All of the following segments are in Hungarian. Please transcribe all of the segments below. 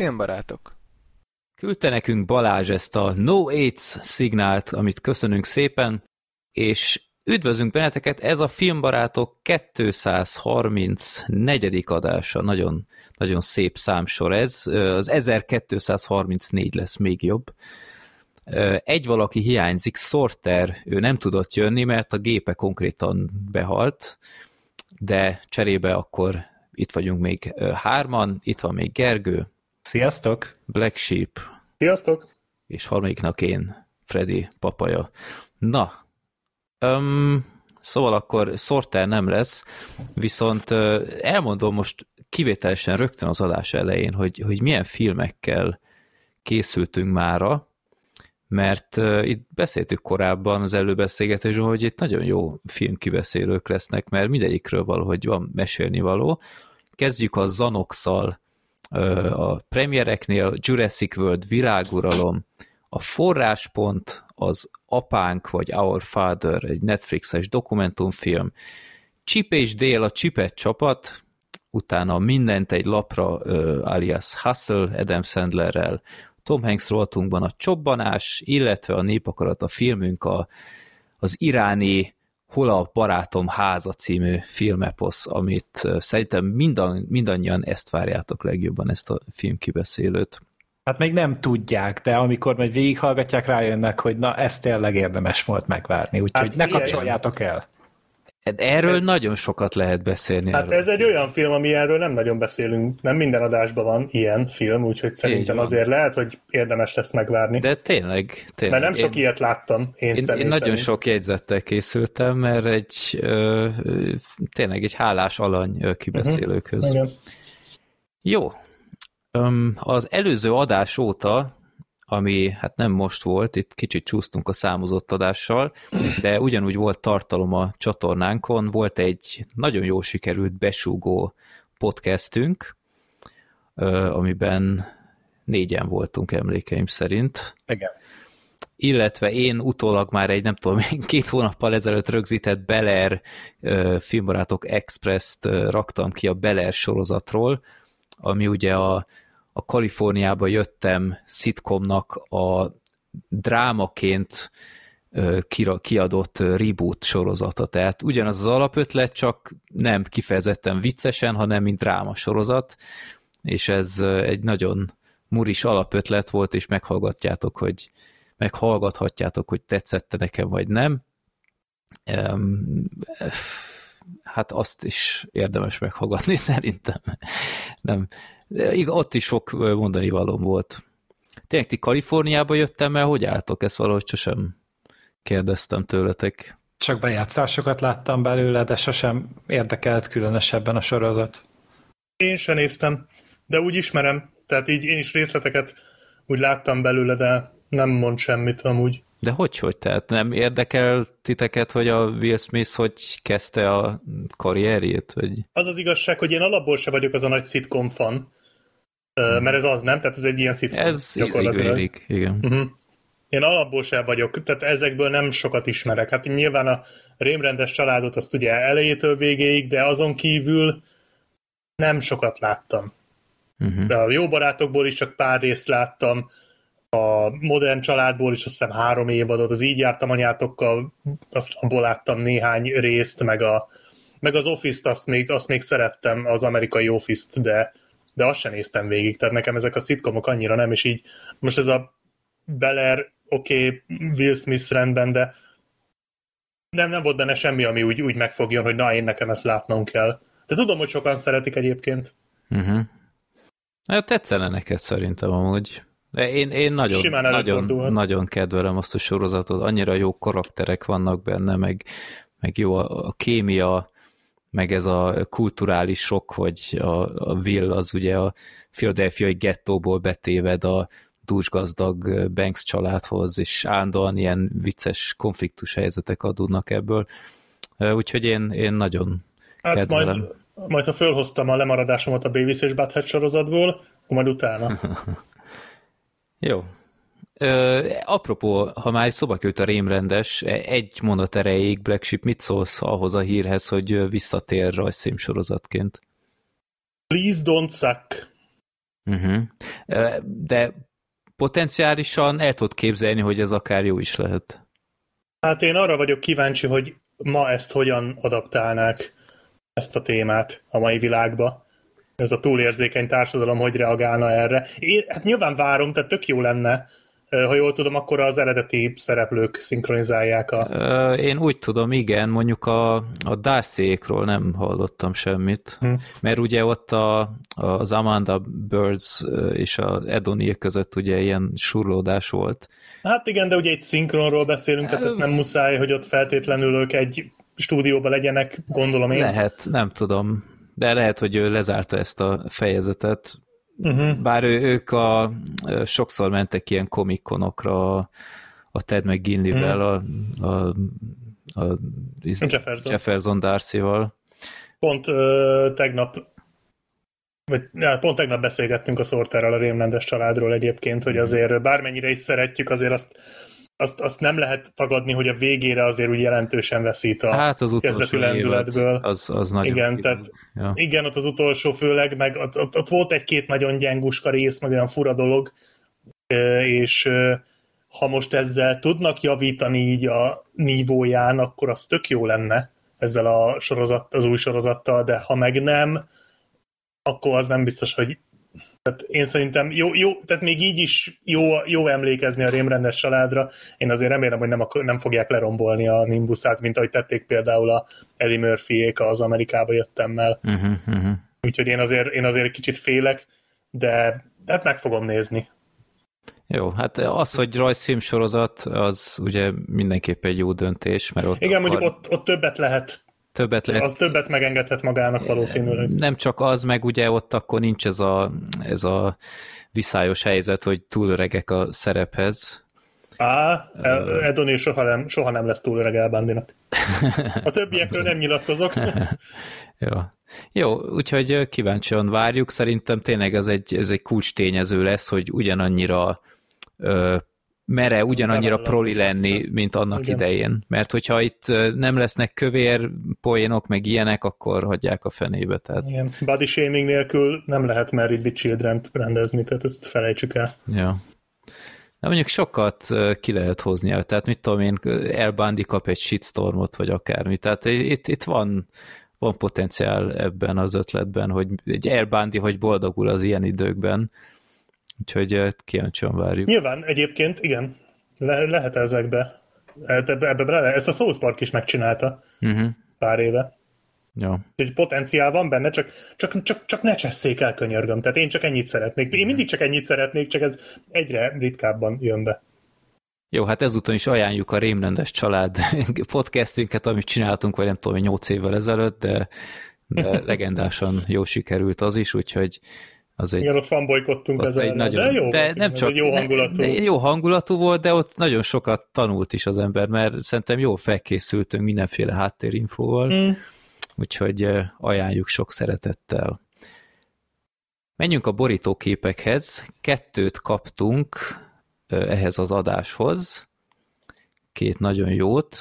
Filmbarátok. Küldte nekünk Balázs ezt a No AIDS szignált, amit köszönünk szépen, és üdvözlünk benneteket, ez a Filmbarátok 234. adása, nagyon, nagyon szép számsor ez, az 1234 lesz még jobb. Egy valaki hiányzik, Sorter, ő nem tudott jönni, mert a gépe konkrétan behalt, de cserébe akkor itt vagyunk még hárman, itt van még Gergő. Sziasztok! Black Sheep. Sziasztok! És harmadiknak én, Freddy papaja. Na, um, szóval akkor Sorter nem lesz, viszont elmondom most kivételesen rögtön az adás elején, hogy, hogy milyen filmekkel készültünk mára, mert itt beszéltük korábban az előbeszélgetésben, hogy itt nagyon jó filmkibeszélők lesznek, mert mindegyikről valahogy van mesélni való. Kezdjük a Zanoxal, a premiereknél Jurassic World, Világuralom, a forráspont, az Apánk vagy Our Father, egy Netflixes dokumentumfilm, Chip és Dél, a Chipet csapat, utána mindent egy lapra, alias Hustle, Adam Sandlerrel, Tom Hanks rovatunkban a Csobbanás, illetve a Népakarat a filmünk a, az iráni Hol a barátom háza című filmeposz, amit szerintem mindan, mindannyian ezt várjátok legjobban, ezt a filmkibeszélőt. Hát még nem tudják, de amikor majd végighallgatják, rájönnek, hogy na, ez tényleg érdemes volt megvárni, úgyhogy hát, ne kapcsoljátok el. Erről ez, nagyon sokat lehet beszélni. Hát erről. ez egy olyan film, ami erről nem nagyon beszélünk, nem minden adásban van ilyen film, úgyhogy szerintem azért lehet, hogy érdemes lesz megvárni. De tényleg, tényleg. Mert nem sok én, ilyet láttam, én, én, én nagyon sok jegyzettel készültem, mert egy ö, tényleg egy hálás alany kibeszélőkhöz. Uh-huh. Jó. Um, az előző adás óta ami hát nem most volt, itt kicsit csúsztunk a számozott adással, de ugyanúgy volt tartalom a csatornánkon, volt egy nagyon jó sikerült besúgó podcastünk, amiben négyen voltunk emlékeim szerint. Igen. Illetve én utólag már egy, nem tudom, két hónappal ezelőtt rögzített Beler Filmbarátok Express-t raktam ki a Beler sorozatról, ami ugye a a Kaliforniába jöttem szitkomnak a drámaként kiadott reboot sorozata. Tehát ugyanaz az alapötlet, csak nem kifejezetten viccesen, hanem mint dráma sorozat, és ez egy nagyon muris alapötlet volt, és meghallgatjátok, hogy meghallgathatjátok, hogy tetszette nekem, vagy nem. Hát azt is érdemes meghallgatni szerintem. Nem, ott is sok mondani valóm volt. Tényleg ti Kaliforniába jöttem el, hogy álltok? Ezt valahogy sosem kérdeztem tőletek. Csak bejátszásokat láttam belőle, de sosem érdekelt különösebben a sorozat. Én sem néztem, de úgy ismerem. Tehát így én is részleteket úgy láttam belőle, de nem mond semmit amúgy. De hogy, hogy? Tehát nem érdekel titeket, hogy a Will Smith hogy kezdte a karrierjét? Vagy... Az az igazság, hogy én alapból se vagyok az a nagy sitcom fan, hmm. mert ez az nem, tehát ez egy ilyen szitkom. Ez ízig igen. Uh-huh. Én alapból sem vagyok, tehát ezekből nem sokat ismerek. Hát nyilván a rémrendes családot azt ugye elejétől végéig, de azon kívül nem sokat láttam. Uh-huh. De a jó barátokból is csak pár részt láttam, a modern családból is azt hiszem három évadot, az így jártam anyátokkal, azt abból láttam néhány részt, meg, a, meg az Office-t azt még, azt még szerettem, az amerikai Office-t, de de azt sem néztem végig, tehát nekem ezek a szitkomok annyira nem, és így most ez a Beller, oké, okay, Will Smith rendben, de nem, nem volt benne semmi, ami úgy, úgy megfogjon, hogy na, én nekem ezt látnom kell. De tudom, hogy sokan szeretik egyébként. Uh-huh. Na, tetszene neked szerintem amúgy. De én, én nagyon, nagyon, nagyon kedvelem azt a sorozatot, annyira jó karakterek vannak benne, meg, meg jó a, a kémia, meg ez a kulturális sok, hogy a, a Will az ugye a Philadelphiai gettóból betéved a dúsgazdag Banks családhoz, és állandóan ilyen vicces konfliktus helyzetek adódnak ebből. Úgyhogy én, én nagyon hát kedvelem. Majd, majd ha fölhoztam a lemaradásomat a Beavis és Butthead sorozatból, akkor majd utána. Jó, Ö, apropó, ha már szoba a rémrendes, egy mondat erejéig Black Sheep, mit szólsz ahhoz a hírhez, hogy visszatér rajzszím sorozatként? Please don't suck. Uh-huh. De potenciálisan el tudod képzelni, hogy ez akár jó is lehet. Hát én arra vagyok kíváncsi, hogy ma ezt hogyan adaptálnák ezt a témát a mai világba. Ez a túlérzékeny társadalom hogy reagálna erre. Én, hát nyilván várom, tehát tök jó lenne, ha jól tudom, akkor az eredeti szereplők szinkronizálják a... Én úgy tudom, igen, mondjuk a, a Darcy-ékról nem hallottam semmit, hm. mert ugye ott a, az Amanda Birds és az Edonil között ugye ilyen surlódás volt. Hát igen, de ugye egy szinkronról beszélünk, tehát ezt nem muszáj, hogy ott feltétlenül ők egy stúdióban legyenek, gondolom én. Lehet, nem tudom. De lehet, hogy ő lezárta ezt a fejezetet, Uh-huh. Bár ő, ők a, sokszor mentek ilyen komikonokra a, a Ted McGinley-vel, uh-huh. a, a, a Jefferson, Jefferson Darcy-val. Pont uh, tegnap vagy ja, pont tegnap beszélgettünk a Sorterrel a rémlendes családról egyébként, hogy azért bármennyire is szeretjük, azért azt azt, azt nem lehet tagadni, hogy a végére azért úgy jelentősen veszít a hát az kezdeti lendületből. Az, az nagyon igen, tehát, ja. igen, ott az utolsó főleg, meg ott, ott, ott volt egy-két nagyon gyenguska rész, meg olyan fura dolog, és ha most ezzel tudnak javítani így a nívóján, akkor az tök jó lenne ezzel a sorozat, az új sorozattal, de ha meg nem, akkor az nem biztos, hogy tehát én szerintem jó, jó, tehát még így is jó, jó emlékezni a rémrendes családra. Én azért remélem, hogy nem, nem fogják lerombolni a Nimbusát, mint ahogy tették például a Eddie murphy az Amerikába jöttemmel. Uh-huh, uh-huh. Úgyhogy én azért, én azért kicsit félek, de, de hát meg fogom nézni. Jó, hát az, hogy rajzfilm sorozat, az ugye mindenképp egy jó döntés, mert ott Igen, akar... mondjuk ott, ott többet lehet többet lehet. Az többet megengedhet magának valószínűleg. Nem csak az, meg ugye ott akkor nincs ez a, ez a viszályos helyzet, hogy túl öregek a szerephez. Á, Edoni soha nem, soha nem lesz túl öreg Elbandinak. A többiekről nem nyilatkozok. Jó. Jó, úgyhogy kíváncsian várjuk. Szerintem tényleg ez egy, ez egy kulcs tényező lesz, hogy ugyanannyira ö, mere ugyanannyira proli lenni, mint annak Igen. idején. Mert hogyha itt nem lesznek kövér poénok, meg ilyenek, akkor hagyják a fenébe. Tehát... Igen. Body shaming nélkül nem lehet Married with children rendezni, tehát ezt felejtsük el. Ja. De mondjuk sokat ki lehet hozni, tehát mit tudom én, El Bundy kap egy shitstormot, vagy akármi, tehát itt, itt van, van potenciál ebben az ötletben, hogy egy El Bundy, hogy boldogul az ilyen időkben, Úgyhogy kíváncsian várjuk. Nyilván egyébként, igen, le, lehet ezekbe. Ebbe, ebbe bele, ezt a South Park is megcsinálta uh-huh. pár éve. Ja. Úgyhogy potenciál van benne, csak, csak, csak, csak ne csesszék el, könyörgöm. Tehát én csak ennyit szeretnék. Én mindig csak ennyit szeretnék, csak ez egyre ritkábban jön be. Jó, hát ezúton is ajánljuk a Rémrendes család podcastünket, amit csináltunk, vagy nem tudom, 8 évvel ezelőtt, de, de legendásan jó sikerült az is, úgyhogy az egy, Igen, ott fanbolykottunk ezzel, egy nagyon, de jó, de volt, nem csak, jó hangulatú. Ne, jó hangulatú volt, de ott nagyon sokat tanult is az ember, mert szerintem jól felkészültünk mindenféle háttérinfóval, mm. úgyhogy ajánljuk sok szeretettel. Menjünk a borítóképekhez. Kettőt kaptunk ehhez az adáshoz. Két nagyon jót.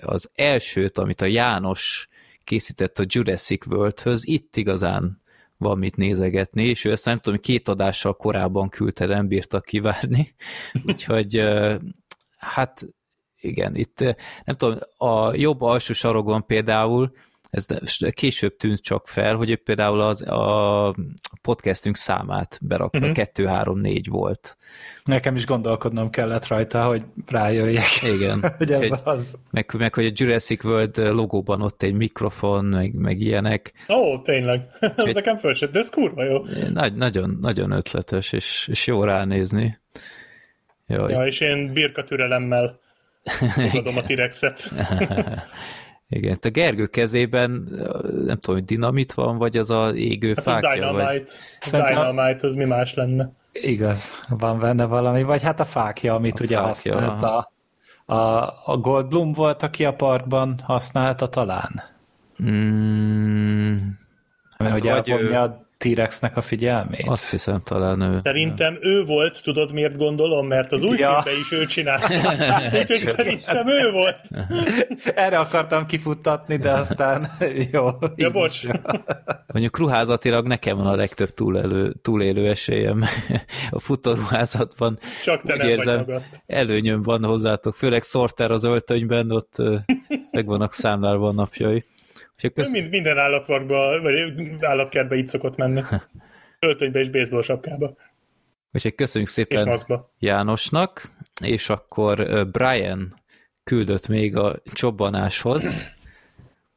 Az elsőt, amit a János készített a Jurassic World-höz, itt igazán van mit nézegetni, és ő ezt nem tudom, két adással korábban küldte, nem bírtak kivárni, úgyhogy hát igen, itt nem tudom, a jobb alsó sarokban például ez később tűnt csak fel, hogy például az, a podcastünk számát berakta, uh-huh. 2, 3, 4 volt. Nekem is gondolkodnom kellett rajta, hogy rájöjjek. Igen. hogy ez egy, az. Meg, meg, hogy a Jurassic World logóban ott egy mikrofon, meg, meg ilyenek. Ó, oh, tényleg. ez nekem fölsett, de ez kurva jó. Nagy, nagyon, nagyon ötletes, és, és jó ránézni. Jó, ja, és én birka türelemmel fogadom a T-rexet. Igen, a Gergő kezében nem tudom, hogy dinamit van, vagy az a égő hát fákja? Az dynamite. Vagy... Szerintem... Dynamite, az mi más lenne? Igaz, van benne valami, vagy hát a fákja, amit a ugye fákja. használta. A, a Goldblum volt, aki a használta talán. Mm, hát, hogy elvonja ő... a T-Rexnek a figyelmét? Azt hiszem talán ő. Szerintem ő volt, tudod miért gondolom? Mert az új Ja. filmben is ő csinálta. Úgyhogy szerintem ő volt. Erre akartam kifuttatni, de aztán jó. Ja, bocs. Mondjuk ruházatilag nekem van a legtöbb túlélő, túlélő esélyem. A futóruházatban Csak te úgy nem vagy érzem, magad. előnyöm van hozzátok, főleg Sorter az öltönyben, ott meg vannak számlálva a napjai. Ő kösz... mind, minden állatparkba, vagy állatkertbe így szokott menni. Öltönybe és baseball sapkába. Úgyhogy köszönjük És szépen maszkba. Jánosnak, és akkor Brian küldött még a csobbanáshoz.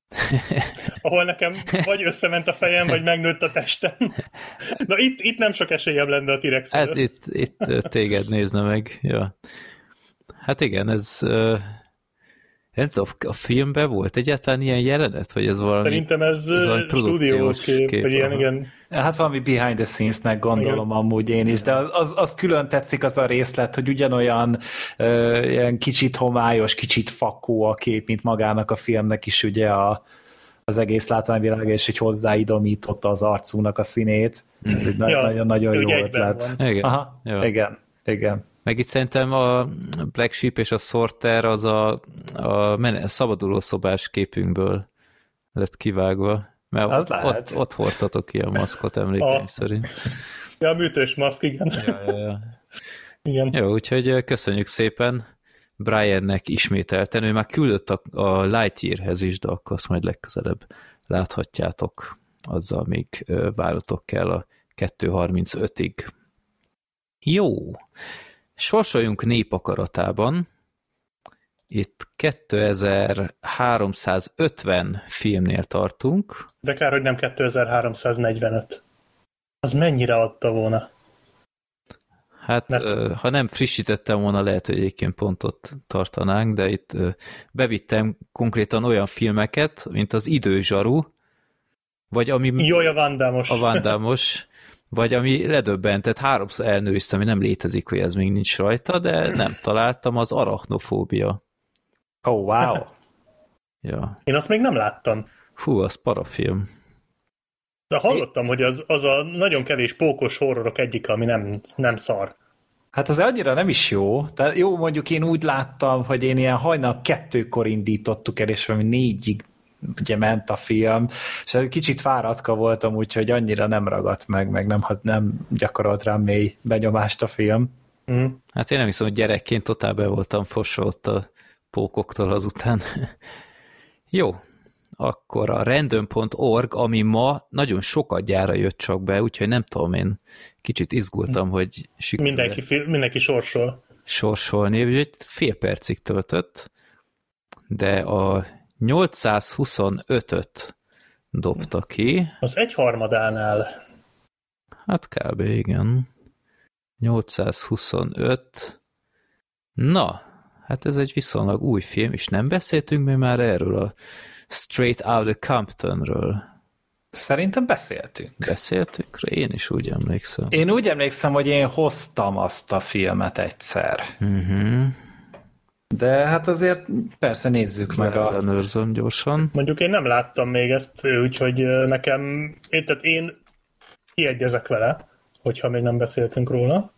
Ahol nekem vagy összement a fejem, vagy megnőtt a testem. Na itt, itt nem sok esélyem lenne a T-rex Hát itt, itt téged nézne meg. Ja. Hát igen, ez... Nem tudom, a filmben volt egyáltalán ilyen jelenet, vagy ez valami... Szerintem ez, ez valami produkciós stúdiós kép, kép, vagy ilyen, igen. Hát valami behind the scenes-nek gondolom Igen. amúgy én is, de az, az, az külön tetszik az a részlet, hogy ugyanolyan ö, ilyen kicsit homályos, kicsit fakó a kép, mint magának a filmnek is ugye a, az egész látványvilág, és hogy hozzáidomította az arcúnak a színét. Ez egy Ja, nagyon-nagyon ő jó ugye egyben ötlet. van. Igen. Aha, Ja. igen, igen. Meg itt szerintem a Black Sheep és a Sorter az a, a men- szabaduló szobás képünkből lett kivágva. Mert Az ott, lehet. ott, ott hordtatok ki a maszkot emlékeim A- szerint. Ja, a műtős maszk, igen. Ja, ja, ja. igen. Jó, úgyhogy köszönjük szépen Briannek ismételten. Ő már küldött a, a Lightyearhez is, de akkor azt majd legközelebb láthatjátok. Azzal még váratok kell a 2.35-ig. Jó. Sorsoljunk népakaratában. Itt 2350 filmnél tartunk. De kár, hogy nem 2345. Az mennyire adta volna? Hát, Mert- ha nem frissítettem volna, lehet, hogy egyébként pontot tartanánk, de itt bevittem konkrétan olyan filmeket, mint az Időzsaru, vagy ami Jó, a vandámos. a Vandámos, vagy ami ledöbbentett, háromszor elnőriztem, hogy nem létezik, hogy ez még nincs rajta, de nem találtam, az arachnofóbia. Oh, wow. Ja. Én azt még nem láttam. Hú, az parafilm. De hallottam, hogy az, az a nagyon kevés pókos horrorok egyik, ami nem, nem szar. Hát az annyira nem is jó. Tehát jó, mondjuk én úgy láttam, hogy én ilyen hajnal kettőkor indítottuk el, és valami négyig ugye ment a film, és kicsit fáradka voltam, úgyhogy annyira nem ragadt meg, meg nem, nem gyakorolt rám mély benyomást a film. Mm. Hát én nem hiszem, hogy gyerekként totál be voltam fosva ott a pókoktól azután. Jó, akkor a random.org, ami ma nagyon sokat gyára jött csak be, úgyhogy nem tudom, én kicsit izgultam, hogy sikerül Mindenki, fi- mindenki sorsol. sorsolni, úgyhogy fél percig töltött, de a 825-öt dobta ki, Az egyharmadánál hát kb. igen. 825. Na, hát ez egy viszonylag új film, és nem beszéltünk mi már erről a Straight Outta Comptonről. Szerintem beszéltünk. Beszéltünk? Én is úgy emlékszem. Én úgy emlékszem, hogy én hoztam azt a filmet egyszer. Uh-huh. De hát azért persze nézzük meg a... Ellenőrzöm gyorsan. mondjuk én nem láttam még ezt, úgyhogy nekem, én, tehát én kiegyezek vele, hogyha még nem beszéltünk róla.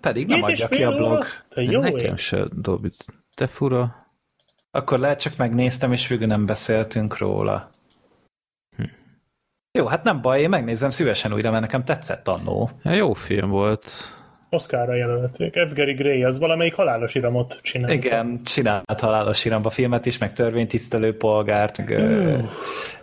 Pedig nem Két adja ki a blog. Te jó Nekem ég. se dob. Te fura. Akkor lehet csak megnéztem, és végül nem beszéltünk róla. Hm. Jó, hát nem baj, én megnézem szívesen újra, mert nekem tetszett annó. Ja, jó film volt. Oscarra jelölték. F. Gary Gray, az valamelyik halálos iramot csinál. Igen, csinált halálos iramba filmet is, meg törvénytisztelő polgárt, meg ö,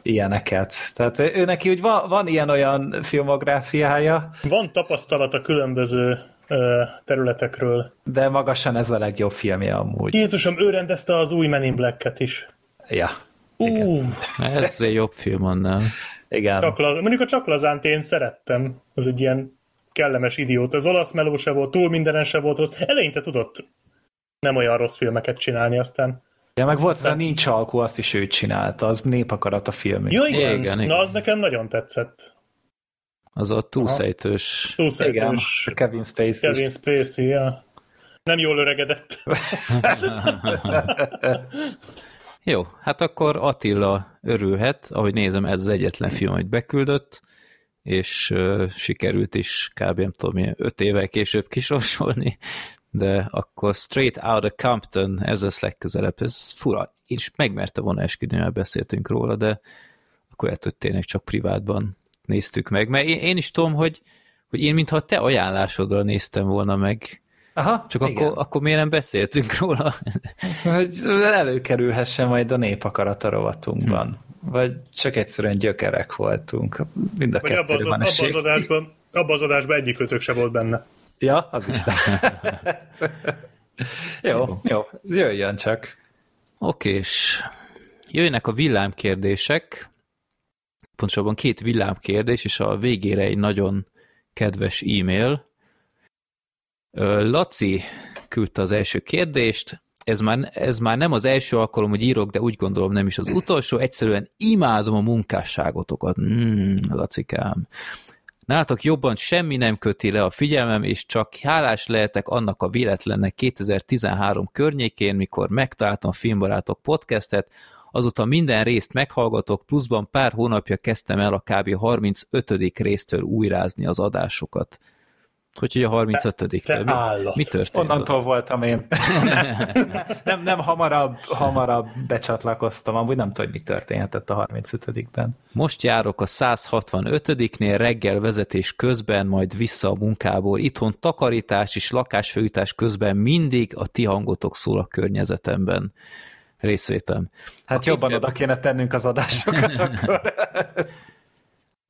ilyeneket. Tehát ő neki úgy van, van ilyen-olyan filmográfiája, Van tapasztalata különböző ö, területekről. de magasan ez a legjobb filmje amúgy. Jézusom, ő rendezte az új Men in Black-et is. Ja, Uh, Ez egy jobb film annál. igen. csak laz- mondjuk a csak lazánt én szerettem. Az egy ilyen kellemes idiót. Az olasz meló se volt, túl mindenen se volt rossz. Eleinte tudott nem olyan rossz filmeket csinálni, aztán... Ja, meg volt az a Nincs alkú, azt is ő csinálta, az népakarat a film. Ja, igen, Igen, igen. Na, az nekem nagyon tetszett. Az a túlszejtős. Igen, Túlszerűs Kevin Spacey. Kevin Spacey, ja. Nem jól öregedett. Jó, hát akkor Attila örülhet, ahogy nézem, ez az egyetlen film, amit beküldött. És uh, sikerült is kb. nem tudom, ilyen öt évvel később kisorsolni, de akkor Straight Outta Compton, ez lesz legközelebb, ez fura. Én is megmerte volna esküdni, mert beszéltünk róla, de akkor lehet, hogy tényleg csak privátban néztük meg. Mert én, én is tudom, hogy, hogy én mintha te ajánlásodra néztem volna meg. Aha, Csak akkor, akkor miért nem beszéltünk róla? Hogy előkerülhessen majd a népakarata rovatunkban. Vagy csak egyszerűen gyökerek voltunk. Mind a Vagy abban az, abba az, adásban, abba az adásban egyik kötök se volt benne. Ja, az is. jó, jó, jöjjön csak. Oké, és jöjjenek a villámkérdések, pontosabban két villámkérdés, és a végére egy nagyon kedves e-mail. Laci küldte az első kérdést, ez már, ez már nem az első alkalom, hogy írok, de úgy gondolom nem is az utolsó, egyszerűen imádom a munkásságotokat. Mm, Lacikám. Nálatok jobban semmi nem köti le a figyelmem, és csak hálás lehetek annak a véletlennek 2013 környékén, mikor megtaláltam a Filmbarátok podcastet, azóta minden részt meghallgatok, pluszban pár hónapja kezdtem el a kb. 35. résztől újrázni az adásokat. Hogy, hogy a 35 te, te mi, állat. mi történt? Onnantól ott? voltam én. nem, nem hamarabb, hamarabb becsatlakoztam, amúgy nem tudom, hogy mi történhetett a 35-ben. Most járok a 165-nél reggel vezetés közben, majd vissza a munkából. Itthon takarítás és lakásfőítás közben mindig a ti hangotok szól a környezetemben részvétem. Hát a jobban oda kéne tennünk az adásokat akkor.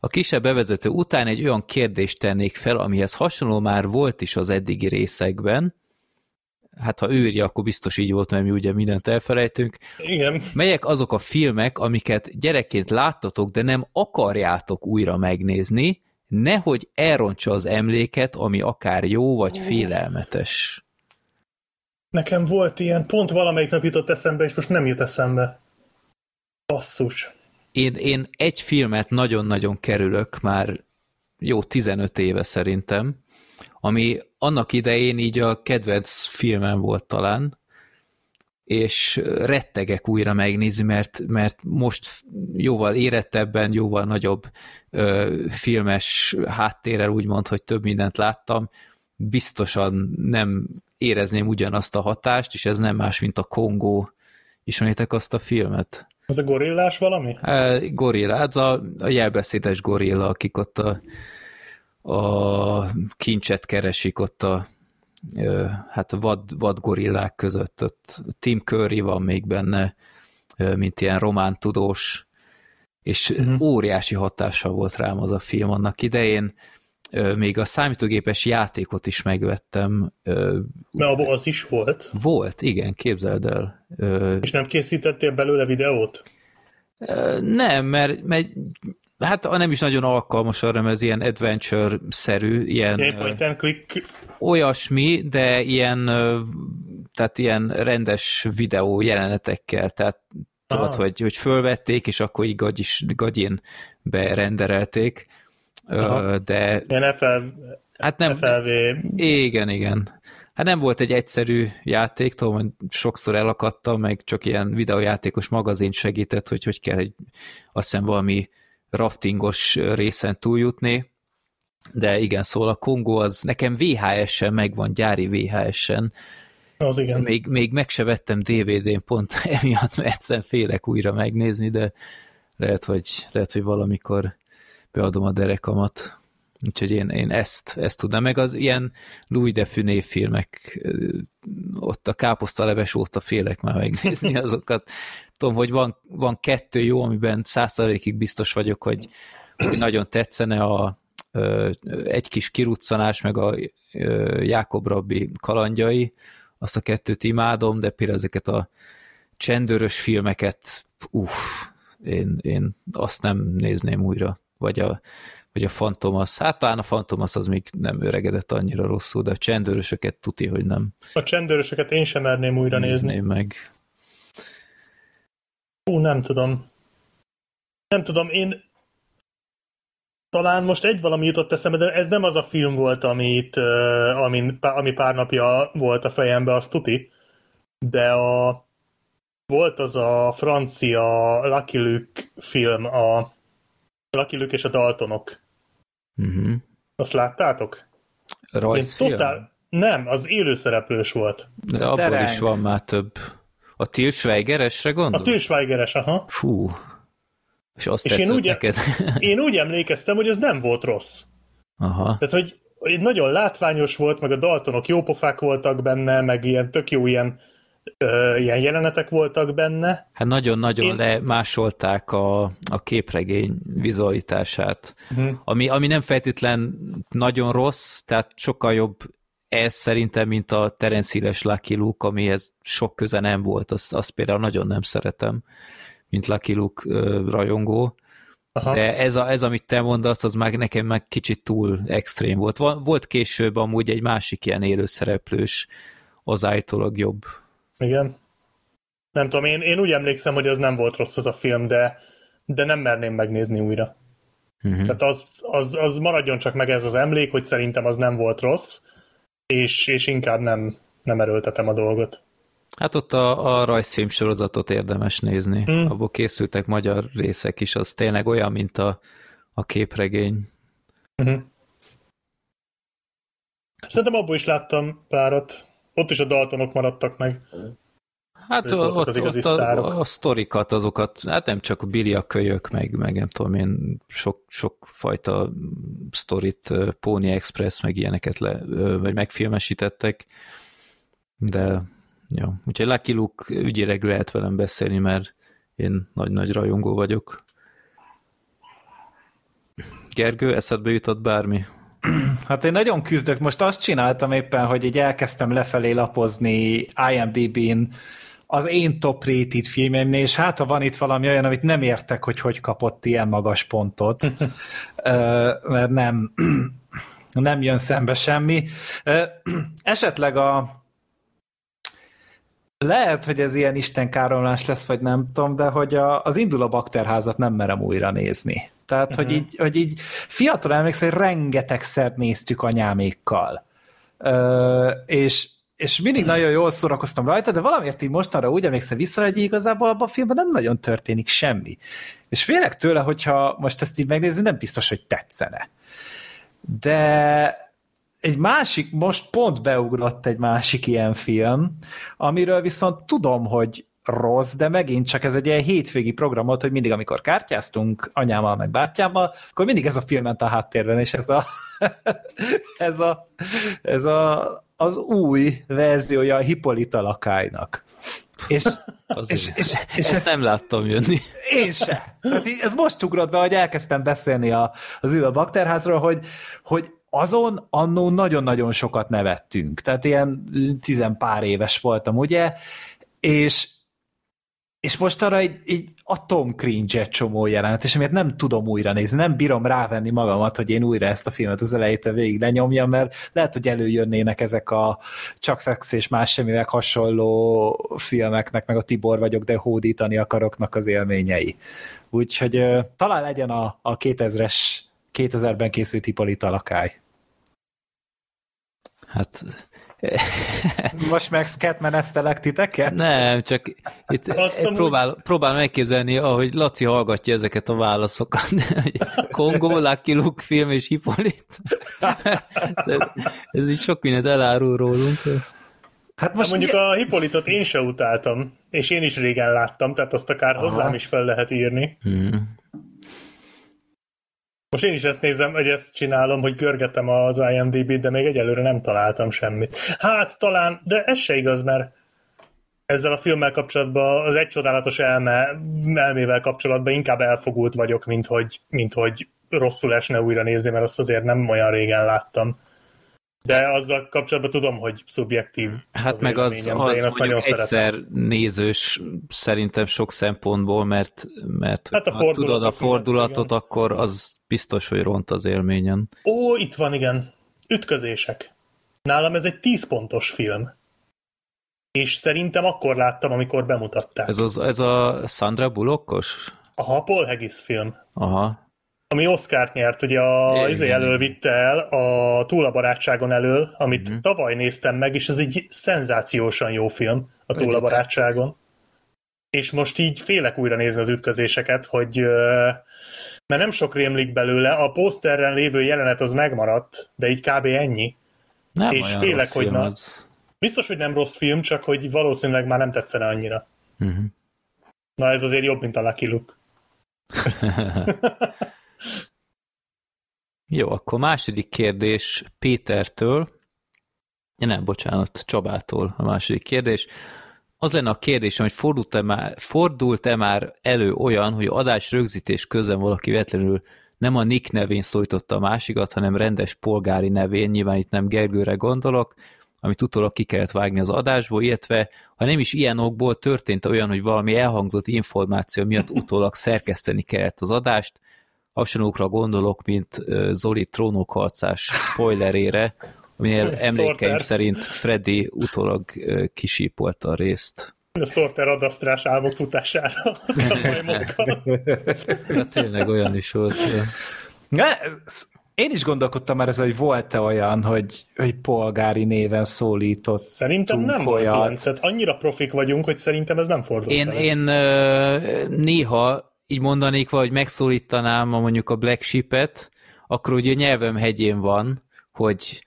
A kisebb bevezető után egy olyan kérdést tennék fel, amihez hasonló már volt is az eddigi részekben. Hát ha ő írja, akkor biztos így volt, mert mi ugye mindent elfelejtünk. Igen. Melyek azok a filmek, amiket gyerekként láttatok, de nem akarjátok újra megnézni, nehogy elrontsa az emléket, ami akár jó vagy félelmetes. Nekem volt ilyen, pont valamelyik nap jutott eszembe, és most nem jut eszembe. Basszus. Én, én egy filmet nagyon-nagyon kerülök már jó 15 éve szerintem, ami annak idején így a kedvenc filmem volt talán, és rettegek újra megnézni, mert, mert most jóval érettebben, jóval nagyobb ö, filmes háttérrel úgymond, hogy több mindent láttam, biztosan nem érezném ugyanazt a hatást, és ez nem más, mint a Kongó. Ismeritek azt a filmet? Ez a gorillás valami? E, gorilla, ez a, a jelbeszédes gorilla, akik ott a, a kincset keresik ott a hát vad, vad gorillák között. Ott Tim Curry van még benne, mint ilyen román tudós, és uh-huh. óriási hatással volt rám az a film annak idején még a számítógépes játékot is megvettem. Mert abban az is volt? Volt, igen, képzeld el. És nem készítettél belőle videót? Nem, mert, mert hát nem is nagyon alkalmas arra, mert ez ilyen adventure-szerű, ilyen... Ilyen point and click. Olyasmi, de ilyen, tehát ilyen rendes videó jelenetekkel, tehát tudod, hogy, hogy fölvették, és akkor így gagyis, gagyin berenderelték Aha. de... Ilyen FL, hát nem, FLV... Igen, igen. Hát nem volt egy egyszerű játék, tudom, hogy sokszor elakadtam, meg csak ilyen videójátékos magazin segített, hogy hogy kell egy, azt hiszem valami raftingos részen túljutni, de igen, szóval a Kongó az nekem VHS-en megvan, gyári VHS-en, az igen. Még, még meg se vettem DVD-n pont emiatt, mert egyszerűen félek újra megnézni, de lehet, hogy, lehet, hogy valamikor beadom a derekamat. Úgyhogy én, én ezt, ezt tudnám, meg az ilyen Louis de Funé filmek, ott a káposztaleves óta félek már megnézni azokat. Tudom, hogy van, van kettő jó, amiben százszerékig biztos vagyok, hogy, hogy nagyon tetszene a, egy kis kiruccanás, meg a Jákob Rabbi kalandjai, azt a kettőt imádom, de például ezeket a csendőrös filmeket, uff, én, én azt nem nézném újra vagy a, vagy a Fantomas. Hát talán a Fantomas az még nem öregedett annyira rosszul, de a csendőrösöket tuti, hogy nem. A csendőrösöket én sem merném újra nézni. meg. Hú, nem tudom. Nem tudom, én talán most egy valami jutott eszembe, de ez nem az a film volt, amit, ami, ami pár napja volt a fejembe, az tuti. De a, volt az a francia Lucky Luke film, a Lucky Luke és a Daltonok. Uh-huh. Azt láttátok? Én Rajzfilm? totál... Nem, az élőszereplős volt. De abból Tereng. is van már több. A Til Schweigeresre gondol? A Til Schweigeres, aha. Fú. És azt És én úgy- neked? Én úgy emlékeztem, hogy ez nem volt rossz. Aha. Tehát, hogy hogy nagyon látványos volt, meg a Daltonok jópofák voltak benne, meg ilyen tök jó ilyen, ö, ilyen jelenetek voltak benne. Hát nagyon-nagyon Én- lemásolták a, a képregény vizualitását, Uh-huh. ami, ami nem feltétlen nagyon rossz, tehát sokkal jobb ez szerintem, mint a Terence Hill-es Lucky Luke, amihez sok köze nem volt, azt, azt például nagyon nem szeretem, mint Lucky Luke ö, rajongó. Aha. De ez, a, ez, amit te mondasz, az már nekem meg kicsit túl extrém volt. Volt később amúgy egy másik ilyen élőszereplős, az állítólag jobb. Igen. Nem tudom, én, én úgy emlékszem, hogy az nem volt rossz az a film, de, de nem merném megnézni újra. Uh-huh. Tehát az, az, az maradjon csak meg ez az emlék, hogy szerintem az nem volt rossz, és, és inkább nem, nem erőltetem a dolgot. Hát ott a, a rajzfilm sorozatot érdemes nézni. Hmm. Abból készültek magyar részek is, az tényleg olyan, mint a, a képregény. Uh-huh. Szerintem abból is láttam párat. Ott is a Daltonok maradtak meg. Hát ott, ott, az ott a, a sztorikat, azokat, hát nem csak a Billy a kölyök, meg, meg nem tudom én, sok, sok fajta sztorit, Pony Express, meg ilyeneket le, vagy megfilmesítettek, de jó. Úgyhogy Lucky Luke ügyileg lehet velem beszélni, mert én nagy-nagy rajongó vagyok. Gergő, eszedbe jutott bármi? Hát én nagyon küzdök. Most azt csináltam éppen, hogy így elkezdtem lefelé lapozni IMDb-n az én top rated filmemnél, és hát ha van itt valami olyan, amit nem értek, hogy hogy kapott ilyen magas pontot, mert nem, nem jön szembe semmi. Esetleg a lehet, hogy ez ilyen istenkáromlás lesz, vagy nem tudom, de hogy a, az induló bakterházat nem merem újra nézni. Tehát, uh-huh. hogy, így, hogy így fiatal emlékszem, hogy rengetegszer néztük anyámékkal. Ö, és, és mindig nagyon jól szórakoztam rajta, de valamiért így mostanra úgy emlékszem vissza, hogy igazából abban a filmben nem nagyon történik semmi. És félek tőle, hogyha most ezt így megnézni, nem biztos, hogy tetszene. De egy másik, most pont beugrott egy másik ilyen film, amiről viszont tudom, hogy rossz, de megint csak ez egy ilyen hétvégi program volt, hogy mindig, amikor kártyáztunk anyámmal, meg bátyámmal, akkor mindig ez a film ment a háttérben, és ez a, ez a, ez a az új verziója a Hippolyta lakálynak. És, Az és, és, és, és ezt ezt nem láttam jönni. én se. Tehát így, ez most ugrott be, hogy elkezdtem beszélni a, az Ida Bakterházról, hogy, hogy azon annó nagyon-nagyon sokat nevettünk. Tehát ilyen tizenpár éves voltam, ugye? És, és most arra így, így atom cringe egy csomó jelenet, és amiért nem tudom újra nézni, nem bírom rávenni magamat, hogy én újra ezt a filmet az elejétől végig lenyomjam, mert lehet, hogy előjönnének ezek a csak szex és más semmivel hasonló filmeknek, meg a Tibor vagyok, de hódítani akaroknak az élményei. Úgyhogy ö, talán legyen a, a 2000-es 2000-ben készült Hippolyta lakály. Hát Most meg szketmeneztelek titeket? nem, csak itt próbál, próbál megképzelni, ahogy Laci hallgatja ezeket a válaszokat. hogy Kongó, Lucky Luke film és Hippolyt. ez, ez így sok mindent elárul rólunk. Hát Most most mondjuk mi... a Hippolytot én se utáltam, és én is régen láttam, tehát azt akár Aha. hozzám is fel lehet írni. Hmm. Most én is ezt nézem, hogy ezt csinálom, hogy görgetem az IMDb-t, de még egyelőre nem találtam semmit. Hát talán, de ez se igaz, mert ezzel a filmmel kapcsolatban, az egy csodálatos elme, elmével kapcsolatban inkább elfogult vagyok, mint hogy, mint hogy rosszul esne újra nézni, mert azt azért nem olyan régen láttam. De azzal kapcsolatban tudom, hogy szubjektív. Hát meg az, az nagyon mondjuk szeretem. egyszer nézős szerintem sok szempontból, mert, mert Hát a ha tudod a fordulatot, igen. akkor az biztos, hogy ront az élményen. Ó, itt van, igen. Ütközések. Nálam ez egy 10 pontos film. És szerintem akkor láttam, amikor bemutatták. Ez... Az, ez a Sandra Bullockos? A Paul Haggis film, Aha. Ami Oscar-t nyert, ugye a, izé elől vitte el a Túl a barátságon elől, amit Mhm. tavaly néztem meg, és ez egy szenzációsan jó film, a Túl a barátságon. És most így félek újra nézni az ütközéseket, hogy mert nem sok rémlik belőle, a poszterren lévő jelenet az megmaradt, de így kb. ennyi. Nem És félek, hogy na- az. Biztos, hogy nem rossz film, csak hogy valószínűleg már nem tetszene annyira. Uh-huh. Na ez azért jobb, mint a Lucky Luke. Jó, akkor második kérdés Pétertől. Ja, nem, bocsánat, Csabától a második kérdés. Az lenne a kérdésem, hogy fordult-e már, fordult-e már elő olyan, hogy adás rögzítés közben valaki véletlenül nem a Nick nevén szólította a másikat, hanem rendes polgári nevén, nyilván itt nem Gergőre gondolok, amit utólag ki kellett vágni az adásból, illetve ha nem is ilyen okból történt olyan, hogy valami elhangzott információ miatt utólag szerkeszteni kellett az adást, hasonlókra gondolok, mint Zoli trónokharcás spoilerére,aminél emlékeim Sorter. szerint Freddy utólag kisípolta a részt. A Sorter adasztrás álmok futására a majmokkal. Ja, tényleg olyan is volt. Ne, én is gondolkodtam már ez, hogy volt-e olyan, hogy, hogy polgári néven szólított. Szerintem nem volt ilyen, tehát annyira profik vagyunk, hogy szerintem ez nem fordult Én, elő. én néha így mondanék, hogy megszólítanám a mondjuk a Black Sheep-et, akkor ugye nyelvem hegyén van, hogy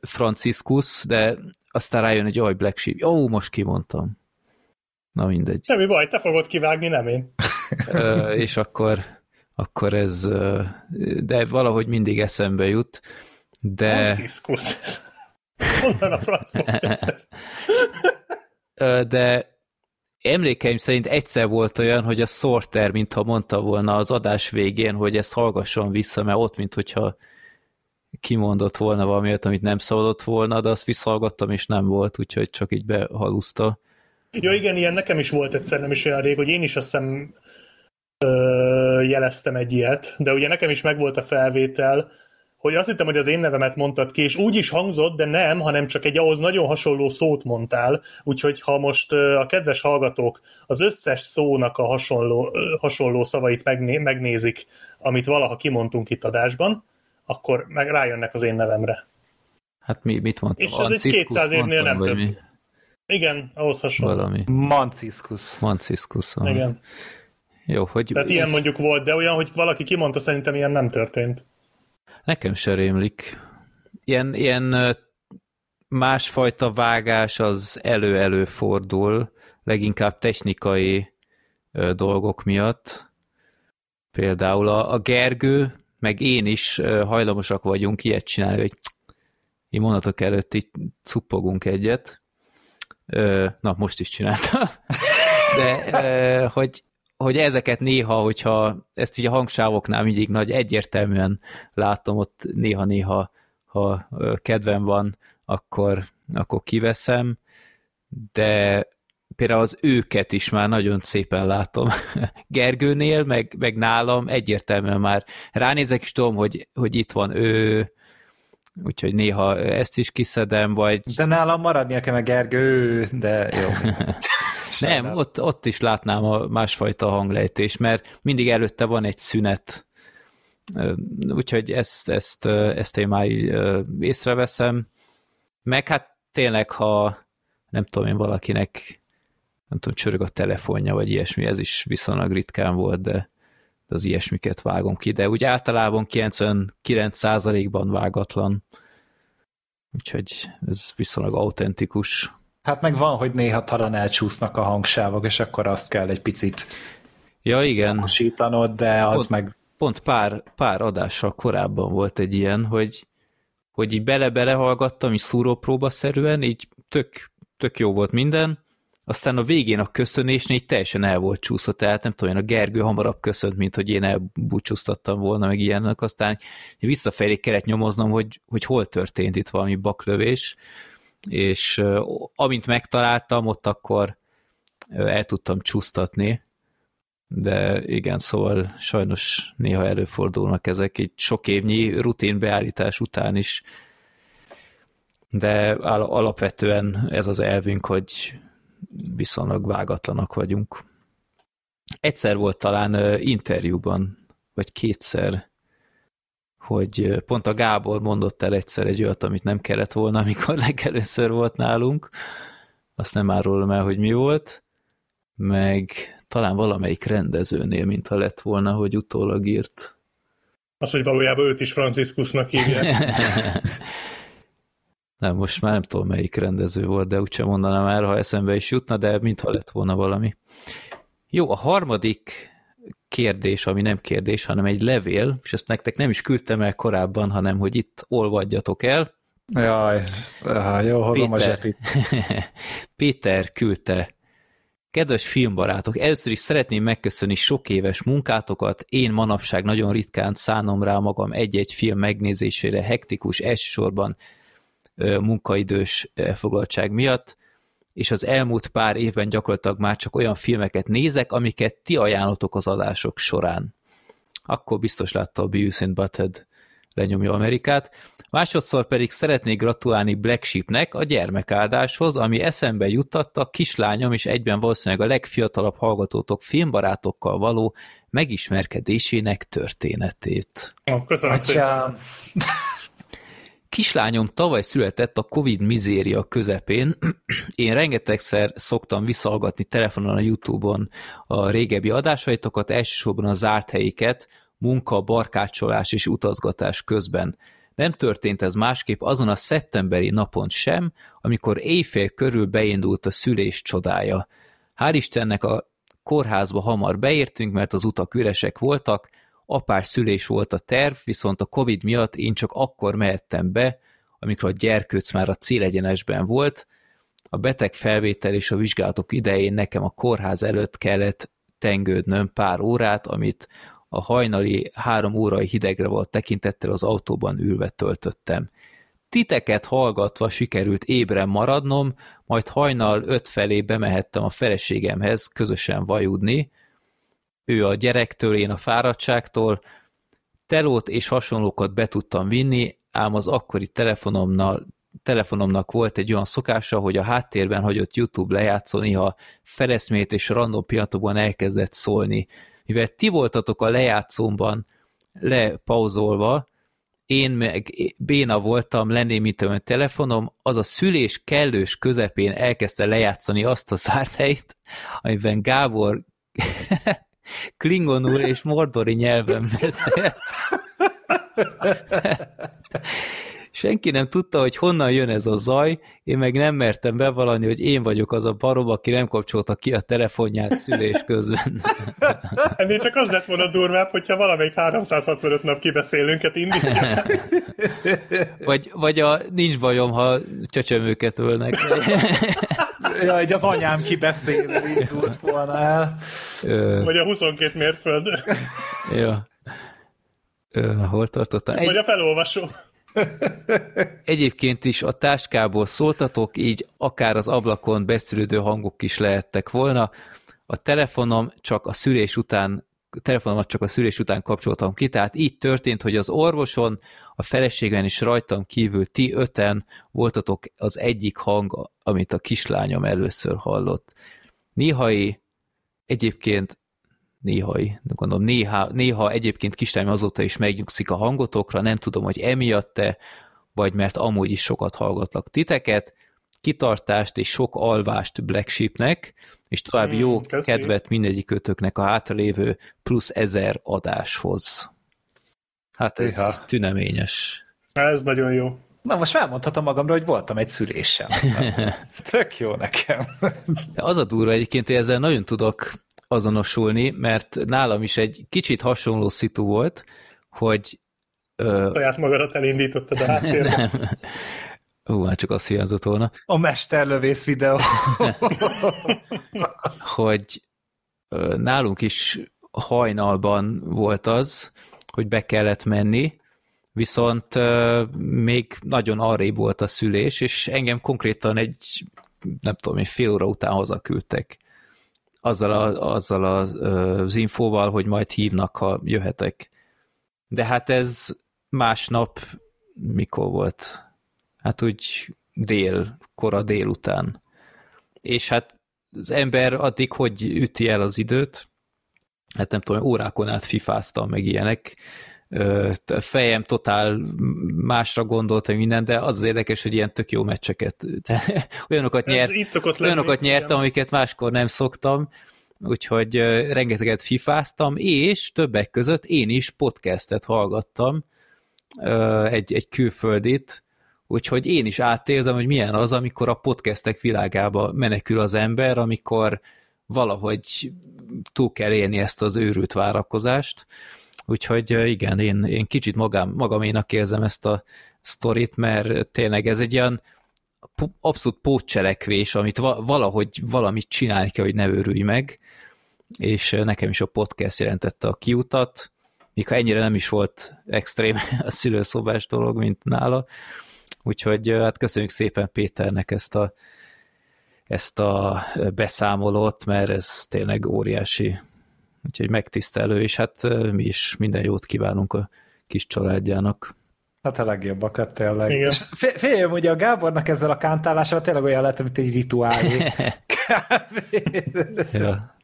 Franciscus, de aztán rájön, hogy jaj, Black Sheep. Ó, most kimondtam. Na mindegy. Semmi baj, te fogod kivágni, nem én. Ö, és akkor, akkor ez, de valahogy mindig eszembe jut, de, Franciscus. Honnan a franc mondta ezt? ö, de emlékeim szerint egyszer volt olyan, hogy a Sorter, mintha mondta volna az adás végén, hogy ezt hallgasson vissza, mert ott, mint hogyha kimondott volna valamiért, amit nem szabadott volna, de azt visszahallgattam, és nem volt, úgyhogy csak így behaluszta. Ja igen, ilyen nekem is volt egyszer, nem is olyan rég, hogy én is azt hiszem ö, jeleztem egy ilyet, de ugye nekem is megvolt a felvétel, hogy azt hittem, hogy az én nevemet mondtad ki, és úgy is hangzott, de nem, hanem csak egy ahhoz nagyon hasonló szót mondtál, úgyhogy ha most a kedves hallgatók az összes szónak a hasonló, hasonló szavait megné, megnézik, amit valaha kimondtunk itt adásban, akkor meg rájönnek az én nevemre. Hát mi, mit mondtam? És ez egy Anciscus 200 évnél nem több. mi? Igen, ahhoz hasonló. Valami. Manciscus. Manciscus. Igen. Jó, hogy Tehát ilyen ez- mondjuk volt, de olyan, hogy valaki kimondta, szerintem ilyen nem történt. Nekem se rémlik. Ilyen, ilyen másfajta vágás az elő-elő fordul, leginkább technikai dolgok miatt. Például a, a Gergő, meg én is hajlamosak vagyunk ilyet csinálni, hogy így mondatok előtt így cuppogunk egyet. Na, most is csináltam. De hogy, hogy ezeket néha, hogyha ezt így a hangsávoknál mindig nagy egyértelműen látom, ott néha-néha, ha kedvem van, akkor, akkor kiveszem, de például az őket is már nagyon szépen látom. Gergőnél, meg, meg nálam egyértelműen már ránézek, és tudom, hogy, hogy itt van ő, úgyhogy néha ezt is kiszedem, vagy De nálam maradnia kell meg Gergő, de jó. nem, ott, ott is látnám a másfajta hanglejtés, mert mindig előtte van egy szünet. Úgyhogy ezt, ezt, ezt én már így észreveszem. Meg hát tényleg, ha nem tudom én valakinek nem tudom, csörög a telefonja, vagy ilyesmi, ez viszonylag ritkán volt, de, de az ilyesmiket vágom ki, de úgy általában 99%-ban vágatlan. Úgyhogy ez viszonylag autentikus. Hát meg van, hogy néha talán elcsúsznak a hangsávok, és akkor azt kell egy picit Ja, igen. mosítanod, de az Ott- meg pont pár, pár adással korábban volt egy ilyen, hogy, hogy így bele-bele hallgattam, így szúrópróbaszerűen, így tök, tök jó volt minden, aztán a végén a köszönésnél így teljesen el volt csúszott, tehát nem tudom, én a Gergő hamarabb köszönt, mint hogy én elbúcsúztattam volna, meg ilyenek, aztán visszafelé kellett nyomoznom, hogy, hogy hol történt itt valami baklövés, és amint megtaláltam, ott akkor el tudtam csúsztatni, de igen, szóval sajnos néha előfordulnak ezek így sok évnyi rutin beállítás után is, de al- alapvetően ez az elvünk, hogy viszonylag vágatlanak vagyunk. Egyszer volt talán interjúban, vagy kétszer, hogy pont a Gábor mondott el egyszer egy olyat, amit nem kellett volna, amikor legelőször volt nálunk, azt nem árulom el, hogy mi volt, meg talán valamelyik rendezőnél, mintha lett volna, hogy utólag írt. Az, hogy valójában őt is Franciscusnak hívják. nem, most már nem tudom, melyik rendező volt, de úgysem mondanám már, ha eszembe is jutna, de mintha lett volna valami. Jó, a harmadik kérdés, ami nem kérdés, hanem egy levél, és ezt nektek nem is küldtem el korábban, hanem hogy itt olvadjatok el. Jaj, jó, hozom Péter, a zsepit. Péter küldte Kedves filmbarátok, először is szeretném megköszönni sok éves munkátokat. Én manapság nagyon ritkán szánom rá magam egy-egy film megnézésére hektikus, elsősorban munkaidős elfoglaltság miatt, és az elmúlt pár évben gyakorlatilag már csak olyan filmeket nézek, amiket ti ajánlotok az adások során. Akkor biztos látta a Beavis and Butthead lenyomja Amerikát. Másodszor pedig szeretnék gratulálni Black Sheepnek a gyermekáldáshoz, ami eszembe juttatta kislányom és egyben valószínűleg a legfiatalabb hallgatótok filmbarátokkal való megismerkedésének történetét. Köszönöm szépen. Kislányom tavaly született a Covid mizéria közepén. Én rengetegszer szoktam visszahallgatni telefonon a Youtube-on a régebbi adásaitokat, elsősorban a zárt helyiket, munka, barkácsolás és utazgatás közben. Nem történt ez másképp azon a szeptemberi napon sem, amikor éjfél körül beindult a szülés csodája. Hál' Istennek a kórházba hamar beértünk, mert az utak üresek voltak, apás szülés volt a terv, viszont a Covid miatt én csak akkor mehettem be, amikor a gyerkőc már a célegyenesben volt. A beteg felvétel és a vizsgálatok idején nekem a kórház előtt kellett tengődnöm pár órát, amit a hajnali három órai hidegre volt tekintettel az autóban ülve töltöttem. Titeket hallgatva sikerült ébren maradnom, majd hajnal öt felé bemehettem a feleségemhez közösen vajudni, ő a gyerektől, én a fáradtságtól, telót és hasonlókat be tudtam vinni, ám az akkori telefonomnal, telefonomnak volt egy olyan szokása, hogy a háttérben hagyott YouTube lejátszó néha feleszmét és random pillanatokban elkezdett szólni. Mivel ti voltatok a lejátszómban lepauzolva, én meg béna voltam, lenném, mint a telefonom, az a szülés kellős közepén elkezdte lejátszani azt a zárt helyt, amiben Gábor klingonul és mordori nyelven beszél. Senki nem tudta, hogy honnan jön ez a zaj, én meg nem mertem bevallani, hogy én vagyok az a barom, aki nem kapcsolta ki a telefonját szülés közben. Ennél csak az lett volna durvább, hogyha valamelyik 365 nap kibeszélünket indítja. Vagy, vagy a nincs bajom, ha csöcsömőket ölnek. ja, egy az anyám kibeszélő indult volna el. Vagy a 22 mérföld. Ja. Ö, hol tartottam? Vagy a felolvasó. Egyébként is a táskából szóltatok, így akár az ablakon beszűrődő hangok is lehettek volna. A telefonom csak a szülés után telefonomat csak a szülés után kapcsoltam ki, tehát így történt, hogy az orvoson, a feleségen is rajtam kívül ti öten voltatok az egyik hang, amit a kislányom először hallott. Néhai egyébként néhai, gondolom néha, néha egyébként kislányom azóta is megnyugszik a hangotokra, nem tudom, hogy emiatt-e, vagy mert amúgy is sokat hallgatlak titeket, kitartást és sok alvást Black Sheepnek, és további mm, jó köszi. kedvet mindegyik ötöknek a hátralévő plusz ezer adáshoz. Hát ez Iha. tüneményes. Ez nagyon jó. Na most elmondhatom magamra, hogy voltam egy szülésem. Tök jó nekem. De az a durva egyébként, hogy ezzel nagyon tudok azonosulni, mert nálam is egy kicsit hasonló szitu volt, hogy... Ö... Saját magadat elindítottad a háttérben. Ú, hát csak azt hiányzott volna. A mesterlövész videó. hogy ö, nálunk is hajnalban volt az, hogy be kellett menni, viszont ö, még nagyon arrébb volt a szülés, és engem konkrétan egy, nem tudom, egy fél óra után hazaküldtek azzal, a, azzal a, az infóval, hogy majd hívnak, ha jöhetek. De hát ez másnap mikor volt? Hát úgy dél, kora délután. És hát az ember addig hogy üti el az időt? Hát nem tudom, órákon át fifáztam, meg ilyenek. Fejem totál másra gondoltam minden, de az az érdekes, hogy ilyen tök jó meccseket, olyanokat, nyert, olyanokat nyertem, amiket máskor nem szoktam, úgyhogy rengeteget fifáztam, és többek között én is podcastet hallgattam, egy, egy külföldit, úgyhogy én is átérzem, hogy milyen az, amikor a podcastek világába menekül az ember, amikor valahogy túl kell élni ezt az őrült várakozást, úgyhogy igen, én, én kicsit magam, magaménak érzem ezt a sztorit, mert tényleg ez egy ilyen abszolút pótcselekvés, amit valahogy valamit csinálni kell, hogy ne őrülj meg, és nekem is a podcast jelentette a kiutat, míg ha ennyire nem is volt extrém a szülőszobás dolog, mint nála. Úgyhogy hát köszönjük szépen Péternek ezt a, ezt a beszámolót, mert ez tényleg óriási. Úgyhogy megtisztelő, és hát mi is minden jót kívánunk a kis családjának. Hát a legjobbakat tényleg. Igen. És féljem, ugye a Gábornak ezzel a kántálásával tényleg olyan lett, mint egy rituálé. ja.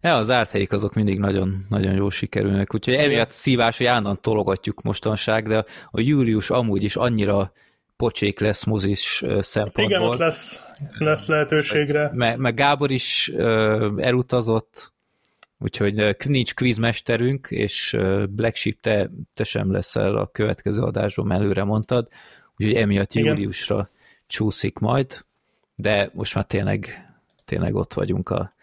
Ja, az árt helyik azok mindig nagyon, nagyon jól sikerülnek, úgyhogy emiatt szívás, hogy állandóan tologatjuk mostanság, de a július amúgy is annyira pocsék lesz mozis szempontból. Igen, ott lesz, lesz lehetőségre. Meg, meg Gábor is elutazott, úgyhogy nincs quizmesterünk, és Black Sheep, te, te sem leszel a következő adásban, előre mondtad, úgyhogy emiatt Igen. júliusra csúszik majd, de most már tényleg, tényleg ott vagyunk a,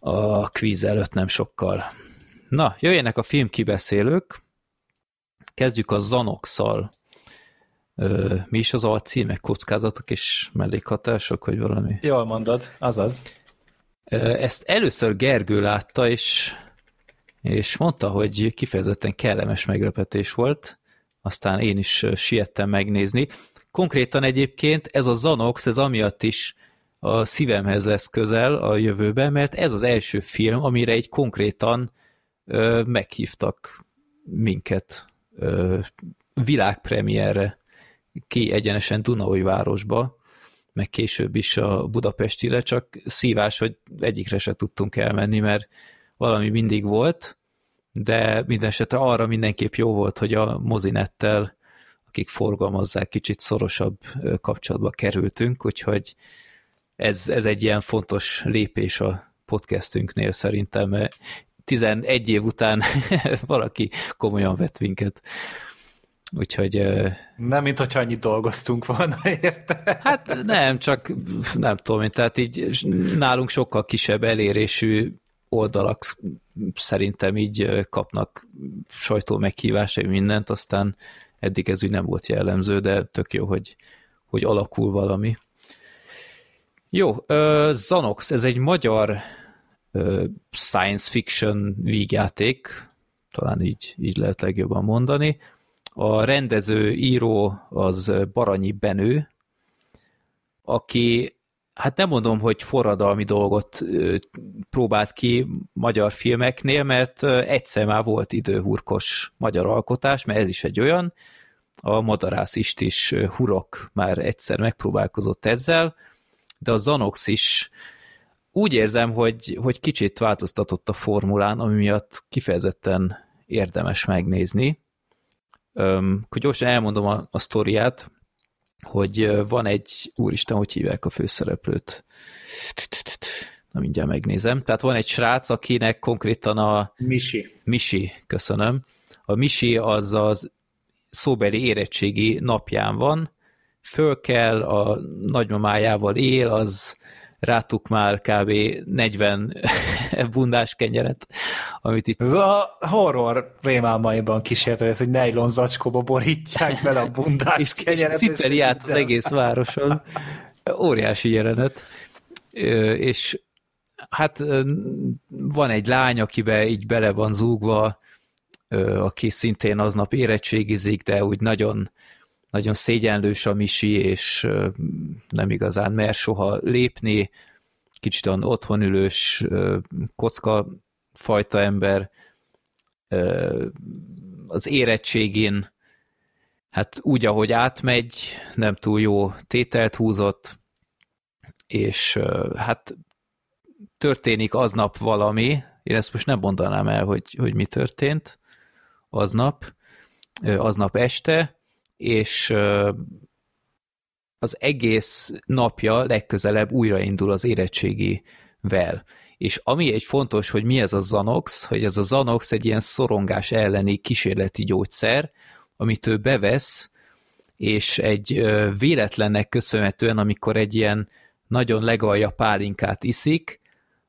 a kvíz előtt nem sokkal. Na, jöjjenek a filmkibeszélők. Kezdjük a Zanox-szal. Mi is az alcímek? Kockázatok és mellékhatások, vagy valami? Jól mondod, azaz. Ezt először Gergő látta, és, és mondta, hogy kifejezetten kellemes meglepetés volt, aztán én is siettem megnézni. Konkrétan egyébként ez a Zanox, ez amiatt is a szívemhez lesz közel a jövőben, mert ez az első film, amire egy konkrétan ö, meghívtak minket ö, világpremierre ki egyenesen Dunaúj városba, meg később is a Budapestire, csak szívás, hogy egyikre se tudtunk elmenni, mert valami mindig volt, de minden esetre arra mindenképp jó volt, hogy a mozinettel, akik forgalmazzák, kicsit szorosabb kapcsolatba kerültünk, úgyhogy ez, ez egy ilyen fontos lépés a podcastünknél szerintem, mert 11 év után valaki komolyan vett minket. Úgyhogy... Nem, mint hogyha annyit dolgoztunk volna, érte? Hát nem, csak nem tudom tehát így nálunk sokkal kisebb elérésű oldalak szerintem így kapnak sajtó meghívásai mindent, aztán eddig ez úgy nem volt jellemző, de tök jó, hogy, hogy alakul valami. Jó, Zanox, ez egy magyar science fiction vígjáték, talán így, így lehet legjobban mondani. A rendező, író az Baranyi Benő, aki, hát nem mondom, hogy forradalmi dolgot próbált ki magyar filmeknél, mert egyszer már volt időhurkos magyar alkotás, mert ez is egy olyan, a Madarász is Hurok már egyszer megpróbálkozott ezzel, de a Zanox is úgy érzem, hogy, hogy kicsit változtatott a formulán, ami miatt kifejezetten érdemes megnézni. Öm, hogy gyorsan elmondom a, a sztoriát, hogy van egy, úristen, hogy hívják a főszereplőt? Na mindjárt megnézem. Tehát van egy srác, akinek konkrétan a... Misi. Misi, köszönöm. A Misi az az szóbeli érettségi napján van, föl kell, a nagymamájával él, az rátuk már kb. 40 bundás kenyeret, amit itt... Ez a horror rémálmaiban kísért, ez egy nejlon zacskóba borítják bele a bundás kenyeret. Cipeli át az egész városon. Óriási jelenet. És hát van egy lány, akibe így bele van zúgva, aki szintén aznap érettségizik, de úgy nagyon nagyon szégyenlős a Misi, és nem igazán mer soha lépni, kicsit olyan otthonülős, kocka fajta ember, az érettségén hát úgy, ahogy átmegy, nem túl jó tételt húzott, és hát történik aznap valami, én ezt most nem mondanám el, hogy, hogy mi történt, aznap, aznap este, és az egész napja legközelebb újraindul az érettségivel. És ami egy fontos, hogy mi ez a Zanox, hogy ez a Zanox egy ilyen szorongás elleni kísérleti gyógyszer, amit ő bevesz, és egy véletlennek köszönhetően, amikor egy ilyen nagyon legalja pálinkát iszik,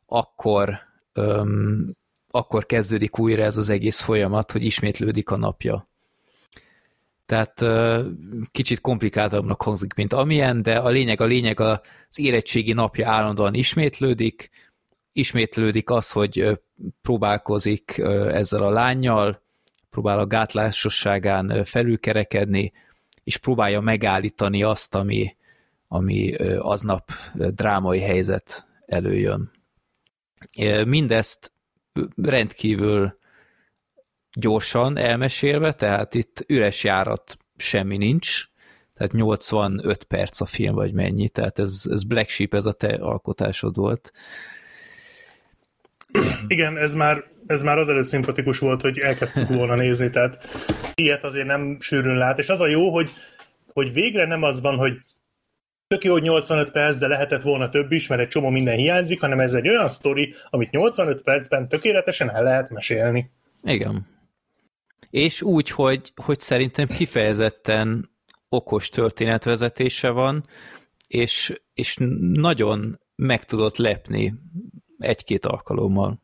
akkor, öm, akkor kezdődik újra ez az egész folyamat, hogy ismétlődik a napja. Tehát kicsit komplikáltabbnak hangzik, mint amilyen, de a lényeg, a lényeg az érettségi napja állandóan ismétlődik, ismétlődik az, hogy próbálkozik ezzel a lányjal, próbál a gátlásosságán felülkerekedni, és próbálja megállítani azt, ami, ami aznap drámai helyzet előjön. Mindezt rendkívül gyorsan elmesélve, tehát itt üres járat semmi nincs, tehát 85 perc a film, vagy mennyi, tehát ez, ez Black Sheep, ez a te alkotásod volt. Igen, ez már, ez már azelőtt szimpatikus volt, hogy elkezdtük volna nézni, tehát ilyet azért nem sűrűn lát, és az a jó, hogy, hogy végre nem az van, hogy tök jó, hogy 85 perc, de lehetett volna több is, mert egy csomó minden hiányzik, hanem ez egy olyan sztori, amit 85 percben tökéletesen el lehet mesélni. Igen. És úgy, hogy, hogy szerintem kifejezetten okos történetvezetése van, és, és nagyon meg tudott lepni egy-két alkalommal.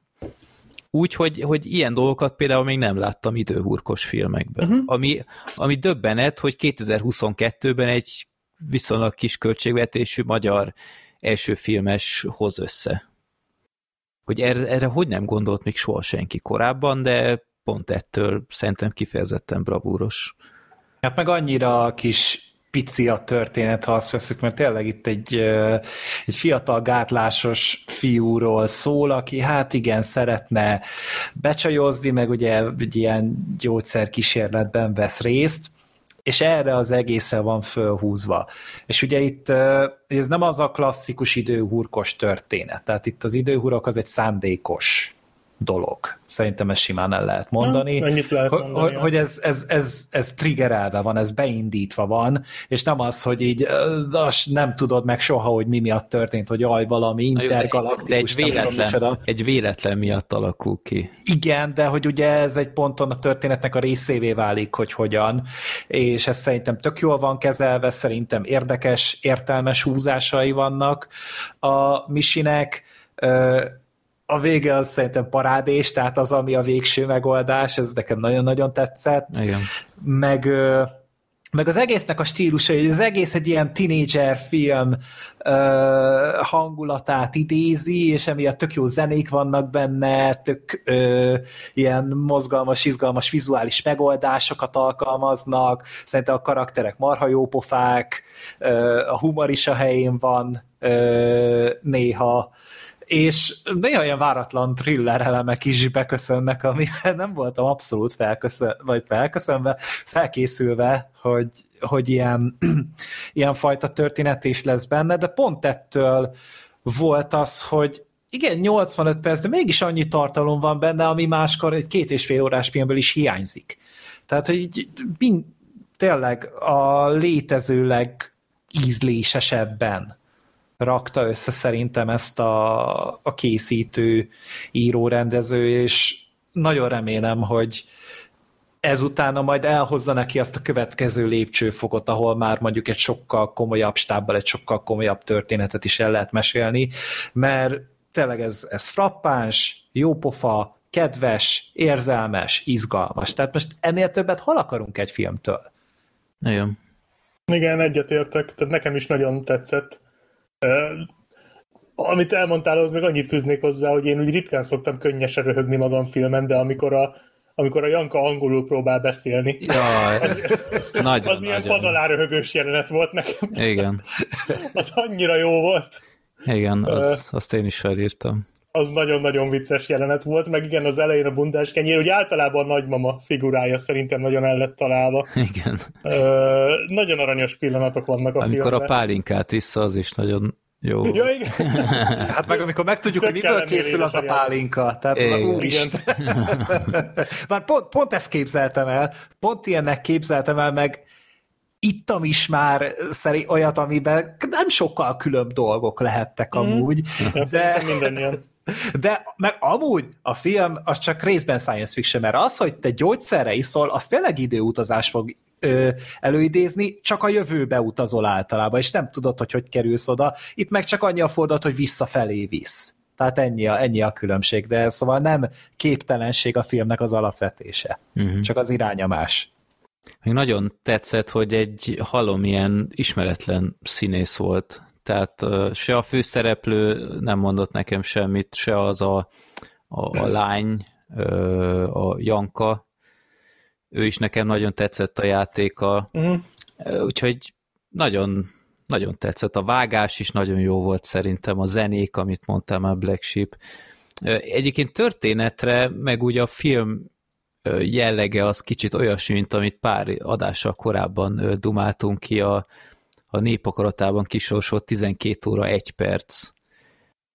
Úgy, hogy, hogy ilyen dolgokat például még nem láttam időhurkos filmekben. Uh-huh. Ami, ami döbbenet, hogy 2022-ben egy viszonylag kis költségvetésű magyar első filmes hoz össze. Hogy erre, erre hogy nem gondolt még soha senki korábban, de pont ettől szerintem kifejezetten bravúros. Hát meg annyira kis pici a történet, ha azt veszük, mert tényleg itt egy, egy fiatal gátlásos fiúról szól, aki hát igen, szeretne becsajozni, meg ugye egy ilyen gyógyszerkísérletben vesz részt, és erre az egészre van fölhúzva. És ugye itt ez nem az a klasszikus időhurkos történet, tehát itt az időhurok az egy szándékos dolog. Szerintem ezt simán el lehet mondani. Ha, lehet mondani hogy, hogy ez, ez, ez, ez triggerelve van, ez beindítva van, és nem az, hogy így az nem tudod meg soha, hogy mi miatt történt, hogy aj, valami intergalaktikus. De egy véletlen, tudom, egy véletlen miatt alakul ki. Igen, de hogy ugye ez egy ponton a történetnek a részévé válik, hogy hogyan, és ez szerintem tök jól van kezelve, szerintem érdekes, értelmes húzásai vannak a misinek, a vége az szerintem parádés, tehát az, ami a végső megoldás, ez nekem nagyon-nagyon tetszett. Igen. Meg, meg az egésznek a stílusa, hogy az egész egy ilyen tinédzser film hangulatát idézi, és emiatt tök jó zenék vannak benne, tök ö, ilyen mozgalmas, izgalmas vizuális megoldásokat alkalmaznak, szerintem a karakterek marha jópofák, ö, a humor is a helyén van ö, néha, és néha olyan váratlan thriller elemek is beköszönnek, ami nem voltam abszolút felköszön, vagy felköszönve, felkészülve, hogy, hogy ilyen, ilyen fajta történet is lesz benne, de pont ettől volt az, hogy igen, 85 perc, de mégis annyi tartalom van benne, ami máskor egy két és fél órás filmből is hiányzik. Tehát, hogy így, tényleg a létező legízlésesebben rakta össze szerintem ezt a, a készítő, író, rendező, és nagyon remélem, hogy ezután majd elhozza neki azt a következő lépcsőfokot, ahol már mondjuk egy sokkal komolyabb stábbal, egy sokkal komolyabb történetet is el lehet mesélni, mert tényleg ez, ez frappáns, jópofa, kedves, érzelmes, izgalmas. Tehát most ennél többet hol akarunk egy filmtől? Igen. Igen, egyetértek, tehát nekem is nagyon tetszett. Amit elmondtál, az meg annyit fűznék hozzá, hogy én úgy ritkán szoktam könnyesen röhögni magam filmen, de amikor a, amikor a Janka angolul próbál beszélni. Ja, ez, ez, ez nagyon, az ilyen padaláröhögős jelenet volt nekem. Igen. az annyira jó volt. Igen, az, azt én is felírtam. Az nagyon-nagyon vicces jelenet volt, meg igen, az elején a bundás kenyér, hogy általában a nagymama figurája szerintem nagyon el lett találva. Igen. Ö, nagyon aranyos pillanatok vannak a Amikor filmben. a pálinkát vissza, az is nagyon Jó. Ja, igen. Hát meg amikor megtudjuk, Tök hogy miből készül az a pálinka. Tehát Igen. úristen. Már pont, pont ezt képzeltem el, pont ilyennek képzeltem el, meg ittam is már szerint olyat, amiben nem sokkal különb dolgok lehettek amúgy, De... de, Mindannyian. De meg amúgy a film az csak részben science fiction, mert az, hogy te gyógyszerre iszol, az tényleg időutazás fog ö, előidézni, csak a jövőbe utazol általában, és nem tudod, hogy hogy kerülsz oda. Itt meg csak annyi a fordulat, hogy visszafelé visz. Tehát ennyi a, ennyi a különbség, de szóval nem képtelenség a filmnek az alapvetése, Uh-huh. csak az iránya más. Még nagyon tetszett, hogy egy halom ilyen ismeretlen színész volt. Tehát se a főszereplő nem mondott nekem semmit, se az a, a, a lány, a Janka. Ő is nekem nagyon tetszett a játéka. Uh-huh. Uh, Úgyhogy nagyon, nagyon tetszett. A vágás is nagyon jó volt szerintem, a zenék, amit mondtam a Black Sheep. Egyébként történetre, meg ugye a film jellege az kicsit olyasmi, mint amit pár adással korábban dumáltunk ki a, a népakaratában kisorsolt 12 óra 1 perc.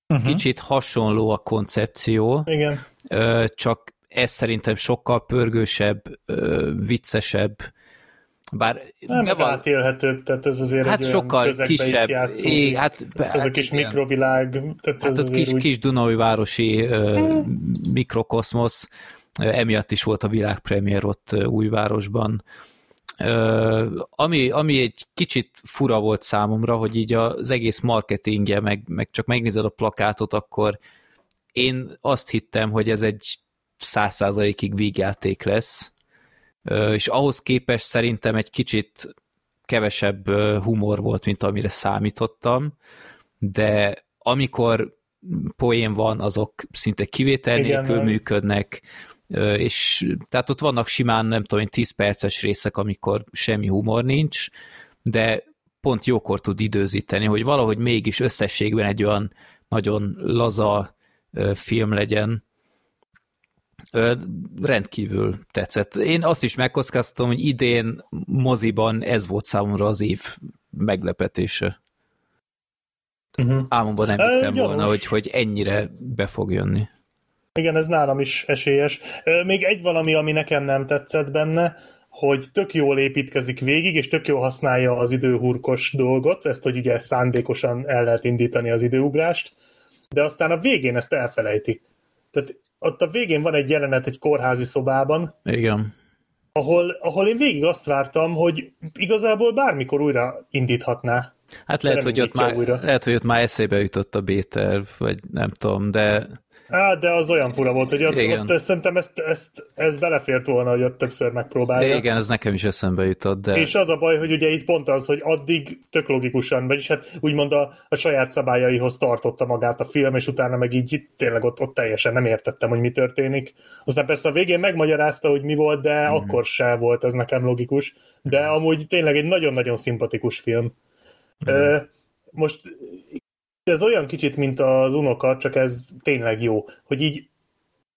Uh-huh. Kicsit hasonló a koncepció, Igen. Csak ez szerintem sokkal pörgősebb, viccesebb, bár Nem, meg beval- átélhetőbb, tehát ez azért hát egy sokkal kisebb, játszódik. é, hát, ez a hát kis igen. mikrovilág, tehát Hát ez ott kis, úgy... kis Dunai városi ö, mikrokoszmosz, ö, emiatt is volt a világpremiér ott ö, újvárosban. Ami, ami egy kicsit fura volt számomra, hogy így az egész marketingje, meg, meg csak megnézed a plakátot, akkor én azt hittem, hogy ez egy száz százalékig vígjáték lesz, és ahhoz képest szerintem egy kicsit kevesebb humor volt, mint amire számítottam, de amikor poén van, azok szinte kivétel nélkül működnek, és tehát ott vannak simán, nem tudom, én, 10 perces részek, amikor semmi humor nincs, de pont jókor tud időzíteni, hogy valahogy mégis összességben egy olyan nagyon laza film legyen, rendkívül tetszett. Én azt is megkockáztatom, hogy idén moziban ez volt számomra az év meglepetése. Uh-huh. Álmomban nem hittem volna, hogy, hogy ennyire be fog jönni. Igen, ez nálam is esélyes. Még egy valami, ami nekem nem tetszett benne, hogy tök jól építkezik végig, és tök jól használja az időhurkos dolgot, ezt, hogy ugye szándékosan el lehet indítani az időugrást, de aztán a végén ezt elfelejti. Tehát ott a végén van egy jelenet egy kórházi szobában, Igen. ahol, ahol én végig azt vártam, hogy igazából bármikor újra indíthatná. Hát lehet, hogy ott már, újra. lehet, hogy ott már eszébe jutott a B-terv, vagy nem tudom, de Á, de az olyan fura volt, hogy ott, Igen. ott szerintem ezt, ezt, ez belefért volna, hogy ott többször megpróbálja. igen, ez nekem is eszembe jutott, de És az a baj, hogy ugye itt pont az, hogy addig tök logikusan, vagyis hát úgymond a, a saját szabályaihoz tartotta magát a film, és utána meg így tényleg ott, ott teljesen nem értettem, hogy mi történik. Aztán persze a végén megmagyarázta, hogy mi volt, de mm. akkor se volt ez nekem logikus. De amúgy tényleg egy nagyon-nagyon szimpatikus film. Mm. Ö, most ez olyan kicsit, mint az unoka, csak ez tényleg jó, hogy így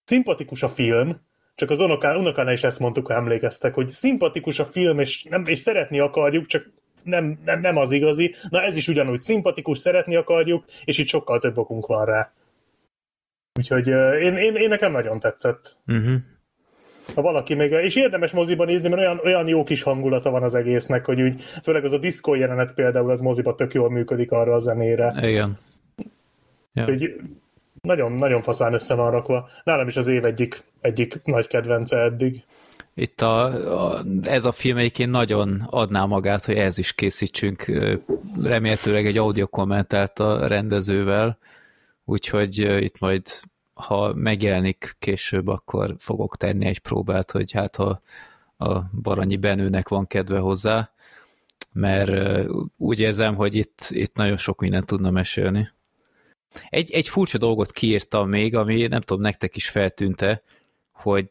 szimpatikus a film, csak az unokán, unokánál is ezt mondtuk, ha emlékeztek, hogy szimpatikus a film, és, nem, és szeretni akarjuk, csak nem, nem, nem az igazi. Na ez is ugyanúgy szimpatikus, szeretni akarjuk, és itt sokkal több okunk van rá. Úgyhogy én, én, én nekem nagyon tetszett. uh-huh. Ha valaki még, és érdemes moziban nézni, mert olyan, olyan jó kis hangulata van az egésznek, hogy úgy, főleg az a diszkó jelenet például az moziba tök jól működik arra a zenére. igen. Ja. Úgyhogy nagyon, nagyon faszán össze van rakva. Nálam is az év egyik, egyik nagy kedvence eddig. Itt a, a, ez a film egyébként nagyon adná magát, hogy ez is készítsünk remélhetőleg egy audio kommentált a rendezővel, úgyhogy itt majd ha megjelenik később, akkor fogok tenni egy próbát, hogy hát ha a Baranyi Benőnek van kedve hozzá, mert úgy érzem, hogy itt, itt nagyon sok mindent tudna mesélni. Egy, egy furcsa dolgot kiírtam még, ami nem tudom, nektek is feltűnte, hogy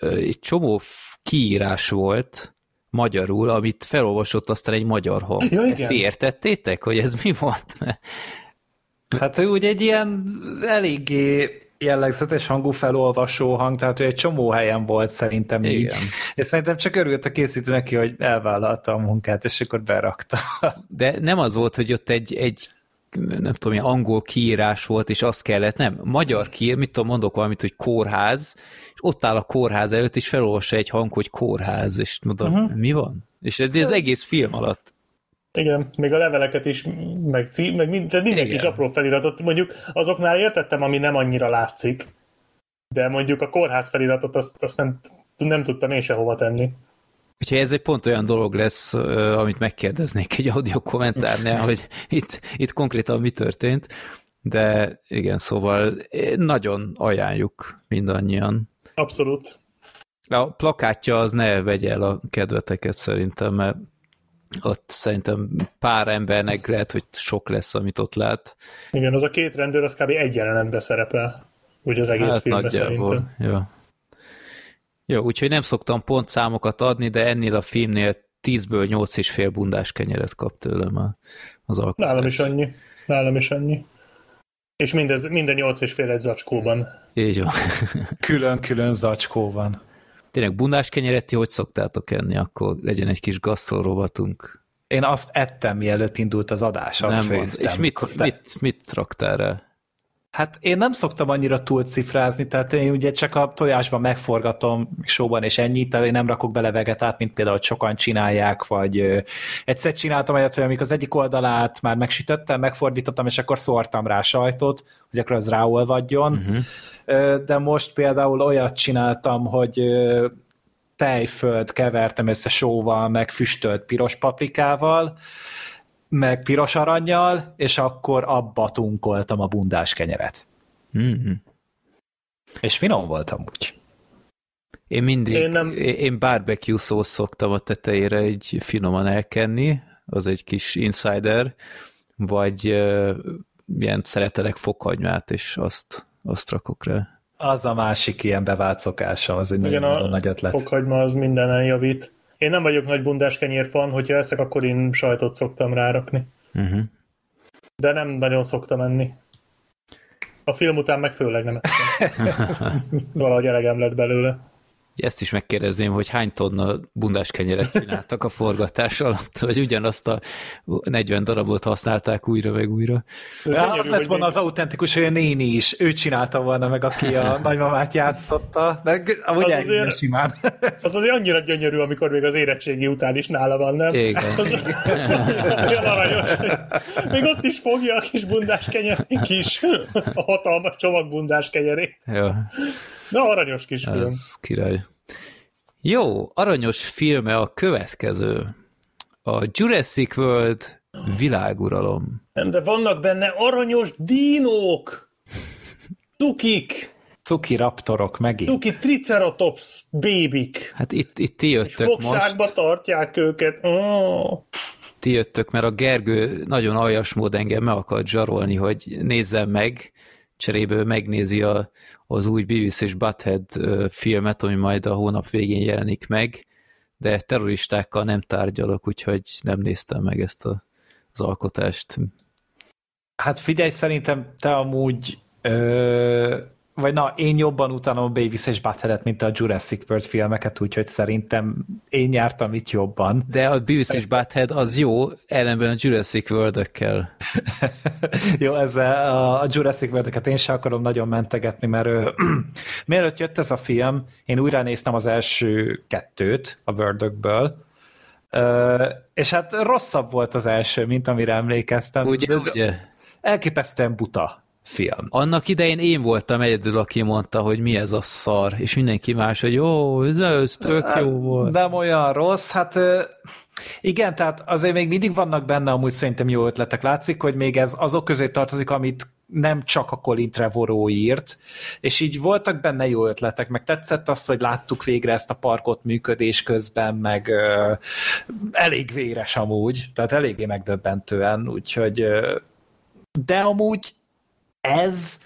egy csomó kiírás volt magyarul, amit felolvasott aztán egy magyar hang. Ja, igen. Ezt értettétek, hogy ez mi volt? Hát ő ugye egy ilyen eléggé jellegzetes hangú felolvasó hang, tehát ő egy csomó helyen volt szerintem így. Igen. És szerintem csak örült a készítő neki, hogy elvállalta a munkát, és akkor berakta. De nem az volt, hogy ott egy, egy nem tudom, ilyen angol kiírás volt, és azt kellett, nem, magyar kiír, mit tudom, mondok valamit, hogy kórház, és ott áll a kórház előtt, és felolvassa egy hang, hogy kórház, és mondom, uh-huh. mi van? És ez az egész film alatt. Igen, még a leveleket is, meg, cí, meg mind, tehát mindenki is apró feliratot, mondjuk azoknál értettem, ami nem annyira látszik, de mondjuk a kórház feliratot azt, azt nem, nem tudtam én sehova tenni. Úgyhogy ez egy pont olyan dolog lesz, amit megkérdeznék egy audio kommentárnál, hogy itt, itt konkrétan mi történt, de igen, szóval nagyon ajánljuk mindannyian. Abszolút. A plakátja az ne vegye el a kedveteket szerintem, mert ott szerintem pár embernek lehet, hogy sok lesz, amit ott lát. Igen, az a két rendőr az kb. egy jelenetben szerepel, úgy az egész hát filmben szerintem. Ja. Jó, úgyhogy nem szoktam pontszámokat adni, de ennél a filmnél 10-ből 8 és fél bundás kenyeret kap tőlem az alkotás. Nálam is annyi. Nálam is annyi. És mindez, minden 8 és fél egy zacskóban. Így van. Külön-külön zacskóban. Tényleg bundás kenyeret ti hogy szoktátok enni? Akkor legyen egy kis gasztorovatunk. Én azt ettem, mielőtt indult az adás, azt Nem És mit, mit, mit raktál rá? Hát én nem szoktam annyira túlcifrázni, tehát én ugye csak a tojásban megforgatom sóban és ennyi, tehát én nem rakok bele vegetát, mint például sokan csinálják, vagy ö, egyszer csináltam egyet, hogy amikor az egyik oldalát már megsütöttem, megfordítottam, és akkor szórtam rá sajtot, hogy akkor az ráolvadjon, uh-huh. de most például olyat csináltam, hogy ö, tejföld kevertem össze sóval, meg füstölt piros paprikával, meg piros aranyjal, és akkor abba tunkoltam a bundás kenyeret. Mm-hmm. És finom voltam úgy. Én mindig, én, nem... én barbecue szósz szoktam a tetejére egy finoman elkenni, az egy kis insider, vagy uh, ilyen szeretelek fokhagymát, és azt, azt rakok rá. Az a másik ilyen bevált szokása, az egy Igen, nagyon, nagyon nagy ötlet. fokhagyma az mindenen javít. Én nem vagyok nagy bundás kenyér fan, hogyha eszek, akkor én sajtot szoktam rárakni. Uh-huh. De nem nagyon szoktam enni. A film után meg főleg nem ettem. Valahogy elegem lett belőle. Ezt is megkérdezném, hogy hány tonna bundás kenyeret csináltak a forgatás alatt, vagy ugyanazt a 40 darabot használták újra meg újra. De az lett volna az autentikus, hogy a néni is, ő csinálta volna meg, aki a nagymamát játszotta, de amúgy az azért, simán. Az azért annyira gyönyörű, amikor még az érettségi után is nála van, nem? Igen. Az, az olyan aranyos. Még ott is fogja a kis bundás kenyer, kis, a hatalmas csomag bundás kenyerét. Jó. Na, aranyos kis film. Ez király. Jó, aranyos filme a következő. A Jurassic World világuralom. De vannak benne aranyos dínók! Cukik! Cuki raptorok megint. Cuki triceratops bébik. Hát itt, itt ti jöttök És fogságba most. tartják őket. Oh. Ti jöttök, mert a Gergő nagyon aljas mód engem meg akart zsarolni, hogy nézzem meg, cseréből megnézi a, az új Beavis és Butthead filmet, ami majd a hónap végén jelenik meg, de terroristákkal nem tárgyalok, úgyhogy nem néztem meg ezt a, az alkotást. Hát figyelj, szerintem te amúgy ö, vagy na, én jobban utánom a Beavis és Butthead-et, mint a Jurassic World filmeket, úgyhogy szerintem én nyártam itt jobban. De a Beavis és Butthead az jó, ellenben a Jurassic world jó, ezzel a Jurassic world én sem akarom nagyon mentegetni, mert ő, mielőtt jött ez a film, én újra néztem az első kettőt a world és hát rosszabb volt az első, mint amire emlékeztem. Ugye, ugye? Elképesztően buta film. Annak idején én voltam egyedül, aki mondta, hogy mi ez a szar, és mindenki más, hogy jó, ez, ez tök jó hát, volt. Nem olyan rossz, hát igen, tehát azért még mindig vannak benne amúgy szerintem jó ötletek. Látszik, hogy még ez azok közé tartozik, amit nem csak a Colin Trevorrow írt, és így voltak benne jó ötletek, meg tetszett az, hogy láttuk végre ezt a parkot működés közben, meg ö, elég véres amúgy, tehát eléggé megdöbbentően, úgyhogy ö, de amúgy ez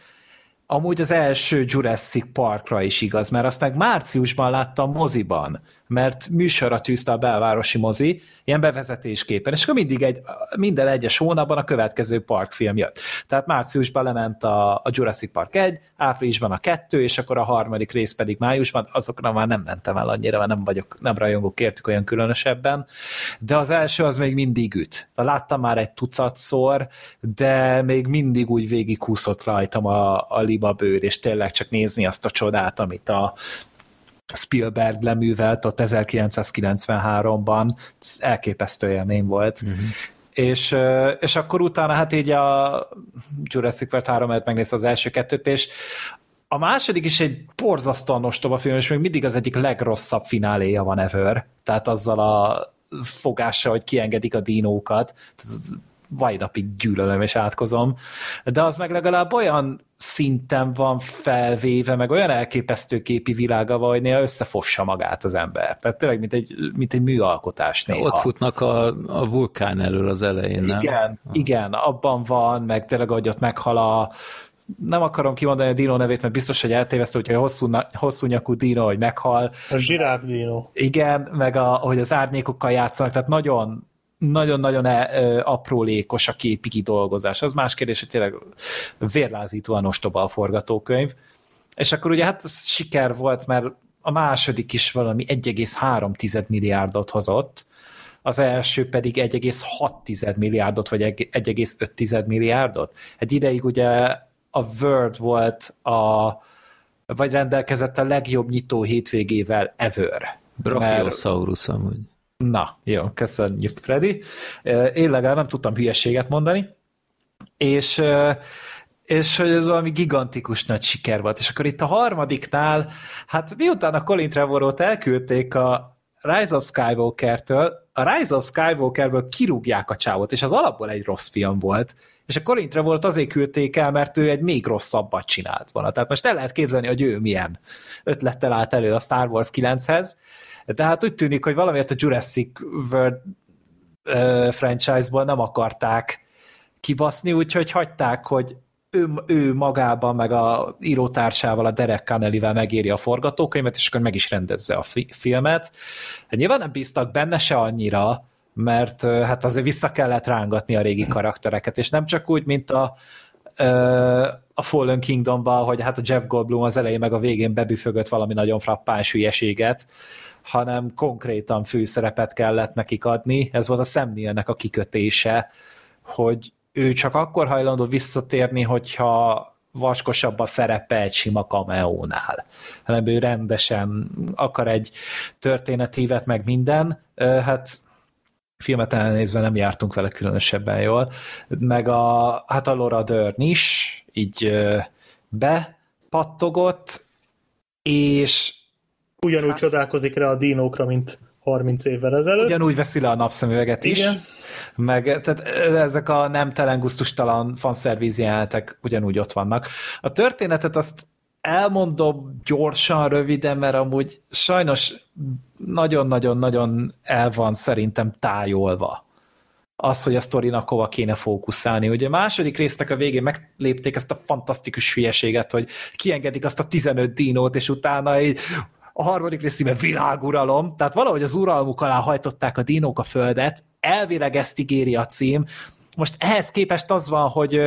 amúgy az első Jurassic Parkra is igaz, mert azt meg márciusban láttam moziban, mert műsorra tűzte a belvárosi mozi, ilyen bevezetésképpen, és akkor mindig egy, minden egyes hónapban a következő parkfilm jött. Tehát márciusban lement a, a Jurassic Park 1, áprilisban a kettő, és akkor a harmadik rész pedig májusban, azokra már nem mentem el annyira, mert nem vagyok, nem rajongok értük olyan különösebben, de az első az még mindig üt. Láttam már egy tucatszor, de még mindig úgy végigkúszott rajtam a, a libabőr, és tényleg csak nézni azt a csodát, amit a, Spielberg leművelt ott 1993-ban, ez elképesztő élmény volt. Uh-huh. És, és akkor utána hát így a Jurassic World 3 et megnézte az első kettőt, és a második is egy borzasztóan ostoba film, és még mindig az egyik legrosszabb fináléja van ever. Tehát azzal a fogással, hogy kiengedik a dinókat. Ez vajnapig gyűlölöm és átkozom, de az meg legalább olyan szinten van felvéve, meg olyan elképesztő képi világa van, hogy néha összefossa magát az ember. Tehát tényleg, mint egy, mint egy műalkotás néha. Ott futnak a, a vulkán elől az elején, nem? Igen, igen, abban van, meg tényleg, hogy ott meghal a nem akarom kimondani a Dino nevét, mert biztos, hogy eltévesztő, hogy a hosszú, hosszú nyakú Dino, hogy meghal. A zsiráf Dino. Igen, meg a, hogy az árnyékokkal játszanak, tehát nagyon nagyon-nagyon e, aprólékos a képi kidolgozás. Az más kérdés, hogy tényleg vérlázítóan ostoba a forgatókönyv. És akkor ugye hát siker volt, mert a második is valami 1,3 milliárdot hozott, az első pedig 1,6 milliárdot, vagy 1,5 milliárdot. Egy ideig ugye a Word volt a, vagy rendelkezett a legjobb nyitó hétvégével ever. Brachiosaurus amúgy. Na, jó, köszönjük, Freddy. Én legalább nem tudtam hülyeséget mondani, és, és hogy ez valami gigantikus nagy siker volt. És akkor itt a harmadiknál, hát miután a Colin Trevorot elküldték a Rise of Skywalker-től, a Rise of Skywalkerből kirúgják a csávot, és az alapból egy rossz film volt, és a Colin Trevorot azért küldték el, mert ő egy még rosszabbat csinált volna. Tehát most el lehet képzelni, hogy ő milyen ötlettel állt elő a Star Wars 9-hez, tehát úgy tűnik, hogy valamiért a Jurassic World uh, franchise-ból nem akarták kibaszni, úgyhogy hagyták, hogy ő, ő magában, meg a írótársával, a Derek Connelly-vel megéri a forgatókönyvet, és akkor meg is rendezze a fi- filmet. Hát nyilván nem bíztak benne se annyira, mert hát azért vissza kellett rángatni a régi karaktereket, és nem csak úgy, mint a, a Fallen Kingdomban, hogy hát a Jeff Goldblum az elején meg a végén bebüfögött valami nagyon frappáns hülyeséget, hanem konkrétan főszerepet kellett nekik adni. Ez volt a Szemnélnek a kikötése, hogy ő csak akkor hajlandó visszatérni, hogyha vaskosabb a szerepe egy sima kameónál, hanem ő rendesen akar egy történetívet, meg minden. Hát filmet elnézve nem jártunk vele különösebben jól, meg a, hát a Laura Dern is így bepattogott, és Ugyanúgy hát. csodálkozik rá a dinókra, mint 30 évvel ezelőtt. Ugyanúgy veszi le a napszemüveget is. Igen. Meg tehát ezek a nemtelen, guztustalan fanszervíz jelenetek ugyanúgy ott vannak. A történetet azt elmondom gyorsan, röviden, mert amúgy sajnos nagyon-nagyon-nagyon el van szerintem tájolva az, hogy a sztorinak hova kéne fókuszálni. Ugye a második résznek a végén meglépték ezt a fantasztikus hülyeséget, hogy kiengedik azt a 15 dinót, és utána így a harmadik részében világuralom, tehát valahogy az uralmuk alá hajtották a dinók a földet, elvileg ezt ígéri a cím, most ehhez képest az van, hogy,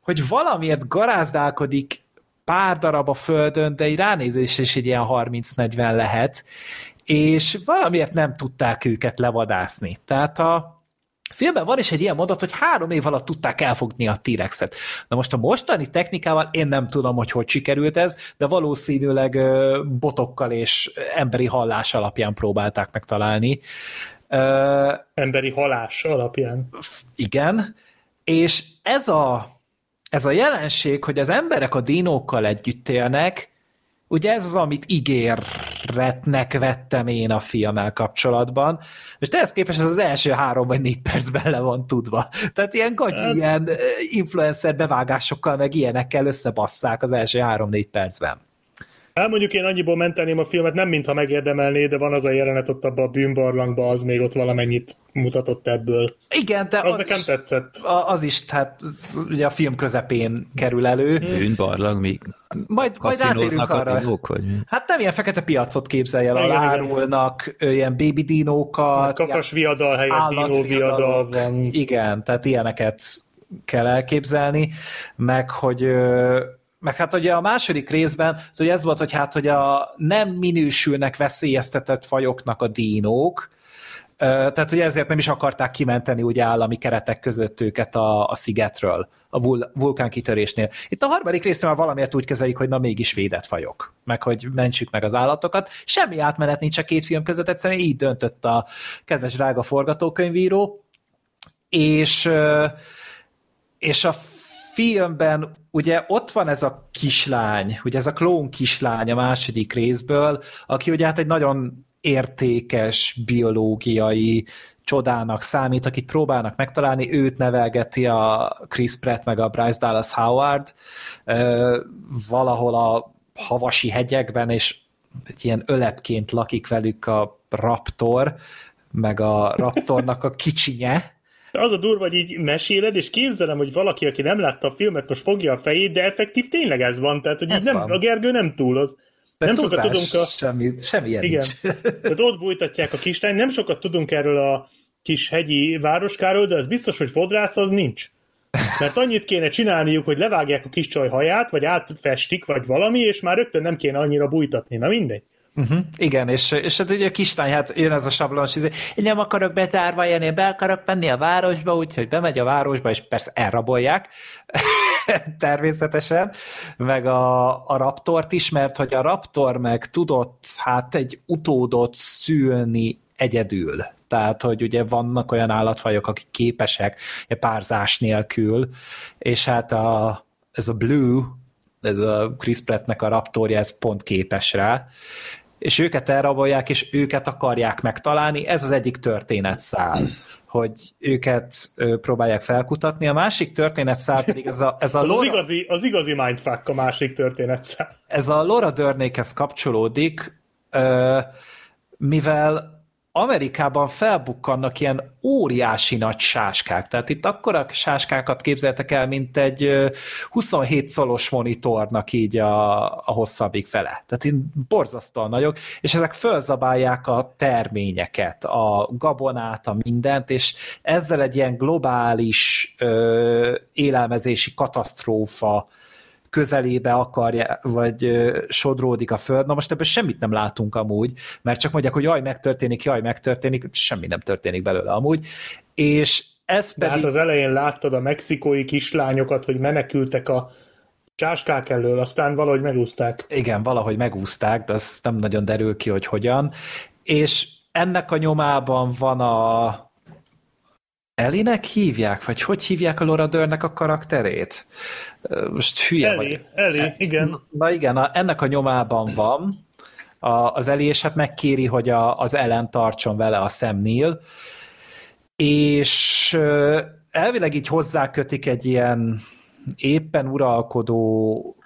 hogy valamiért garázdálkodik pár darab a földön, de egy ránézés is egy ilyen 30-40 lehet, és valamiért nem tudták őket levadászni. Tehát a, filmben van is egy ilyen mondat, hogy három év alatt tudták elfogni a T-rexet. Na most a mostani technikával én nem tudom, hogy hogy sikerült ez, de valószínűleg botokkal és emberi hallás alapján próbálták megtalálni. Emberi halás alapján. Igen, és ez a, ez a jelenség, hogy az emberek a dinókkal együtt élnek, Ugye ez az, amit ígéretnek vettem én a filmmel kapcsolatban, és ehhez képest ez az első három vagy négy percben le van tudva. Tehát ilyen gagy, hát. ilyen influencer bevágásokkal, meg ilyenekkel összebasszák az első három-négy percben. Hát mondjuk én annyiból menteném a filmet, nem mintha megérdemelné, de van az a jelenet ott abban a bűnbarlangban, az még ott valamennyit mutatott ebből. Igen, de Az, az, nekem is, tetszett. a- az is, tehát az ugye a film közepén kerül elő. Bűnbarlang, mi Majd, majd a arra. dinók, vagy? Hát nem ilyen fekete piacot képzelj el, ahol árulnak ilyen baby dinókat, Kakas viadal helyett dinó viadal van. Igen, tehát ilyeneket kell elképzelni, meg hogy ö, meg hát ugye a második részben, ugye ez volt, hogy hát, hogy a nem minősülnek veszélyeztetett fajoknak a dínók, tehát ugye ezért nem is akarták kimenteni ugye állami keretek között őket a, a szigetről, a vul, vulkánkitörésnél. Itt a harmadik részben már valamiért úgy kezelik, hogy na mégis védett fajok, meg hogy mentsük meg az állatokat. Semmi átmenet nincs a két film között, egyszerűen így döntött a kedves drága forgatókönyvíró, és, és a filmben ugye ott van ez a kislány, ugye ez a klón kislány a második részből, aki ugye hát egy nagyon értékes biológiai csodának számít, akit próbálnak megtalálni, őt nevelgeti a Chris Pratt meg a Bryce Dallas Howard valahol a havasi hegyekben, és egy ilyen ölepként lakik velük a raptor, meg a raptornak a kicsinye, az a durva, hogy így meséled, és képzelem, hogy valaki, aki nem látta a filmet, most fogja a fejét, de effektív tényleg ez van. Tehát, hogy Ez nem, van. a Gergő nem túloz. de nem sokat tudunk a... semmi, semmi ilyen Igen. nincs. Tehát ott bújtatják a kislány, nem sokat tudunk erről a kis hegyi városkáról, de az biztos, hogy fodrász az nincs. Mert annyit kéne csinálniuk, hogy levágják a kis csaj haját, vagy átfestik, vagy valami, és már rögtön nem kéne annyira bújtatni. Na mindegy. Uh-huh. Igen, és, és hát ugye a kislány, hát jön ez a sablonos, izé, én nem akarok betárva jönni, be akarok menni a városba, úgyhogy bemegy a városba, és persze elrabolják, természetesen, meg a, a raptort is, mert hogy a raptor meg tudott hát egy utódot szülni egyedül. Tehát, hogy ugye vannak olyan állatfajok, akik képesek párzás nélkül, és hát a, ez a Blue, ez a Chris Prattnek a raptorja, ez pont képes rá, és őket elrabolják, és őket akarják megtalálni. Ez az egyik történetszál, hogy őket ö, próbálják felkutatni. A másik történetszál pedig ez a, ez a Az, az, Laura, igazi, az igazi mindfuck a másik történetszál. ez a Laura Dörnékhez kapcsolódik, ö, mivel Amerikában felbukkannak ilyen óriási nagy sáskák. Tehát itt akkora sáskákat képzeltek el, mint egy ö, 27 szolos monitornak így a, a hosszabbik fele. Tehát így borzasztóan nagyok, és ezek fölzabálják a terményeket, a gabonát, a mindent, és ezzel egy ilyen globális ö, élelmezési katasztrófa közelébe akarja, vagy sodródik a föld. Na most ebből semmit nem látunk amúgy, mert csak mondják, hogy jaj, megtörténik, jaj, megtörténik, semmi nem történik belőle amúgy. És ez De pedig... hát az elején láttad a mexikói kislányokat, hogy menekültek a sáskák elől, aztán valahogy megúzták. Igen, valahogy megúzták, de az nem nagyon derül ki, hogy hogyan. És ennek a nyomában van a Elinek hívják? Vagy hogy hívják a Laura Dörnek a karakterét? Most hülye Elé, vagy. elé, igen. Na igen, a, ennek a nyomában van a, az Eli, és hát megkéri, hogy a, az ellen tartson vele a Neill, és elvileg így hozzákötik egy ilyen éppen uralkodó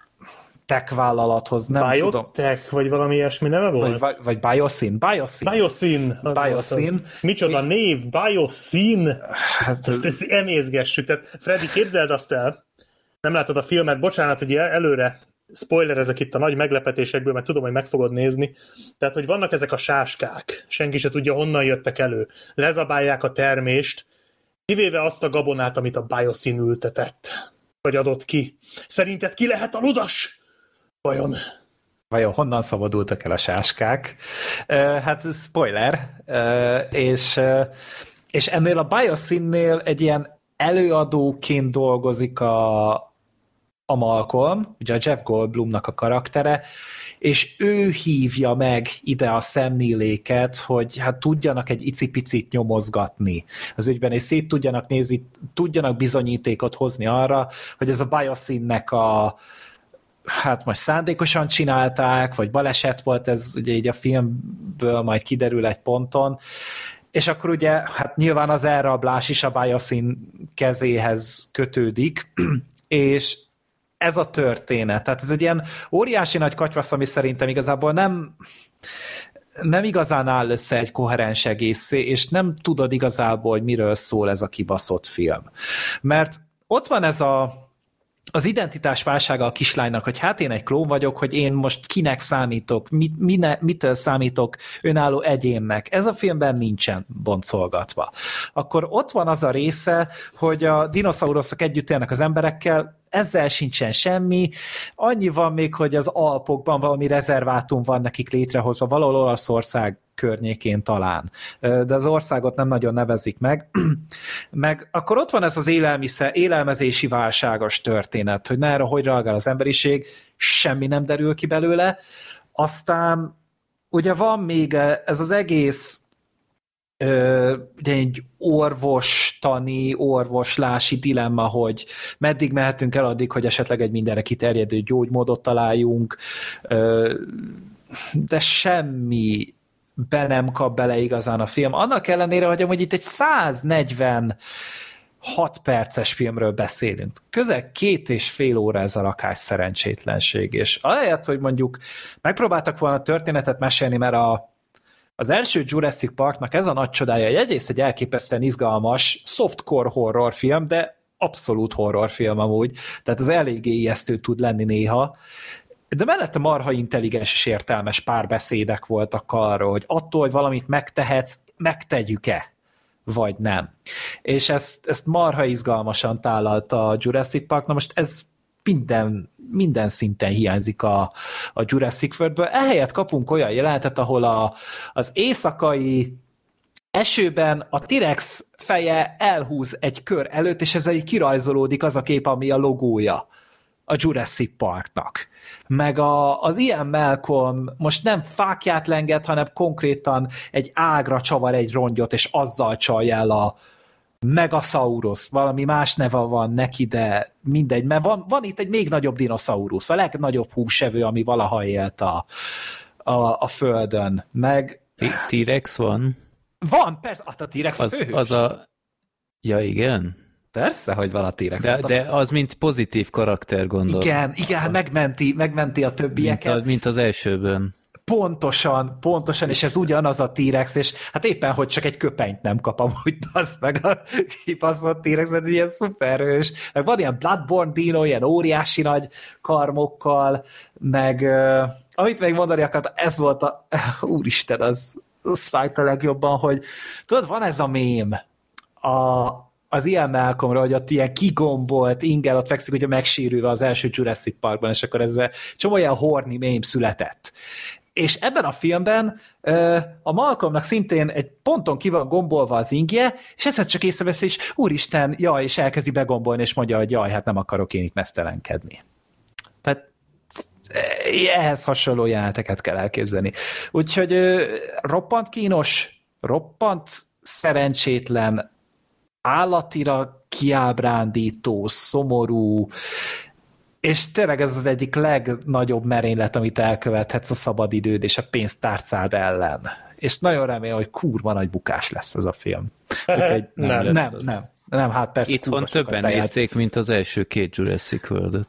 tech vállalathoz, nem tudom. Biotech, vagy valami ilyesmi neve volt? Vagy, vagy, az Biosyn. volt az. Micsoda név, Biosyn. Hát, Ezt, ezt emészgessük. Tehát Freddy, képzeld azt el, nem látod a filmet, bocsánat, hogy előre spoilerezek itt a nagy meglepetésekből, mert tudom, hogy meg fogod nézni. Tehát, hogy vannak ezek a sáskák, senki se tudja, honnan jöttek elő. Lezabálják a termést, kivéve azt a gabonát, amit a Biosyn ültetett, vagy adott ki. Szerinted ki lehet a ludas? Vajon? vajon honnan szabadultak el a sáskák? Hát spoiler, és, és ennél a Biosynnél egy ilyen előadóként dolgozik a, a Malcolm, ugye a Jeff Goldblumnak a karaktere, és ő hívja meg ide a szemnéléket, hogy hát tudjanak egy icipicit nyomozgatni az ügyben, és szét tudjanak nézni, tudjanak bizonyítékot hozni arra, hogy ez a Biosynnek a, hát most szándékosan csinálták, vagy baleset volt, ez ugye így a filmből majd kiderül egy ponton, és akkor ugye, hát nyilván az elrablás is a Biosyn kezéhez kötődik, és ez a történet. Tehát ez egy ilyen óriási nagy katyvasz, ami szerintem igazából nem nem igazán áll össze egy koherens egészé, és nem tudod igazából, hogy miről szól ez a kibaszott film. Mert ott van ez a az identitás válsága a kislánynak, hogy hát én egy klón vagyok, hogy én most kinek számítok, mit, mine, mitől számítok önálló egyénnek. Ez a filmben nincsen boncolgatva. Akkor ott van az a része, hogy a dinoszauruszok együtt élnek az emberekkel, ezzel sincsen semmi. Annyi van még, hogy az Alpokban valami rezervátum van nekik létrehozva, valahol Olaszország környékén talán. De az országot nem nagyon nevezik meg. meg akkor ott van ez az élelmiszer, élelmezési válságos történet, hogy ne erre hogy reagál az emberiség, semmi nem derül ki belőle. Aztán ugye van még ez az egész ugye egy orvostani, orvoslási dilemma, hogy meddig mehetünk el addig, hogy esetleg egy mindenre kiterjedő gyógymódot találjunk, de semmi be nem kap bele igazán a film. Annak ellenére, hogy amúgy itt egy 140 6 perces filmről beszélünk. Közel két és fél óra ez a lakás szerencsétlenség, és ahelyett, hogy mondjuk megpróbáltak volna történetet mesélni, mert a, az első Jurassic Parknak ez a nagy csodája, egy egyrészt egy elképesztően izgalmas softcore horrorfilm, de abszolút horrorfilm amúgy, tehát az eléggé ijesztő tud lenni néha, de mellette marha intelligens és értelmes párbeszédek voltak arról, hogy attól, hogy valamit megtehetsz, megtegyük-e, vagy nem. És ezt, ezt marha izgalmasan tálalta a Jurassic Park, na most ez minden, minden szinten hiányzik a, a Jurassic Worldből. Ehelyett kapunk olyan jelenetet, ahol a, az éjszakai esőben a T-rex feje elhúz egy kör előtt, és ezzel így kirajzolódik az a kép, ami a logója a Jurassic Parknak. Meg a, az ilyen Malcolm most nem fákját lenget, hanem konkrétan egy ágra csavar egy rongyot, és azzal csalja el a, Megasaurus, valami más neve van neki, de mindegy, mert van, van itt egy még nagyobb dinoszaurusz, a legnagyobb húsevő, ami valaha élt a, a, a Földön, meg... T-Rex van? Van, persze, hát a T-Rex az, a az a... Ja, igen? Persze, hogy van a T-Rex. De, de az mint pozitív karakter, gondolom. Igen, igen, megmenti, megmenti a többieket. Mint, a, mint az elsőben. Pontosan, pontosan, és ez ugyanaz a T-Rex, és hát éppen, hogy csak egy köpenyt nem kap amúgy, az meg a kibaszott T-Rex, ez ilyen szuperős. Meg van ilyen Bloodborne dino, ilyen óriási nagy karmokkal, meg uh, amit még mondani akartam, ez volt a, uh, úristen, az, az fájt a legjobban, hogy tudod, van ez a mém, a, az ilyen Malcolmra, hogy ott ilyen kigombolt ingel ott fekszik, ugye megsérülve az első Jurassic Parkban, és akkor ezzel csomó olyan horni mém született és ebben a filmben a Malcolmnak szintén egy ponton ki van gombolva az ingje, és ezt csak észrevesz, és úristen, jaj, és elkezdi begombolni, és mondja, hogy jaj, hát nem akarok én itt mesztelenkedni. Tehát ehhez hasonló jeleneteket kell elképzelni. Úgyhogy roppant kínos, roppant szerencsétlen, állatira kiábrándító, szomorú, és tényleg ez az egyik legnagyobb merénylet, amit elkövethetsz a szabadidőd és a pénztárcád ellen. És nagyon remélem, hogy kurva nagy bukás lesz ez a film. Úgyhogy nem, nem, nem, nem. Nem, hát persze. Itthon többen nézték, mint az első két Jurassic world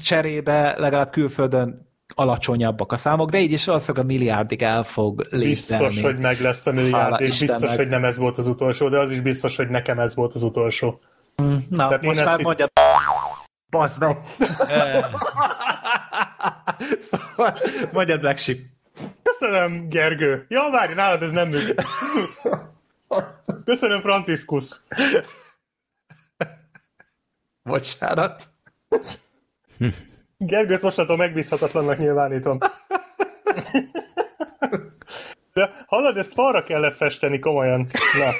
Cserébe legalább külföldön alacsonyabbak a számok, de így is valószínűleg a milliárdig el fog létezni. Biztos, hogy meg lesz a milliárd, és biztos, meg... hogy nem ez volt az utolsó, de az is biztos, hogy nekem ez volt az utolsó. Mm, na, Tehát most már itt... mondjad Basz meg! szóval, mondjad Black Sheep. Köszönöm, Gergő. Ja, várj, nálad ez nem működik. Köszönöm, Franciscus. Bocsánat. Gergőt mostantól megbízhatatlannak nyilvánítom. De hallod, ezt falra kellett festeni komolyan. Na.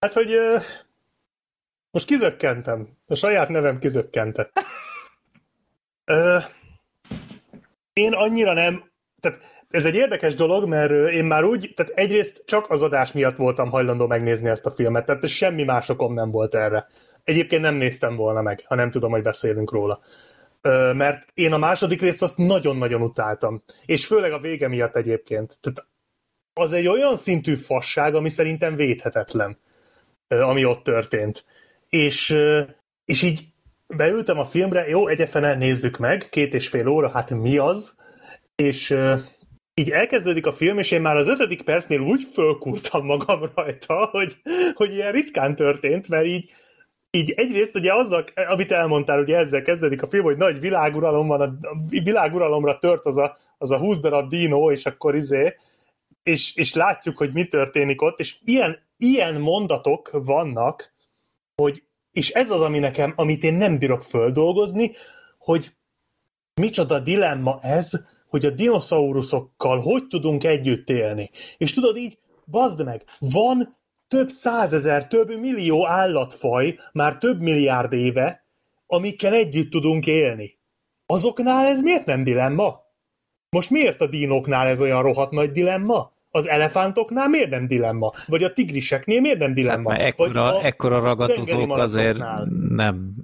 Hát, hogy most kizökkentem. A saját nevem kizökkentett. Én annyira nem... Tehát ez egy érdekes dolog, mert én már úgy, tehát egyrészt csak az adás miatt voltam hajlandó megnézni ezt a filmet, tehát semmi másokom nem volt erre. Egyébként nem néztem volna meg, ha nem tudom, hogy beszélünk róla. Mert én a második részt azt nagyon-nagyon utáltam. És főleg a vége miatt egyébként. Tehát az egy olyan szintű fasság, ami szerintem védhetetlen, ami ott történt és, és így beültem a filmre, jó, egyefene nézzük meg, két és fél óra, hát mi az? És így elkezdődik a film, és én már az ötödik percnél úgy fölkultam magam rajta, hogy, hogy ilyen ritkán történt, mert így, így egyrészt ugye azzal, amit elmondtál, ugye ezzel kezdődik a film, hogy nagy világuralom van, a világuralomra tört az a, az a 20 darab dino, és akkor izé, és, és látjuk, hogy mi történik ott, és ilyen, ilyen mondatok vannak, hogy, és ez az, ami nekem, amit én nem bírok földolgozni, hogy micsoda dilemma ez, hogy a dinoszauruszokkal hogy tudunk együtt élni. És tudod így, bazd meg, van több százezer, több millió állatfaj már több milliárd éve, amikkel együtt tudunk élni. Azoknál ez miért nem dilemma? Most miért a dínoknál ez olyan rohadt nagy dilemma? Az elefántoknál miért nem dilemma? Vagy a tigriseknél miért nem dilemma? Hát, ekkora, ekkora ragadozók azért nem,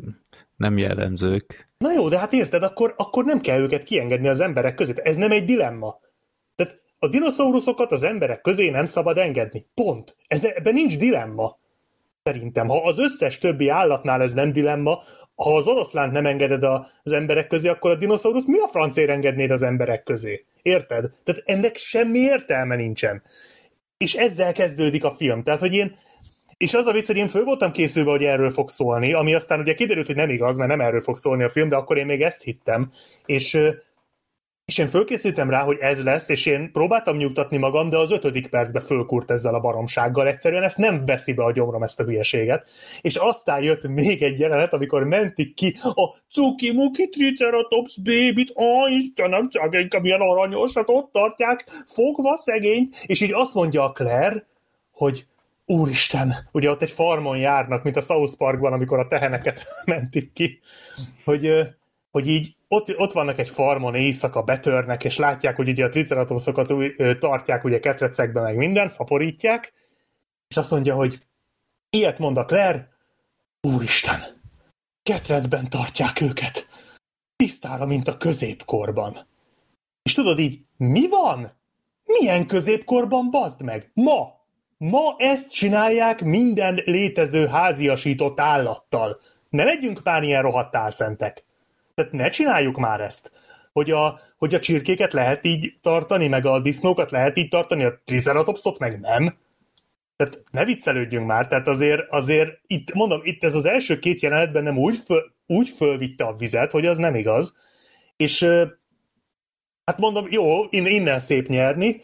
nem jellemzők. Na jó, de hát érted, akkor, akkor nem kell őket kiengedni az emberek közé. Ez nem egy dilemma. A dinoszauruszokat az emberek közé nem szabad engedni. Pont. Ez, ebben nincs dilemma. Szerintem, ha az összes többi állatnál ez nem dilemma, ha az oroszlánt nem engeded az emberek közé, akkor a dinoszaurusz mi a francér engednéd az emberek közé? Érted? Tehát ennek semmi értelme nincsen. És ezzel kezdődik a film. Tehát, hogy én és az a vicc, hogy én föl voltam készülve, hogy erről fog szólni, ami aztán ugye kiderült, hogy nem igaz, mert nem erről fog szólni a film, de akkor én még ezt hittem. És és én fölkészültem rá, hogy ez lesz, és én próbáltam nyugtatni magam, de az ötödik percbe fölkúrt ezzel a baromsággal. Egyszerűen ezt nem veszi be a gyomrom ezt a hülyeséget. És aztán jött még egy jelenet, amikor mentik ki a cuki muki triceratops bébit, ó, Istenem, csak milyen aranyosat, ott tartják, fogva szegény, és így azt mondja a Claire, hogy úristen, ugye ott egy farmon járnak, mint a South Parkban, amikor a teheneket mentik ki, hogy, hogy így ott, ott vannak egy farmon, éjszaka betörnek, és látják, hogy ugye a triceratopsokat tartják ugye ketrecekbe, meg minden, szaporítják, és azt mondja, hogy ilyet mond a Claire, úristen, ketrecben tartják őket, tisztára, mint a középkorban. És tudod így, mi van? Milyen középkorban, bazd meg? Ma! Ma ezt csinálják minden létező háziasított állattal. Ne legyünk már ilyen rohadt álszentek. Tehát ne csináljuk már ezt. Hogy a, hogy a csirkéket lehet így tartani, meg a disznókat lehet így tartani, a triceratopsot meg nem. Tehát ne viccelődjünk már, tehát azért, azért itt, mondom, itt ez az első két jelenetben nem úgy, föl, úgy fölvitte a vizet, hogy az nem igaz. És hát mondom, jó, innen szép nyerni,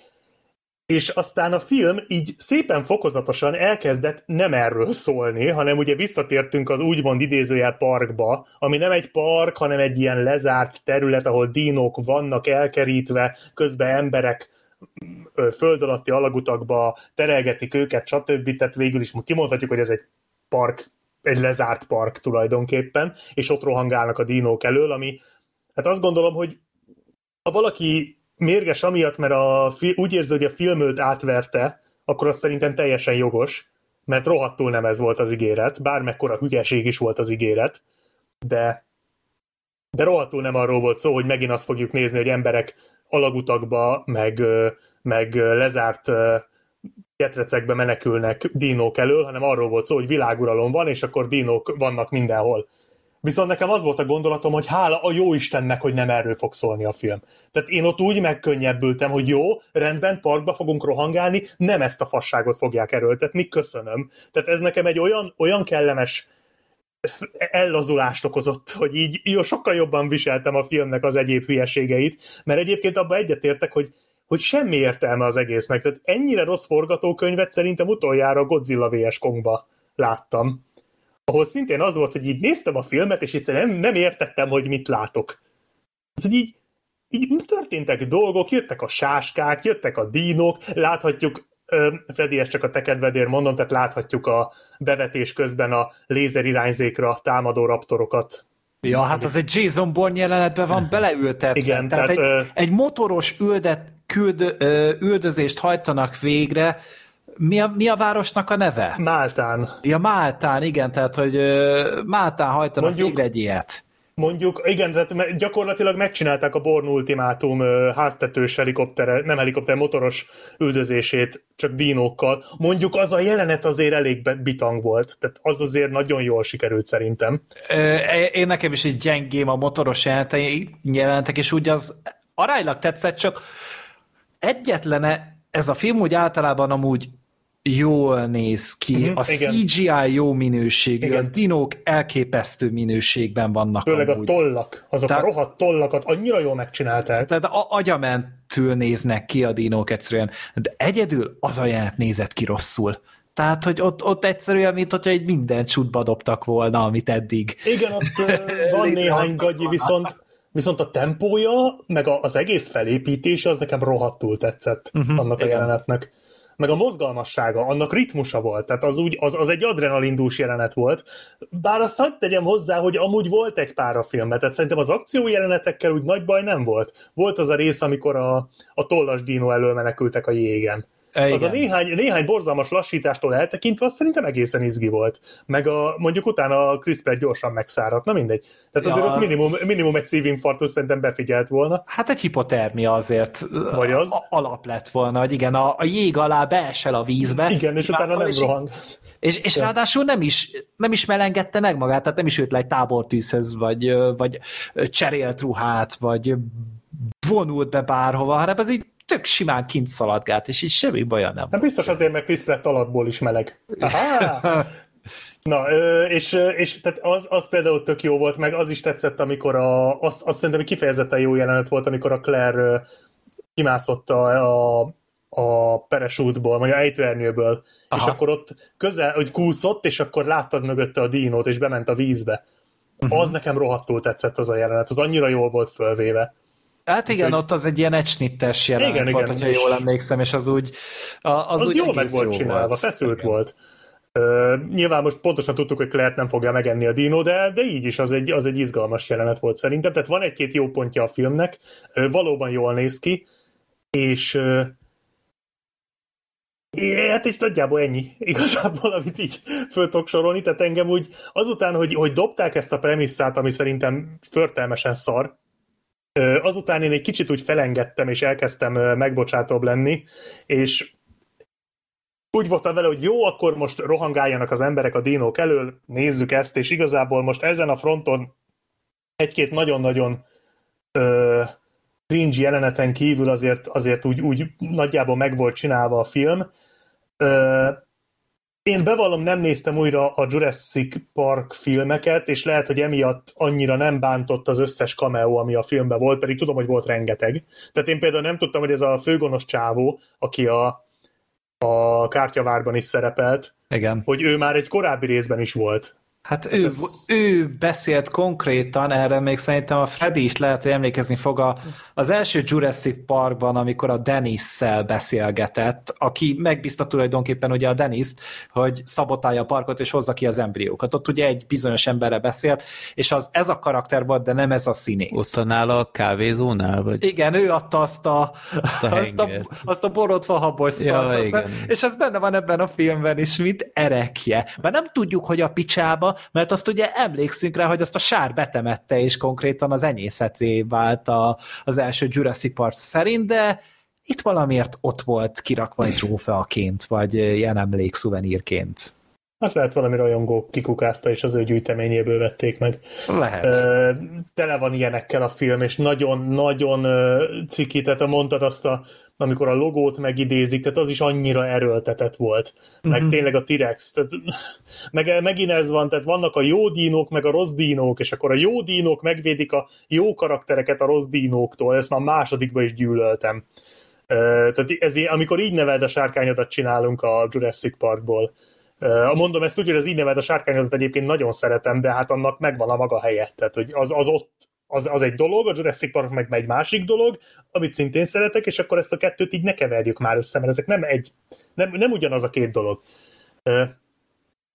és aztán a film így szépen fokozatosan elkezdett nem erről szólni, hanem ugye visszatértünk az úgymond idézőjel parkba, ami nem egy park, hanem egy ilyen lezárt terület, ahol dínok vannak elkerítve, közben emberek föld alatti alagutakba terelgetik őket, stb. Tehát végül is kimondhatjuk, hogy ez egy park, egy lezárt park tulajdonképpen, és ott rohangálnak a dínók elől, ami hát azt gondolom, hogy ha valaki mérges amiatt, mert a, úgy érzi, hogy a film őt átverte, akkor az szerintem teljesen jogos, mert rohadtul nem ez volt az ígéret, bármekkora hülyeség is volt az ígéret, de, de rohadtul nem arról volt szó, hogy megint azt fogjuk nézni, hogy emberek alagutakba, meg, meg lezárt ketrecekbe menekülnek dínók elől, hanem arról volt szó, hogy világuralom van, és akkor dínók vannak mindenhol. Viszont nekem az volt a gondolatom, hogy hála a jó Istennek, hogy nem erről fog szólni a film. Tehát én ott úgy megkönnyebbültem, hogy jó, rendben, parkba fogunk rohangálni, nem ezt a fasságot fogják erőltetni, köszönöm. Tehát ez nekem egy olyan, olyan kellemes ellazulást okozott, hogy így jó, sokkal jobban viseltem a filmnek az egyéb hülyeségeit, mert egyébként abban egyetértek, hogy hogy semmi értelme az egésznek. Tehát ennyire rossz forgatókönyvet szerintem utoljára Godzilla vs. Kongba láttam ahol szintén az volt, hogy így néztem a filmet, és egyszerűen nem, nem értettem, hogy mit látok. Ez, hogy így, így történtek dolgok, jöttek a sáskák, jöttek a dínok, láthatjuk, Freddy, ezt csak a te kedvedért mondom, tehát láthatjuk a bevetés közben a lézer irányzékra támadó raptorokat. Ja, hát az egy Jason Bourne jelenetben van beleültetve. Igen, tehát, tehát egy, ö... egy motoros üldet, küld, üldözést hajtanak végre, mi a, mi a városnak a neve? Máltán. Ja, Máltán, igen, tehát, hogy Máltán hajtanak Mondjuk, végre egy ilyet. Mondjuk, igen, tehát gyakorlatilag megcsinálták a Born Ultimátum háztetős helikopter, nem helikopter, motoros üldözését, csak dinókkal. Mondjuk az a jelenet azért elég bitang volt, tehát az azért nagyon jól sikerült szerintem. Én nekem is egy gyengém a motoros jelentek, és úgy az aránylag tetszett, csak egyetlene ez a film úgy általában amúgy jól néz ki, uh-huh, a igen. CGI jó minőségű, igen. a dinók elképesztő minőségben vannak Főleg amúgy. a tollak, azok tehát, a rohadt tollakat annyira jól megcsinálták. Tehát a agyamentül néznek ki a dinók egyszerűen, de egyedül az ajánlat nézett ki rosszul. Tehát, hogy ott, ott egyszerűen, mint hogyha egy minden csutba dobtak volna, amit eddig. Igen, ott van néhány gagyi, viszont viszont a tempója, meg az egész felépítése az nekem rohadtul tetszett uh-huh, annak igen. a jelenetnek meg a mozgalmassága, annak ritmusa volt, tehát az, úgy, az, az egy adrenalindús jelenet volt, bár azt hagyd tegyem hozzá, hogy amúgy volt egy pár a filmben, tehát szerintem az akció jelenetekkel úgy nagy baj nem volt. Volt az a rész, amikor a, a tollas dino elől menekültek a jégen. Igen. Az a néhány, néhány borzalmas lassítástól eltekintve, az szerintem egészen izgi volt. Meg a, mondjuk utána a Chris Pratt gyorsan megszáradt, na mindegy. Tehát azért ja. ott minimum, minimum egy szívinfarktus szerintem befigyelt volna. Hát egy hipotermia azért Vagy az? A, alap lett volna, hogy igen, a, a jég alá beesel a vízbe. Igen, és utána nem rohang. És, és ráadásul nem is, nem is melengedte meg magát, tehát nem is őt le egy tábortűzhöz, vagy, vagy cserélt ruhát, vagy vonult be bárhova, hanem ez így tök simán kint szaladgált, és így semmi baja nem. Nem biztos azért, mert Chris Pratt alapból is meleg. Na, és, és tehát az, az például tök jó volt, meg az is tetszett, amikor a, az, az szerintem kifejezetten jó jelenet volt, amikor a Claire kimászott a, a, a peresútból, vagy a ejtőernyőből, Aha. és akkor ott közel, hogy kúszott, és akkor láttad mögötte a dínót, és bement a vízbe. Uh-huh. Az nekem rohadtul tetszett az a jelenet, az annyira jól volt fölvéve. Hát igen, Úgy, ott az egy ilyen egysnittes jelenet igen, volt, igen, hogyha jól emlékszem, és az úgy az, az úgy jól meg volt csinálva, volt. feszült igen. volt. Uh, nyilván most pontosan tudtuk, hogy Claire nem fogja megenni a dino, de, de így is az egy, az egy izgalmas jelenet volt szerintem. Tehát van egy-két jó pontja a filmnek, uh, valóban jól néz ki, és uh, Hát és nagyjából ennyi igazából, amit így föl tudok sorolni, tehát engem úgy azután, hogy, hogy dobták ezt a premisszát, ami szerintem förtelmesen szar, Azután én egy kicsit úgy felengedtem, és elkezdtem megbocsátóbb lenni, és úgy voltam vele, hogy jó, akkor most rohangáljanak az emberek a dinók elől, nézzük ezt, és igazából most ezen a fronton egy-két nagyon-nagyon ö, cringe jeleneten kívül azért, azért úgy, úgy nagyjából meg volt csinálva a film. Ö, én bevallom, nem néztem újra a Jurassic Park filmeket, és lehet, hogy emiatt annyira nem bántott az összes cameo, ami a filmben volt, pedig tudom, hogy volt rengeteg. Tehát én például nem tudtam, hogy ez a főgonosz csávó, aki a, a kártyavárban is szerepelt, Igen. hogy ő már egy korábbi részben is volt. Hát ő, ez... ő beszélt konkrétan, erre még szerintem a Freddy is lehet, hogy emlékezni fog a, az első Jurassic Parkban, amikor a Dennis-szel beszélgetett, aki megbízta tulajdonképpen ugye a dennis hogy szabotálja a parkot és hozza ki az embriókat. Ott ugye egy bizonyos emberre beszélt, és az ez a karakter volt, de nem ez a színész. Ott nála a kávézónál? Vagy? Igen, ő adta azt a, azt a, azt a, azt a borotva habos ja, és ez benne van ebben a filmben is, mint erekje. Mert nem tudjuk, hogy a picsába mert azt ugye emlékszünk rá, hogy azt a sár betemette, és konkrétan az enyészeté vált a, az első Jurassic Park szerint, de itt valamiért ott volt kirakva egy trófeaként, vagy ilyen emlékszuvenírként. Hát lehet valami rajongó kikukázta, és az ő gyűjteményéből vették meg. Lehet. tele van ilyenekkel a film, és nagyon-nagyon ciki, tehát mondtad azt a, amikor a logót megidézik, tehát az is annyira erőltetett volt. Meg mm-hmm. tényleg a T-Rex. Tehát, meg, megint ez van, tehát vannak a jó dínók, meg a rossz dínók, és akkor a jó dínók megvédik a jó karaktereket a rossz dínóktól, ezt már másodikba is gyűlöltem. tehát ez, amikor így neveld a sárkányodat csinálunk a Jurassic Parkból, Mondom ezt úgy, hogy az így neved a sárkányodat egyébként nagyon szeretem, de hát annak megvan a maga helye. Tehát, hogy az, az ott az, az egy dolog, a Jurassic Park meg egy másik dolog, amit szintén szeretek, és akkor ezt a kettőt így ne keverjük már össze, mert ezek nem egy, nem, nem ugyanaz a két dolog. Uh,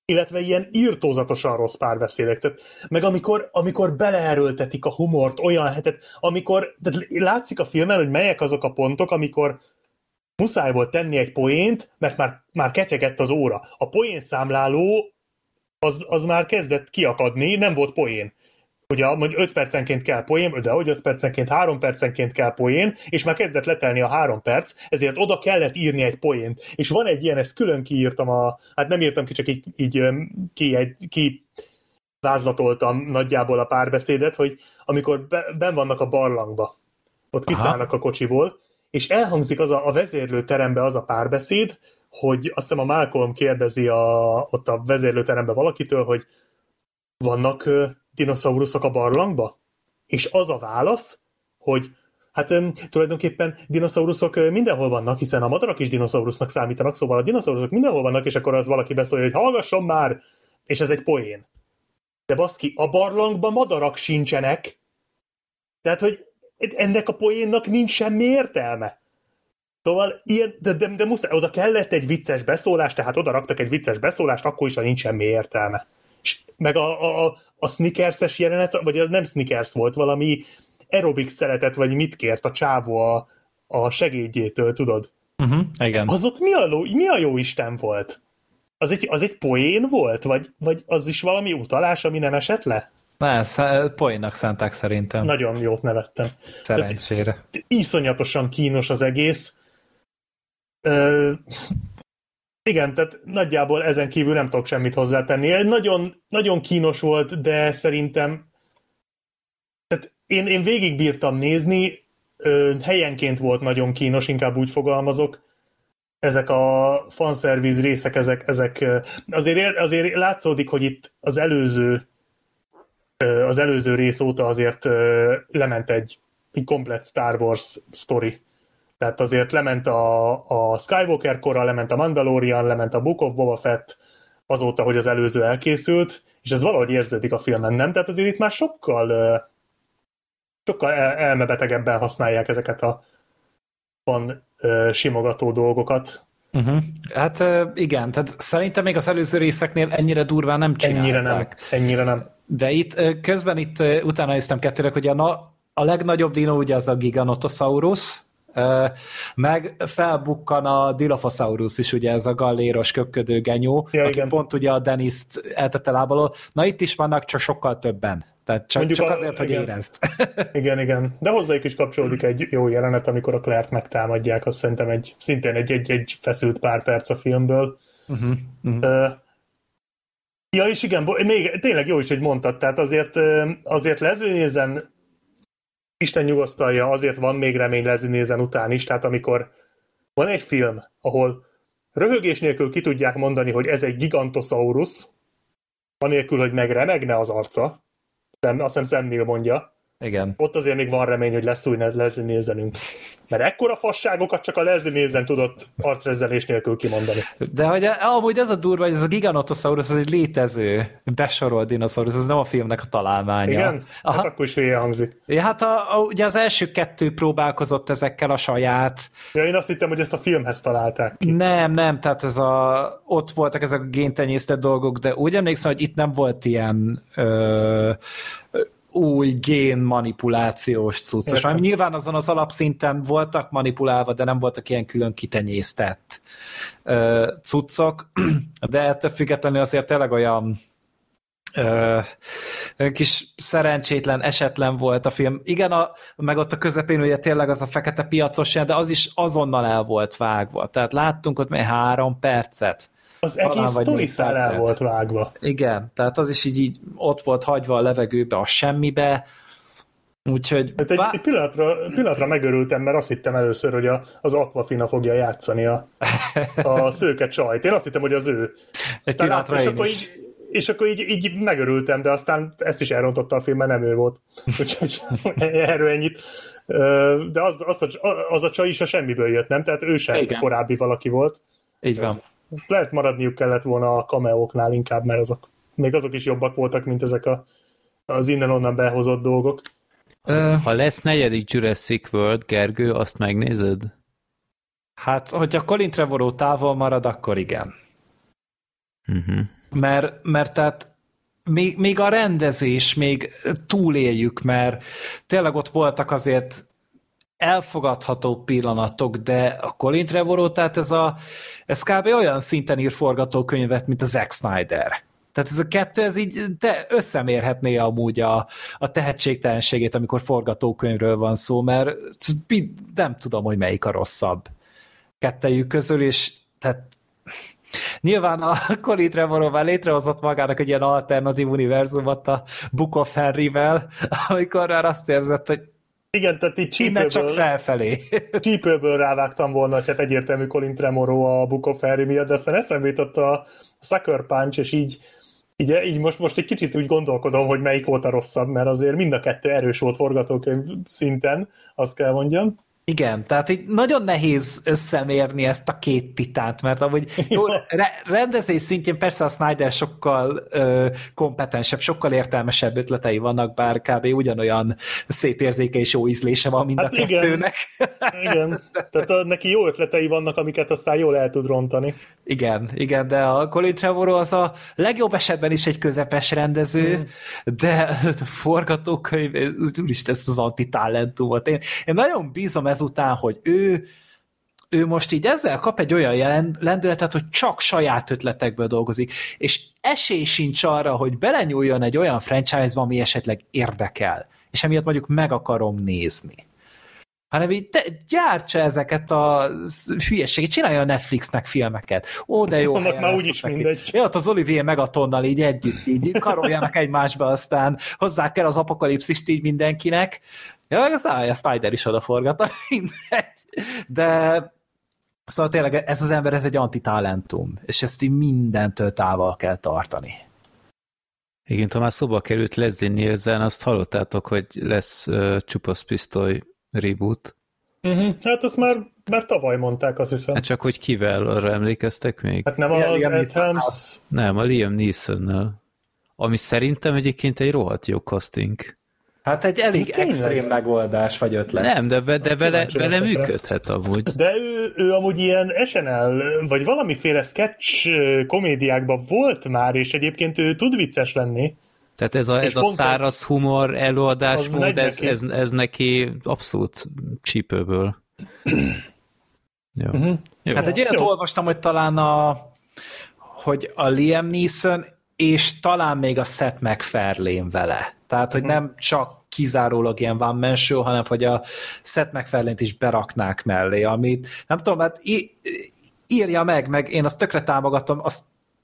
illetve ilyen írtózatosan rossz párbeszédek. Tehát, meg amikor, amikor beleerőltetik a humort olyan hetet, amikor tehát látszik a filmen, hogy melyek azok a pontok, amikor muszáj volt tenni egy poént, mert már, már ketyegett az óra. A poén számláló az, az már kezdett kiakadni, nem volt poén. Ugye, mondjuk 5 percenként kell poén, de hogy 5 percenként, 3 percenként kell poén, és már kezdett letelni a 3 perc, ezért oda kellett írni egy poént. És van egy ilyen, ezt külön kiírtam a, hát nem írtam ki, csak így, így ki, egy, ki vázlatoltam nagyjából a párbeszédet, hogy amikor be, ben vannak a barlangba, ott kiszállnak Aha. a kocsiból, és elhangzik az a, a vezérlőterembe az a párbeszéd, hogy azt hiszem a Malcolm kérdezi a, ott a vezérlőterembe valakitől, hogy vannak dinoszauruszok a barlangba? És az a válasz, hogy hát um, tulajdonképpen dinoszauruszok mindenhol vannak, hiszen a madarak is dinoszaurusznak számítanak, szóval a dinoszauruszok mindenhol vannak, és akkor az valaki beszélje, hogy hallgasson már, és ez egy poén. De baszki, a barlangban madarak sincsenek. Tehát, hogy ennek a poénnak nincs semmi értelme. Szóval ilyen, de, de, de muszáj, oda kellett egy vicces beszólás, tehát oda raktak egy vicces beszólást, akkor is, ha nincs semmi értelme. És meg a, a, a Snickers-es jelenet, vagy az nem Snickers volt, valami aerobik szeretet, vagy mit kért a csávó a, a segédjétől, tudod? Uh-huh, igen. Az ott mi a, ló, mi a jó Isten volt? Az egy, az egy poén volt? Vagy, vagy az is valami utalás, ami nem esett le? Ne, poénnak szánták szerintem. Nagyon jót nevettem. Szerencsére. Tehát, iszonyatosan kínos az egész. Ö, igen, tehát nagyjából ezen kívül nem tudok semmit hozzátenni. Nagyon, nagyon kínos volt, de szerintem tehát én, én végig bírtam nézni, ö, helyenként volt nagyon kínos, inkább úgy fogalmazok. Ezek a fanszerviz részek, ezek, ezek azért, azért látszódik, hogy itt az előző az előző rész óta azért lement egy, egy komplet Star Wars story tehát azért lement a, a Skywalker kora, lement a Mandalorian, lement a Book of Boba Fett, azóta, hogy az előző elkészült, és ez valahogy érződik a filmen, nem? Tehát azért itt már sokkal sokkal el- elmebetegebben használják ezeket a van simogató dolgokat. Uh-huh. Hát igen, tehát szerintem még az előző részeknél ennyire durván nem csinálták. Ennyire nem, ennyire nem. De itt közben itt utána néztem kettőnek, hogy a, na, a legnagyobb dino ugye az a Giganotosaurus, meg felbukkan a Dilophosaurus is, ugye ez a galléros köpködő genyó, ja, aki igen. pont ugye a Deniszt eltette lábalól. Na itt is vannak, csak sokkal többen. Tehát csak, csak a, azért, hogy igen. érezd. igen, igen. De hozzájuk is kapcsolódik egy jó jelenet, amikor a Claire-t megtámadják, azt szerintem egy, szintén egy, egy, egy feszült pár perc a filmből. Uh-huh, uh-huh. Uh, ja, és igen, még tényleg jó is, hogy mondtad, tehát azért, azért lezőnézen Isten nyugosztalja, azért van még remény Leslie után is, tehát amikor van egy film, ahol röhögés nélkül ki tudják mondani, hogy ez egy gigantosaurus, anélkül, hogy megremegne az arca, azt hiszem Sam mondja, igen. Ott azért még van remény, hogy lesz új Leslie nézenünk. Mert ekkora fasságokat csak a Leslie nézen tudott arcrezelés nélkül kimondani. De hogy amúgy ez a durva, hogy ez a Giganotosaurus az egy létező, besorolt dinoszaurusz, ez nem a filmnek a találmánya. Igen? Aha. Hát akkor is hülye hangzik. Ja, hát a, a, ugye az első kettő próbálkozott ezekkel a saját. Ja, én azt hittem, hogy ezt a filmhez találták ki. Nem, nem, tehát ez a, ott voltak ezek a géntenyésztett dolgok, de úgy emlékszem, hogy itt nem volt ilyen ö, új gén manipulációs cuccos. Már nyilván azon az alapszinten voltak manipulálva, de nem voltak ilyen külön kitenyésztett uh, cuccok, de ettől függetlenül azért tényleg olyan uh, kis szerencsétlen, esetlen volt a film. Igen, a, meg ott a közepén ugye tényleg az a fekete piacos, de az is azonnal el volt vágva. Tehát láttunk ott még három percet az egész sztori el volt vágva. Igen, tehát az is így, így ott volt hagyva a levegőbe, a semmibe, Úgyhogy... Hát egy, bá... egy pillanatra, pillanatra megörültem, mert azt hittem először, hogy a, az Aquafina fogja játszani a, a szőke csajt. Én azt hittem, hogy az ő. Egy aztán át, és, akkor így, és akkor így, így megörültem, de aztán ezt is elrontotta a film, mert nem ő volt. Úgyhogy erről ennyit. De az, az, a, az a csaj is a semmiből jött, nem? Tehát ő sem Igen. korábbi valaki volt. Így van lehet maradniuk kellett volna a kameóknál inkább, mert azok, még azok is jobbak voltak, mint ezek a, az innen-onnan behozott dolgok. Ha lesz negyedik Jurassic World, Gergő, azt megnézed? Hát, hogyha Colin Trevorrow távol marad, akkor igen. Uh-huh. Mert, mert tehát még, még a rendezés még túléljük, mert tényleg ott voltak azért elfogadható pillanatok, de a Colin Trevorrow, tehát ez, a, ez kb. olyan szinten ír forgatókönyvet, mint a Zack Snyder. Tehát ez a kettő, ez így te összemérhetné amúgy a, a tehetségtelenségét, amikor forgatókönyvről van szó, mert nem tudom, hogy melyik a rosszabb kettejük közül, és tehát Nyilván a Colin Trevorrow már létrehozott magának egy ilyen alternatív univerzumot a Book of Henry-vel, amikor már azt érzett, hogy igen, tehát így csípőből, csak felfelé. csípőből rávágtam volna, hogy hát egyértelmű Colin Trevorrow a Book of miatt, de aztán eszembe jutott a Sucker Punch, és így így, így most, most egy kicsit úgy gondolkodom, hogy melyik volt a rosszabb, mert azért mind a kettő erős volt forgatókönyv szinten, azt kell mondjam. Igen, tehát így nagyon nehéz összemérni ezt a két titánt, mert amúgy jó, re- rendezés szintjén persze a Snyder sokkal ö, kompetensebb, sokkal értelmesebb ötletei vannak, bár kb. ugyanolyan szép érzéke és jó ízlése van mind hát a igen. kettőnek. Igen, tehát a, neki jó ötletei vannak, amiket aztán jól el tud rontani. Igen, igen, de a Colin Trevorrow az a legjobb esetben is egy közepes rendező, mm. de a forgatókönyv, úristen, ezt az antitalentumot. Én, én nagyon bízom ezután, hogy ő ő most így ezzel kap egy olyan lendületet, hogy csak saját ötletekből dolgozik, és esély sincs arra, hogy belenyúljon egy olyan franchise-ba, ami esetleg érdekel, és emiatt mondjuk meg akarom nézni. Hanem így te, gyártsa ezeket a hülyeséget, csinálja a Netflixnek filmeket. Ó, de jó. Annak már úgyis mindegy. Ja, ott az Olivier Megatonnal így együtt, így karoljanak egymásba, aztán hozzá kell az apokalipszist így mindenkinek, Ja, meg a, Snyder is odaforgatta, De szóval tényleg ez az ember, ez egy antitalentum, és ezt így mindentől távol kell tartani. Igen, ha már szóba került Leslie Nielsen, azt hallottátok, hogy lesz uh, csupasz pisztoly reboot. Uh-huh. Hát azt már, már tavaly mondták, azt hiszem. Hát csak hogy kivel, arra emlékeztek még? Hát nem az Liam Ed Nem, a Liam Neeson-nel. Ami szerintem egyébként egy rohadt jó casting. Hát egy elég Tényleg? extrém megoldás vagy ötlet. Nem, de, de, de vele, vele működhet amúgy. De ő, ő amúgy ilyen SNL, vagy valamiféle sketch komédiákban volt már, és egyébként ő tud vicces lenni. Tehát ez a, ez a száraz ez, humor előadásmód, ez, ez, ez neki abszolút csípőből. Jó. Uh-huh. Jó. Hát egy olyat Jó. olvastam, hogy talán a hogy a Liam Neeson és talán még a Seth MacFarlane vele. Tehát, hogy mhm. nem csak kizárólag ilyen van menső, hanem hogy a Seth macfarlane is beraknák mellé, amit nem tudom, hát írja meg, meg én azt tökre támogatom, azt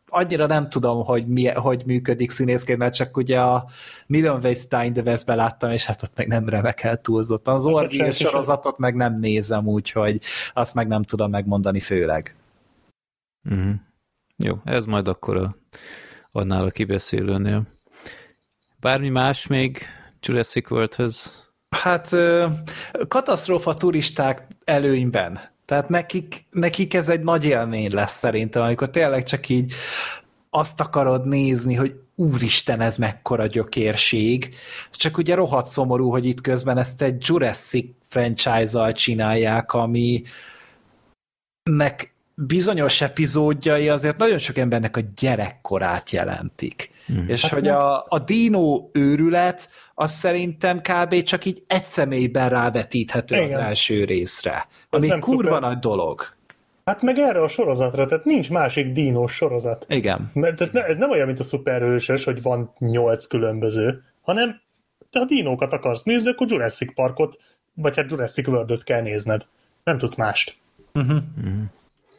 annyira nem tudom, hogy, mi, hogy működik színészként, mert csak ugye a Million Ways to in the West-be láttam, és hát ott meg nem remekel túlzottan. Az Orville sorozatot meg nem nézem, úgyhogy azt meg nem tudom megmondani főleg. Mm-hmm. Jó, ez majd akkor a, annál a kibeszélőnél. Bármi más még Jurassic Worldhöz? Hát katasztrófa turisták előnyben. Tehát nekik, nekik ez egy nagy élmény lesz szerintem, amikor tényleg csak így azt akarod nézni, hogy úristen, ez mekkora gyökérség. Csak ugye rohadt szomorú, hogy itt közben ezt egy Jurassic franchise-al csinálják, ami nek bizonyos epizódjai azért nagyon sok embernek a gyerekkorát jelentik. Mm. És hát hogy a, a dino őrület, az szerintem kb. csak így egy személyben rávetíthető Igen. az első részre. Ami nem kurva szuper. nagy dolog. Hát meg erre a sorozatra, tehát nincs másik dínós sorozat. Igen. Mert tehát ne, ez nem olyan, mint a szuperhősös, hogy van nyolc különböző, hanem te a dinókat akarsz nézni, akkor Jurassic Parkot, vagy hát Jurassic World-öt kell nézned. Nem tudsz mást. Uh-huh. Uh-huh.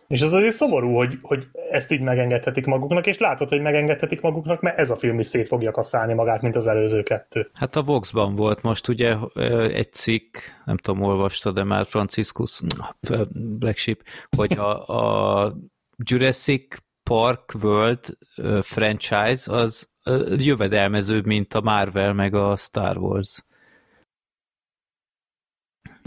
És az azért szomorú, hogy, hogy ezt így megengedhetik maguknak, és látod, hogy megengedhetik maguknak, mert ez a film is szét fogja kasszálni magát, mint az előző kettő. Hát a Voxban volt most ugye egy cikk, nem tudom, olvasta, de már Franciscus Black Sheep, hogy a, a Jurassic Park World franchise az jövedelmezőbb, mint a Marvel meg a Star Wars.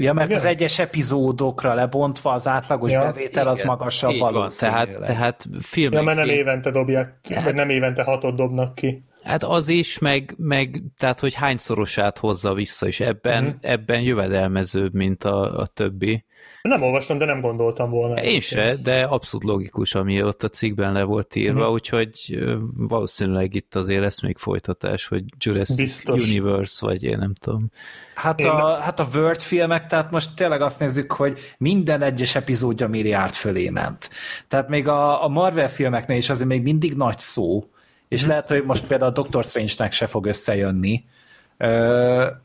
Ja, mert Igen? az egyes epizódokra lebontva az átlagos ja. bevétel az Igen. magasabb valószínűleg. Tehát, tehát filmek... Ja, mert nem évente dobják, hát, vagy nem évente hatot dobnak ki. Hát az is, meg, meg tehát, hogy hányszorosát hozza vissza, és ebben, uh-huh. ebben jövedelmezőbb, mint a, a többi. Nem olvastam, de nem gondoltam volna. Én se, de abszolút logikus, ami ott a cikkben le volt írva, uh-huh. úgyhogy valószínűleg itt azért lesz még folytatás, hogy Jurassic Biztos. Universe, vagy én nem tudom. Hát a, hát a Word filmek, tehát most tényleg azt nézzük, hogy minden egyes epizódja milliárd fölé ment. Tehát még a, a Marvel filmeknél is azért még mindig nagy szó, És lehet, hogy most például a Doctor Strange-nek se fog összejönni,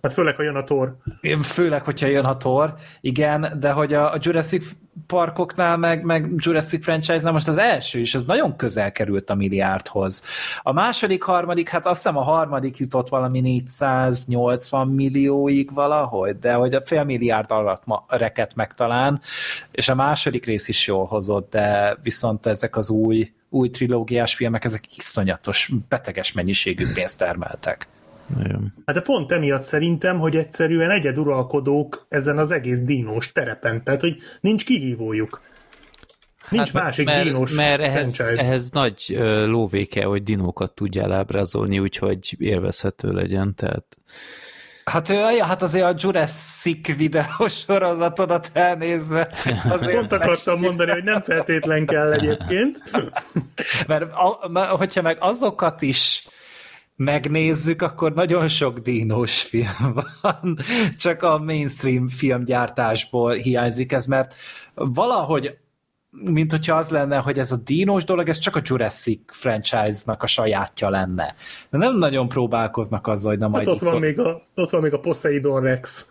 Hát főleg, ha jön a tor. Főleg, hogyha jön a tor, igen, de hogy a, a Jurassic parkoknál, meg, meg Jurassic franchise-nál most az első is, ez nagyon közel került a milliárdhoz. A második, harmadik, hát azt hiszem a harmadik jutott valami 480 millióig valahogy, de hogy a fél milliárd alatt ma, reket meg talán, és a második rész is jól hozott, de viszont ezek az új, új trilógiás filmek, ezek iszonyatos, beteges mennyiségű pénzt termeltek. Igen. Hát de pont emiatt szerintem, hogy egyszerűen egyeduralkodók ezen az egész dínos terepen, tehát hogy nincs kihívójuk. Nincs hát, másik mert, dínos Mert ehhez, ehhez nagy uh, lóvéke, hogy dinókat tudjál ábrázolni, úgyhogy élvezhető legyen, tehát... Hát, ja, hát azért a Jurassic videós sorozatodat elnézve... Azért Pont akartam mondani, hogy nem feltétlen kell egyébként. mert, a, mert hogyha meg azokat is megnézzük, akkor nagyon sok dínos film van, csak a mainstream filmgyártásból hiányzik ez, mert valahogy mint hogyha az lenne, hogy ez a dínos dolog, ez csak a Jurassic franchise-nak a sajátja lenne. De nem nagyon próbálkoznak azzal, hogy na majd... Hát ott, van még a, ott van még a Poseidon Rex.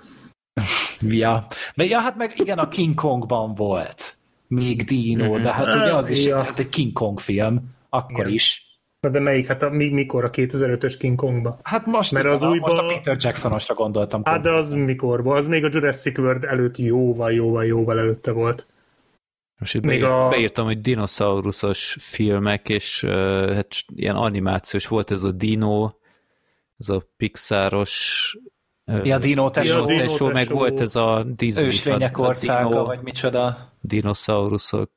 ja. ja, hát meg igen, a King Kongban volt még dino, mm-hmm. de hát ugye az is ja. hát egy King Kong film, akkor igen. is. Na de melyik? Hát a, mi, mikor? A 2005-ös King Kongba? Hát most, Mert az a, újba... most a Peter Jacksonosra gondoltam. Hát de az mikor volt? Az még a Jurassic World előtt jóval, jóval, jóval előtte volt. Most itt még beírt, a... beírtam, hogy dinoszauruszos filmek, és uh, hát ilyen animációs volt ez a Dino, ez a Pixaros Ja, Dino tesó. Ja, tesó, meg volt ez a Disney. Őslények országa, dino, vagy micsoda. Dinoszauruszok,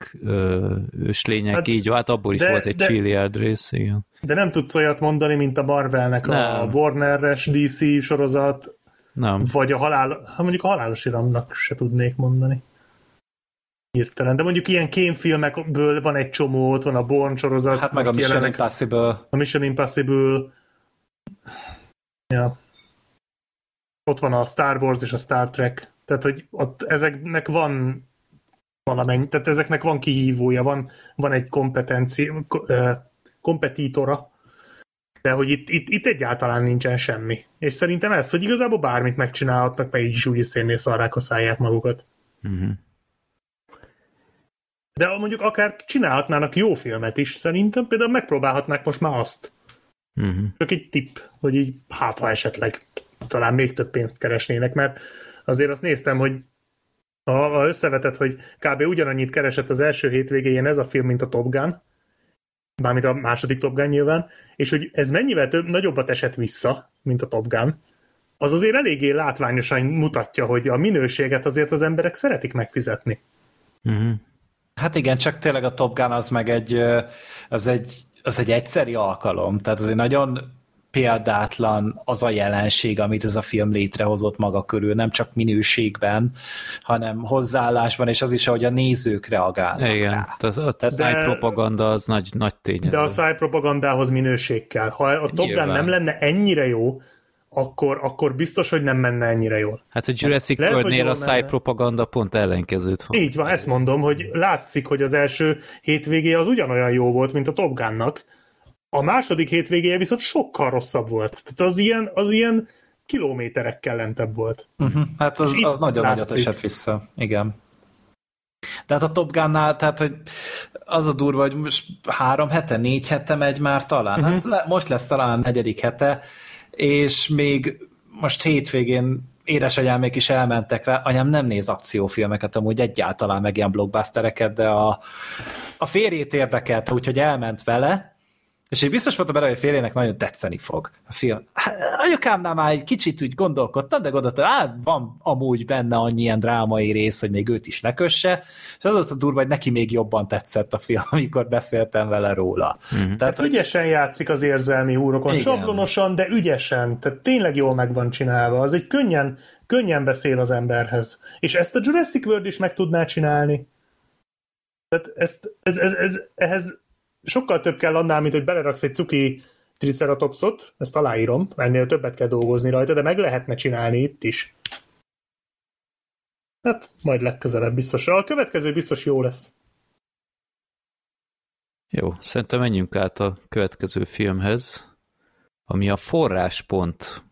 őslények, hát, így, hát abból is de, volt egy de, Chiliard rész, igen. De nem tudsz olyat mondani, mint a Marvelnek nem. a Warner-es DC sorozat, nem. vagy a halál, hát mondjuk a halálos iramnak se tudnék mondani. Hirtelen. De mondjuk ilyen kémfilmekből van egy csomó, ott van a Born sorozat. Hát meg a Mission Impossible. A Mission Impossible. Ja ott van a Star Wars és a Star Trek, tehát hogy ott ezeknek van valamennyi, tehát ezeknek van kihívója, van, van egy kompetenci, kompetítora, de hogy itt, itt, itt egyáltalán nincsen semmi. És szerintem ez, hogy igazából bármit megcsinálhatnak, meg így is úgy szénnél szarrák a szállják magukat. Uh-huh. De mondjuk akár csinálhatnának jó filmet is, szerintem például megpróbálhatnák most már azt. Uh-huh. Csak egy tipp, hogy így hátva esetleg talán még több pénzt keresnének, mert azért azt néztem, hogy ha összevetett, hogy kb. ugyanannyit keresett az első hétvégén ez a film, mint a Top Gun, bármint a második Top Gun nyilván, és hogy ez mennyivel több, nagyobbat esett vissza, mint a Top Gun, az azért eléggé látványosan mutatja, hogy a minőséget azért az emberek szeretik megfizetni. Uh-huh. Hát igen, csak tényleg a Top Gun az meg egy, az egy, az egy egyszeri alkalom, tehát azért nagyon példátlan az a jelenség, amit ez a film létrehozott maga körül, nem csak minőségben, hanem hozzáállásban, és az is, ahogy a nézők reagálnak Igen, rá. A de, szájpropaganda az nagy, nagy tényező. De a szájpropagandához minőség kell. Ha a Top Gun nem lenne ennyire jó, akkor, akkor biztos, hogy nem menne ennyire jól. Hát a Jurassic World-nél a szájpropaganda pont ellenkezőt van. Így van, ezt mondom, hogy látszik, hogy az első hétvégé az ugyanolyan jó volt, mint a Top Gunnak, a második hétvégéje viszont sokkal rosszabb volt. Tehát az ilyen, az ilyen kilométerekkel lentebb volt. Uh-huh. Hát az, az nagyon látszik. nagyot esett vissza. Igen. Tehát a Top Gun-nál, tehát hogy az a durva, hogy most három hete, négy hete megy már talán. Uh-huh. Hát le, most lesz talán a negyedik hete, és még most hétvégén édesanyámék is elmentek rá, anyám nem néz akciófilmeket, amúgy egyáltalán meg ilyen blockbustereket, de a, a férjét érdekelte, úgyhogy elment vele, és én biztos voltam bele, hogy férjének nagyon tetszeni fog a film. Anyukámnál már egy kicsit úgy gondolkodtam, de gondoltam, hát van amúgy benne annyi ilyen drámai rész, hogy még őt is lekösse, és az ott a durva, hogy neki még jobban tetszett a film, amikor beszéltem vele róla. Mm-hmm. Tehát, hát hogy... ügyesen játszik az érzelmi húrokon, Igen. sablonosan, de ügyesen, tehát tényleg jól meg van csinálva. Az egy könnyen, könnyen beszél az emberhez. És ezt a Jurassic World is meg tudná csinálni. Tehát ezt, ez, ez, ez, ehhez sokkal több kell annál, mint hogy beleraksz egy cuki triceratopsot, ezt aláírom, ennél többet kell dolgozni rajta, de meg lehetne csinálni itt is. Hát, majd legközelebb biztos. A következő biztos jó lesz. Jó, szerintem menjünk át a következő filmhez, ami a Forráspont,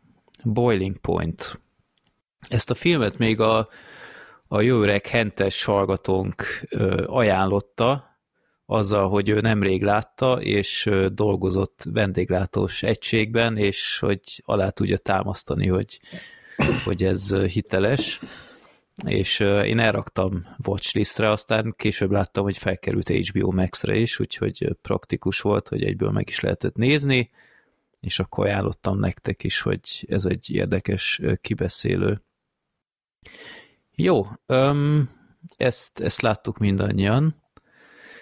Boiling Point. Ezt a filmet még a, a jó öreg hentes hallgatónk ajánlotta, azzal, hogy ő nemrég látta, és dolgozott vendéglátós egységben, és hogy alá tudja támasztani, hogy, hogy ez hiteles és én elraktam watchlistre, aztán később láttam, hogy felkerült HBO Max-re is, úgyhogy praktikus volt, hogy egyből meg is lehetett nézni, és akkor ajánlottam nektek is, hogy ez egy érdekes kibeszélő. Jó, um, ezt, ezt láttuk mindannyian.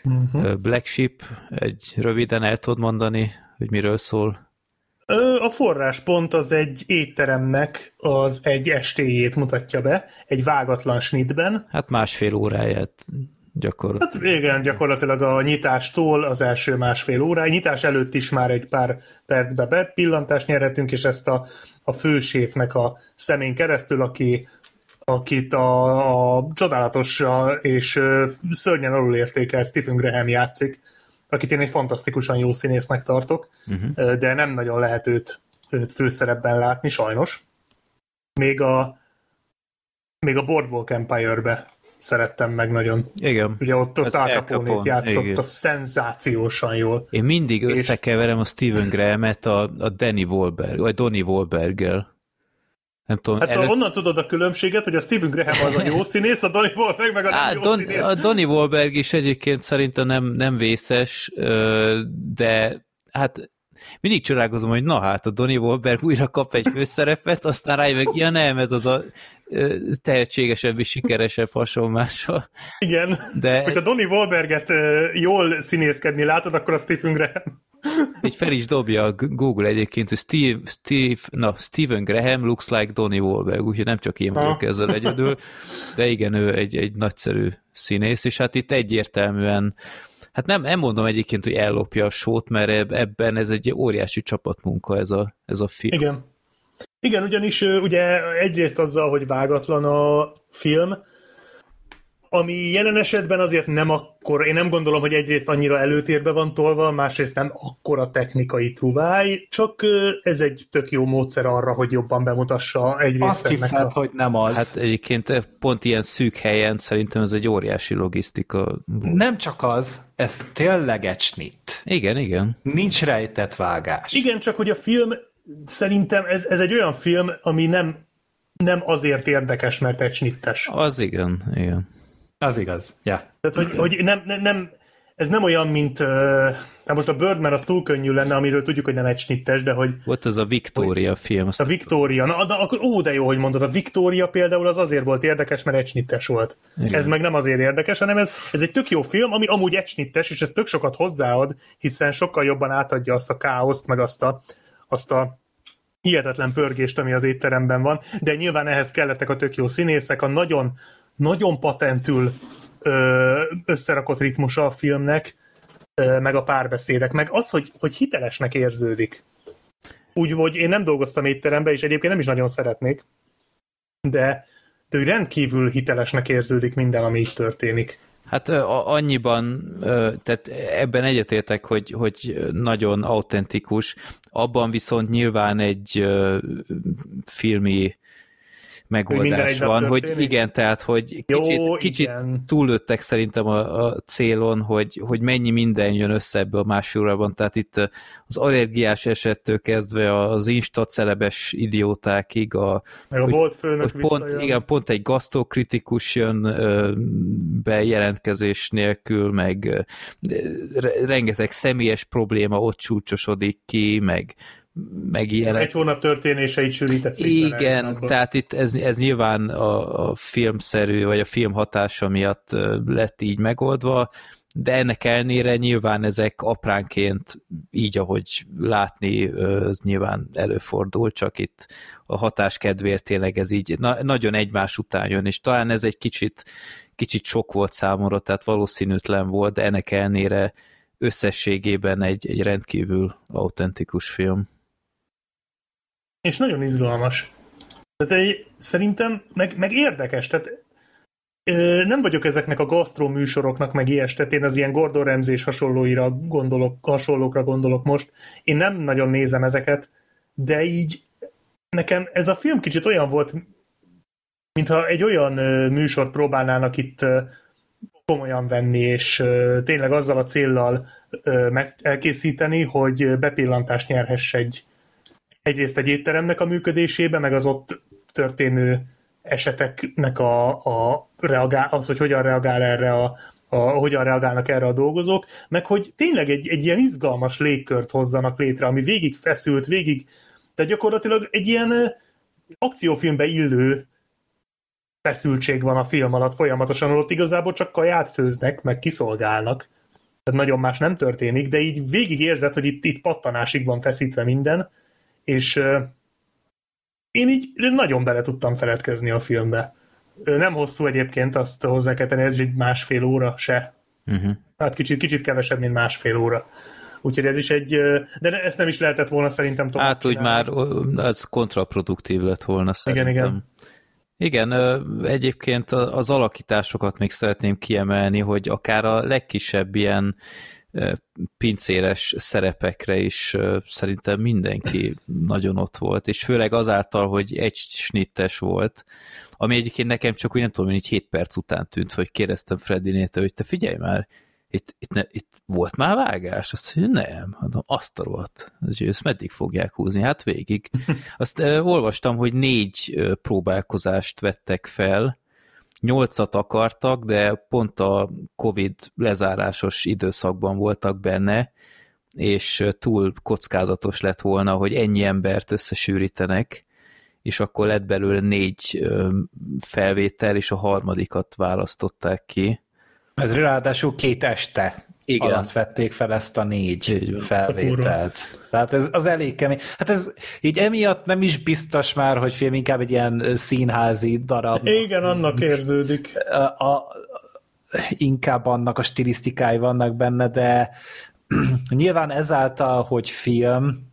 Uh-huh. Black Sheep, egy röviden el tudod mondani, hogy miről szól? A forráspont az egy étteremnek az egy estéjét mutatja be, egy vágatlan snitben. Hát másfél óráját gyakorlatilag. Hát igen, gyakorlatilag a nyitástól az első másfél óráig, nyitás előtt is már egy pár percbe be pillantást nyerhetünk, és ezt a, a főséfnek a szemén keresztül, aki akit a, a csodálatos és szörnyen alul értékel Stephen Graham játszik, akit én egy fantasztikusan jó színésznek tartok, uh-huh. de nem nagyon lehet őt, őt főszerepben látni, sajnos. Még a még a Boardwalk Empire-be szerettem meg nagyon. Igen. Ugye ott, ott Al capone játszott Igen. a szenzációsan jól. Én mindig és... összekeverem a Steven Graham-et a, a Danny Wahlberg, vagy Donny Wahlberg-gel. Nem tudom, hát előtt... onnan tudod a különbséget, hogy a Steven Graham az a jó színész, a Donny Wahlberg meg a nem Á, jó Don, színész. A Donny Wahlberg is egyébként szerintem nem, nem vészes, de hát mindig csodálkozom, hogy na hát a Donny Wahlberg újra kap egy főszerepet, aztán rájövök, ja nem, ez az a tehetségesebb és sikeresebb hasonlása. Igen, de... hogyha Donny Wahlberget jól színészkedni látod, akkor a Stephen Graham. Így fel is dobja a Google egyébként, hogy Steve, Steve, na, Stephen Graham looks like Donny Wahlberg, úgyhogy nem csak én vagyok ha. ezzel egyedül, de igen, ő egy, egy nagyszerű színész, és hát itt egyértelműen Hát nem, nem mondom egyébként, hogy ellopja a sót, mert ebben ez egy óriási csapatmunka ez a, ez a film. Igen. Igen, ugyanis ugye egyrészt azzal, hogy vágatlan a film, ami jelen esetben azért nem akkor, én nem gondolom, hogy egyrészt annyira előtérbe van tolva, másrészt nem akkora technikai truváj, csak ez egy tök jó módszer arra, hogy jobban bemutassa egyrészt Azt hiszed, a... hogy nem az. Hát egyébként pont ilyen szűk helyen szerintem ez egy óriási logisztika. Nem csak az, ez tényleg egy snit. Igen, igen. Nincs rejtett vágás. Igen, csak hogy a film szerintem ez, ez egy olyan film, ami nem, nem azért érdekes, mert egy snittes. Az igen, igen. Az igaz, ja. Tehát, hogy, hogy nem, nem, nem, ez nem olyan, mint uh, most a Birdman az túl könnyű lenne, amiről tudjuk, hogy nem egy snittes, de hogy... Volt ez a Victoria hogy, film. A Victoria, na, de akkor ó, de jó, hogy mondod, a Victoria például az azért volt érdekes, mert egy snittes volt. Igen. Ez meg nem azért érdekes, hanem ez, ez egy tök jó film, ami amúgy egy snittes, és ez tök sokat hozzáad, hiszen sokkal jobban átadja azt a káoszt, meg azt a, azt a hihetetlen pörgést, ami az étteremben van, de nyilván ehhez kellettek a tök jó színészek, a nagyon, nagyon patentül ö, összerakott ritmusa a filmnek, meg a párbeszédek, meg az, hogy, hogy hitelesnek érződik. Úgy, hogy én nem dolgoztam étteremben, és egyébként nem is nagyon szeretnék, de, de ő rendkívül hitelesnek érződik minden, ami itt történik. Hát annyiban, tehát ebben egyetértek, hogy, hogy nagyon autentikus, abban viszont nyilván egy filmi megoldás hogy van, hogy igen, tehát, hogy Jó, kicsit, kicsit túlőttek szerintem a, a célon, hogy, hogy mennyi minden jön össze ebbe a másfél órában, tehát itt az allergiás esettől kezdve az insta celebes idiótákig, a, Meg a hogy, volt főnök hogy pont, igen, pont egy gasztokritikus jön ö, bejelentkezés nélkül, meg ö, rengeteg személyes probléma ott csúcsosodik ki, meg meg ilyenek. Egy hónap történéseit sűrítették. Igen, bele, tehát itt ez, ez nyilván a, a filmszerű, vagy a film hatása miatt lett így megoldva, de ennek elnére nyilván ezek apránként így, ahogy látni, ez nyilván előfordul, csak itt a hatás kedvéért tényleg ez így na, nagyon egymás után jön, és talán ez egy kicsit, kicsit sok volt számomra, tehát valószínűtlen volt, de ennek elnére összességében egy, egy rendkívül autentikus film és nagyon izgalmas. Tehát egy, szerintem meg, meg érdekes, tehát nem vagyok ezeknek a gasztró műsoroknak, meg ilyes, tehát én az ilyen Gordon Ramsay hasonlóira gondolok, hasonlókra gondolok most. Én nem nagyon nézem ezeket, de így nekem ez a film kicsit olyan volt, mintha egy olyan műsort próbálnának itt komolyan venni, és tényleg azzal a céllal meg elkészíteni, hogy bepillantást nyerhess egy egyrészt egy étteremnek a működésébe, meg az ott történő eseteknek a, a reagál, az, hogy hogyan reagál erre a, a, hogyan reagálnak erre a dolgozók, meg hogy tényleg egy, egy ilyen izgalmas légkört hozzanak létre, ami végig feszült, végig, tehát gyakorlatilag egy ilyen akciófilmbe illő feszültség van a film alatt folyamatosan, ott igazából csak kaját főznek, meg kiszolgálnak, tehát nagyon más nem történik, de így végig érzed, hogy itt, itt pattanásig van feszítve minden, és én így nagyon bele tudtam feledkezni a filmbe. Nem hosszú egyébként, azt hozzá kell tenni, ez egy másfél óra se. Uh-huh. Hát kicsit, kicsit kevesebb, mint másfél óra. Úgyhogy ez is egy, de ezt nem is lehetett volna szerintem tovább Hát úgy már ez kontraproduktív lett volna szerintem. Igen, igen. Igen, egyébként az alakításokat még szeretném kiemelni, hogy akár a legkisebb ilyen pincéres szerepekre is szerintem mindenki nagyon ott volt, és főleg azáltal, hogy egy snittes volt, ami egyébként nekem csak úgy nem tudom, hogy így 7 perc után tűnt, hogy kérdeztem Freddy hogy te figyelj már, itt, itt, ne, itt volt már vágás? Azt mondja, nem, mondom, azt a rohadt. Ezt meddig fogják húzni? Hát végig. Azt uh, olvastam, hogy négy próbálkozást vettek fel, nyolcat akartak, de pont a Covid lezárásos időszakban voltak benne, és túl kockázatos lett volna, hogy ennyi embert összesűrítenek, és akkor lett belőle négy felvétel, és a harmadikat választották ki. Ez ráadásul két este igen. alatt vették fel ezt a négy felvételt. Tehát ez az elég kemény. Hát ez így emiatt nem is biztos már, hogy film inkább egy ilyen színházi darab. Igen, annak érződik. A, a, inkább annak a stilisztikái vannak benne, de nyilván ezáltal, hogy film,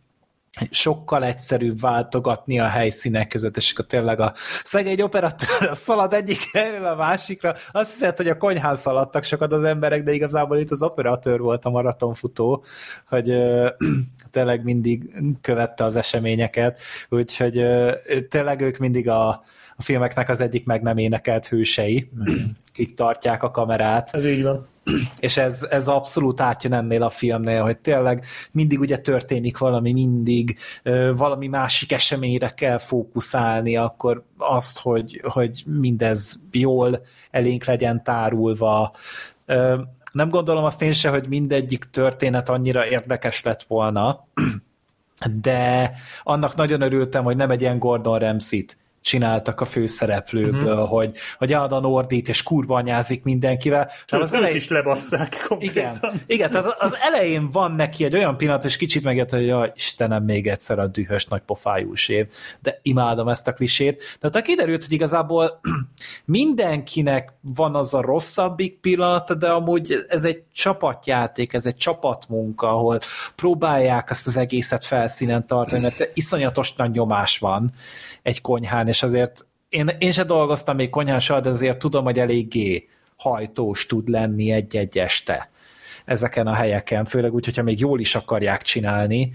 sokkal egyszerűbb váltogatni a helyszínek között, és akkor tényleg a szegény operatőr szalad egyik helyről a másikra, azt hiszed, hogy a konyhán szaladtak sokat az emberek, de igazából itt az operatőr volt a maratonfutó, hogy ö, tényleg mindig követte az eseményeket, úgyhogy ö, tényleg ők mindig a, a filmeknek az egyik meg nem énekelt hősei, kik tartják a kamerát. Ez így van és ez, ez abszolút átjön ennél a filmnél, hogy tényleg mindig ugye történik valami, mindig valami másik eseményre kell fókuszálni, akkor azt, hogy, hogy mindez jól elénk legyen tárulva. Nem gondolom azt én se, hogy mindegyik történet annyira érdekes lett volna, de annak nagyon örültem, hogy nem egy ilyen Gordon Ramsay-t csináltak a főszereplőből, uh-huh. hogy, hogy állandóan ordít és kurva anyázik mindenkivel. Sőt, az elején... is lebasszák konkrétan. Igen, igen, tehát az elején van neki egy olyan pillanat, és kicsit megjött, hogy ja, Istenem, még egyszer a dühös nagy pofájú sév, de imádom ezt a klisét. De tehát kiderült, hogy igazából mindenkinek van az a rosszabbik pillanat, de amúgy ez egy csapatjáték, ez egy csapatmunka, ahol próbálják ezt az egészet felszínen tartani, mert iszonyatos nagy nyomás van egy konyhán, és azért én, én se dolgoztam még konyhán soha, de azért tudom, hogy eléggé hajtós tud lenni egy-egy este ezeken a helyeken, főleg úgy, hogyha még jól is akarják csinálni,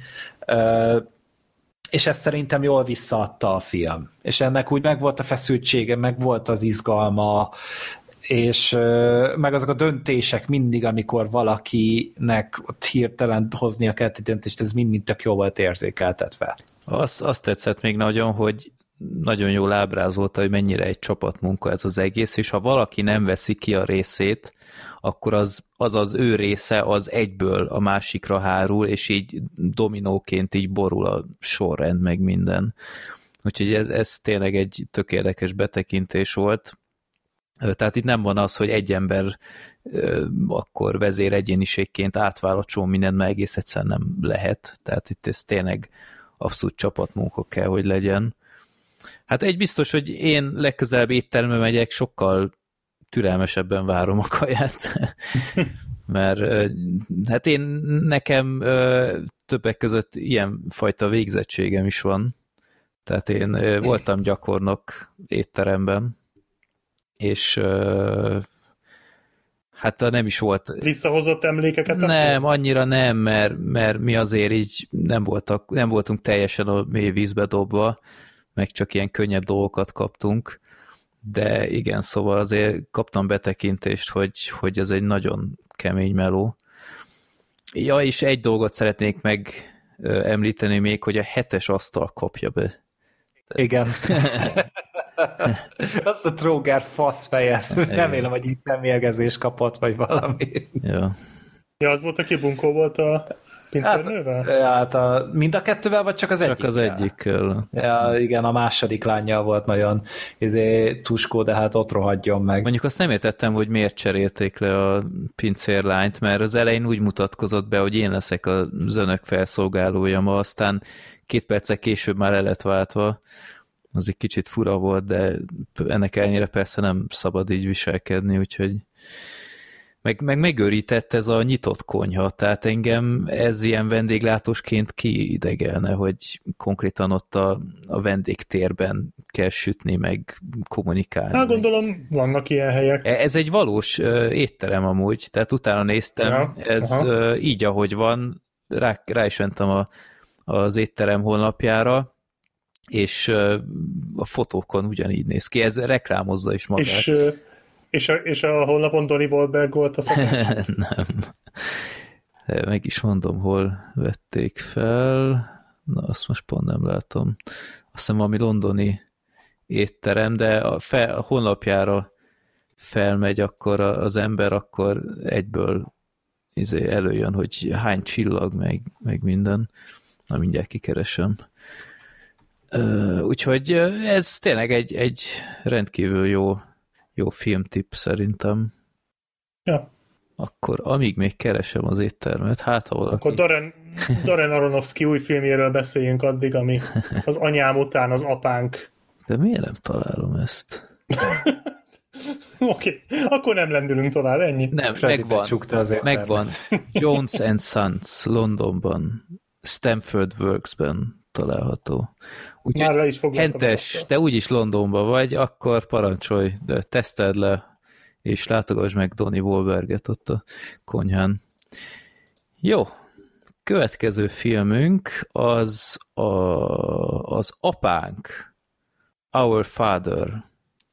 és ezt szerintem jól visszaadta a film. És ennek úgy meg volt a feszültsége, meg volt az izgalma, és meg azok a döntések mindig, amikor valakinek ott hirtelen hoznia kellett egy döntést, ez mind-mind tök jó volt érzékeltetve. Azt, azt tetszett még nagyon, hogy nagyon jól ábrázolta, hogy mennyire egy csapatmunka ez az egész, és ha valaki nem veszi ki a részét, akkor az az, az ő része az egyből a másikra hárul, és így dominóként így borul a sorrend meg minden. Úgyhogy ez, ez tényleg egy tökéletes betekintés volt. Tehát itt nem van az, hogy egy ember akkor vezér egyéniségként átvállal csomó mindent, mert egész egyszerűen nem lehet. Tehát itt ez tényleg abszolút csapatmunka kell, hogy legyen. Hát egy biztos, hogy én legközelebb étterembe megyek, sokkal türelmesebben várom a kaját. Mert hát én nekem többek között ilyen fajta végzettségem is van. Tehát én voltam gyakornok étteremben, és hát nem is volt... Visszahozott emlékeket? Nem, akkor? annyira nem, mert, mert mi azért így nem, voltak, nem voltunk teljesen a mély vízbe dobva, meg csak ilyen könnyebb dolgokat kaptunk, de igen, szóval azért kaptam betekintést, hogy, hogy ez egy nagyon kemény meló. Ja, és egy dolgot szeretnék meg említeni még, hogy a hetes asztal kapja be. Igen. Azt a tróger faszfejet. Remélem, hogy itt nem mérgezés kapott, vagy valami. Ja. Ja, az volt, aki bunkó volt a pincernővel? Hát, hát a, mind a kettővel, vagy csak az csak egyikkel? az egyikkel. Ja, igen, a második lányjal volt nagyon izé, tuskó, de hát ott rohadjon meg. Mondjuk azt nem értettem, hogy miért cserélték le a pincérlányt, mert az elején úgy mutatkozott be, hogy én leszek a zönök felszolgálója ma, aztán két perccel később már el lett váltva. Az egy kicsit fura volt, de ennek ellenére persze nem szabad így viselkedni, úgyhogy meg, meg megőrített ez a nyitott konyha, tehát engem ez ilyen vendéglátósként kiidegelne, hogy konkrétan ott a, a vendégtérben kell sütni, meg kommunikálni. Hát gondolom, vannak ilyen helyek. E, ez egy valós uh, étterem amúgy, tehát utána néztem, ja, ez uh, így, ahogy van, rá, rá is mentem a, az étterem honlapjára, és a fotókon ugyanígy néz ki, ez reklámozza is magát. És és a, és a honlapon Donny Wahlberg volt a Nem. Meg is mondom, hol vették fel. Na, azt most pont nem látom. Azt hiszem valami londoni étterem, de a, fel, a honlapjára felmegy akkor az ember, akkor egyből izé előjön, hogy hány csillag, meg, meg minden. Na, mindjárt kikeresem. Úgyhogy ez tényleg egy, egy rendkívül jó jó filmtipp szerintem. Ja. Akkor amíg még keresem az éttermet, hát ha valaki... Akkor Darren, Darren Aronofsky új filmjéről beszéljünk addig, ami az anyám után az apánk. De miért nem találom ezt? Oké, okay. akkor nem lendülünk tovább, ennyi. Nem, Freddy megvan, azért megvan. Jones and Sons, Londonban, Stanford Works-ben található. Úgy, Már le is Hentes, te úgyis Londonban vagy, akkor parancsolj, de teszteld le, és látogass meg Donny Wahlberget ott a konyhán. Jó, következő filmünk az a, az Apánk, Our Father.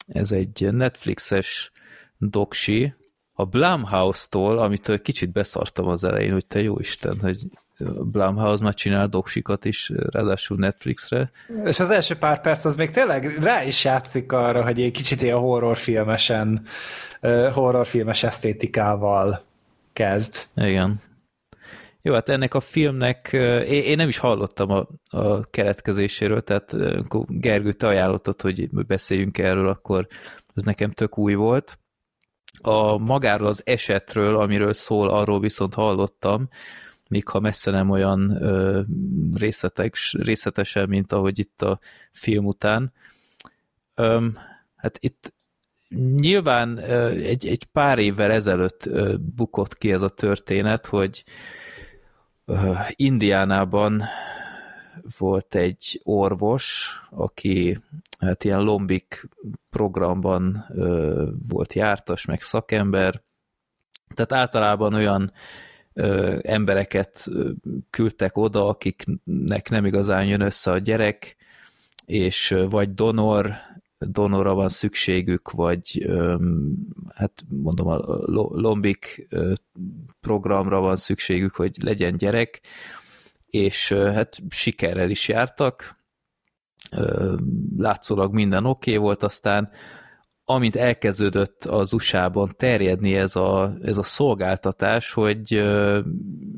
Ez egy Netflixes doksi, a Blumhouse-tól, amitől kicsit beszartam az elején, hogy te jó Isten, hogy Blumhouse már csinál doksikat is, ráadásul Netflixre. És az első pár perc az még tényleg rá is játszik arra, hogy egy kicsit ilyen horrorfilmesen, horrorfilmes esztétikával kezd. Igen. Jó, hát ennek a filmnek én nem is hallottam a, a keletkezéséről, tehát Gergő, te ajánlottad, hogy beszéljünk erről, akkor ez nekem tök új volt. A magáról az esetről, amiről szól, arról viszont hallottam, még ha messze nem olyan ö, részletes, részletesen, mint ahogy itt a film után. Öm, hát itt nyilván ö, egy, egy pár évvel ezelőtt ö, bukott ki ez a történet, hogy ö, Indiánában volt egy orvos, aki hát ilyen lombik programban ö, volt jártas, meg szakember, tehát általában olyan embereket küldtek oda, akiknek nem igazán jön össze a gyerek, és vagy donor, donorra van szükségük, vagy hát mondom, a lombik programra van szükségük, hogy legyen gyerek, és hát sikerrel is jártak, látszólag minden oké okay volt, aztán amint elkezdődött az USA-ban terjedni ez a, ez a szolgáltatás, hogy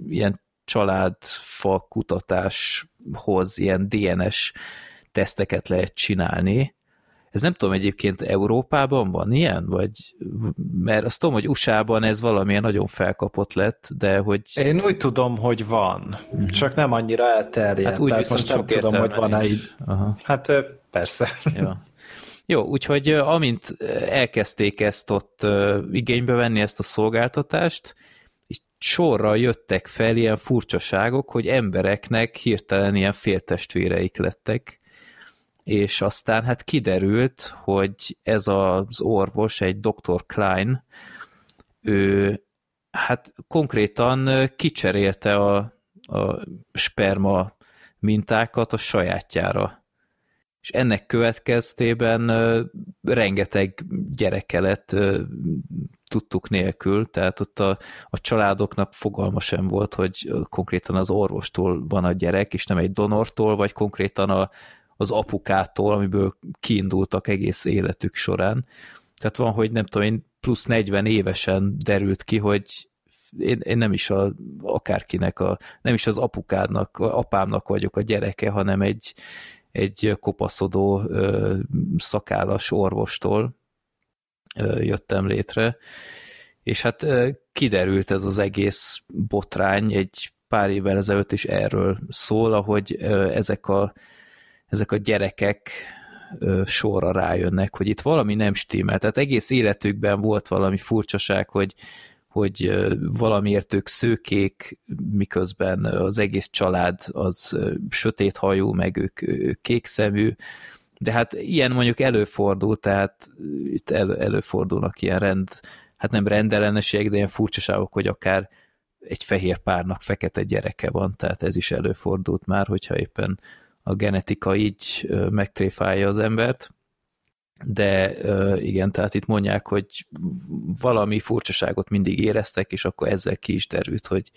ilyen családfa kutatáshoz ilyen DNS teszteket lehet csinálni. Ez nem tudom, egyébként Európában van ilyen? Vagy, mert azt tudom, hogy USA-ban ez valamilyen nagyon felkapott lett, de hogy... Én úgy tudom, hogy van, uh-huh. csak nem annyira elterjedt. Hát úgy Tehát most nem tudom, hogy van-e így. Aha. Hát persze. Ja. Jó, úgyhogy amint elkezdték ezt ott igénybe venni, ezt a szolgáltatást, és sorra jöttek fel ilyen furcsaságok, hogy embereknek hirtelen ilyen féltestvéreik lettek, és aztán hát kiderült, hogy ez az orvos, egy Dr. Klein, ő hát konkrétan kicserélte a, a sperma mintákat a sajátjára. És ennek következtében rengeteg gyereke lett tudtuk nélkül, tehát ott a, a családoknak fogalma sem volt, hogy konkrétan az orvostól van a gyerek, és nem egy donortól, vagy konkrétan a, az apukától, amiből kiindultak egész életük során. Tehát van, hogy nem tudom én, plusz 40 évesen derült ki, hogy én, én nem is a, akárkinek, a, nem is az apukádnak, apámnak vagyok a gyereke, hanem egy, egy kopaszodó szakállas orvostól jöttem létre, és hát kiderült ez az egész botrány egy pár évvel ezelőtt is erről szól, ahogy ezek a ezek a gyerekek sorra rájönnek, hogy itt valami nem stimmel. Tehát egész életükben volt valami furcsaság, hogy, hogy valamiért ők szőkék, miközben az egész család az sötét hajú, meg ők kék szemű, de hát ilyen mondjuk előfordul, tehát itt elő, előfordulnak ilyen rend, hát nem rendelleneség, de ilyen furcsaságok, hogy akár egy fehér párnak fekete gyereke van, tehát ez is előfordult már, hogyha éppen a genetika így megtréfálja az embert. De igen, tehát itt mondják, hogy valami furcsaságot mindig éreztek, és akkor ezzel ki is derült, hogy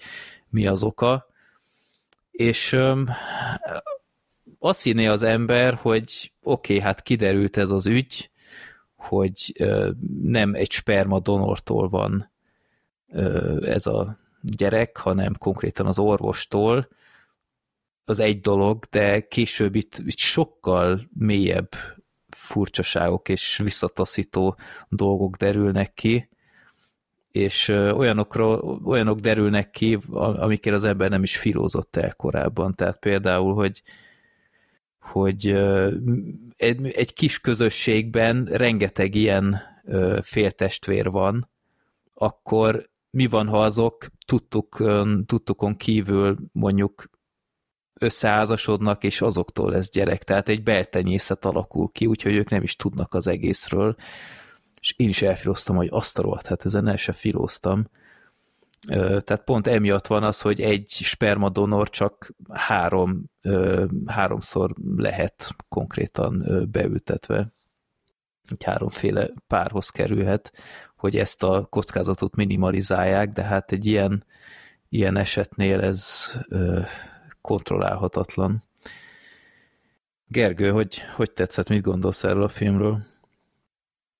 mi az oka. És azt hinné az ember, hogy oké, okay, hát kiderült ez az ügy, hogy nem egy sperma donortól van ez a gyerek, hanem konkrétan az orvostól, az egy dolog, de később itt, itt sokkal mélyebb furcsaságok és visszataszító dolgok derülnek ki, és olyanokról, olyanok derülnek ki, amikért az ember nem is filózott el korábban. Tehát például, hogy, hogy egy, egy kis közösségben rengeteg ilyen féltestvér van, akkor mi van, ha azok tudtuk, tudtukon kívül mondjuk összeházasodnak, és azoktól lesz gyerek. Tehát egy beltenyészet alakul ki, úgyhogy ők nem is tudnak az egészről. És én is elfiloztam, hogy azt a rohadt, hát ezen el se filóztam. Tehát pont emiatt van az, hogy egy spermadonor csak három, háromszor lehet konkrétan beültetve. Egy háromféle párhoz kerülhet, hogy ezt a kockázatot minimalizálják, de hát egy ilyen, ilyen esetnél ez kontrollálhatatlan. Gergő, hogy, hogy tetszett, mit gondolsz erről a filmről?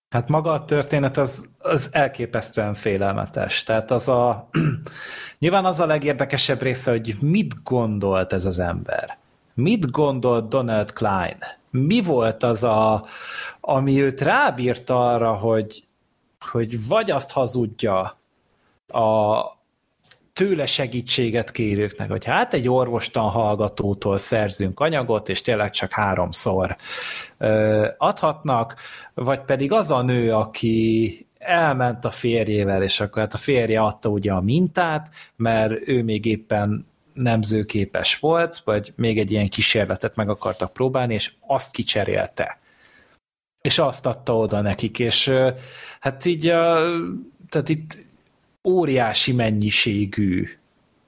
Hát maga a történet az, az elképesztően félelmetes. Tehát az a... Nyilván az a legérdekesebb része, hogy mit gondolt ez az ember. Mit gondolt Donald Klein? Mi volt az a, ami őt rábírt arra, hogy, hogy vagy azt hazudja a, tőle segítséget kérőknek, hogy hát egy orvostan hallgatótól szerzünk anyagot, és tényleg csak háromszor adhatnak, vagy pedig az a nő, aki elment a férjével, és akkor hát a férje adta ugye a mintát, mert ő még éppen nemzőképes volt, vagy még egy ilyen kísérletet meg akartak próbálni, és azt kicserélte. És azt adta oda nekik, és hát így, tehát itt óriási mennyiségű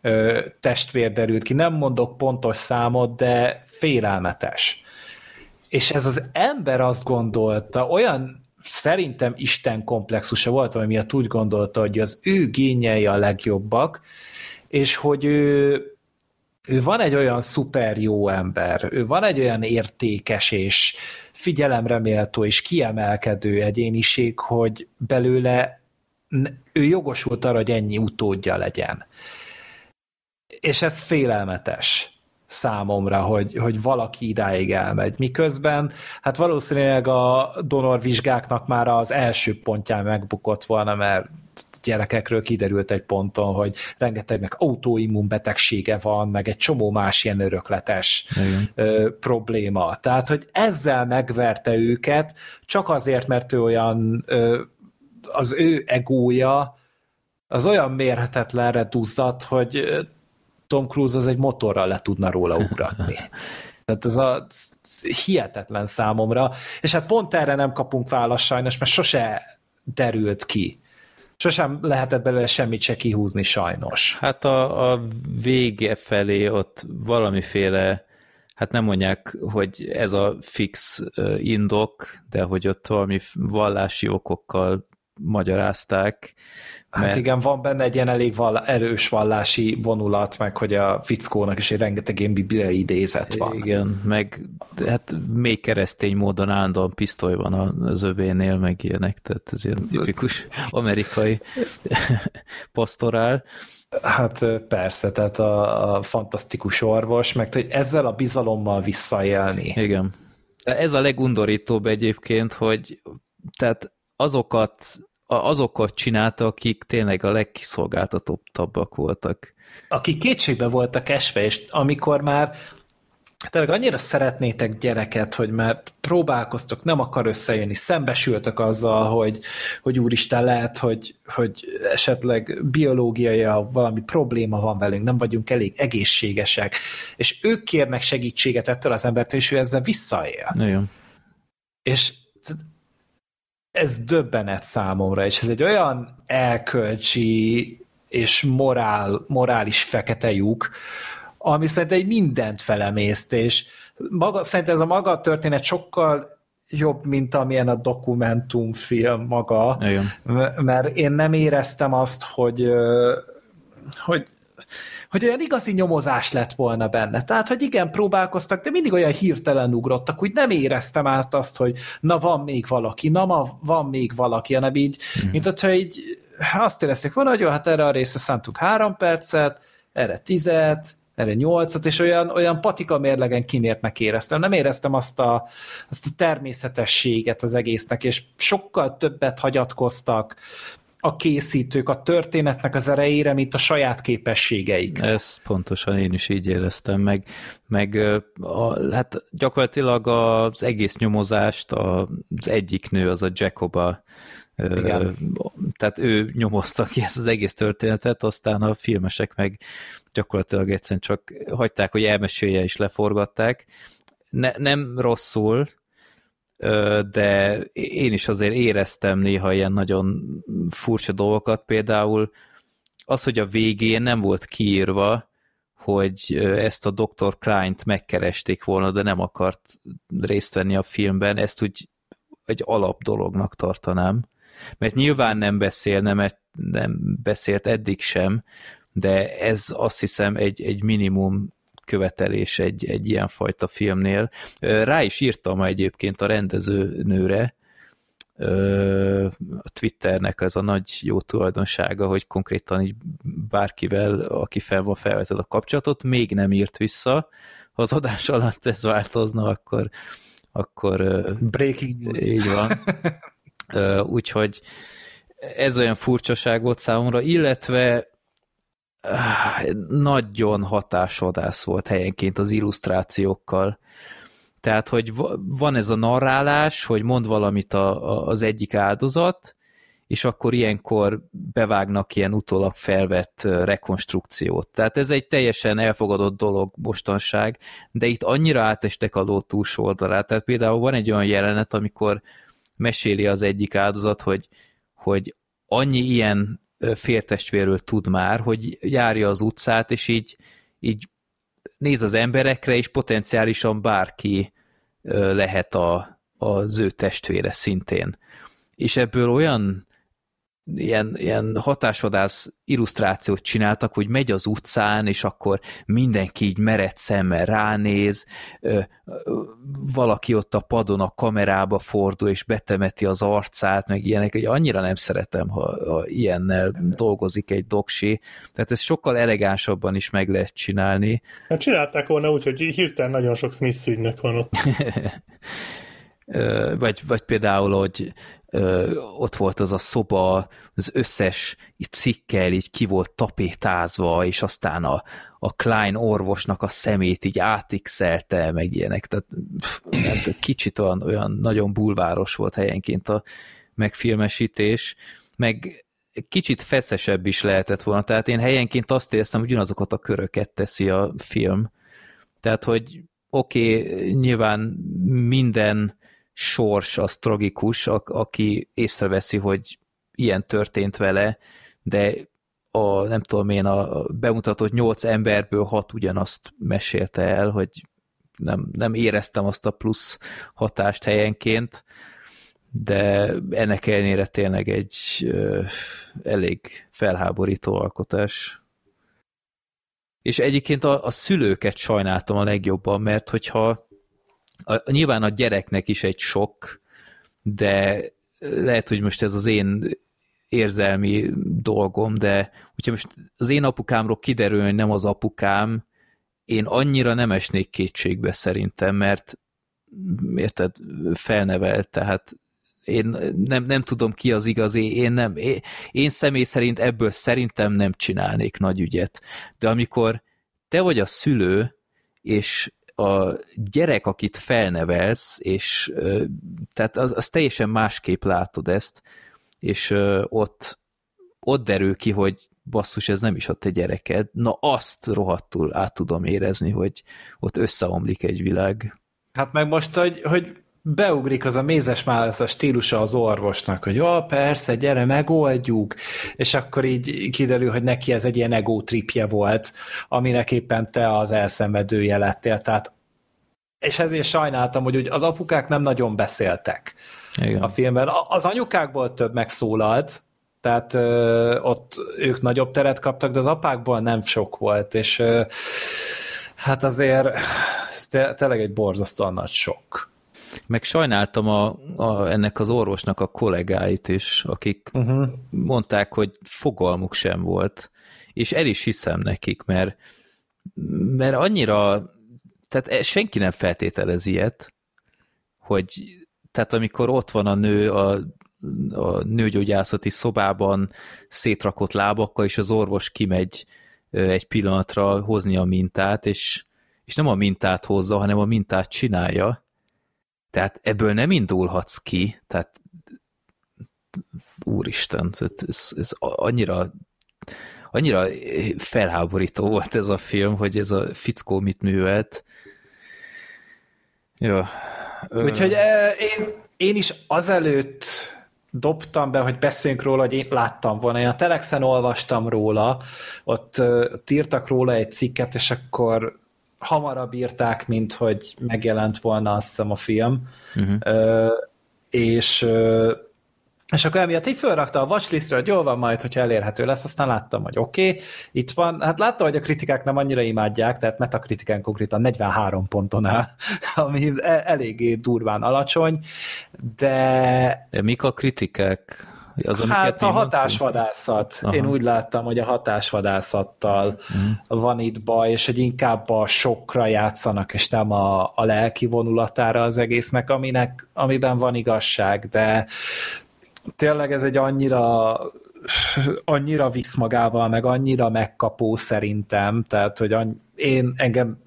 ö, testvér derült ki. Nem mondok pontos számot, de félelmetes. És ez az ember azt gondolta, olyan szerintem Isten komplexusa volt, ami miatt úgy gondolta, hogy az ő génjei a legjobbak, és hogy ő, ő van egy olyan szuper jó ember, ő van egy olyan értékes és figyelemre méltó és kiemelkedő egyéniség, hogy belőle ő jogosult arra, hogy ennyi utódja legyen. És ez félelmetes számomra, hogy, hogy valaki idáig elmegy. Miközben, hát valószínűleg a donorvizsgáknak már az első pontján megbukott volna, mert gyerekekről kiderült egy ponton, hogy rengetegnek autoimmun betegsége van, meg egy csomó más ilyen örökletes ö, probléma. Tehát, hogy ezzel megverte őket, csak azért, mert ő olyan ö, az ő egója az olyan mérhetetlenre duzzadt, hogy Tom Cruise az egy motorral le tudna róla ugratni. Tehát ez a hihetetlen számomra, és hát pont erre nem kapunk választ sajnos, mert sose derült ki. Sosem lehetett belőle semmit se kihúzni sajnos. Hát a, a vége felé ott valamiféle, hát nem mondják, hogy ez a fix indok, de hogy ott valami vallási okokkal magyarázták. Hát mert... igen, van benne egy ilyen elég val- erős vallási vonulat, meg hogy a fickónak is egy rengeteg ilyen bibliai idézet van. Igen, meg hát még keresztény módon állandóan pisztoly van az övénél, meg ilyenek, tehát ez ilyen tipikus amerikai pastorál. Hát persze, tehát a, a fantasztikus orvos, meg hogy ezzel a bizalommal visszaélni. Igen. Ez a legundorítóbb egyébként, hogy tehát azokat azokat csinálta, akik tényleg a legkiszolgáltatottabbak voltak. Akik kétségbe voltak esve, és amikor már tényleg annyira szeretnétek gyereket, hogy már próbálkoztok, nem akar összejönni, szembesültek azzal, hogy, hogy úristen lehet, hogy, hogy esetleg biológiai valami probléma van velünk, nem vagyunk elég egészségesek, és ők kérnek segítséget ettől az embertől, és ő ezzel visszaél. Igen. És ez döbbenet számomra, és ez egy olyan elkölcsi és morál, morális fekete lyuk, ami szerintem egy mindent felemészt, és maga, szerintem ez a maga a történet sokkal jobb, mint amilyen a dokumentumfilm maga, Igen. mert én nem éreztem azt, hogy, hogy hogy olyan igazi nyomozás lett volna benne. Tehát, hogy igen, próbálkoztak, de mindig olyan hirtelen ugrottak, hogy nem éreztem át azt, hogy na van még valaki, na ma van még valaki, hanem így, mm. mint hogyha így azt érezték volna, hogy jó, hát erre a részre szántuk három percet, erre tizet, erre nyolcat, és olyan, olyan patika mérlegen kimértnek éreztem. Nem éreztem azt a, azt a természetességet az egésznek, és sokkal többet hagyatkoztak a készítők a történetnek az erejére, mint a saját képességeik. Ez pontosan én is így éreztem, meg, meg a, hát gyakorlatilag az egész nyomozást az egyik nő, az a Jacoba, igen. Tehát ő nyomozta ki ezt az egész történetet, aztán a filmesek meg gyakorlatilag egyszerűen csak hagyták, hogy elmesélje és leforgatták. Ne, nem rosszul, de én is azért éreztem néha ilyen nagyon furcsa dolgokat, például az, hogy a végén nem volt kiírva, hogy ezt a Dr. Klein-t megkeresték volna, de nem akart részt venni a filmben, ezt úgy egy alap dolognak tartanám. Mert nyilván nem beszél, nem, nem beszélt eddig sem, de ez azt hiszem egy, egy minimum követelés egy, egy ilyen fajta filmnél. Rá is írtam egyébként a rendező nőre, a Twitternek ez a nagy jó tulajdonsága, hogy konkrétan így bárkivel, aki fel van felvetett a kapcsolatot, még nem írt vissza. Ha az adás alatt ez változna, akkor akkor Breaking news. Így van. Úgyhogy ez olyan furcsaság volt számomra, illetve nagyon hatásvadász volt helyenként az illusztrációkkal. Tehát, hogy van ez a narrálás, hogy mond valamit a, a, az egyik áldozat, és akkor ilyenkor bevágnak ilyen utólag felvett rekonstrukciót. Tehát ez egy teljesen elfogadott dolog mostanság, de itt annyira átestek a ló túlsó oldalát. Tehát például van egy olyan jelenet, amikor meséli az egyik áldozat, hogy, hogy annyi ilyen féltestvérről tud már, hogy járja az utcát, és így, így néz az emberekre, és potenciálisan bárki lehet a, az ő testvére szintén. És ebből olyan ilyen, ilyen hatásvadász illusztrációt csináltak, hogy megy az utcán, és akkor mindenki így mered szemmel ránéz, valaki ott a padon a kamerába fordul, és betemeti az arcát, meg ilyenek, hogy annyira nem szeretem, ha, ha ilyennel dolgozik egy doksi, tehát ezt sokkal elegánsabban is meg lehet csinálni. Hát csinálták volna úgy, hogy hirtelen nagyon sok Smith van ott. vagy, vagy például, hogy ott volt az a szoba, az összes cikkel így ki volt tapétázva, és aztán a, a Klein orvosnak a szemét így átixelte, meg ilyenek, tehát nem tudom, kicsit olyan, olyan nagyon bulváros volt helyenként a megfilmesítés, meg kicsit feszesebb is lehetett volna, tehát én helyenként azt éreztem, hogy ugyanazokat a köröket teszi a film, tehát hogy oké, okay, nyilván minden sors az tragikus, a, aki észreveszi, hogy ilyen történt vele, de a, nem tudom én, a bemutatott nyolc emberből hat ugyanazt mesélte el, hogy nem, nem éreztem azt a plusz hatást helyenként, de ennek ellenére tényleg egy ö, elég felháborító alkotás. És egyébként a, a szülőket sajnáltam a legjobban, mert hogyha a, nyilván a gyereknek is egy sok, de lehet, hogy most ez az én érzelmi dolgom, de hogyha most az én apukámról kiderül, hogy nem az apukám, én annyira nem esnék kétségbe szerintem, mert érted, felnevelt, tehát én nem, nem tudom ki az igazi, én nem, én, én személy szerint ebből szerintem nem csinálnék nagy ügyet. De amikor te vagy a szülő, és a gyerek, akit felnevelsz, és tehát az, az teljesen másképp látod ezt, és ott, ott derül ki, hogy basszus, ez nem is a te gyereked, na azt rohadtul át tudom érezni, hogy ott összeomlik egy világ. Hát meg most, hogy, hogy beugrik az a mézes a stílusa az orvosnak, hogy jó, persze, gyere, megoldjuk, és akkor így kiderül, hogy neki ez egy ilyen ego tripje volt, aminek éppen te az elszenvedője lettél, tehát és ezért sajnáltam, hogy az apukák nem nagyon beszéltek Igen. a filmben. Az anyukákból több megszólalt, tehát ö, ott ők nagyobb teret kaptak, de az apákból nem sok volt, és ö, hát azért ez tényleg egy borzasztóan nagy sok. Meg sajnáltam a, a, ennek az orvosnak a kollégáit is, akik uh-huh. mondták, hogy fogalmuk sem volt, és el is hiszem nekik, mert, mert annyira, tehát senki nem feltételez ilyet, hogy tehát amikor ott van a nő a, a nőgyógyászati szobában szétrakott lábakkal, és az orvos kimegy egy pillanatra hozni a mintát, és, és nem a mintát hozza, hanem a mintát csinálja, tehát ebből nem indulhatsz ki, tehát úristen, ez, ez annyira annyira felháborító volt ez a film, hogy ez a fickó mit művelt. Jó. Úgyhogy én, én is azelőtt dobtam be, hogy beszéljünk róla, hogy én láttam volna. Én a Telexen olvastam róla, ott, ott írtak róla egy cikket, és akkor hamarabb írták, mint hogy megjelent volna azt hiszem a film, uh-huh. ö, és ö, és akkor emiatt így felrakta a watchlistre, hogy jól van majd, hogyha elérhető lesz, aztán láttam, hogy oké, okay, itt van, hát láttam, hogy a kritikák nem annyira imádják, tehát metakritiken konkrétan 43 ponton áll, ami e- eléggé durván alacsony, de... de mik a kritikák? Az, hát a hatásvadászat. Aha. Én úgy láttam, hogy a hatásvadászattal uh-huh. van itt baj, és hogy inkább a sokra játszanak, és nem a, a lelki vonulatára az egésznek, aminek, amiben van igazság, de tényleg ez egy annyira annyira visz magával, meg annyira megkapó szerintem, tehát, hogy én engem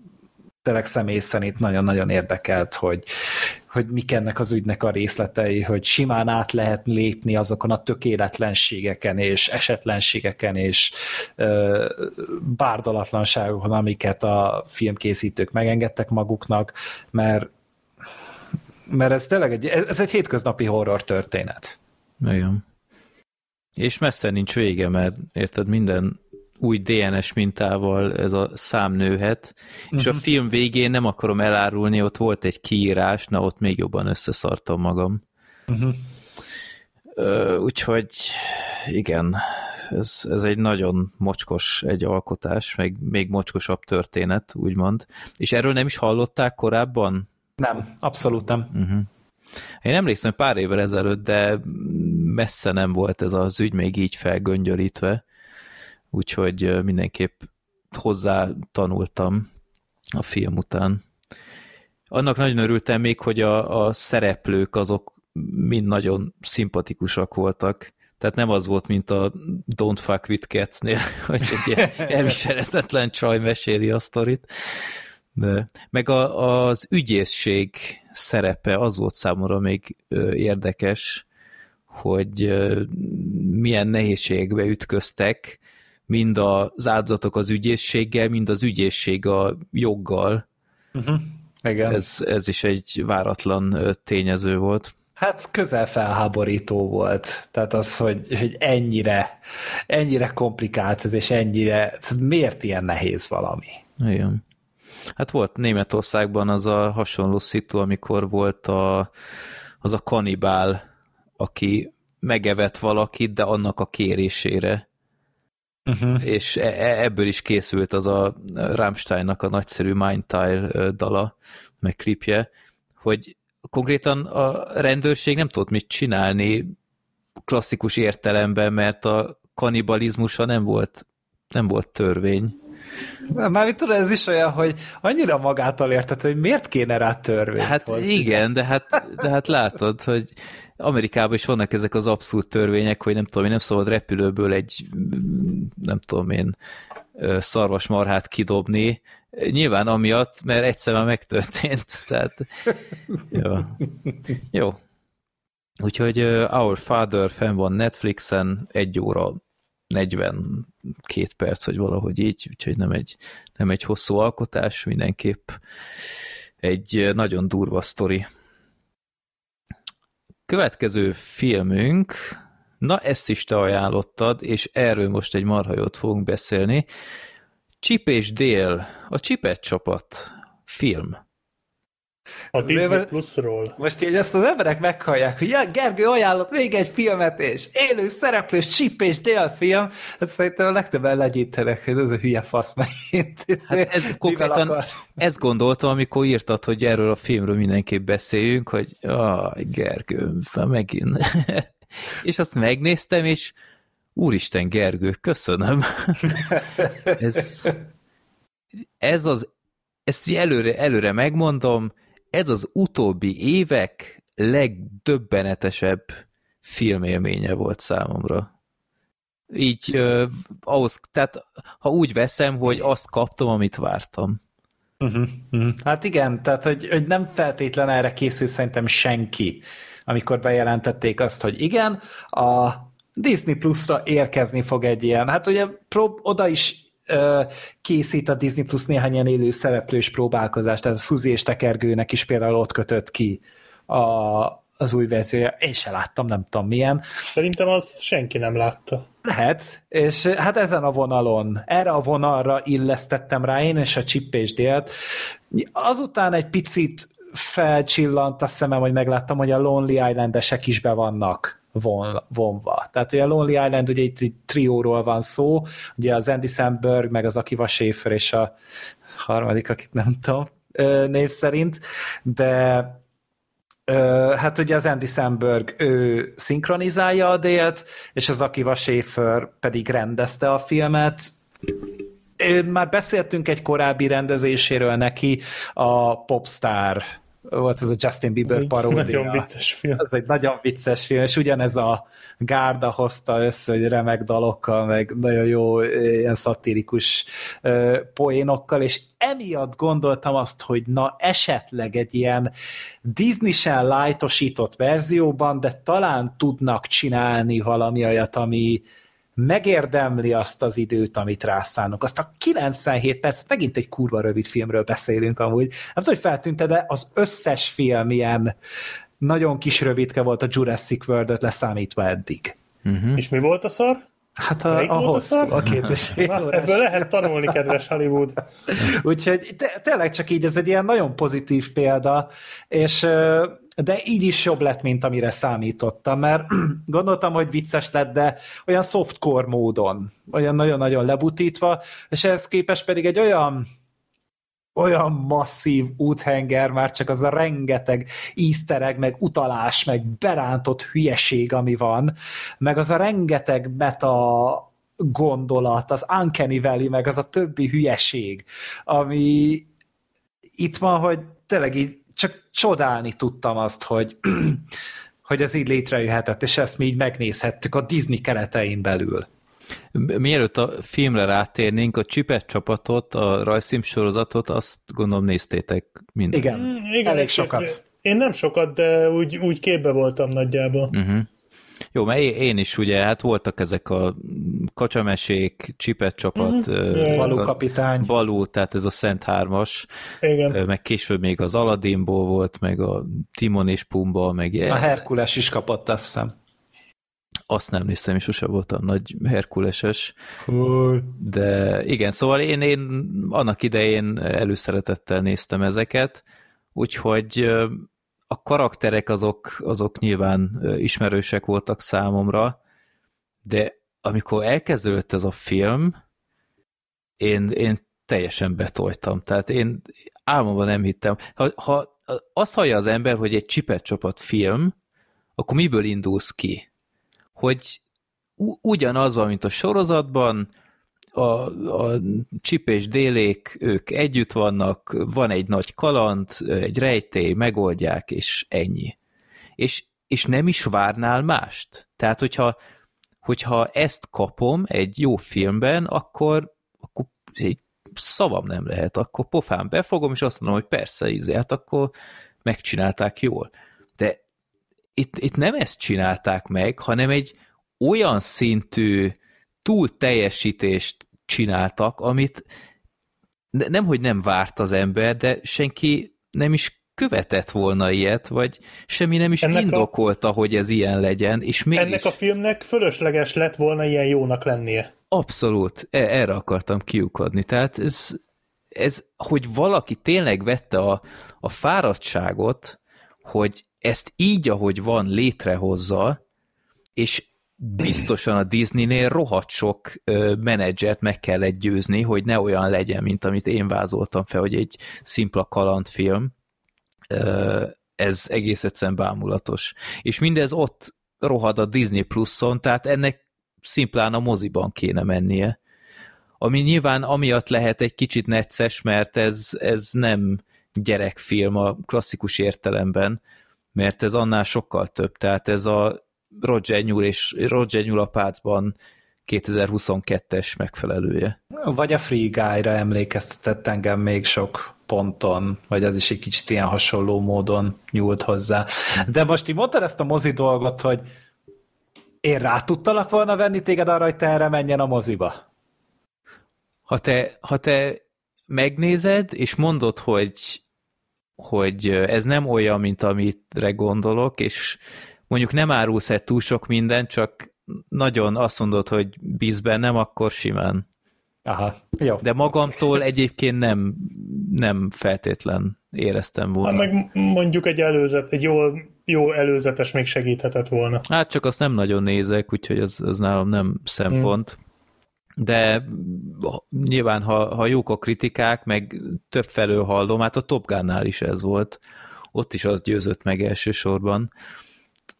tényleg személy szerint nagyon-nagyon érdekelt, hogy, hogy mik ennek az ügynek a részletei, hogy simán át lehet lépni azokon a tökéletlenségeken és esetlenségeken és ö, bárdalatlanságokon, amiket a filmkészítők megengedtek maguknak, mert mert ez tényleg egy, ez egy hétköznapi horror történet. Igen. És messze nincs vége, mert érted, minden új DNS mintával ez a szám nőhet, uh-huh. és a mhm. film végén nem akarom elárulni, ott volt egy kiírás, na ott még jobban összeszartam magam. Uh-huh. úgyhogy igen, ez, ez egy nagyon mocskos egy alkotás, meg még mocskosabb történet, úgymond. És erről nem is hallották korábban? Nem, abszolút nem. Uh-huh. Én emlékszem pár évvel ezelőtt, de messze nem volt ez az ügy még így felgöngyölítve, úgyhogy mindenképp hozzá tanultam a film után. Annak nagyon örültem még, hogy a, a szereplők azok mind nagyon szimpatikusak voltak. Tehát nem az volt, mint a Don't Fuck With Cats-nél, hogy egy ilyen elviselhetetlen csaj meséli a sztorit. De, meg a, az ügyészség szerepe az volt számomra még érdekes, hogy milyen nehézségbe ütköztek, mind az áldozatok az ügyészséggel, mind az ügyészség a joggal. Uh-huh. Igen. Ez, ez is egy váratlan tényező volt. Hát közel felháborító volt. Tehát az, hogy, hogy ennyire, ennyire komplikált ez, és ennyire, ez miért ilyen nehéz valami? Igen. Hát volt Németországban az a hasonló szitu, amikor volt a, az a kanibál, aki megevett valakit, de annak a kérésére. Uh-huh. És e- e- ebből is készült az a Rammsteinnak a nagyszerű Mindtile dala, meg klipje, hogy konkrétan a rendőrség nem tudott mit csinálni klasszikus értelemben, mert a kanibalizmusa nem volt, nem volt törvény. Már mit tudod, ez is olyan, hogy annyira magától érted, hogy miért kéne rá törvényt Hát hozni. igen, de hát, de hát látod, hogy Amerikában is vannak ezek az abszurd törvények, hogy nem tudom én, nem szabad repülőből egy, nem tudom én, szarvasmarhát kidobni. Nyilván amiatt, mert egyszer már megtörtént. Tehát, jó. jó. Úgyhogy Our Father fenn van Netflixen, egy óra 42 perc, vagy valahogy így, úgyhogy nem egy, nem egy hosszú alkotás, mindenképp egy nagyon durva sztori. Következő filmünk, na ezt is te ajánlottad, és erről most egy marhajót fogunk beszélni. Csip és Dél, a Csipet csapat film. A Disney Mivel- Plusról. Most így ezt az emberek meghallják, hogy ja, Gergő ajánlott még egy filmet, és élő szereplős Chip és Dale film, hát szerintem a legtöbben legyintenek, hogy ez a hülye fasz megint. Hát ez konkrétan, ezt gondoltam, amikor írtad, hogy erről a filmről mindenképp beszéljünk, hogy ah, Gergő, megint. és azt megnéztem, és úristen, Gergő, köszönöm. ez, ez az, ezt előre, előre megmondom, ez az utóbbi évek legdöbbenetesebb filmélménye volt számomra. Így uh, ahhoz, tehát ha úgy veszem, hogy azt kaptam, amit vártam. Uh-huh, uh-huh. Hát igen, tehát hogy, hogy nem feltétlen erre készült szerintem senki, amikor bejelentették azt, hogy igen, a Disney Plus-ra érkezni fog egy ilyen, hát ugye prób- oda is készít a Disney Plus néhány ilyen élő szereplős próbálkozást, tehát a Suzy és Tekergőnek is például ott kötött ki a, az új verziója. Én se láttam, nem tudom milyen. Szerintem azt senki nem látta. Lehet, és hát ezen a vonalon, erre a vonalra illesztettem rá én és a Chip és Délt. Azután egy picit felcsillant a szemem, hogy megláttam, hogy a Lonely Islandesek is be vannak von, vonva. Tehát ugye a Lonely Island, ugye itt egy trióról van szó, ugye az Andy Samberg, meg az Akiva Schäfer és a harmadik, akit nem tudom név szerint, de hát ugye az Andy Samberg, ő szinkronizálja a délt, és az Akiva Schäfer pedig rendezte a filmet. Már beszéltünk egy korábbi rendezéséről neki, a Popstar volt ez a Justin Bieber paródia. Nagyon vicces film. Ez egy nagyon vicces film, és ugyanez a gárda hozta össze, hogy remek dalokkal, meg nagyon jó ilyen szatirikus poénokkal, és emiatt gondoltam azt, hogy na esetleg egy ilyen Disney-sen lájtosított verzióban, de talán tudnak csinálni valami olyat, ami megérdemli azt az időt, amit rászánunk. Azt a 97 perc, megint egy kurva rövid filmről beszélünk amúgy. Nem tudom, hogy feltűnte, de az összes film ilyen nagyon kis rövidke volt a Jurassic World-öt leszámítva eddig. Uh-huh. És mi volt a szar? Hát a, Melyik a hosszú, a két és fél Na, órás. ebből lehet tanulni, kedves Hollywood. Úgyhogy te, tényleg csak így ez egy ilyen nagyon pozitív példa, és de így is jobb lett, mint amire számítottam, mert gondoltam, hogy vicces lett, de olyan softcore módon, olyan nagyon-nagyon lebutítva, és ehhez képest pedig egy olyan olyan masszív úthenger, már csak az a rengeteg easter meg utalás, meg berántott hülyeség, ami van, meg az a rengeteg meta gondolat, az Uncanny Valley, meg az a többi hülyeség, ami itt van, hogy tényleg így csak csodálni tudtam azt, hogy, hogy ez így létrejöhetett, és ezt mi így megnézhettük a Disney keretein belül. Mielőtt a filmre rátérnénk, a Csipet csapatot, a rajzfilm sorozatot, azt gondolom néztétek mind. Igen, Mm, elég egy- sokat. Én nem sokat, de úgy, úgy képbe voltam nagyjából. Uh-huh. Jó, mert én is ugye, hát voltak ezek a kacsamesék, csipet csapat, mm-hmm. Balú kapitány. Balú, tehát ez a Szent Hármas, Igen. meg később még az Aladdinból volt, meg a Timon és Pumba, meg A Herkules is kapott, azt hiszem. Azt nem néztem, és sose voltam nagy Herkuleses. De igen, szóval én, én annak idején előszeretettel néztem ezeket, úgyhogy a karakterek azok, azok nyilván ismerősek voltak számomra, de amikor elkezdődött ez a film, én, én teljesen betoltam. Tehát én álmomban nem hittem. Ha, ha azt hallja az ember, hogy egy csipet csapat film, akkor miből indulsz ki? Hogy ugyanaz van, mint a sorozatban, a, a Csip és Délék, ők együtt vannak, van egy nagy kaland, egy rejtély, megoldják, és ennyi. És, és nem is várnál mást. Tehát, hogyha, hogyha ezt kapom egy jó filmben, akkor, akkor egy szavam nem lehet, akkor pofán befogom, és azt mondom, hogy persze, ízé, hát akkor megcsinálták jól. Itt, itt nem ezt csinálták meg, hanem egy olyan szintű túl teljesítést csináltak, amit nem, hogy nem várt az ember, de senki nem is követett volna ilyet, vagy semmi nem is ennek indokolta, a... hogy ez ilyen legyen, és mégis... Ennek a filmnek fölösleges lett volna ilyen jónak lennie. Abszolút, e- erre akartam kiukadni. Tehát ez, ez, hogy valaki tényleg vette a, a fáradtságot, hogy ezt így, ahogy van, létrehozza, és biztosan a Disneynél rohadt sok ö, menedzsert meg kellett győzni, hogy ne olyan legyen, mint amit én vázoltam fel, hogy egy szimpla kalandfilm. Ö, ez egész egyszerűen bámulatos. És mindez ott rohad a Disney Plus-on, tehát ennek szimplán a moziban kéne mennie. Ami nyilván amiatt lehet egy kicsit necces, mert ez, ez nem gyerekfilm a klasszikus értelemben, mert ez annál sokkal több. Tehát ez a Roger Nyúl és Roger Nyúl a pácban 2022-es megfelelője. Vagy a Free Guy-ra emlékeztetett engem még sok ponton, vagy az is egy kicsit ilyen hasonló módon nyúlt hozzá. De most így mondtad ezt a mozi dolgot, hogy én rá tudtalak volna venni téged arra, hogy te erre menjen a moziba? Ha te, ha te megnézed, és mondod, hogy, hogy ez nem olyan, mint amitre gondolok, és mondjuk nem árulsz el túl sok mindent, csak nagyon azt mondod, hogy bíz bennem, akkor simán. Aha, jó. De magamtól egyébként nem, nem feltétlen éreztem volna. Hát meg mondjuk egy előzet, egy jó, jó előzetes még segíthetett volna. Hát csak azt nem nagyon nézek, úgyhogy az, az nálam nem szempont. Hmm. De nyilván, ha, ha jók a kritikák, meg több felől hallom, hát a Top Gun-nál is ez volt. Ott is az győzött meg elsősorban.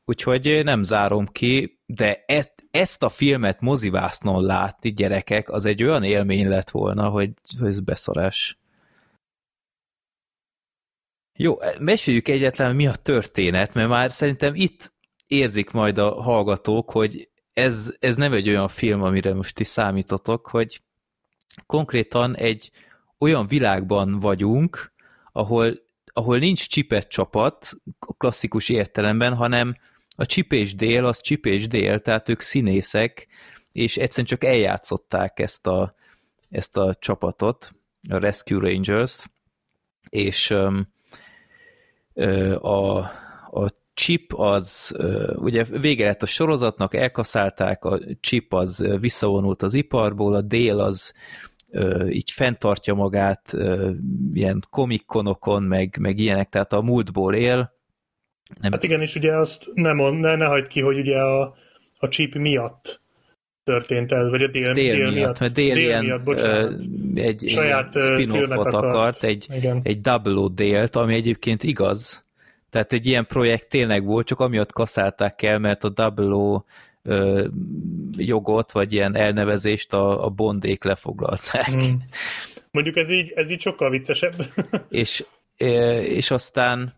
Úgyhogy nem zárom ki, de ezt, ezt a filmet mozivásznon látni gyerekek, az egy olyan élmény lett volna, hogy, hogy ez beszarás. Jó, meséljük egyetlen, mi a történet, mert már szerintem itt érzik majd a hallgatók, hogy ez, ez nem egy olyan film, amire most ti számítotok, hogy konkrétan egy olyan világban vagyunk, ahol, ahol nincs csipet csapat klasszikus értelemben, hanem a csipés dél az csipés dél, tehát ők színészek, és egyszerűen csak eljátszották ezt a, ezt a csapatot, a Rescue Rangers-t, és um, a chip az, ugye vége lett a sorozatnak, elkaszálták, a chip az visszavonult az iparból, a dél az így fenntartja magát ilyen komikkonokon, meg, meg ilyenek, tehát a múltból él, nem. Hát igen, és ugye azt nem mond, ne, ne hagyd ki, hogy ugye a, a chip miatt történt ez, vagy a dél, dél, dél miatt, mert dél, dél ilyen, miatt, bocsánat, egy, Saját spin-offot akart, akart, egy, igen. egy double délt, ami egyébként igaz. Tehát egy ilyen projekt tényleg volt, csak amiatt kaszálták el, mert a double ö, jogot, vagy ilyen elnevezést a, a bondék lefoglalták. Hmm. Mondjuk ez így, ez így sokkal viccesebb. és, és aztán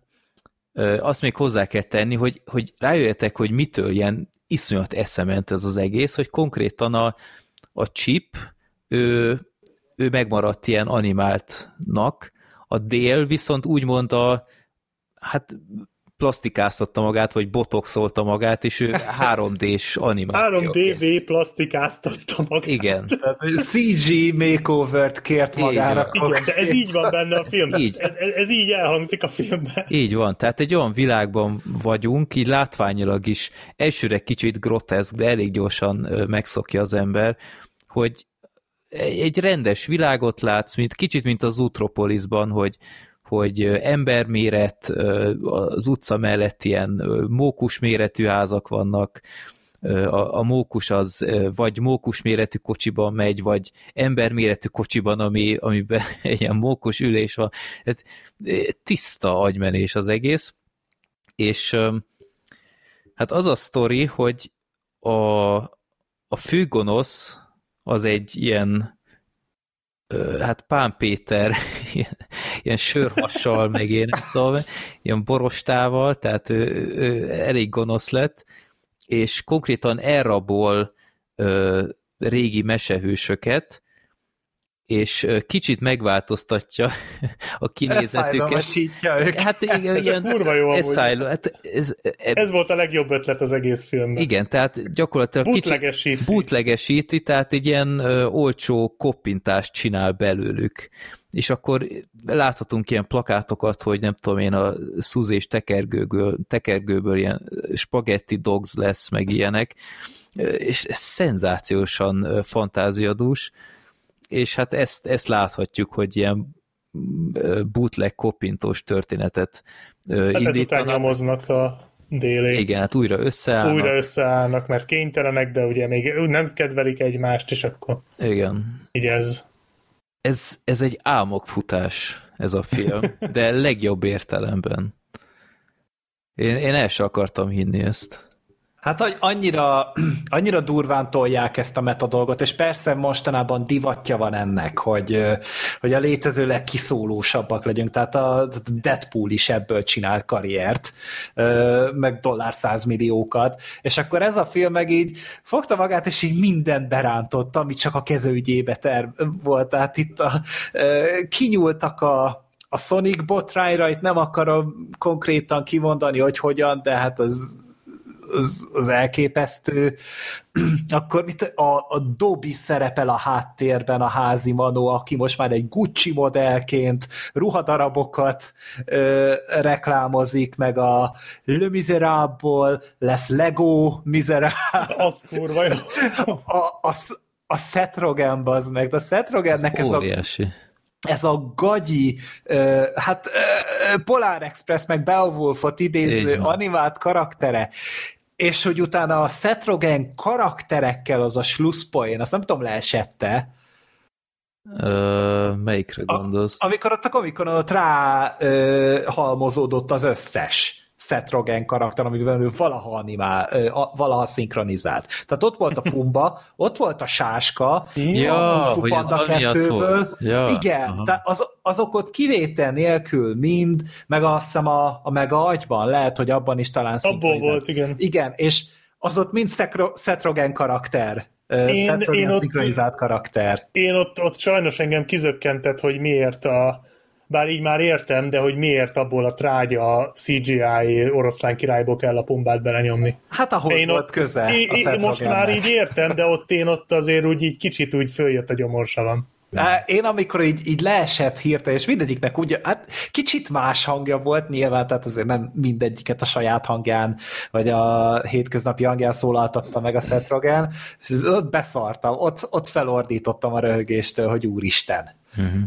azt még hozzá kell tenni, hogy, hogy rájöjjetek, hogy mitől ilyen iszonyat eszement ez az egész, hogy konkrétan a, a chip, ő, ő megmaradt ilyen animáltnak, a dél viszont úgymond a, hát plastikáztatta magát, vagy botoxolta magát, és ő 3D-s animáció. 3DV plastikáztatta magát. Igen. Tehát, CG makeover-t kért magára. Igen, de ez így van benne a filmben. Így. Ez, ez, ez így elhangzik a filmben. Így van, tehát egy olyan világban vagyunk, így látványilag is elsőre kicsit groteszk, de elég gyorsan megszokja az ember, hogy egy egy rendes világot látsz, mint kicsit mint az Utropolisban, hogy, hogy emberméret, az utca mellett ilyen mókus méretű házak vannak, a, a mókus az vagy mókus méretű kocsiban megy, vagy emberméretű kocsiban, ami, amiben ilyen mókus ülés van. Hát, tiszta agymenés az egész. És hát az a sztori, hogy a, a főgonosz az egy ilyen hát Pán Péter ilyen, ilyen sörhassal, meg én nem tudom, ilyen borostával, tehát ő, ő elég gonosz lett, és konkrétan elrabol ö, régi mesehősöket, és kicsit megváltoztatja a kinézetüket. Hát igen, ilyen, kurva jó asylum, hát ez, e, Ez volt a legjobb ötlet az egész filmben. igen, tehát gyakorlatilag kicsit Bootlegesíti. bootlegesíti, tehát egy ilyen ö, olcsó koppintást csinál belőlük. És akkor láthatunk ilyen plakátokat, hogy nem tudom én, a szúzés tekergőből, tekergőből ilyen spaghetti dogs lesz, meg ilyenek, és ez szenzációsan fantáziadús, és hát ezt, ezt láthatjuk, hogy ilyen bootleg koppintós történetet Hát indítanak. nyomoznak a déli. Igen, hát újra összeállnak. Újra összeállnak, mert kénytelenek, de ugye még nem kedvelik egymást, és akkor Igen. így ez. Ez, ez egy álmokfutás, ez a film, de legjobb értelemben. Én, én el sem akartam hinni ezt. Hát hogy annyira, annyira durván tolják ezt a metadolgot, és persze mostanában divatja van ennek, hogy, hogy a létező legkiszólósabbak legyünk, tehát a Deadpool is ebből csinál karriert, meg dollár százmilliókat, és akkor ez a film meg így fogta magát, és így mindent berántott, ami csak a kezőügyébe terv volt, tehát itt a, kinyúltak a a Sonic botrányra, itt nem akarom konkrétan kimondani, hogy hogyan, de hát az az, az elképesztő. Akkor mit, a, a Dobby szerepel a háttérben, a házi manó, aki most már egy Gucci modellként ruhadarabokat ö, reklámozik, meg a Le Miserable lesz Lego Miserable, Az kurva jó. a, a, a Seth Rogen, bazd meg, de a Seth Rogennek ez a Óriási. ez a gagyi, hát Polar Express meg Beowulfot idéző animált karaktere, és hogy utána a Seth Rogen karakterekkel az a slusszpoén, azt nem tudom, leesette, Ö, melyikre gondolsz? amikor ott a komikon ott rá ö, halmozódott az összes Seth Rogen karakter, amivel ő valaha animál, a, valaha szinkronizált. Tehát ott volt a Pumba, ott volt a Sáska, Ja, a hogy Panda amiatt 2-ből. volt. Ja, Igen, aha. tehát az, azok ott kivétel nélkül mind, meg azt hiszem a, a Mega agyban, lehet, hogy abban is talán Abból volt, igen. Igen, és az ott mind Seth Rogen karakter. Én- Seth Rogen én ott- karakter. Én ott, ott sajnos engem kizökkentett, hogy miért a bár így már értem, de hogy miért abból a trágya CGI oroszlán királyból kell a pumbát belenyomni. Hát ahhoz Én volt ott, köze én, a én Seth most már így értem, de ott én ott azért úgy így kicsit úgy följött a gyomorsalam. Én amikor így, így leesett hirtelen, és mindegyiknek úgy, hát kicsit más hangja volt nyilván, tehát azért nem mindegyiket a saját hangján, vagy a hétköznapi hangján szólaltatta meg a Seth Rogen, ott beszartam, ott, ott felordítottam a röhögéstől, hogy úristen.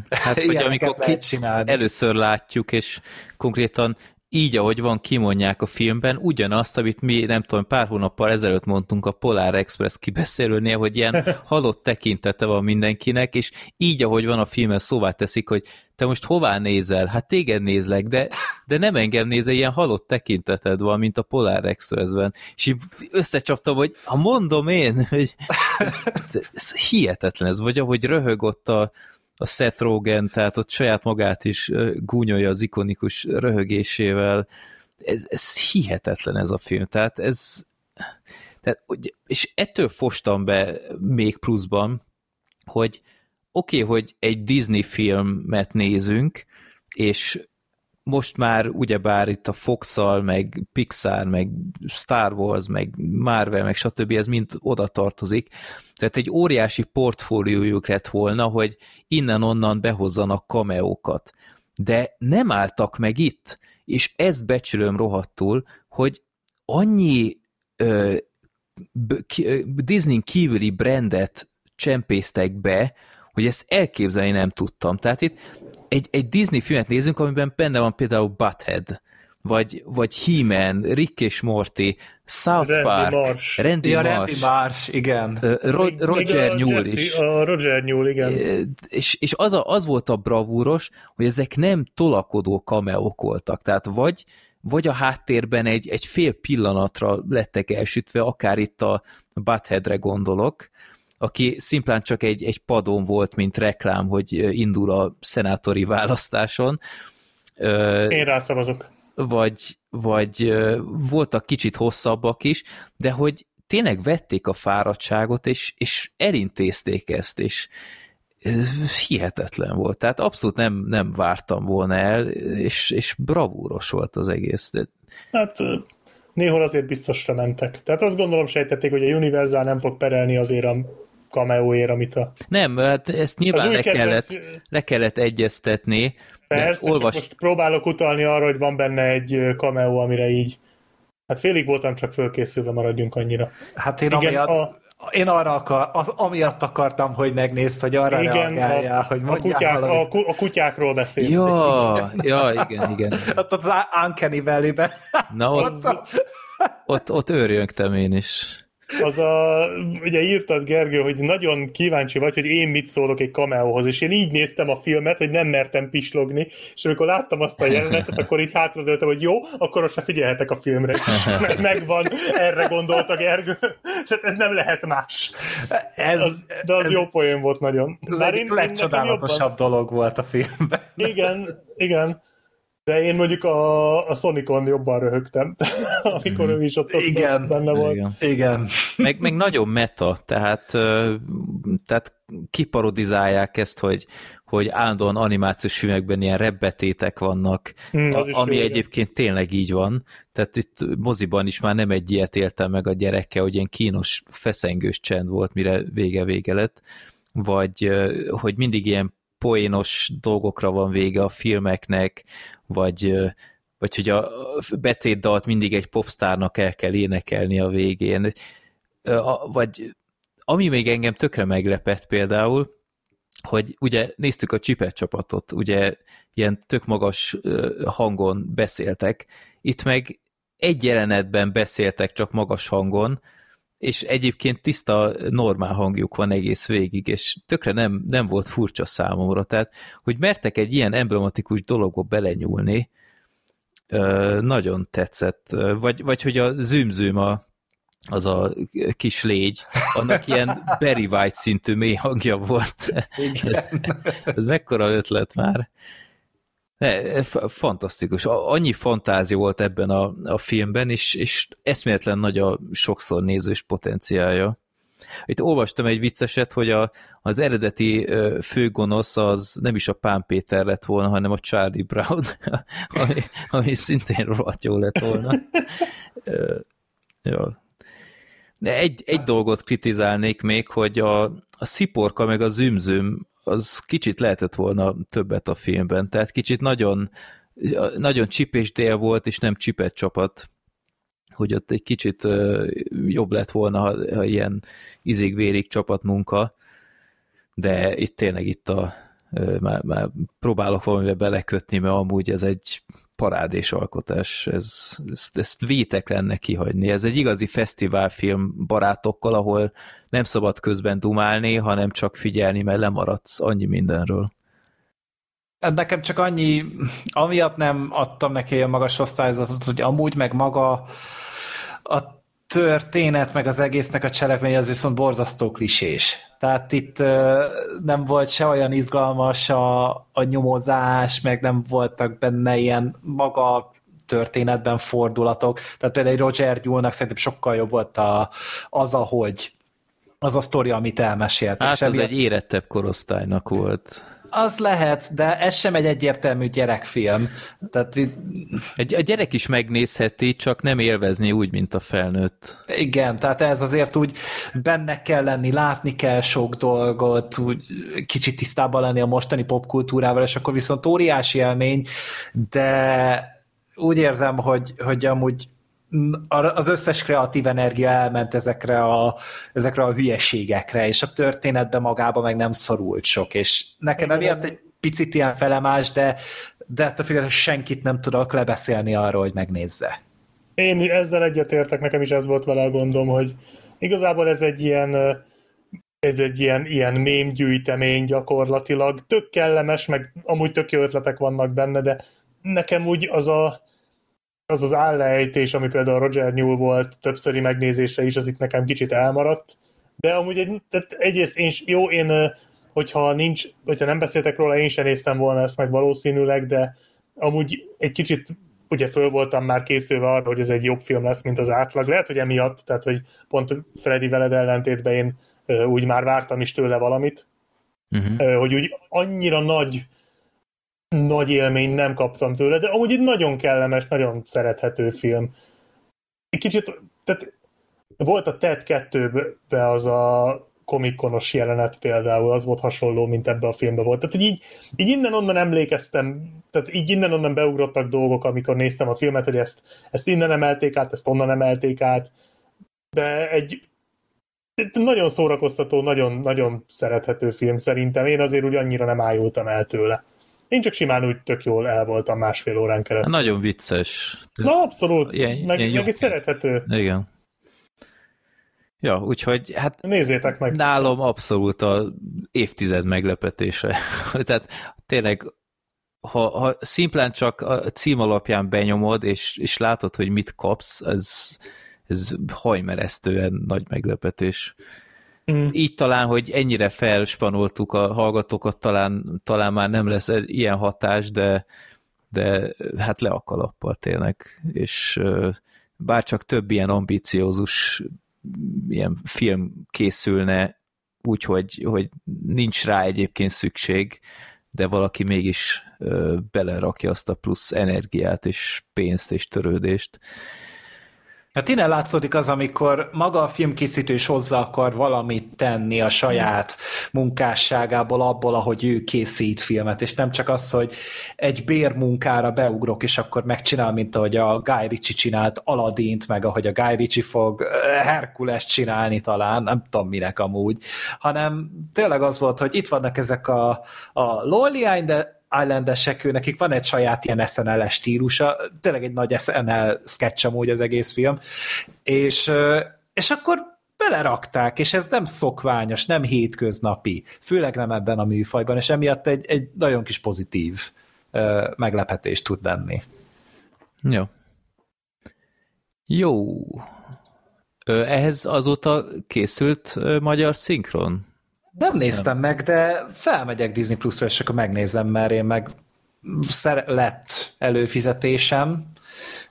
Hát, hogy amikor lehet csinálni. először látjuk, és konkrétan így, ahogy van, kimondják a filmben, ugyanazt, amit mi, nem tudom, pár hónappal ezelőtt mondtunk a Polar Express kibeszélőnél, hogy ilyen halott tekintete van mindenkinek, és így, ahogy van a filmen, szóvá teszik, hogy te most hová nézel? Hát téged nézlek, de, de nem engem nézel, ilyen halott tekinteted van, mint a Polar Expressben. És így összecsaptam, hogy ha mondom én, hogy ez hihetetlen ez, vagy ahogy röhög ott a, a Seth Rogen, tehát ott saját magát is gúnyolja az ikonikus röhögésével. Ez, ez hihetetlen ez a film, tehát ez tehát, és ettől fostam be még pluszban, hogy oké, okay, hogy egy Disney filmet nézünk, és most már ugyebár itt a fox meg Pixar, meg Star Wars, meg Marvel, meg stb. ez mind oda tartozik. Tehát egy óriási portfóliójuk lett volna, hogy innen-onnan behozzanak kameókat. De nem álltak meg itt, és ezt becsülöm rohadtul, hogy annyi ö, Disney kívüli brandet csempésztek be, hogy ezt elképzelni nem tudtam. Tehát itt egy, egy Disney filmet nézünk, amiben benne van például Butthead, vagy, vagy He-Man, Rick és Morty, South Randy Park, Marsh. Randy Ja, Marsh, Randy Marsh, igen. Ro- Roger Newell is. A Roger Newell, igen. És, és az, a, az volt a bravúros, hogy ezek nem tolakodó kameók voltak. Tehát vagy, vagy a háttérben egy, egy fél pillanatra lettek elsütve, akár itt a Buttheadre gondolok, aki szimplán csak egy, egy padon volt, mint reklám, hogy indul a szenátori választáson. Én rászavazok. vagy, vagy voltak kicsit hosszabbak is, de hogy tényleg vették a fáradtságot, és, és elintézték ezt, és ez hihetetlen volt. Tehát abszolút nem, nem vártam volna el, és, és bravúros volt az egész. Hát néhol azért biztosra mentek. Tehát azt gondolom sejtették, hogy a Universal nem fog perelni azért a cameóért, amit a... nem, hát ezt nyilván le kedvenc- kellett, le kellett egyeztetni, Persze, de olvas, csak most próbálok utalni arra, hogy van benne egy ö, cameo, amire így... Hát félig voltam csak fölkészülve, maradjunk annyira. Hát én, Igen, amiatt, a- én arra akar, az, amiatt akartam, hogy megnézd, hogy arra Igen, reagáljál, a, hogy a, kutyák, a, ku- a kutyákról beszél. ja, ja, igen, igen. Hát az Uncanny Valley-ben. Na, ott, Az, ott, ott őrjöngtem én is. Az a, ugye írtad Gergő, hogy nagyon kíváncsi vagy, hogy én mit szólok egy cameóhoz, és én így néztem a filmet, hogy nem mertem pislogni, és amikor láttam azt a jelenetet, akkor így hátradőltem, hogy jó, akkor most se figyelhetek a filmre is. Mert megvan, erre gondolta Gergő, és hát ez nem lehet más. Ez, Az, de az ez jó poén volt nagyon. én- én nekem legcsodálatosabb dolog volt a filmben. Igen, igen. De én mondjuk a, a Sonicon jobban röhögtem, amikor ő is ott, ott Igen. benne volt. Igen. Igen. Meg, meg nagyon meta, tehát, tehát kiparodizálják ezt, hogy, hogy állandóan animációs filmekben ilyen rebbetétek vannak, Hmm, az a, is ami jó, igen. egyébként tényleg így van. Tehát itt moziban is már nem egy ilyet éltem meg a gyerekkel, hogy ilyen kínos, feszengős csend volt, mire vége-vége lett, vagy hogy mindig ilyen poénos dolgokra van vége a filmeknek, vagy, vagy hogy a betétdalt mindig egy popstárnak el kell énekelni a végén. A- Vagy ami még engem tökre meglepett például, hogy ugye néztük a Csipet csapatot, ugye ilyen tök magas hangon beszéltek, itt meg egy jelenetben beszéltek csak magas hangon, és egyébként tiszta, normál hangjuk van egész végig, és tökre nem, nem volt furcsa számomra, tehát, hogy mertek egy ilyen emblematikus dologba belenyúlni, nagyon tetszett, vagy, vagy hogy a zümzüm a, az a kis légy, annak ilyen Barry White szintű mély hangja volt. ez, ez mekkora ötlet már. Ne, f- fantasztikus. Annyi fantázia volt ebben a, a filmben, és, és eszméletlen nagy a sokszor nézős potenciálja. Itt olvastam egy vicceset, hogy a, az eredeti főgonosz az nem is a Pán Péter lett volna, hanem a Charlie Brown, ami, ami szintén rohadt jó lett volna. Jó. De egy, egy dolgot kritizálnék még, hogy a, a sziporka meg a zümzüm az kicsit lehetett volna többet a filmben, tehát kicsit nagyon, nagyon csipés dél volt, és nem csipet csapat, hogy ott egy kicsit jobb lett volna, ha, ha ilyen izig-vérig csapatmunka, de itt tényleg itt a már, már próbálok valamivel belekötni, mert amúgy ez egy parádés alkotás, ez, ezt, ezt vétek lenne kihagyni. Ez egy igazi fesztiválfilm barátokkal, ahol nem szabad közben dumálni, hanem csak figyelni, mert lemaradsz annyi mindenről. Ez nekem csak annyi, amiatt nem adtam neki olyan magas osztályzatot, hogy amúgy meg maga a történet, meg az egésznek a cselekmény az viszont borzasztó klisés. Tehát itt nem volt se olyan izgalmas a, a nyomozás, meg nem voltak benne ilyen maga történetben fordulatok. Tehát például egy Roger Gyulnak szerintem sokkal jobb volt a, az, ahogy az a sztori, amit elmeséltek. Hát ez egy érettebb korosztálynak volt. Az lehet, de ez sem egy egyértelmű gyerekfilm. Tehát egy, a gyerek is megnézheti, csak nem élvezni úgy, mint a felnőtt. Igen, tehát ez azért úgy benne kell lenni, látni kell sok dolgot, úgy kicsit tisztában lenni a mostani popkultúrával, és akkor viszont óriási élmény, de úgy érzem, hogy, hogy amúgy az összes kreatív energia elment ezekre a, ezekre a hülyeségekre, és a történetbe magába meg nem szorult sok, és nekem emiatt egy picit ilyen felemás, de, de ettől függetlenül senkit nem tudok lebeszélni arról, hogy megnézze. Én ezzel egyetértek, nekem is ez volt vele a gondom, hogy igazából ez egy ilyen ez egy ilyen, ilyen mémgyűjtemény gyakorlatilag, tök kellemes, meg amúgy tök jó ötletek vannak benne, de nekem úgy az a az az állejtés, ami például Roger Newell volt többszöri megnézése is, az itt nekem kicsit elmaradt. De amúgy egy, tehát egyrészt én, jó, én, hogyha nincs, hogyha nem beszéltek róla, én sem néztem volna ezt meg valószínűleg, de amúgy egy kicsit ugye föl voltam már készülve arra, hogy ez egy jobb film lesz, mint az átlag. Lehet, hogy emiatt, tehát hogy pont Freddy veled ellentétben én úgy már vártam is tőle valamit, uh-huh. hogy úgy annyira nagy nagy élményt nem kaptam tőle, de amúgy egy nagyon kellemes, nagyon szerethető film. Egy kicsit, tehát volt a TED 2-be az a komikonos jelenet például, az volt hasonló, mint ebbe a filmbe volt. Tehát így, így innen-onnan emlékeztem, tehát így innen-onnan beugrottak dolgok, amikor néztem a filmet, hogy ezt, ezt innen emelték át, ezt onnan emelték át, de egy nagyon szórakoztató, nagyon, nagyon szerethető film szerintem. Én azért úgy annyira nem ájultam el tőle. Én csak simán úgy tök jól el voltam másfél órán keresztül. Nagyon vicces. Na, abszolút. Ilyen, meg, ilyen meg egy szerethető. Igen. Ja, úgyhogy hát Nézzétek meg. Nálam abszolút a évtized meglepetése. Tehát tényleg, ha, ha szimplán csak a cím alapján benyomod, és, és látod, hogy mit kapsz, ez, ez hajmeresztően nagy meglepetés. Mm. Így talán, hogy ennyire felspanoltuk a hallgatókat, talán, talán már nem lesz ilyen hatás, de, de hát le a kalappal tényleg, és bár csak több ilyen ambiciózus ilyen film készülne, úgyhogy hogy nincs rá egyébként szükség, de valaki mégis belerakja azt a plusz energiát és pénzt és törődést, Hát innen látszódik az, amikor maga a filmkészítő is hozzá akar valamit tenni a saját munkásságából, abból, ahogy ő készít filmet, és nem csak az, hogy egy bérmunkára beugrok, és akkor megcsinál, mint ahogy a Guy Ritchie csinált Aladint, meg ahogy a Guy Ritchie fog Herkules csinálni talán, nem tudom minek amúgy, hanem tényleg az volt, hogy itt vannak ezek a, a Loliány, de Islandesek, ő nekik van egy saját ilyen SNL-es stílusa, tényleg egy nagy SNL sketch amúgy az egész film, és, és akkor belerakták, és ez nem szokványos, nem hétköznapi, főleg nem ebben a műfajban, és emiatt egy, egy nagyon kis pozitív uh, meglepetés tud lenni. Jó. Jó. Ehhez azóta készült magyar szinkron? Nem néztem meg, de felmegyek Disney Plus-ra, és akkor megnézem, mert én meg lett előfizetésem,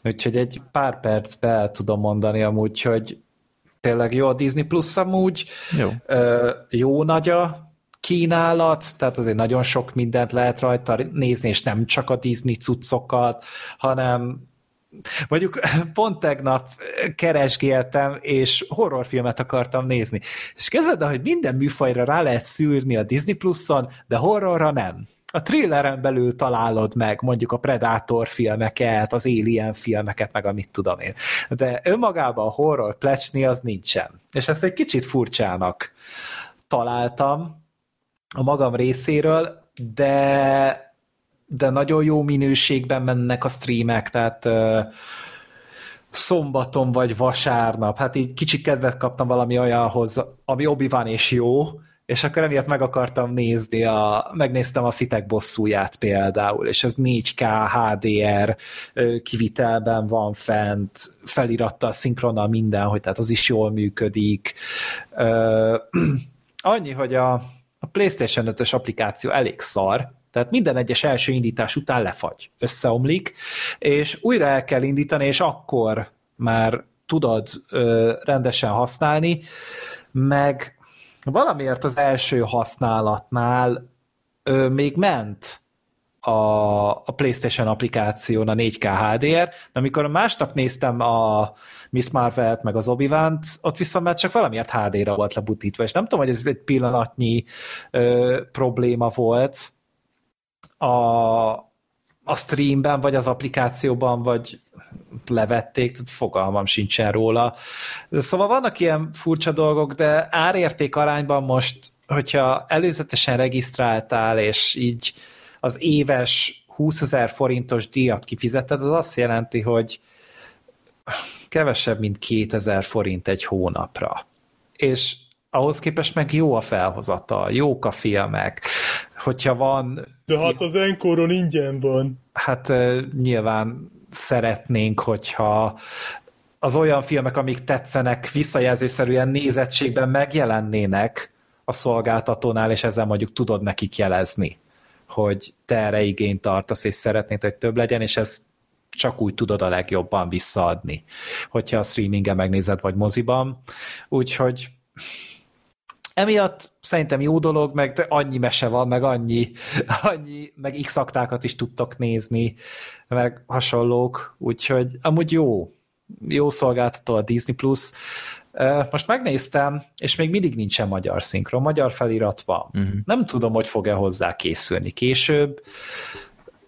úgyhogy egy pár percbe el tudom mondani amúgy, hogy tényleg jó a Disney Plus amúgy, jó, ö, jó nagy a kínálat, tehát azért nagyon sok mindent lehet rajta nézni, és nem csak a Disney cuccokat, hanem Mondjuk pont tegnap keresgéltem, és horrorfilmet akartam nézni. És kezded, hogy minden műfajra rá lehet szűrni a Disney Plus-on, de horrorra nem. A thrilleren belül találod meg mondjuk a Predator filmeket, az Alien filmeket, meg amit tudom én. De önmagában a horror plecsni az nincsen. És ezt egy kicsit furcsának találtam a magam részéről, de de nagyon jó minőségben mennek a streamek, tehát szombaton vagy vasárnap, hát így kicsit kedvet kaptam valami olyanhoz, ami obi van és jó, és akkor emiatt meg akartam nézni, a, megnéztem a Szitek bosszúját például, és ez 4K HDR kivitelben van fent, felirattal, szinkronnal minden, hogy tehát az is jól működik. Annyi, hogy a, a PlayStation 5-ös applikáció elég szar, tehát minden egyes első indítás után lefagy, összeomlik, és újra el kell indítani, és akkor már tudod ö, rendesen használni, meg valamiért az első használatnál ö, még ment a, a PlayStation applikáción a 4K HDR, de amikor másnap néztem a Miss Marvel-t, meg az obi ott viszont már csak valamiért HD-ra volt lebutítva, és nem tudom, hogy ez egy pillanatnyi ö, probléma volt a, a streamben, vagy az applikációban, vagy levették, fogalmam sincsen róla. Szóval vannak ilyen furcsa dolgok, de árérték arányban most, hogyha előzetesen regisztráltál, és így az éves 20 ezer forintos díjat kifizeted, az azt jelenti, hogy kevesebb, mint 2000 forint egy hónapra. És ahhoz képest meg jó a felhozata, jók a filmek, hogyha van... De hát az enkoron ingyen van. Hát nyilván szeretnénk, hogyha az olyan filmek, amik tetszenek, visszajelzésszerűen nézettségben megjelennének a szolgáltatónál, és ezzel mondjuk tudod nekik jelezni, hogy te erre igényt tartasz, és szeretnéd, hogy több legyen, és ez csak úgy tudod a legjobban visszaadni, hogyha a streamingen megnézed, vagy moziban. Úgyhogy emiatt szerintem jó dolog, meg annyi mese van, meg annyi, annyi meg x aktákat is tudtok nézni, meg hasonlók, úgyhogy amúgy jó, jó szolgáltató a Disney+. Plus. Most megnéztem, és még mindig nincsen magyar szinkron, magyar felirat van. Uh-huh. Nem tudom, hogy fog-e hozzá készülni később,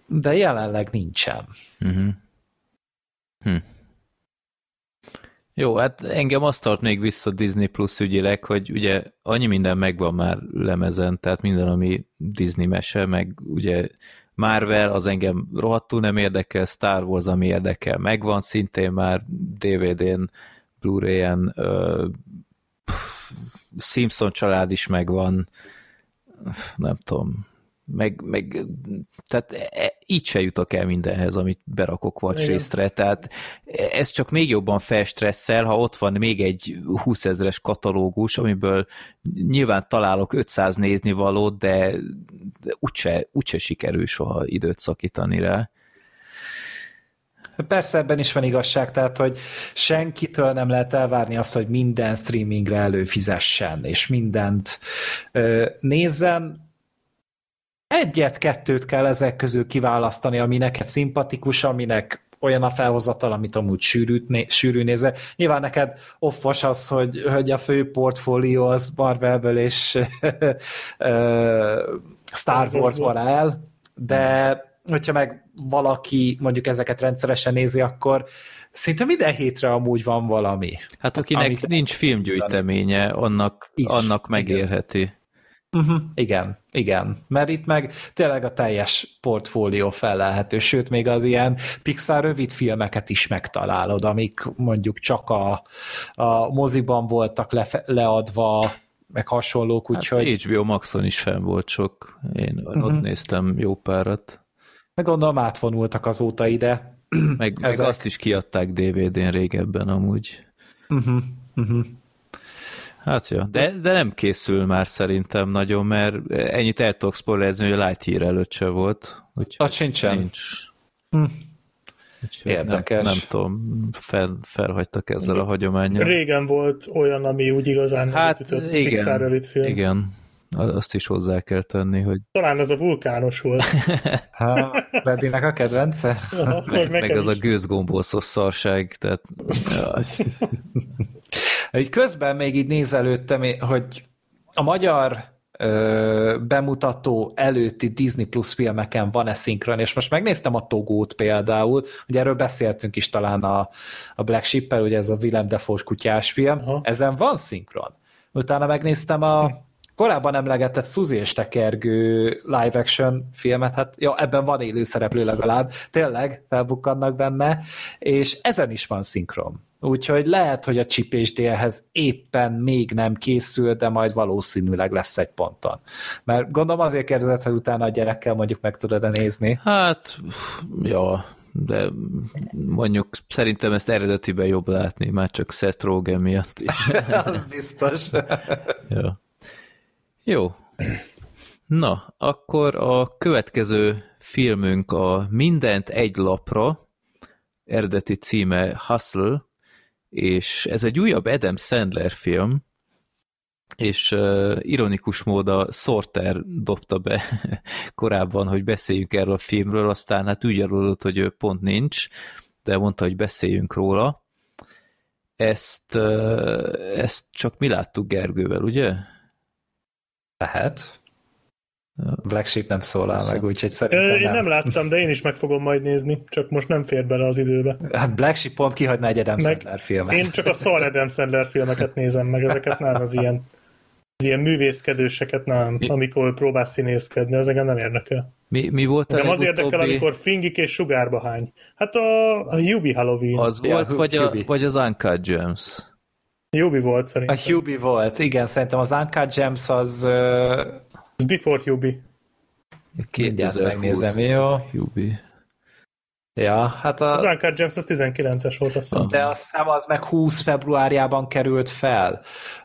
de jelenleg nincsen. Uh-huh. Hm. Jó, hát engem azt tart még vissza Disney Plus ügyileg, hogy ugye annyi minden megvan már lemezen, tehát minden, ami Disney mese, meg ugye Marvel, az engem rohadtul nem érdekel, Star Wars, ami érdekel, megvan szintén már DVD-n, Blu-ray-en, uh, Simpson család is megvan, nem tudom, meg, meg tehát e, így se jutok el mindenhez, amit berakok watchlistre, tehát ez csak még jobban felstresszel, ha ott van még egy 20 ezeres katalógus, amiből nyilván találok 500 nézni valót, de, de úgyse, úgyse sikerül soha időt szakítani rá. Persze ebben is van igazság, tehát hogy senkitől nem lehet elvárni azt, hogy minden streamingre előfizessen, és mindent ö, nézzen, egyet-kettőt kell ezek közül kiválasztani, ami neked szimpatikus, aminek olyan a felhozatal, amit amúgy sűrűt, né, sűrű nézve. Nyilván neked offos az, hogy, hogy a fő portfólió az Marvelből és Star Wars-ból áll, de hogyha meg valaki mondjuk ezeket rendszeresen nézi, akkor szinte minden hétre amúgy van valami. Hát akinek amit nincs filmgyűjteménye, annak, annak megérheti. Igen. Uh-huh. Igen, igen. Mert itt meg tényleg a teljes portfólió felelhető, sőt, még az ilyen Pixar rövid filmeket is megtalálod, amik mondjuk csak a, a moziban voltak le, leadva, meg hasonlók, hát úgyhogy... Hát HBO Maxon is fenn volt sok, én uh-huh. ott néztem jó párat. Meg gondolom átvonultak azóta ide. Meg, meg azt is kiadták DVD-n régebben amúgy. Uh-huh. Uh-huh. Hát jó, de, de nem készül már szerintem nagyon, mert ennyit el tudok spoilerezni, hogy a Lightyear előtt se volt. Úgyhogy a sincsen. Nincs. Hm. Érdekes. Nem, nem tudom, fel, felhagytak ezzel a hagyományjal. Régen volt olyan, ami úgy igazán hát, ütött, igen, Pixar rövid film. Igen, azt is hozzá kell tenni, hogy... Talán ez a vulkános volt. ha, Ledinek a kedvence? Aha, meg, meg az is. a gőzgombószos szarság, tehát... Így közben még így nézelődtem, hogy a magyar ö, bemutató előtti Disney Plus filmeken van-e szinkron, és most megnéztem a Togót például, ugye erről beszéltünk is talán a, a Black Ship-el, ugye ez a Willem Dafoe-s kutyás film, Aha. ezen van szinkron. Utána megnéztem a korábban emlegetett Suzy és Tekergő live action filmet, hát ja, ebben van élő szereplő legalább, tényleg felbukkannak benne, és ezen is van szinkron. Úgyhogy lehet, hogy a csipésdélhez éppen még nem készül, de majd valószínűleg lesz egy ponton. Mert gondolom azért kérdezett, hogy utána a gyerekkel mondjuk meg tudod-e nézni. Hát, ja, de mondjuk szerintem ezt eredetiben jobb látni, már csak Seth Rogen miatt is. Az biztos. ja. Jó. Na, akkor a következő filmünk a Mindent egy lapra, eredeti címe Hustle, és ez egy újabb Adam Sandler film, és uh, ironikus mód a Sorter dobta be korábban, hogy beszéljünk erről a filmről, aztán hát úgy aludott, hogy pont nincs, de mondta, hogy beszéljünk róla. Ezt, uh, ezt csak mi láttuk Gergővel, ugye? Lehet. Black Sheep nem szólál meg, úgyhogy szerintem Én nem. nem láttam, de én is meg fogom majd nézni, csak most nem fér bele az időbe. Hát Black Sheep pont kihagyna egy Adam meg Sandler filmet. Én csak a szar Adam Sandler filmeket nézem meg, ezeket nem az ilyen az ilyen művészkedőseket nem, mi? amikor próbálsz színészkedni, az engem nem érdekel. Mi, mi volt a az érdekel, amikor fingik és sugárba hány. Hát a, a Hubie Halloween. Az ja, volt, vagy, a, vagy az Uncut Gems? Hubie volt szerintem. A Hubie volt, igen, szerintem az Uncut Gems az... Az Before Hubie. 2020 megnézem, jó? Hubie. Ja, hát a... Az Uncut Gems az 19-es volt, azt hiszem. De azt hiszem az meg 20 februárjában került fel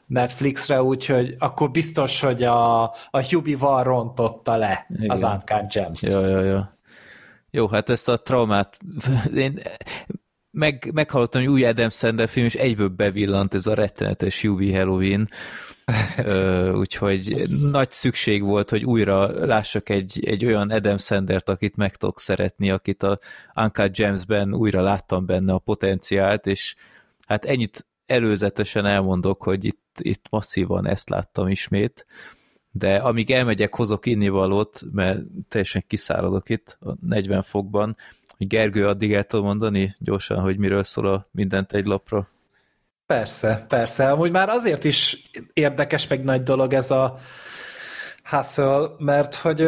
Netflixre, úgyhogy akkor biztos, hogy a, a Hubie-val rontotta le Igen. az Uncut Gems-t. Ja, ja, ja. Jó, hát ezt a traumát én meg, meghallottam, hogy új Adam Sandler film, és egyből bevillant ez a rettenetes Hubie Halloween, úgyhogy Ez... nagy szükség volt, hogy újra lássak egy, egy olyan Adam Sandert, akit meg tudok szeretni, akit a Uncut James-ben újra láttam benne a potenciált, és hát ennyit előzetesen elmondok, hogy itt, itt masszívan ezt láttam ismét, de amíg elmegyek, hozok innivalót, mert teljesen kiszáradok itt a 40 fokban, hogy Gergő addig el tudom mondani gyorsan, hogy miről szól a mindent egy lapra. Persze, persze. Amúgy már azért is érdekes, meg nagy dolog ez a hustle, mert hogy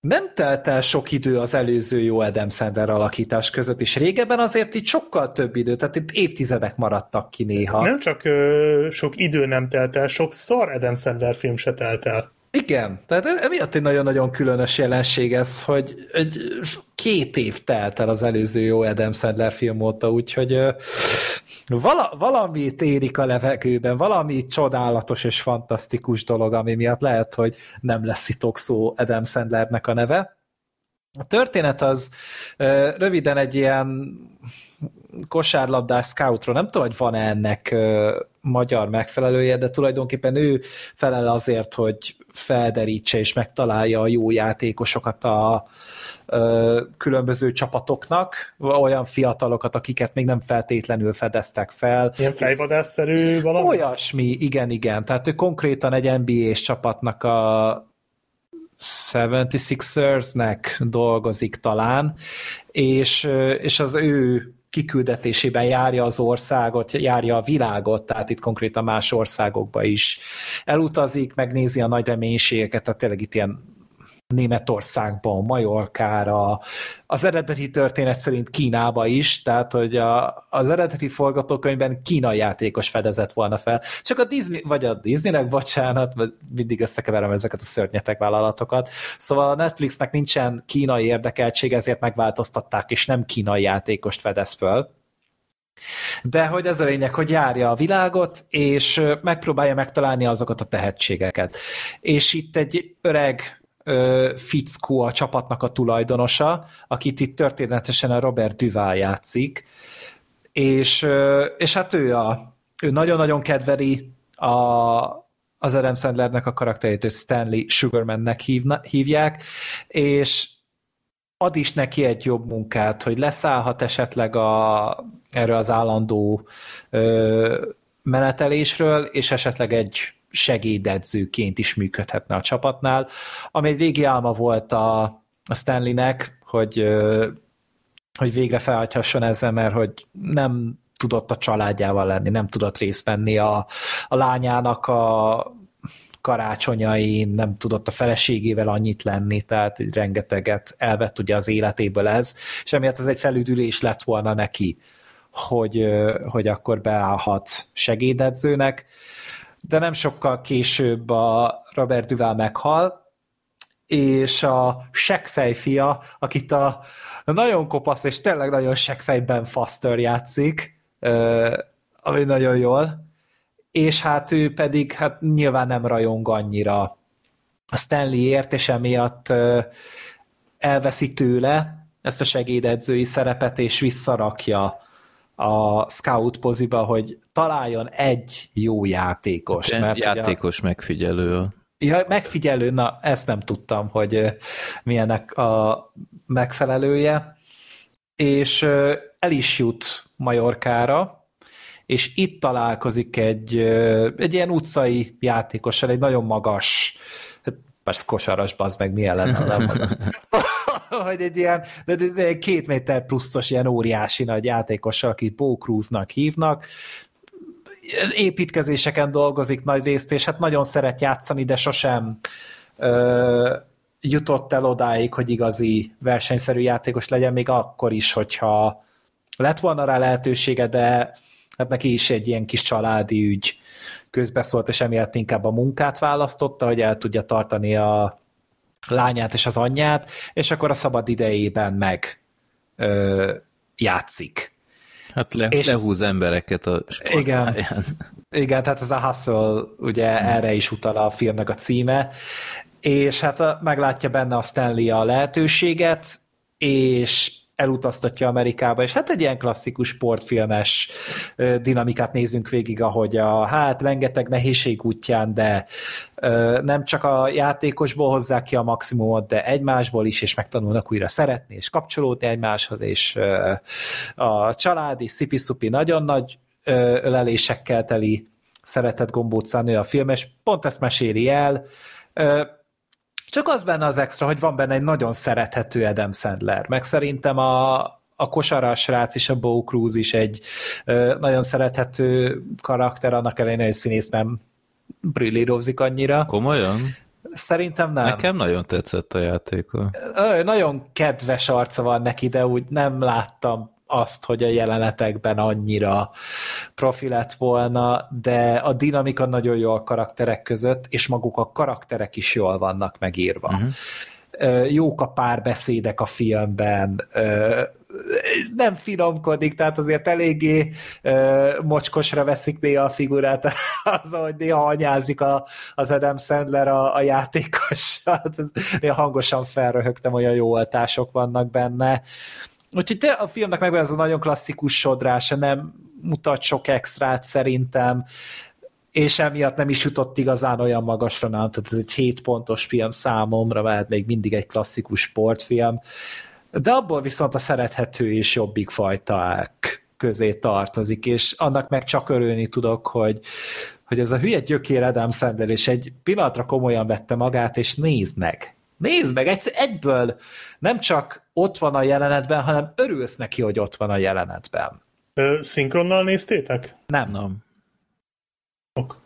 nem telt el sok idő az előző jó Adam Sandler alakítás között, és régebben azért itt sokkal több idő, tehát itt évtizedek maradtak ki néha. Nem csak ö, sok idő nem telt el, sok szar Adam Sandler film se telt el. Igen, tehát emiatt egy nagyon-nagyon különös jelenség ez, hogy egy két év telt el az előző jó Adam Sandler film óta, úgyhogy vala, valamit érik a levegőben, valami csodálatos és fantasztikus dolog, ami miatt lehet, hogy nem lesz szó Adam Sandlernek a neve. A történet az röviden egy ilyen kosárlabdás scoutról, nem tudom, hogy van-e ennek magyar megfelelője, de tulajdonképpen ő felel azért, hogy felderítse és megtalálja a jó játékosokat a ö, különböző csapatoknak, olyan fiatalokat, akiket még nem feltétlenül fedeztek fel. Ilyen fejvadászszerű valami? Olyasmi, igen, igen. Tehát ő konkrétan egy NBA-s csapatnak a 76ersnek dolgozik talán, és, és az ő kiküldetésében járja az országot, járja a világot, tehát itt konkrétan más országokba is elutazik, megnézi a nagy reménységeket, tehát tényleg itt ilyen Németországban, Majorkára, az eredeti történet szerint Kínába is, tehát hogy a, az eredeti forgatókönyvben kínai játékos fedezett volna fel. Csak a Disney, vagy a Disneynek, bocsánat, mindig összekeverem ezeket a szörnyetek vállalatokat. Szóval a Netflixnek nincsen kínai érdekeltség, ezért megváltoztatták, és nem kínai játékost fedez föl. De hogy ez a lényeg, hogy járja a világot, és megpróbálja megtalálni azokat a tehetségeket. És itt egy öreg fickó a csapatnak a tulajdonosa, akit itt történetesen a Robert Duval játszik, és, és hát ő, a, ő nagyon-nagyon kedveli a, az Adam Sandlernek a karakterét, ő Stanley Sugarmannek hívna, hívják, és ad is neki egy jobb munkát, hogy leszállhat esetleg a, erről az állandó ö, menetelésről, és esetleg egy segédedzőként is működhetne a csapatnál, ami egy régi álma volt a, a Stanleynek, hogy, hogy végre felhagyhasson ezzel, mert hogy nem tudott a családjával lenni, nem tudott részt venni a, a lányának a karácsonyain, nem tudott a feleségével annyit lenni, tehát rengeteget elvett ugye az életéből ez, és emiatt ez egy felüdülés lett volna neki, hogy, hogy akkor beállhat segédedzőnek, de nem sokkal később a Robert Duval meghal, és a seggfej fia, akit a nagyon kopasz és tényleg nagyon seggfejben Faster játszik, ami nagyon jól, és hát ő pedig hát nyilván nem rajong annyira a Stanleyért, és emiatt elveszi tőle ezt a segédedzői szerepet, és visszarakja a scout poziba, hogy találjon egy jó játékos. Mert játékos ugye, megfigyelő. Ja, megfigyelő, na ezt nem tudtam, hogy milyenek a megfelelője. És el is jut Majorkára, és itt találkozik egy, egy ilyen utcai játékossal, egy nagyon magas, hát persze kosaras, az meg milyen lenne, nem. hogy egy ilyen de, de, de két méter pluszos ilyen óriási nagy játékossal, akit Bo Cruznak hívnak, építkezéseken dolgozik nagy részt, és hát nagyon szeret játszani, de sosem ö, jutott el odáig, hogy igazi versenyszerű játékos legyen, még akkor is, hogyha lett volna rá lehetősége, de hát neki is egy ilyen kis családi ügy közbeszólt, és emiatt inkább a munkát választotta, hogy el tudja tartani a lányát és az anyját, és akkor a szabad idejében meg ö, játszik. Hát le, és lehúz embereket a igen, igen, tehát ez a Hustle ugye hmm. erre is utal a filmnek a címe, és hát a, meglátja benne a Stanley a lehetőséget, és elutaztatja Amerikába, és hát egy ilyen klasszikus sportfilmes dinamikát nézünk végig, ahogy a hát rengeteg nehézség útján, de nem csak a játékosból hozzák ki a maximumot, de egymásból is, és megtanulnak újra szeretni, és kapcsolódni egymáshoz, és a családi szipi-szupi nagyon nagy ölelésekkel teli szeretett gombócán a film, és pont ezt meséli el, csak az benne az extra, hogy van benne egy nagyon szerethető Adam Sandler, meg szerintem a, a kosaras srác is, a Bo Cruz is egy ö, nagyon szerethető karakter, annak ellenére, hogy színész nem brillírozik annyira. Komolyan? Szerintem nem. Nekem nagyon tetszett a játék. Nagyon kedves arca van neki, de úgy nem láttam azt, hogy a jelenetekben annyira profi lett volna, de a dinamika nagyon jó a karakterek között, és maguk a karakterek is jól vannak megírva. Uh-huh. Jók a párbeszédek a filmben, nem finomkodik, tehát azért eléggé mocskosra veszik néha a figurát, az, hogy néha anyázik a, az Adam Sandler a, a játékos, néha hangosan felröhögtem, olyan jó oltások vannak benne. Úgyhogy te, a filmnek megvan ez a nagyon klasszikus sodrása, nem mutat sok extrát szerintem, és emiatt nem is jutott igazán olyan magasra, nem, tehát ez egy 7 pontos film számomra, mert még mindig egy klasszikus sportfilm, de abból viszont a szerethető és jobbik fajták közé tartozik, és annak meg csak örülni tudok, hogy, hogy ez a hülye gyökér Adam Sandler, és egy pillanatra komolyan vette magát, és nézd meg, Nézd meg, egy, egyből nem csak ott van a jelenetben, hanem örülsz neki, hogy ott van a jelenetben. Ö, szinkronnal néztétek? Nem. Nem. Ok.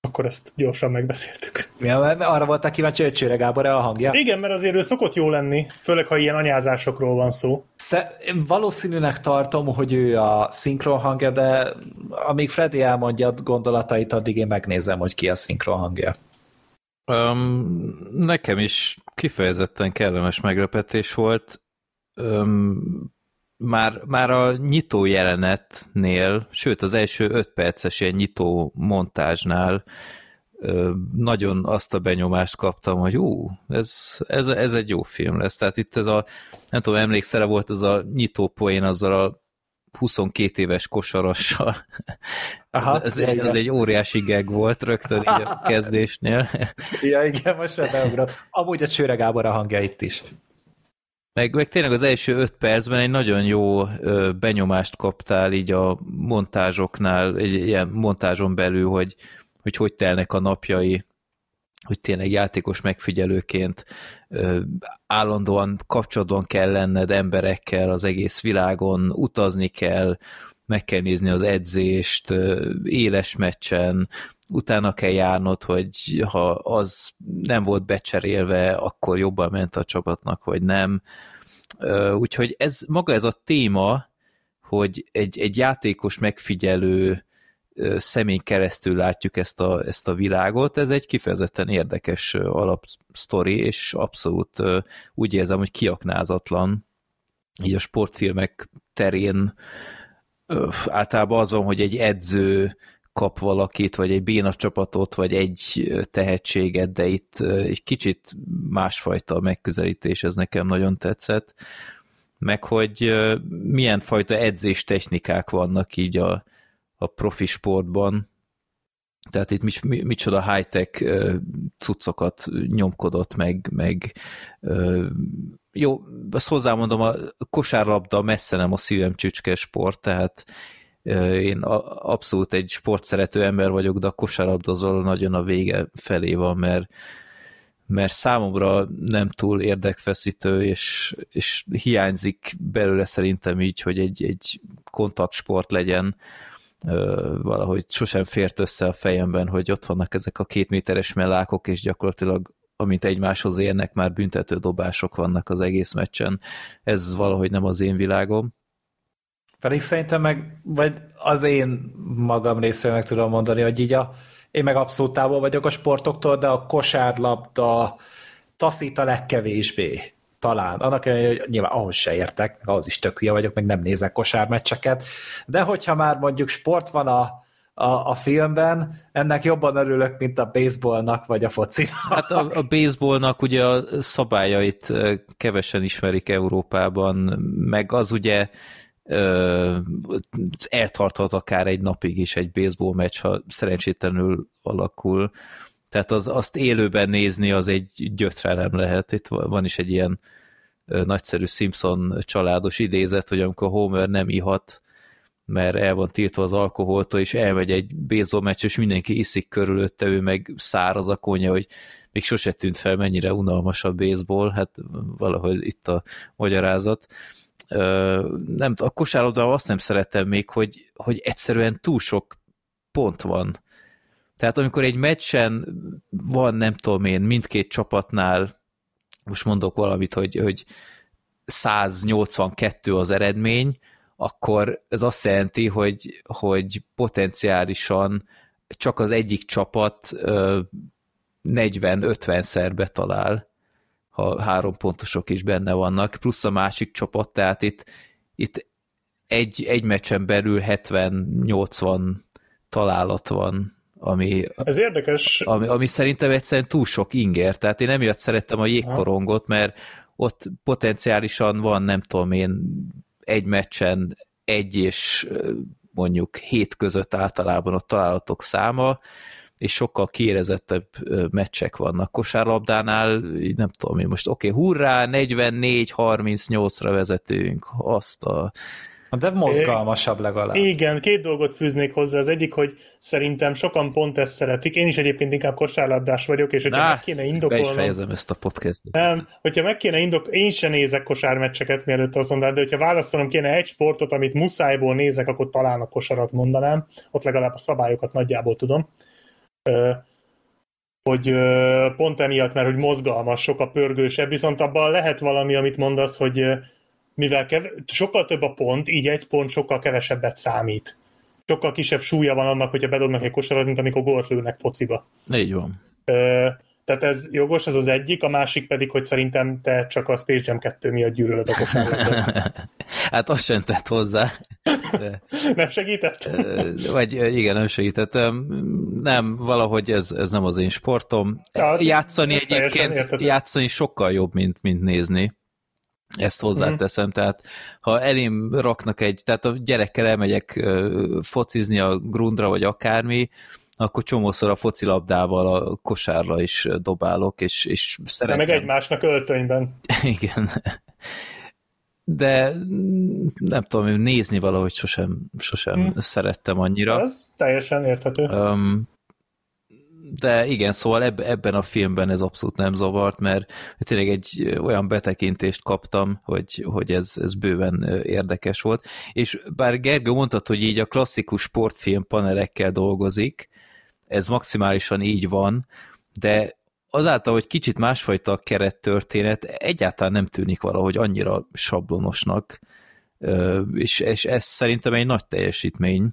Akkor ezt gyorsan megbeszéltük. Ja, arra voltak kíváncsi, hogy Csőre Gábor a hangja? Igen, mert azért ő szokott jó lenni, főleg ha ilyen anyázásokról van szó. Sze- valószínűleg tartom, hogy ő a szinkron hangja, de amíg Freddy elmondja gondolatait, addig én megnézem, hogy ki a szinkron hangja. Um, nekem is kifejezetten kellemes meglepetés volt. Um, már, már a nyitó jelenetnél, sőt az első öt perces ilyen nyitó montázsnál nagyon azt a benyomást kaptam, hogy ú, ez, ez, ez egy jó film lesz. Tehát itt ez a, nem tudom, emlékszel volt az a nyitó poén azzal a 22 éves kosarassal. Aha, ez, ez, ez egy óriási geg volt rögtön így a kezdésnél. Ja, igen, most már beugrott. Amúgy a Csőre Gábor a hangja itt is. Meg, meg tényleg az első öt percben egy nagyon jó ö, benyomást kaptál így a montázsoknál, egy ilyen montázson belül, hogy, hogy hogy telnek a napjai, hogy tényleg játékos megfigyelőként állandóan kapcsolatban kell lenned emberekkel az egész világon, utazni kell, meg kell nézni az edzést, éles meccsen, utána kell járnod, hogy ha az nem volt becserélve, akkor jobban ment a csapatnak, vagy nem. Úgyhogy ez maga ez a téma, hogy egy, egy játékos megfigyelő személy keresztül látjuk ezt a, ezt a világot, ez egy kifejezetten érdekes alapsztori, és abszolút úgy érzem, hogy kiaknázatlan így a sportfilmek terén általában az van, hogy egy edző kap valakit, vagy egy béna csapatot, vagy egy tehetséget, de itt egy kicsit másfajta megközelítés, ez nekem nagyon tetszett. meg hogy milyen fajta edzés technikák vannak így a, a profi sportban. Tehát itt mit, micsoda high-tech cuccokat nyomkodott, meg, meg jó, azt hozzámondom, a kosárlabda messze nem a szívem csücske sport, tehát én abszolút egy sportszerető ember vagyok, de a kosárlabdazol nagyon a vége felé van, mert, mert számomra nem túl érdekfeszítő, és, és hiányzik belőle szerintem így, hogy egy, egy kontaktsport legyen, valahogy sosem fért össze a fejemben, hogy ott vannak ezek a két méteres mellákok, és gyakorlatilag amint egymáshoz érnek, már büntető dobások vannak az egész meccsen. Ez valahogy nem az én világom. Pedig szerintem meg, vagy az én magam részéről meg tudom mondani, hogy így a, én meg abszolút távol vagyok a sportoktól, de a kosárlabda taszít a legkevésbé. Talán. Annak ellenére, hogy nyilván ahhoz se értek, ahhoz is tök hülye vagyok, meg nem nézek kosármeccseket, de hogyha már mondjuk sport van a, a, a filmben, ennek jobban örülök, mint a baseballnak, vagy a focinak. Hát a, a baseballnak ugye a szabályait kevesen ismerik Európában, meg az ugye eltarthat akár egy napig is egy baseball meccs, ha szerencsétlenül alakul. Tehát az, azt élőben nézni az egy gyötrelem lehet. Itt van is egy ilyen nagyszerű Simpson családos idézet, hogy amikor Homer nem ihat, mert el van tiltva az alkoholtól, és elmegy egy baseball és mindenki iszik körülötte, ő meg száraz a konya, hogy még sose tűnt fel, mennyire unalmas a baseball, hát valahogy itt a magyarázat nem, a kosárlabdával azt nem szeretem még, hogy, hogy egyszerűen túl sok pont van. Tehát amikor egy meccsen van, nem tudom én, mindkét csapatnál, most mondok valamit, hogy, hogy 182 az eredmény, akkor ez azt jelenti, hogy, hogy potenciálisan csak az egyik csapat 40-50-szer betalál ha három pontosok is benne vannak, plusz a másik csapat, tehát itt, itt egy, egy meccsen belül 70-80 találat van, ami, Ez érdekes. Ami, ami szerintem egyszerűen túl sok inger, tehát én emiatt szerettem a jégkorongot, mert ott potenciálisan van, nem tudom én, egy meccsen egy és mondjuk hét között általában ott találatok száma, és sokkal kiérezettebb meccsek vannak. Kosárlabdánál, nem tudom én most, oké, okay, hurrá, 44-38-ra vezetünk, azt a... De mozgalmasabb legalább. Igen, két dolgot fűznék hozzá. Az egyik, hogy szerintem sokan pont ezt szeretik. Én is egyébként inkább kosárlabdás vagyok, és hogyha Nah, meg kéne indokolnom... Be is fejezem ezt a podcastot. Nem, hogyha meg kéne indok, én sem nézek kosármeccseket, mielőtt azt mondanád, de hogyha választanom kéne egy sportot, amit muszájból nézek, akkor talán a kosarat mondanám. Ott legalább a szabályokat nagyjából tudom hogy pont emiatt, mert hogy mozgalmas, sokkal pörgősebb, viszont abban lehet valami, amit mondasz, hogy mivel kev- sokkal több a pont, így egy pont sokkal kevesebbet számít. Sokkal kisebb súlya van annak, hogyha bedobnak egy kosarat, mint amikor gólt lőnek fociba. Így van. Tehát ez jogos, ez az egyik, a másik pedig, hogy szerintem te csak a Space Jam 2 miatt gyűlölöd a kosárlabdát. hát azt sem tett hozzá. De... nem segített? Vagy igen, nem segített. Nem, valahogy ez, ez nem az én sportom. Ja, játszani egyébként, játszani sokkal jobb, mint, mint nézni. Ezt hozzáteszem, mm. tehát ha elém raknak egy, tehát a gyerekkel elmegyek focizni a grundra, vagy akármi, akkor csomószor a focilabdával a kosárra is dobálok, és, és szeretem. De meg egymásnak öltönyben. Igen. De nem tudom, nézni valahogy sosem, sosem hmm. szerettem annyira. Ez teljesen érthető. Um, de igen, szóval eb- ebben a filmben ez abszolút nem zavart, mert tényleg egy olyan betekintést kaptam, hogy, hogy ez, ez bőven érdekes volt. És bár Gergő mondtad, hogy így a klasszikus sportfilm panelekkel dolgozik, ez maximálisan így van, de azáltal, hogy kicsit másfajta a kerettörténet, egyáltalán nem tűnik valahogy annyira sablonosnak, és, és ez szerintem egy nagy teljesítmény.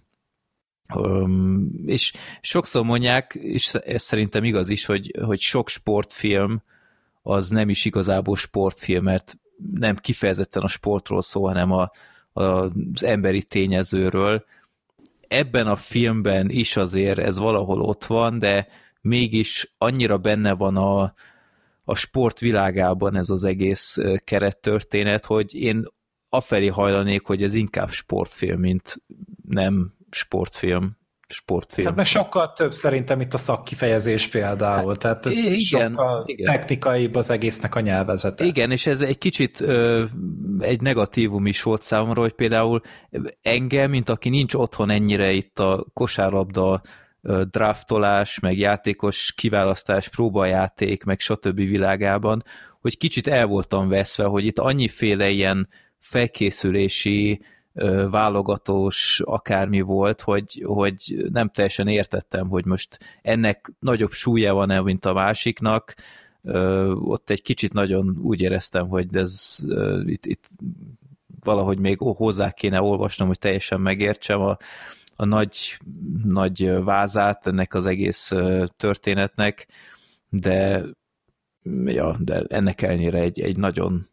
És sokszor mondják, és ez szerintem igaz is, hogy, hogy sok sportfilm az nem is igazából sportfilm, mert nem kifejezetten a sportról szól, hanem a, a, az emberi tényezőről, ebben a filmben is azért ez valahol ott van, de mégis annyira benne van a, a sport világában ez az egész kerettörténet, hogy én afelé hajlanék, hogy ez inkább sportfilm, mint nem sportfilm sportfilm. Hát meg sokkal több szerintem itt a szakkifejezés például, hát, tehát igen, sokkal igen. technikaibb az egésznek a nyelvezete. Igen, és ez egy kicsit ö, egy negatívum is volt számomra, hogy például engem, mint aki nincs otthon ennyire itt a kosárlabda draftolás, meg játékos kiválasztás, próbajáték, meg stb. világában, hogy kicsit el voltam veszve, hogy itt annyiféle ilyen felkészülési válogatós akármi volt, hogy, hogy nem teljesen értettem, hogy most ennek nagyobb súlya van-e, mint a másiknak, ott egy kicsit nagyon úgy éreztem, hogy ez itt, itt valahogy még hozzá kéne olvasnom, hogy teljesen megértsem a, a nagy, nagy vázát ennek az egész történetnek, de ja, de ennek ellenére egy, egy nagyon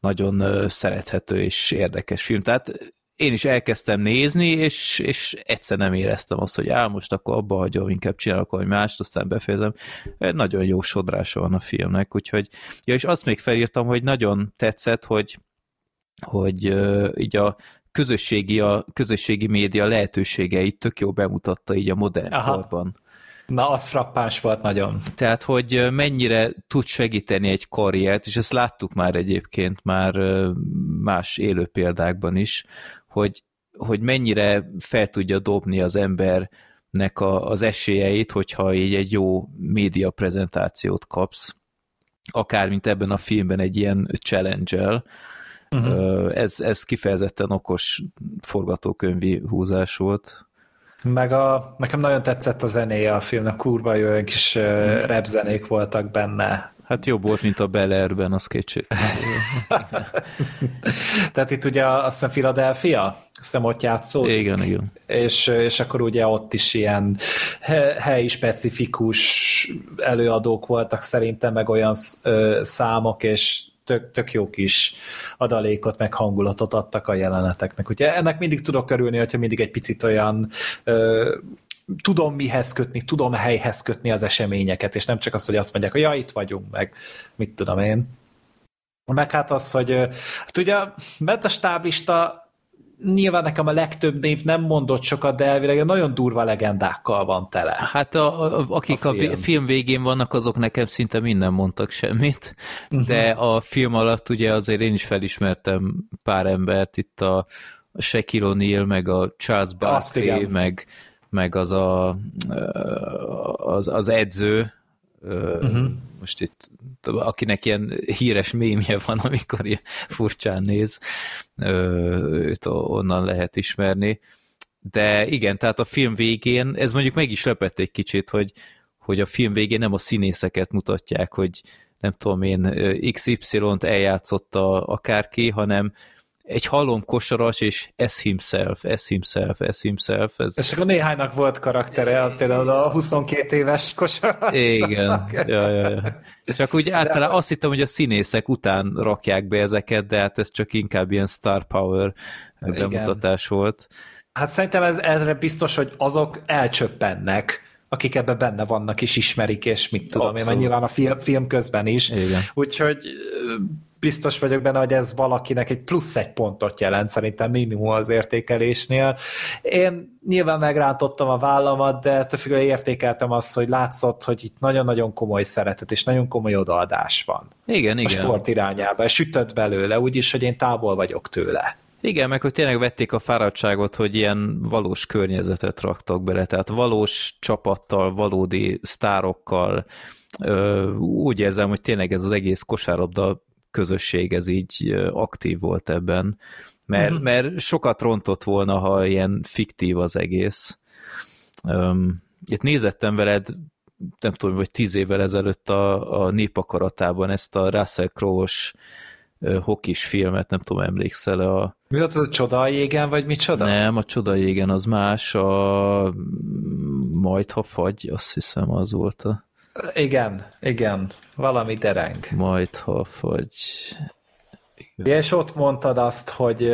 nagyon szerethető és érdekes film. Tehát én is elkezdtem nézni, és, és egyszer nem éreztem azt, hogy á, most akkor abba hagyom, inkább csinálok valami mást, aztán befejezem. Nagyon jó sodrása van a filmnek, úgyhogy, ja, és azt még felírtam, hogy nagyon tetszett, hogy, hogy uh, így a közösségi, a közösségi média lehetőségeit tök jó bemutatta így a modern Aha. korban. Na, az frappáns volt nagyon. Tehát, hogy mennyire tud segíteni egy karriert, és ezt láttuk már egyébként már más élő példákban is, hogy, hogy mennyire fel tudja dobni az embernek a, az esélyeit, hogyha így egy jó média prezentációt kapsz, akár mint ebben a filmben egy ilyen challenge-el, uh-huh. ez, ez kifejezetten okos forgatókönyvi húzás volt. Meg a, nekem nagyon tetszett a zenéje a filmnek, kurva jó kis uh, rap zenék voltak benne. Hát jobb volt, mint a Bel Airben, az kétség. Tehát itt ugye azt hiszem Philadelphia, azt hiszem ott játszódik. Igen, igen. És, és akkor ugye ott is ilyen helyi specifikus előadók voltak szerintem, meg olyan számok, és tök, tök jó kis adalékot, meg hangulatot adtak a jeleneteknek. Ugye ennek mindig tudok örülni, hogyha mindig egy picit olyan ö, tudom mihez kötni, tudom helyhez kötni az eseményeket, és nem csak az, hogy azt mondják, hogy ja, itt vagyunk, meg mit tudom én. Meg hát az, hogy hát ugye a stáblista nyilván nekem a legtöbb név nem mondott sokat, de elvileg nagyon durva legendákkal van tele. Hát a, a, akik a, film. a film végén vannak, azok nekem szinte minden mondtak semmit, uh-huh. de a film alatt ugye azért én is felismertem pár embert, itt a Shaquille O'Neal, meg a Charles Barkley, meg meg az a, az, az edző, uh-huh. most itt, akinek ilyen híres mémje van, amikor ilyen furcsán néz, őt onnan lehet ismerni. De igen, tehát a film végén, ez mondjuk meg is lepett egy kicsit, hogy, hogy a film végén nem a színészeket mutatják, hogy nem tudom én, XY-t eljátszotta akárki, hanem egy halom kosaras, és ez himself, ez himself, ez himself. Ez... És akkor néhánynak volt karaktere, például a 22 éves kosaras. Igen, ja, ja, ja. Csak úgy általában azt hittem, hogy a színészek után rakják be ezeket, de hát ez csak inkább ilyen star power bemutatás Igen. volt. Hát szerintem ez, ezre biztos, hogy azok elcsöppennek, akik ebben benne vannak és ismerik, és mit tudom Abszolút. én, mert nyilván a film, film közben is. Igen. Úgyhogy biztos vagyok benne, hogy ez valakinek egy plusz egy pontot jelent, szerintem minimum az értékelésnél. Én nyilván megrántottam a vállamat, de ettől értékeltem azt, hogy látszott, hogy itt nagyon-nagyon komoly szeretet és nagyon komoly odaadás van. Igen, a igen. A sport irányába, és sütött belőle, úgyis, hogy én távol vagyok tőle. Igen, meg hogy tényleg vették a fáradtságot, hogy ilyen valós környezetet raktak bele, tehát valós csapattal, valódi sztárokkal, úgy érzem, hogy tényleg ez az egész kosárlabda közösség ez így aktív volt ebben, mert, uh-huh. mert sokat rontott volna, ha ilyen fiktív az egész. Um, itt nézettem veled, nem tudom, vagy tíz évvel ezelőtt a, a népakaratában ezt a Russell Crowe-os hokis filmet, nem tudom, emlékszel a... Mi volt az a Csoda a jégen, vagy mi csoda? Nem, a Csoda a jégen az más, a majd ha fagy, azt hiszem az volt a... Igen, igen, valami dereng. Majd, ha fagy... Igen. És ott mondtad azt, hogy,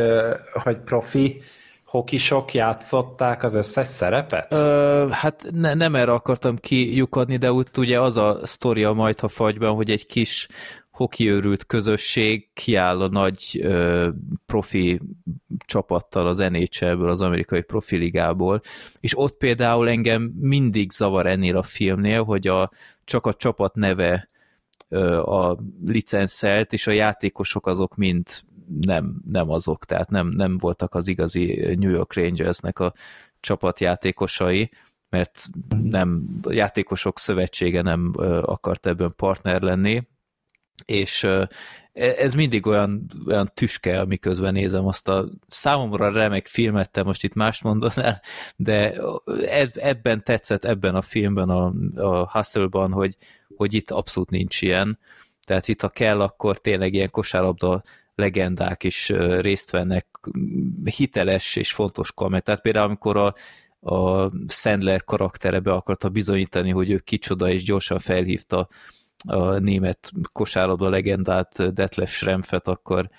hogy profi hokisok játszották az összes szerepet? Ö, hát ne, nem erre akartam kiukadni, de úgy ugye az a sztori a majd, ha fagyban, hogy egy kis hokiőrült közösség kiáll a nagy ö, profi csapattal az NHL-ből, az amerikai profiligából, és ott például engem mindig zavar ennél a filmnél, hogy a, csak a csapat neve ö, a licenszelt, és a játékosok azok mind nem, nem azok, tehát nem, nem voltak az igazi New York Rangersnek a csapatjátékosai, mert nem, a játékosok szövetsége nem akart ebben partner lenni, és e, ez mindig olyan, olyan tüske, amiközben nézem azt a számomra remek filmet, te most itt más mondanál, de ebben tetszett, ebben a filmben, a, a Hustle-ban, hogy, hogy itt abszolút nincs ilyen. Tehát itt, ha kell, akkor tényleg ilyen kosárlabda legendák is részt vennek, hiteles és fontos kamer. Tehát például, amikor a, a Sandler karaktere be akarta bizonyítani, hogy ő kicsoda, és gyorsan felhívta a német kosárlabda legendát, Detlef Schrempfet, akkor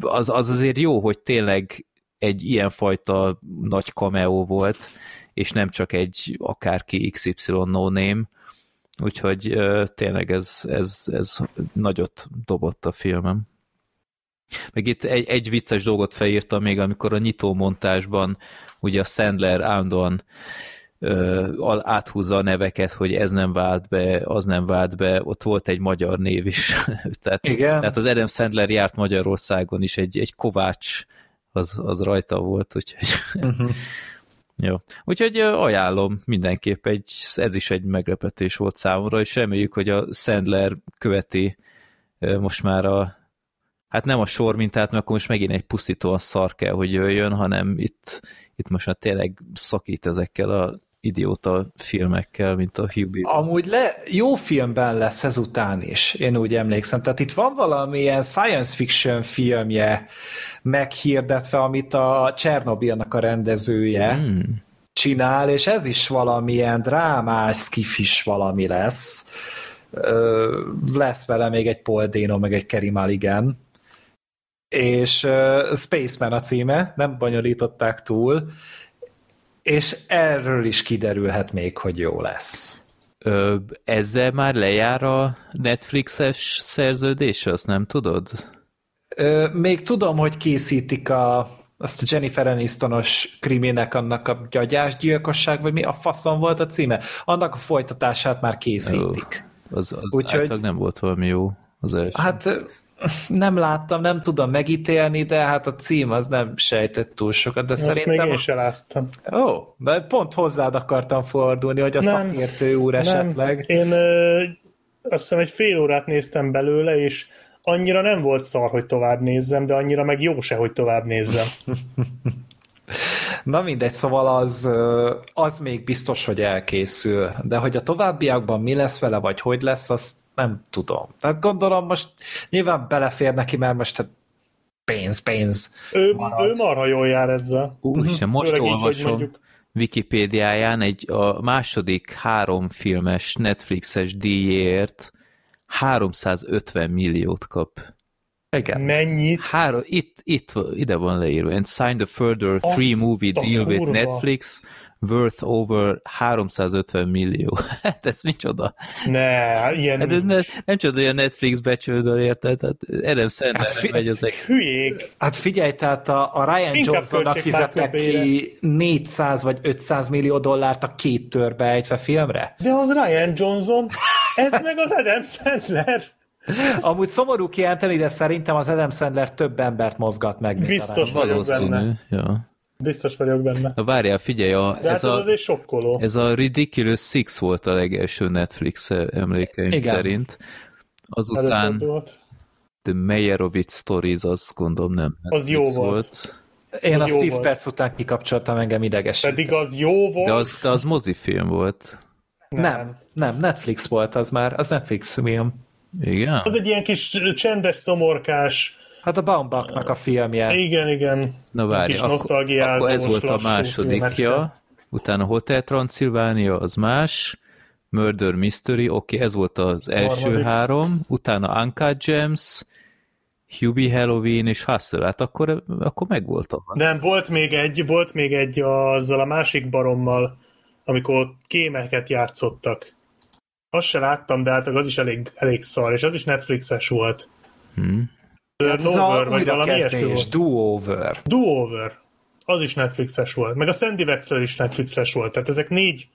az, az azért jó, hogy tényleg egy ilyenfajta nagy cameo volt, és nem csak egy akárki XY no name, úgyhogy tényleg ez, ez, ez nagyot dobott a filmem. Meg itt egy, egy vicces dolgot felírtam még, amikor a nyitó montásban ugye a Sandler állandóan ö, áthúzza a neveket, hogy ez nem vált be, az nem vált be, ott volt egy magyar név is. tehát, Igen. tehát az Adam Sandler járt Magyarországon is, egy, egy Kovács az, az rajta volt, úgyhogy uh-huh. Jó. Úgyhogy ajánlom mindenképp, egy, ez is egy meglepetés volt számomra, és reméljük, hogy a Sandler követi most már a hát nem a sor mintát, mert akkor most megint egy pusztítóan szar kell, hogy jöjjön, hanem itt, itt most már tényleg szakít ezekkel a idióta filmekkel, mint a Hubie. Amúgy le, jó filmben lesz ezután is, én úgy emlékszem. Tehát itt van valamilyen science fiction filmje meghirdetve, amit a Csernobilnak a rendezője hmm. csinál, és ez is valamilyen drámás, skifis valami lesz. Lesz vele még egy Paul Dano, meg egy Kerry Mulligan és uh, Spaceman a címe, nem bonyolították túl, és erről is kiderülhet még, hogy jó lesz. Ö, ezzel már lejár a Netflixes szerződés, azt nem tudod? Ö, még tudom, hogy készítik a, azt a Jennifer Anistonos kriminek annak a gyögyásgyilkosság, vagy mi a faszon volt a címe? Annak a folytatását már készítik. Ö, az az Úgyhogy, nem volt valami jó az első. Hát nem láttam, nem tudom megítélni, de hát a cím az nem sejtett túl sokat, de Azt szerintem... még én se láttam. Ó, de pont hozzád akartam fordulni, hogy a nem, szakértő úr nem. esetleg... Én ö, azt hiszem egy fél órát néztem belőle, és annyira nem volt szar, hogy tovább nézzem, de annyira meg jó se, hogy tovább nézzem. Na mindegy, szóval az, az még biztos, hogy elkészül, de hogy a továbbiakban mi lesz vele, vagy hogy lesz, azt nem tudom. Tehát gondolom most nyilván belefér neki, mert most hát pénz, pénz. Ő, marad. ő marha jól jár ezzel. Úristen, most olvasom így, Wikipédiáján egy a második három filmes Netflixes díjért 350 milliót kap. Igen. Mennyit? Három, itt, itt, ide van leírva. And signed a further three movie deal kurva. with Netflix worth over 350 millió. Hát ez micsoda? Ne, ilyen hát ez ne, nem csoda, hogy a Netflix becsődöl, érted? Hát Adam Sandler hát fi- megy ezek. Hülyék. Hát figyelj, tehát a, a Ryan Johnsonnak fizettek ki 400 vagy 500 millió dollárt a két törbe ejtve filmre. De az Ryan Johnson, ez meg az Adam Sandler. Amúgy szomorú kijelenteni, de szerintem az Adam Sandler több embert mozgat meg. Biztos vagyok benne. Ja. Biztos vagyok benne. Na várjál, figyelj, a, De ez, hát ez, a, azért sokkoló. ez a Ridiculous Six volt a legelső Netflix emlékeim Igen. szerint. Azután The Meyerowitz Stories, azt gondolom nem Netflix Az jó volt. volt. Én az azt 10 perc után kikapcsoltam engem idegesített. Pedig az jó volt. De az, de az mozifilm volt. Nem. nem, nem, Netflix volt az már, az Netflix film. Igen? Az egy ilyen kis csendes, szomorkás Hát a Baumbachnak a filmje. Igen, igen. Na várj, akkor, akkor ez volt a másodikja, utána Hotel Transylvania, az más, Murder Mystery, oké, okay, ez volt az első Harmadik. három, utána Uncut Gems, Hubie Halloween és Hustle, hát akkor, akkor megvolt a... Nem, volt még egy, volt még egy azzal a másik barommal, amikor kémeket játszottak. Azt se láttam, de hát az is elég, elég szar, és az is Netflixes volt. Hmm. Hát ez Over, a vagy valami ilyesmi volt. do-over. Do-Over. Az is Netflixes volt. Meg a Sandy Wexler is Netflixes volt. Tehát ezek négy...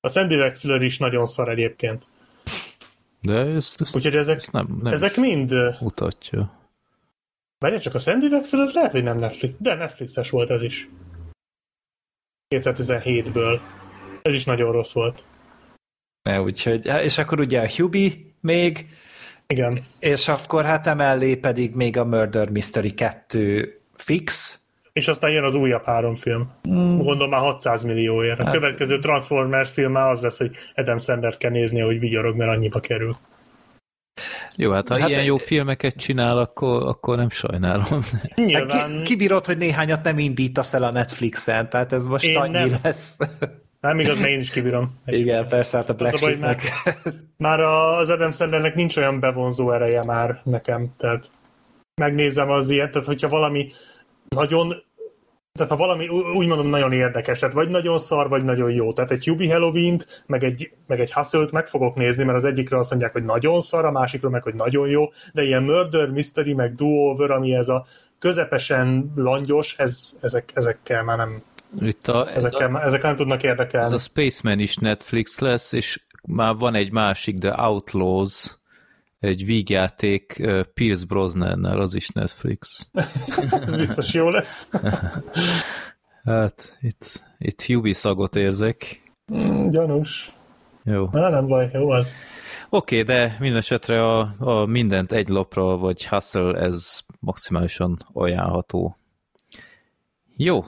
A Sandy Wexler is nagyon szar egyébként. De ezt, ezt, Úgyhogy ezek, ezt nem, nem ezek mind... mutatja. Várjál csak, a Sandy Wexler az lehet, hogy nem Netflix, de Netflixes volt ez is. 2017-ből. Ez is nagyon rossz volt. Ne, úgyhogy, és akkor ugye a Hubie még, Igen. és akkor hát emellé pedig még a Murder Mystery 2 fix, És aztán jön az újabb három film. Mm. Gondolom már 600 millióért. A Hát- következő Transformers film már az lesz, hogy Adam Sandler kell nézni, hogy vigyorog, mert annyiba kerül. Jó, hát ha Hát hát ilyen egy- jó filmeket csinál, akkor, akkor nem sajnálom. Hát Nyilván ki, kibírod, hogy néhányat nem indítasz el a Netflixen, tehát ez most Én annyi nem. lesz. Nem igaz, mert én is kibírom. Igen, persze, hát a Black Az a baj, Sheepnek. Már az Adam Sandlernek nincs olyan bevonzó ereje már nekem, tehát megnézem az ilyet, tehát hogyha valami nagyon tehát ha valami úgy mondom nagyon érdekes, tehát vagy nagyon szar, vagy nagyon jó. Tehát egy Hubie halloween meg egy, meg egy hustle meg fogok nézni, mert az egyikről azt mondják, hogy nagyon szar, a másikról meg, hogy nagyon jó, de ilyen murder, mystery, meg do-over, ami ez a közepesen langyos, ez, ezek, ezekkel már nem, Itt a, ez, ezekkel, a, ezekkel nem tudnak ez érdekelni. a Spaceman is Netflix lesz, és már van egy másik, The Outlaws, egy vígjáték Pierce Brosnannel, az is Netflix. Ez biztos jó lesz. Hát itt, itt Hubie szagot érzek. Mm, Gyanús. Jó. Na, nem baj, jó az. Oké, okay, de minden esetre a, a mindent egy lapra, vagy hustle, ez maximálisan ajánlható. Jó,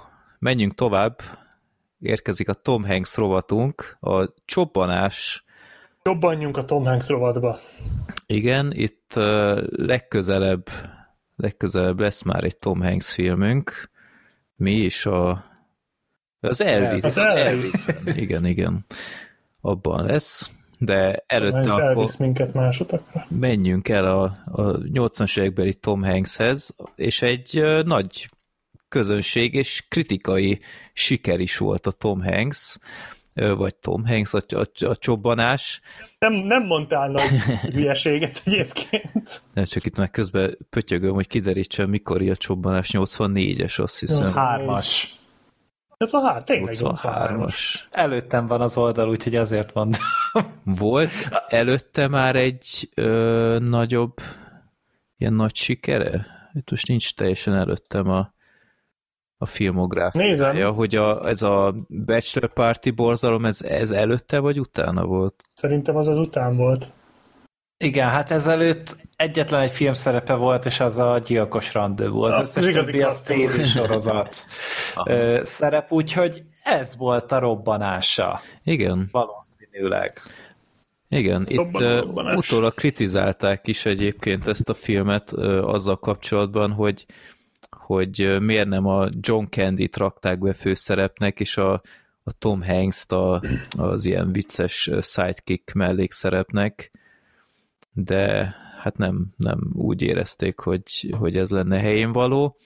menjünk tovább. Érkezik a Tom Hanks rovatunk, a csobbanás. Jobbanjunk a Tom Hanks rovatba. Igen, itt uh, legközelebb, legközelebb lesz már egy Tom Hanks filmünk. Mi is a... Az Elvis. Az Elvis. Igen, igen. Abban lesz. De előtte Ez akkor... minket más utakra. menjünk el a, a 80-as évekbeli Tom Hankshez, és egy nagy közönség és kritikai siker is volt a Tom Hanks, vagy Tom Hanks, a, a, a csobbanás. Nem, nem mondtál nagy hülyeséget egyébként. Nem csak itt már közben pötyögöm, hogy kiderítsem, mikor a csobbanás 84-es, azt hiszem. Hármas. Ez a hár, tényleg 83 83-as. Előttem van az oldal, úgyhogy azért mondom. Volt előtte már egy ö, nagyobb, ilyen nagy sikere? Itt most nincs teljesen előttem a, a filmográfiája, Nézem. hogy a, ez a Bachelor Party borzalom, ez, ez előtte vagy utána volt? Szerintem az az után volt. Igen, hát ezelőtt egyetlen egy film szerepe volt, és az a gyilkos rendezvú. Az Ah, összes az többi az tévé sorozat szerep, úgyhogy ez volt a robbanása, Igen, valószínűleg. igen. Itt robbanás. utólag kritizálták is egyébként ezt a filmet ö, azzal kapcsolatban, hogy hogy miért nem a John Candy-t rakták be főszerepnek, és a, a Tom Hanks-t a, az ilyen vicces sidekick mellékszerepnek, de hát nem, nem úgy érezték, hogy, hogy ez lenne helyén való,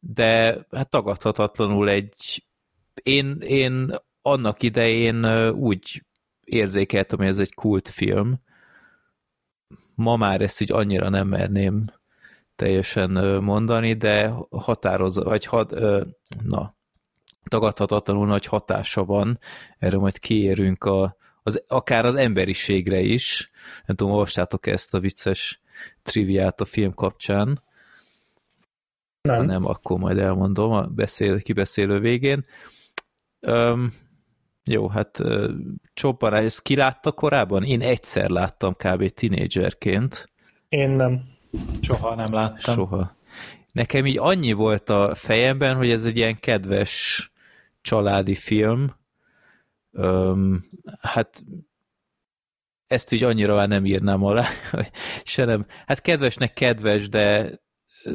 de hát tagadhatatlanul egy én, én annak idején úgy érzékeltem, hogy ez egy kultfilm. Ma már ezt így annyira nem merném teljesen mondani, de határoz, vagy had, ö, na, tagadhatatlanul nagy hatása van, erről majd kiérünk a, az, akár az emberiségre is. Nem tudom, olvastátok ezt a vicces triviát a film kapcsán. Ha Nem. nem, akkor majd elmondom a beszél, kibeszélő végén. Öm, jó, hát ö, csobbanás, ezt ki látta korábban? Én egyszer láttam kb. tinédzserként, Én nem. Soha nem láttam. soha. Nekem így annyi volt a fejemben, hogy ez egy ilyen kedves családi film. Öm, hát ezt így annyira már nem írnám alá, se nem. Hát kedvesnek kedves, de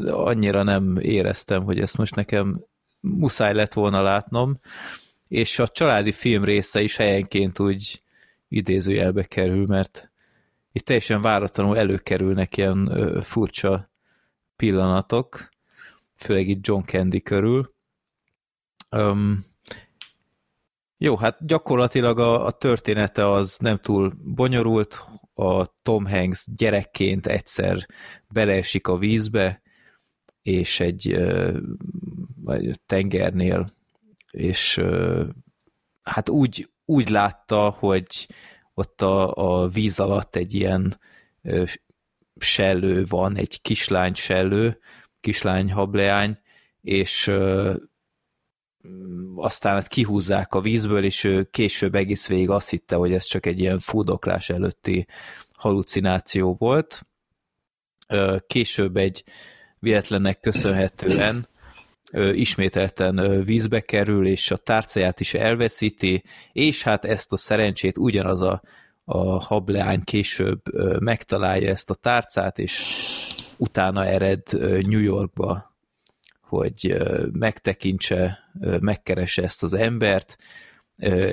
annyira nem éreztem, hogy ezt most nekem muszáj lett volna látnom, és a családi film része is helyenként úgy idézőjelbe kerül, mert itt teljesen váratlanul előkerülnek ilyen ö, furcsa pillanatok, főleg itt John Candy körül. Um, Jó, hát gyakorlatilag a, a története az nem túl bonyolult, a Tom Hanks gyerekként egyszer beleesik a vízbe, és egy vagy tengernél, és hát úgy, úgy látta, hogy ott a, a víz alatt egy ilyen sellő van, egy kislány sellő, kislány hableány, és aztán hát kihúzzák a vízből, és ő később egész végig azt hitte, hogy ez csak egy ilyen fúdoklás előtti halucináció volt. Később egy véletlennek köszönhetően ismételten vízbe kerül, és a tárcáját is elveszíti, és hát ezt a szerencsét ugyanaz a, a hableány később megtalálja ezt a tárcát, és utána ered New Yorkba hogy megtekintse, megkeresse ezt az embert,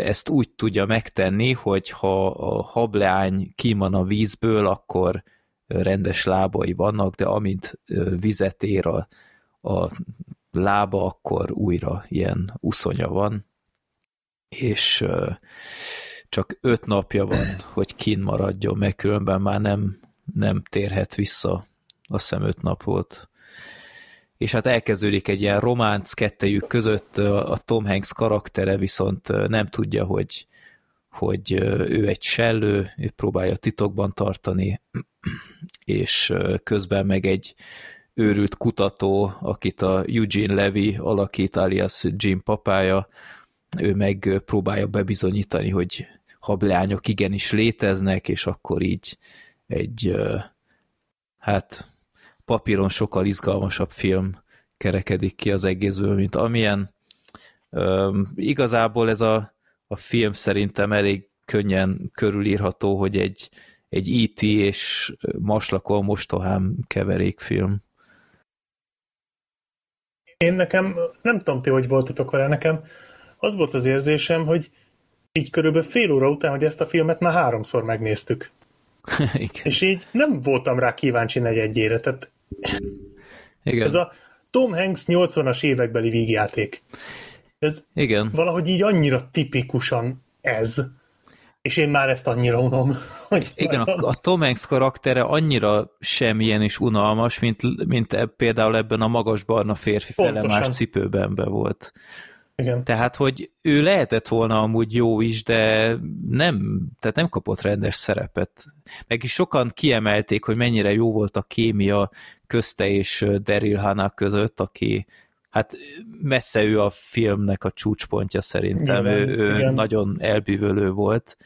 ezt úgy tudja megtenni, hogy ha a hableány kiman a vízből, akkor rendes lábai vannak, de amint vizet ér a, a lába, akkor újra ilyen uszonya van, és csak öt napja van, hogy kin maradjon, meg különben már nem, nem térhet vissza, azt hiszem öt nap volt. És hát elkezdődik egy ilyen románc kettejük között, a Tom Hanks karaktere viszont nem tudja, hogy, hogy ő egy sellő, ő próbálja titokban tartani, és közben meg egy őrült kutató, akit a Eugene Levy alakít, alias Jim papája, ő meg próbálja bebizonyítani, hogy hableányok igenis léteznek, és akkor így egy hát papíron sokkal izgalmasabb film kerekedik ki az egészből, mint amilyen. Igazából ez a, a film szerintem elég könnyen körülírható, hogy egy, egy E.T. és Maslakol mostohám keverékfilm. Én nekem, nem tudom ti, hogy voltatok vele, nekem az volt az érzésem, hogy így körülbelül fél óra után, hogy ezt a filmet már háromszor megnéztük. Igen. És így nem voltam rá kíváncsi negyedjére, tehát igen. Ez a Tom Hanks 80-as évekbeli vígjáték. Ez Igen. valahogy így annyira tipikusan ez, és én már ezt annyira unom. Hogy Igen, a, a Tom Hanks karaktere annyira semmilyen és unalmas, mint, mint e, például ebben a magas barna férfi felemás cipőben be volt. Igen. Tehát, hogy ő lehetett volna amúgy jó is, de nem, tehát nem kapott rendes szerepet. Meg is sokan kiemelték, hogy mennyire jó volt a kémia közte és Daryl Hannah között, aki hát messze ő a filmnek a csúcspontja szerintem, igen, ő, ő igen. nagyon elbűvölő volt,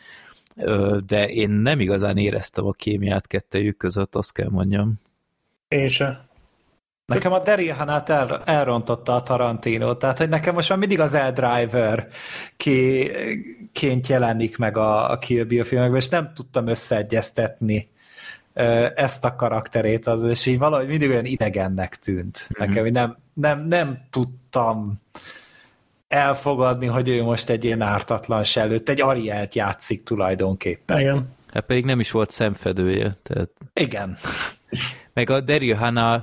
de én nem igazán éreztem a kémiát kettejük között, azt kell mondjam. Én se. Nekem a Daryl Hannah el, elrontotta a Tarantino, tehát hogy nekem most már mindig az Eldriver ki, ként jelenik meg a, a Kill Bill filmekben, és nem tudtam összeegyeztetni ezt a karakterét, az, és így valahogy mindig olyan idegennek tűnt mm-hmm. nekem, hogy nem, nem, nem tudtam elfogadni, hogy ő most egy ilyen ártatlan előtt, egy Arielt játszik tulajdonképpen. Igen. Hát pedig nem is volt szemfedője. Tehát... Igen. Meg a Daryl Hannah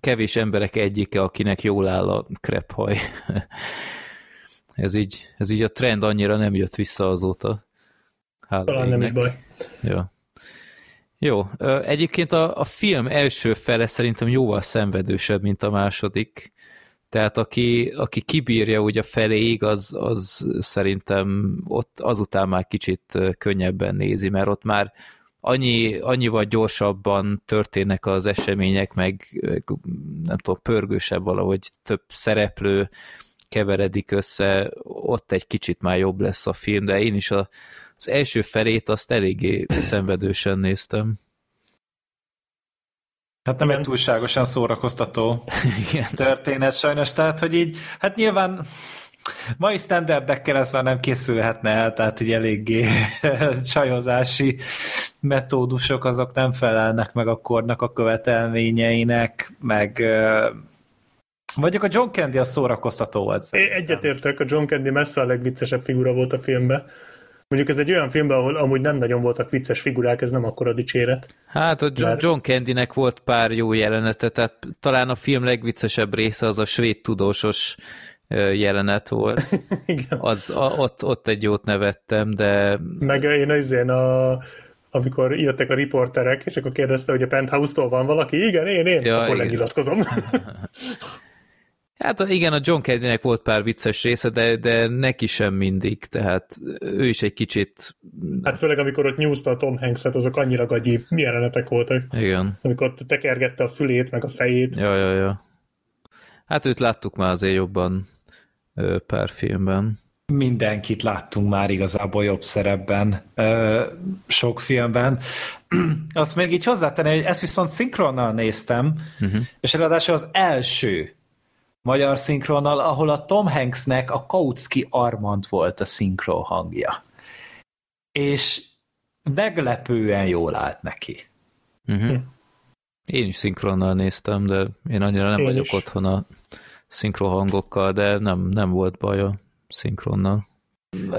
kevés emberek egyike, akinek jól áll a krephaj. ez, így, ez így a trend annyira nem jött vissza azóta. Hála Talán nem is baj. Ja. Jó, egyébként a, a film első fele szerintem jóval szenvedősebb, mint a második. Tehát aki, aki kibírja úgy a feléig, az, az szerintem ott azután már kicsit könnyebben nézi, mert ott már annyi, annyival gyorsabban történnek az események, meg nem tudom, pörgősebb valahogy több szereplő keveredik össze, ott egy kicsit már jobb lesz a film, de én is a, az első felét azt eléggé szenvedősen néztem. Hát nem egy túlságosan szórakoztató Igen. történet sajnos, tehát hogy így, hát nyilván mai standardekkel ez már nem készülhetne el, tehát így eléggé csajozási metódusok azok nem felelnek meg a kornak a követelményeinek, meg Mondjuk a John Candy a szórakoztató volt. Egyetértek, a John Candy messze a legviccesebb figura volt a filmben. Mondjuk ez egy olyan filmben, ahol amúgy nem nagyon voltak vicces figurák, ez nem akkora dicséret. Hát a John, John Candynek volt pár jó jelenete, tehát talán a film legviccesebb része az a svéd tudósos jelenet volt. Igen. Az, a, ott, ott egy jót nevettem, de Meg én az én a amikor jöttek a riporterek, és akkor kérdezte, hogy a Penthouse-tól van valaki, igen, én, én, Ja, akkor igen. lenyilatkozom. Hát igen, a John Candynek volt pár vicces része, de, de neki sem mindig, tehát ő is egy kicsit, hát főleg, amikor ott nyúzta a Tom Hanks-et, azok annyira gagyi jelenetek voltak. igen, Amikor ott tekergette a fülét, meg a fejét. ja, ja, ja. Hát őt láttuk már azért jobban pár filmben. Mindenkit láttunk már igazából jobb szerepben, sok filmben. Azt még így hozzátenni, hogy ezt viszont szinkronnal néztem, uh-huh. és ráadásul az első magyar szinkronnal, ahol a Tom Hanksnek a Kautsky Armand volt a szinkron hangja. És meglepően jól állt neki. Uh-huh. Én is szinkronnal néztem, de én annyira nem Én vagyok is. otthon a szinkrohangokkal, de nem, nem volt baj a szinkronnal.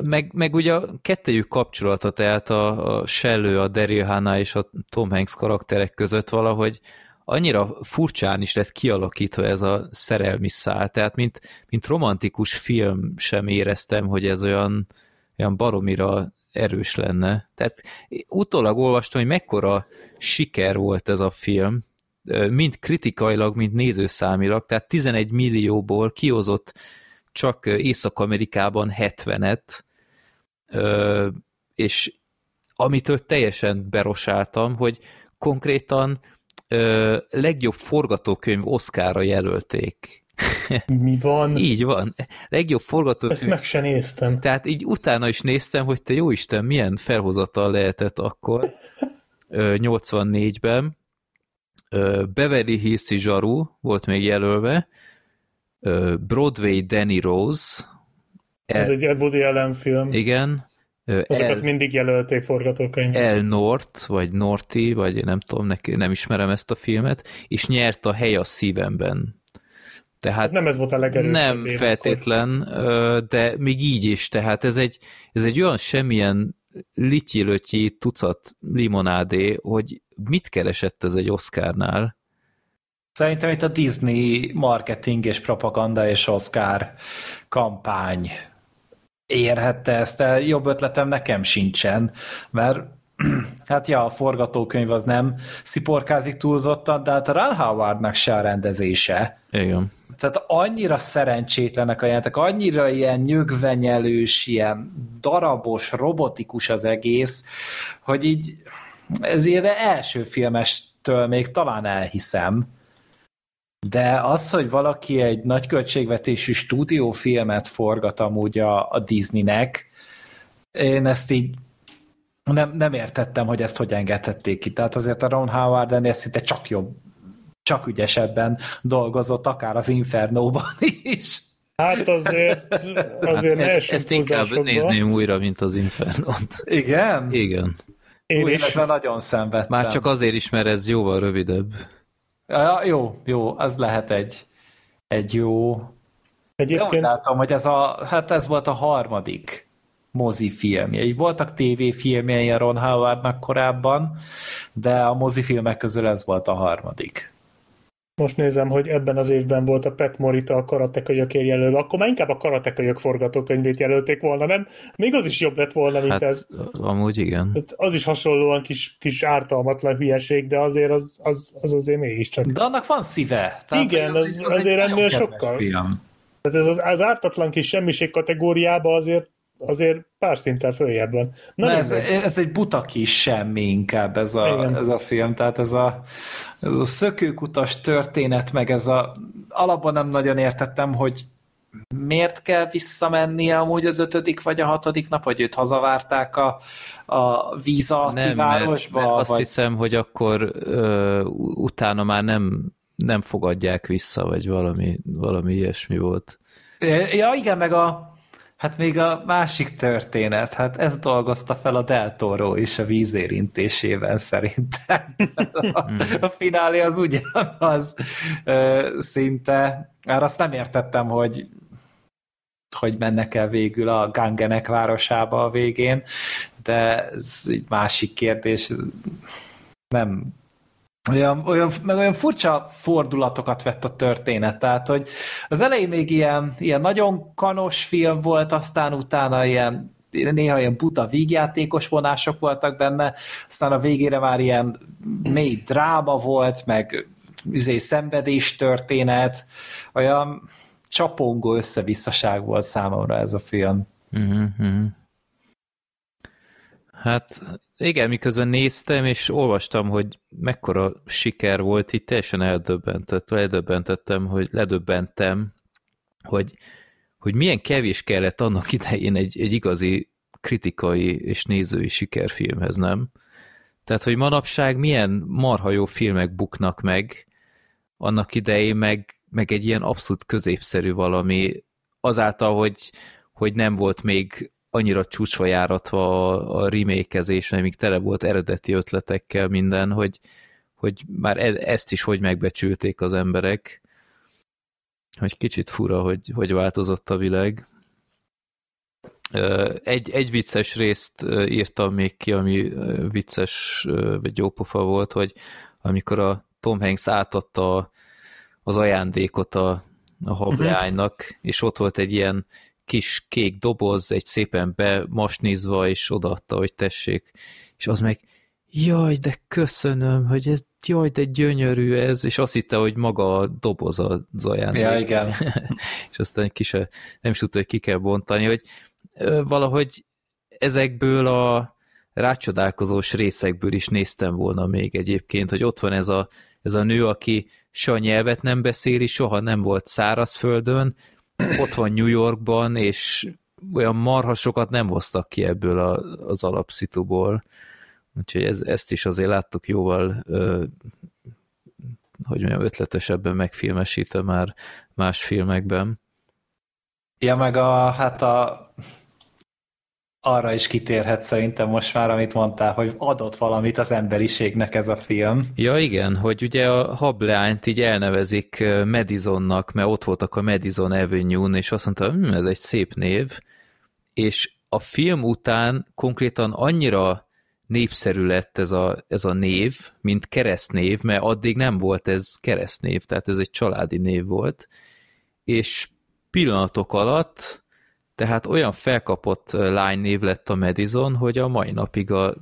Meg, meg ugye a kettejük kapcsolata, tehát a, a Shellő, a Daryl Hannah és a Tom Hanks karakterek között valahogy annyira furcsán is lett kialakítva ez a szerelmi szál, tehát mint, mint romantikus film sem éreztem, hogy ez olyan, olyan baromira erős lenne. Tehát utólag olvastam, hogy mekkora siker volt ez a film, mind kritikailag, mind nézőszámilag, tehát 11 millióból kihozott csak Észak-Amerikában 70-et, ö, és amitől teljesen berosáltam, hogy konkrétan ö, legjobb forgatókönyv Oscarra jelölték. Mi van? Így van. Legjobb Ezt forgatókönyv. meg se néztem. Tehát így utána is néztem, hogy te jó Isten, milyen felhozatal lehetett akkor, ö, 84-ben. Ö, Beverly Hills Zsaru volt még jelölve, Broadway Danny Rose, Ez El, egy Woody Allen film. igen, Azokat El, mindig jelölték forgatókönyv. El North, vagy Norti, vagy én nem tudom, neki, nem ismerem ezt a filmet, és nyert a hely a szívemben. Tehát Nem ez volt a legerősebb nem feltétlen, ö, de még így is, tehát ez egy, ez egy olyan semmilyen lityilötyi tucat limonádé, hogy mit keresett ez egy Oscarnál? Szerintem itt a Disney marketing és propaganda és Oscar kampány érhette ezt, jobb ötletem nekem sincsen, mert hát ja, a forgatókönyv az nem sziporkázik túlzottan, de hát a Ron Howardnak se a rendezése. Igen. Tehát annyira szerencsétlenek a jelentek, annyira ilyen nyögvenyelős, ilyen darabos, robotikus az egész, hogy így ez ilyen első filmestől még talán elhiszem, de az, hogy valaki egy nagy költségvetésű stúdiófilmet forgat amúgy a, a Disneynek, én ezt így nem, nem értettem, hogy ezt hogy engedhették ki. Tehát azért a Ron Howard ennél szinte csak jobb, csak ügyesebben dolgozott, akár az Infernóban is. Hát azért, azért ne Ezt, ezt inkább nézném újra, mint az Infernot. Igen? Igen. Én Úgy, is. ezzel nagyon szenvedtem. Már csak azért is, mert ez jóval rövidebb. Ja, jó, jó, az lehet egy, egy jó... Egyébként látom, hogy ez, a, hát ez volt a harmadik mozifilmje. Így voltak tévéfilmjei a Ron Howardnak korábban, de a mozifilmek közül ez volt a harmadik. Most nézem, hogy ebben az évben volt a Pet Morita a karatekölyökért jelölve, akkor már inkább a karatekölyök forgatókönyvét jelölték volna, nem? Még az is jobb lett volna, mint Hát ez. amúgy igen. Tehát Az is hasonlóan kis, kis ártalmatlan hülyeség, de azért az, az, az azért mégiscsak. De annak van szíve. Igen, hogy az- egy azért ennél sokkal. Film. Tehát ez az, az ártatlan kis semmiség kategóriába azért, azért pár szinten följebb van. Na, Na, ez, ez egy buta kis semmi inkább ez a, Igen. ez a film, tehát ez a, ez a szökőkutas történet, meg ez a alapban nem nagyon értettem, hogy miért kell visszamennie amúgy az ötödik vagy a hatodik nap, hogy őt hazavárták a, a víz alatti Nem, mert, városba? mert azt vagy... hiszem, hogy akkor ö, utána már nem, nem fogadják vissza, vagy valami, valami ilyesmi volt. Ja, igen, meg a Hát még a másik történet, hát ez dolgozta fel a Del Toro is a vízérintésében szerintem. A, a finálé az ugyanaz ö, szinte. Már azt nem értettem, hogy hogy mennek el végül a Gangenek városába a végén, de ez egy másik kérdés. Nem olyan, olyan, meg olyan furcsa fordulatokat vett a történet, tehát hogy az elején még ilyen, ilyen nagyon kanos film volt, aztán utána ilyen néha ilyen buta vígjátékos vonások voltak benne, aztán a végére már ilyen mély dráma volt, meg üzé szenvedés történet, olyan csapongó összevisszaság volt számomra ez a film. Uh-huh. Hát igen, miközben néztem, és olvastam, hogy mekkora siker volt, itt teljesen eldöbbentett, ledöbbentettem, hogy ledöbbentem, hogy, hogy milyen kevés kellett annak idején egy, egy igazi kritikai és nézői sikerfilmhez, nem? Tehát, hogy manapság milyen marha jó filmek buknak meg, annak idején meg, meg egy ilyen abszolút középszerű valami, azáltal, hogy, hogy nem volt még annyira csúcsva járatva a, a remékezés, mert még tele volt eredeti ötletekkel minden, hogy, hogy már e, ezt is hogy megbecsülték az emberek, hogy kicsit fura, hogy, hogy változott a világ. Egy, egy vicces részt írtam még ki, ami vicces vagy jópofa volt, hogy amikor a Tom Hanks átadta az ajándékot a, a hableánynak, uh-huh. és ott volt egy ilyen kis kék doboz, egy szépen bemasnizva, és odaadta, hogy tessék. És az meg, jaj, de köszönöm, hogy ez, jaj, de gyönyörű ez, és azt hitte, hogy maga a doboz az ajándék. Ja, igen. és aztán kis nem is tudta, hogy ki kell bontani, hogy valahogy ezekből a rácsodálkozós részekből is néztem volna még egyébként, hogy ott van ez a, ez a nő, aki se a nyelvet nem beszéli, soha nem volt szárazföldön, ott van New Yorkban, és olyan marhasokat nem hoztak ki ebből a, az alapszituból. Úgyhogy ez, ezt is azért láttuk jóval, ö, hogy mondjam, ötletesebben megfilmesítve már más filmekben. Ja, meg a, hát a arra is kitérhet szerintem most már, amit mondtál, hogy adott valamit az emberiségnek ez a film. Ja igen, hogy ugye a hableányt így elnevezik Madisonnak, mert ott voltak a Madison Avenue-n, és azt mondta, hm, ez egy szép név, és a film után konkrétan annyira népszerű lett ez a, ez a név, mint keresztnév, mert addig nem volt ez keresztnév, tehát ez egy családi név volt, és pillanatok alatt tehát olyan felkapott lánynév lett a Madison, hogy a mai napig a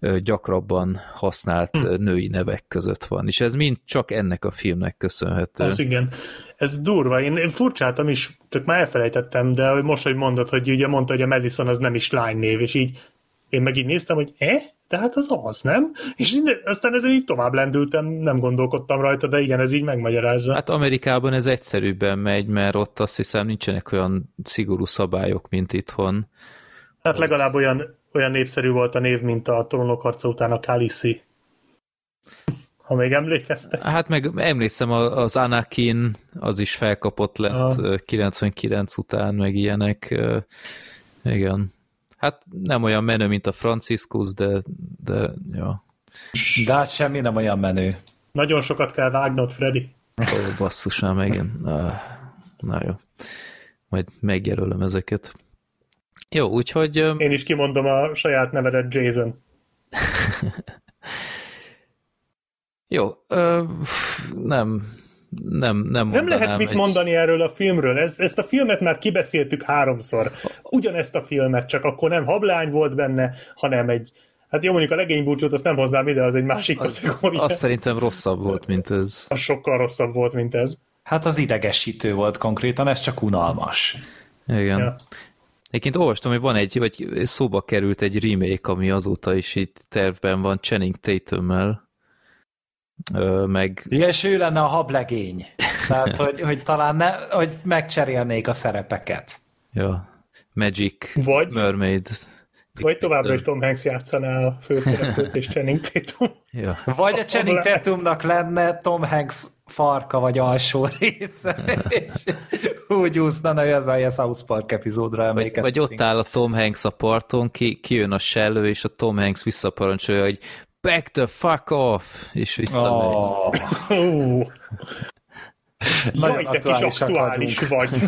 leggyakrabban használt hm. női nevek között van, és ez mind csak ennek a filmnek köszönhető. Ez igen. Ez durva, én furcsáltam is, csak már elfelejtettem, de most, hogy mondod, hogy ugye mondta, hogy a Madison az nem is lánynév, és így én meg így néztem, hogy eh? Tehát az az, nem? És aztán ezen így tovább lendültem, nem gondolkodtam rajta, de igen, ez így megmagyarázza. Hát Amerikában ez egyszerűbben megy, mert ott azt hiszem nincsenek olyan szigorú szabályok, mint itthon. Hát legalább olyan, olyan népszerű volt a név, mint a trónok harca után a Khaleesi. Ha még emlékeztek. Hát meg emlékszem, az Anakin az is felkapott lett ah. 99 után, meg ilyenek. Igen. Hát nem olyan menő, mint a Franciscus, de, de ja. De hát semmi nem olyan menő. Nagyon sokat kell vágnod, Freddy. Ó, basszus már megint. Na, na jó. Majd megjelölöm ezeket. Jó, úgyhogy... Én is kimondom a saját nevedet, Jason. jó, ö, nem, nem, nem Nem lehet mit egy... mondani erről a filmről. Ez, ezt a filmet már kibeszéltük háromszor. Ugyanezt a filmet, csak akkor nem hablány volt benne, hanem egy Hát jó, mondjuk a legénybúcsút azt nem hoznám ide, az egy másik az, kategória. Az szerintem rosszabb volt, mint ez. Az sokkal rosszabb volt, mint ez. Hát az idegesítő volt konkrétan, ez csak unalmas. Igen. Ja. Egyébként olvastam, hogy van egy, vagy szóba került egy remake, ami azóta is itt tervben van Channing Meg... Igen, és ő lenne a hablegény. Tehát, hogy, hogy talán ne, hogy megcserélnék a szerepeket. Ja. Magic vagy, Mermaid. Vagy továbbra is Tom Hanks játszaná a főszereplőt és Channing Tatum. Ja. Vagy a Channing Tatumnak lenne Tom Hanks farka vagy alsó része, és úgy úszna, hogy ez már ilyen South Park epizódra emlékeztünk. Vagy, vagy ott áll a Tom Hanks a parton, ki, kijön a sellő, és a Tom Hanks visszaparancsolja, hogy back the fuck off, és visszamegy. Oh. oh. Jaj, de kis aktuális vagy.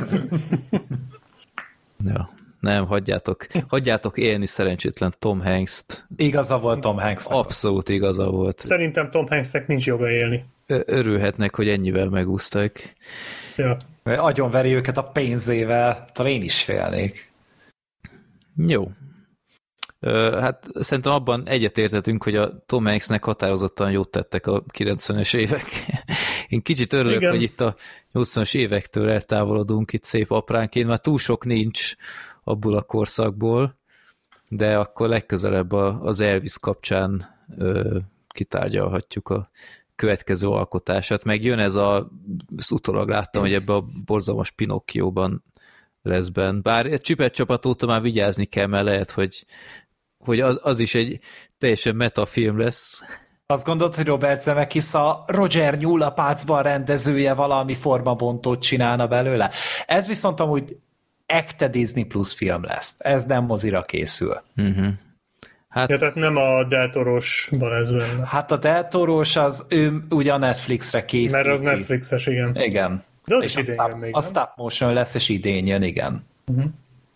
ja. nem, hagyjátok, hagyjátok élni szerencsétlen Tom Hanks-t. Igaza volt Tom hanks Abszolút igaza volt. Szerintem Tom Hanksnek nincs joga élni. Örülhetnek, hogy ennyivel megúszták. Ja. Agyonveri őket a pénzével, talán én is félnék. Jó. Hát szerintem abban egyetértetünk, hogy a Tom Hanksnek határozottan jót tettek a 90-es évek. Én kicsit örülök, Igen. hogy itt a 80-as évektől eltávolodunk itt szép apránként, már túl sok nincs abból a korszakból, de akkor legközelebb az Elvis kapcsán ö, kitárgyalhatjuk a következő alkotását. Meg jön ez a, utólag láttam, hogy ebbe a borzalmas Pinokkióban lesz benne. Bár egy csipet csapat óta már vigyázni kell, mert lehet, hogy, hogy az, az is egy teljesen metafilm lesz. Azt gondolod, hogy Robert Zemeckis a Roger nyúlapácban rendezője valami formabontót csinálna belőle? Ez viszont amúgy ekte Disney Plus film lesz. Ez nem mozira készül. Uh-huh. Hát ja, tehát nem a Deltoros-ban ez benne. Hát a Deltoros az ő ugye a Netflixre készül. Mert az Netflixes, igen. Igen. De az és is a idén stop, jön még, a stop motion lesz, és idén jön, igen.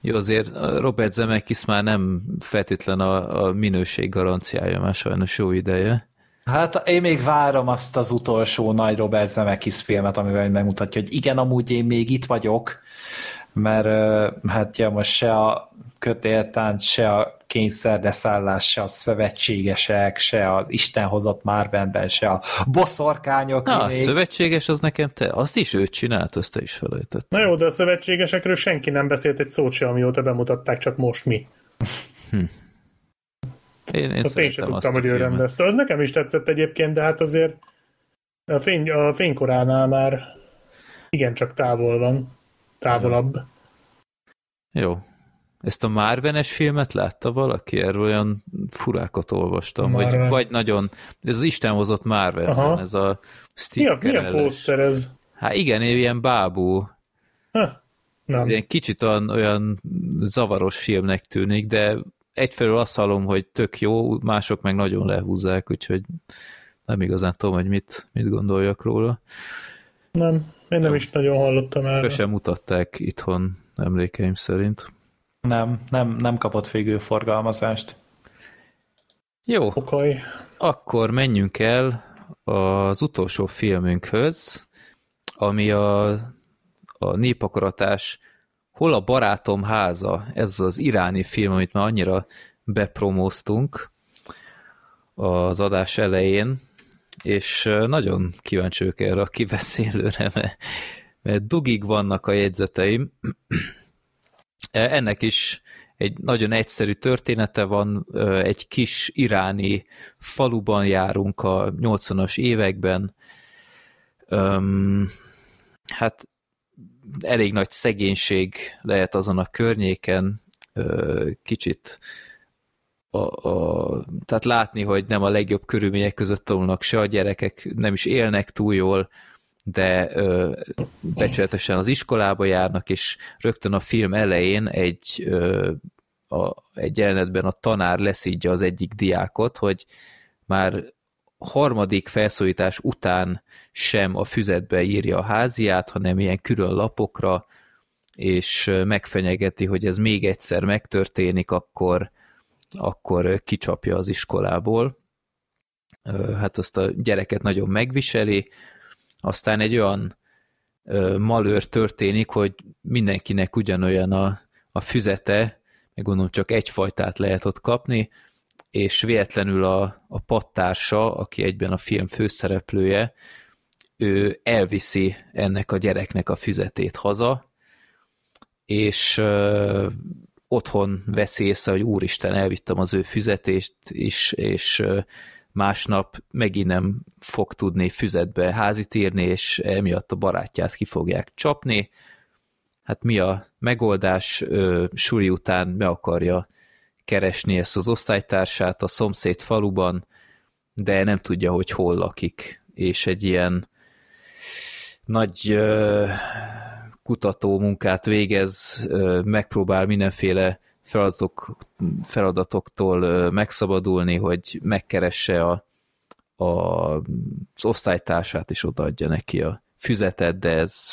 Jó, azért Robert Zemeckis már nem feltétlen a, a minőség garanciája, már sajnos jó ideje. Hát én még várom azt az utolsó nagy Robert Zemeckis filmet, amivel megmutatja, hogy igen, amúgy én még itt vagyok, mert hát ja, most se a kötéltánc, se a kényszerdeszállás, se a szövetségesek, se az Isten hozott Marvenben, se a boszorkányok. Na, a még. szövetséges az nekem te, azt is őt csinált, azt te is felejtett. Na jó, de a szövetségesekről senki nem beszélt egy szót se, amióta bemutatták, csak most mi. Én, én Azt én sem tudtam, a hogy ő rendezte. Az nekem is tetszett egyébként, de hát azért a, fény, a fénykoránál már igencsak távol van. Távolabb. Jó. Ezt a Marvenes filmet látta valaki? Erről olyan furákat olvastam, Marvel. vagy nagyon, ez az Isten hozott Aha. ez a Mi a, Steve milyen póster ez? Hát igen, ilyen bábú, Ha, nem. ilyen kicsit olyan, olyan zavaros filmnek tűnik, de egyfelől azt hallom, hogy tök jó, mások meg nagyon lehúzzák, úgyhogy nem igazán tudom, hogy mit, mit gondoljak róla. Nem. Én nem is nagyon hallottam erről. Sosem mutatták itthon emlékeim szerint. Nem, nem, nem kapott végül forgalmazást. Jó, Okaj. akkor menjünk el az utolsó filmünkhöz, ami a, a népakaratás Hol a barátom háza? Ez az iráni film, amit már annyira bepromóztunk az adás elején, és nagyon kíváncsi vagyok erre a kibeszélőre, mert, mert dugig vannak a jegyzeteim. Ennek is egy nagyon egyszerű története van, egy kis iráni faluban járunk a 80-as években. Öm, hát elég nagy szegénység lehet azon a környéken, kicsit a, a, tehát látni, hogy nem a legjobb körülmények között tanulnak se a gyerekek, nem is élnek túl jól, de ö, becsületesen az iskolába járnak, és rögtön a film elején egy, ö, a, egy jelenetben a tanár leszídja az egyik diákot, hogy már harmadik felszólítás után sem a füzetbe írja a háziát, hanem ilyen külön lapokra, és megfenyegeti, hogy ez még egyszer megtörténik, akkor, akkor kicsapja az iskolából. Hát azt a gyereket nagyon megviseli, aztán egy olyan malőr történik, hogy mindenkinek ugyanolyan a, a füzete, meg gondolom csak egyfajtát lehet ott kapni, és véletlenül a, a pattársa, aki egyben a film főszereplője, ő elviszi ennek a gyereknek a füzetét haza, és otthon veszi észre, hogy úristen, elvittem az ő füzetést is, és másnap megint nem fog tudni füzetbe házit írni, és emiatt a barátját ki fogják csapni. Hát mi a megoldás? Ö, suli után me akarja keresni ezt az osztálytársát a szomszéd faluban, de nem tudja, hogy hol lakik, és egy ilyen nagy kutató munkát végez, megpróbál mindenféle feladatok, feladatoktól megszabadulni, hogy megkeresse a, a, az osztálytársát, és odaadja neki a füzetet, de ez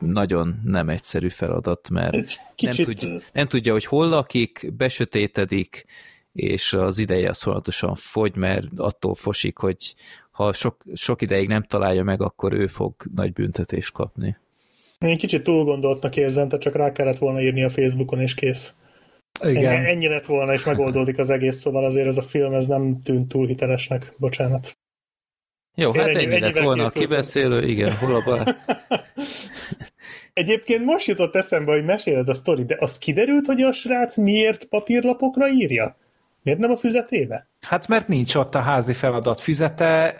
nagyon nem egyszerű feladat, mert kicsit... nem, tudja, nem tudja, hogy hol lakik, besötétedik, és az ideje az folyamatosan fogy, mert attól fosik, hogy ha sok, sok ideig nem találja meg, akkor ő fog nagy büntetést kapni. Én kicsit túl gondoltnak érzem, tehát csak rá kellett volna írni a Facebookon, és kész. Igen. Ennyi, ennyi lett volna, és megoldódik az egész, szóval azért ez a film ez nem tűnt túl hitelesnek, bocsánat. Jó, Én hát ennyi- ennyi, lett volna a kibeszélő, igen, hol a baj? Egyébként most jutott eszembe, hogy meséled a sztori, de az kiderült, hogy a srác miért papírlapokra írja? Miért nem a füzetébe? Hát mert nincs ott a házi feladat füzete,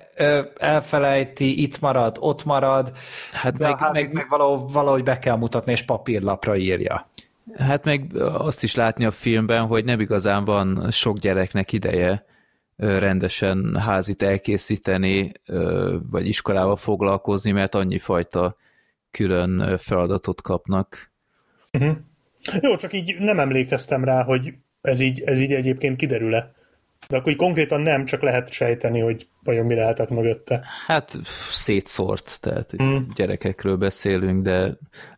elfelejti, itt marad, ott marad, Hát meg, a házit meg, meg valahogy, valahogy be kell mutatni, és papírlapra írja. Hát meg azt is látni a filmben, hogy nem igazán van sok gyereknek ideje rendesen házit elkészíteni, vagy iskolával foglalkozni, mert annyi fajta külön feladatot kapnak. Uh-huh. Jó, csak így nem emlékeztem rá, hogy ez így, ez így egyébként kiderül-e. De akkor így konkrétan nem, csak lehet sejteni, hogy vajon mi lehetett mögötte. Hát szétszórt, tehát Hmm. gyerekekről beszélünk, de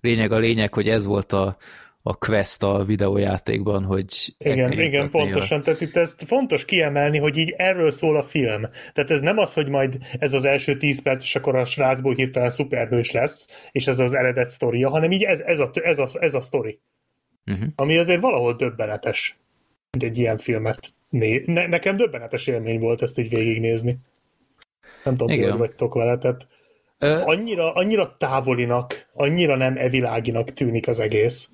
lényeg a lényeg, hogy ez volt a, a quest a videójátékban, hogy Igen, igen, jutatni a- pontosan. Tehát itt ezt fontos kiemelni, hogy így erről szól a film. Tehát ez nem az, hogy majd ez az első 10 perc, és akkor a srácból hirtelen szuperhős lesz, és ez az eredet sztoria, hanem így ez, ez, a, ez, a, ez a sztori. Uh-huh. Ami azért valahol döbbenetes, egy ilyen filmet né... ne, Nekem döbbenetes élmény volt ezt így végignézni. Nem tudom, Igen. hogy vagytok vele, tehát Ö, annyira, annyira távolinak, annyira nem eviláginak tűnik az egész.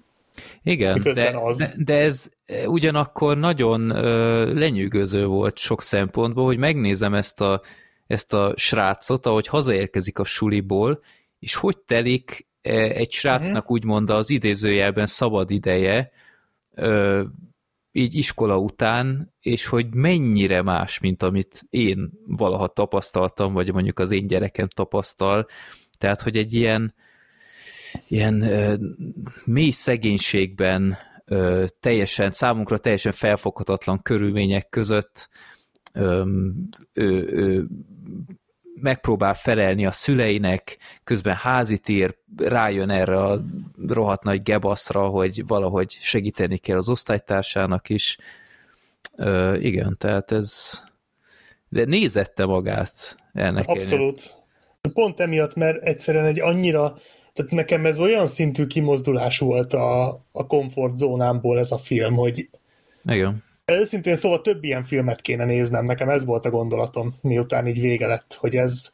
Igen, Miközben de, az. de, de ez ugyanakkor nagyon ö, lenyűgöző volt sok szempontból, hogy megnézem ezt a, ezt a srácot, ahogy hazaérkezik a suliból, és hogy telik e, egy srácnak úgymond az idézőjelben szabad ideje, ö, így iskola után, és hogy mennyire más, mint amit én valaha tapasztaltam, vagy mondjuk az én gyerekem tapasztal. Tehát, hogy egy ilyen, ilyen ö, mély szegénységben ö, teljesen, számunkra teljesen felfoghatatlan körülmények között ö, ő megpróbál felelni a szüleinek, közben házit ír, rájön erre a rohadt nagy gebaszra, hogy valahogy segíteni kell az osztálytársának is. Ö, igen, tehát ez... De nézette magát ennek élni. Abszolút. Pont emiatt, mert egyszerűen egy annyira, tehát nekem ez olyan szintű kimozdulás volt a, a komfortzónámból ez a film, hogy Igen. Őszintén szóval több ilyen filmet kéne néznem, nekem ez volt a gondolatom, miután így vége lett, hogy ez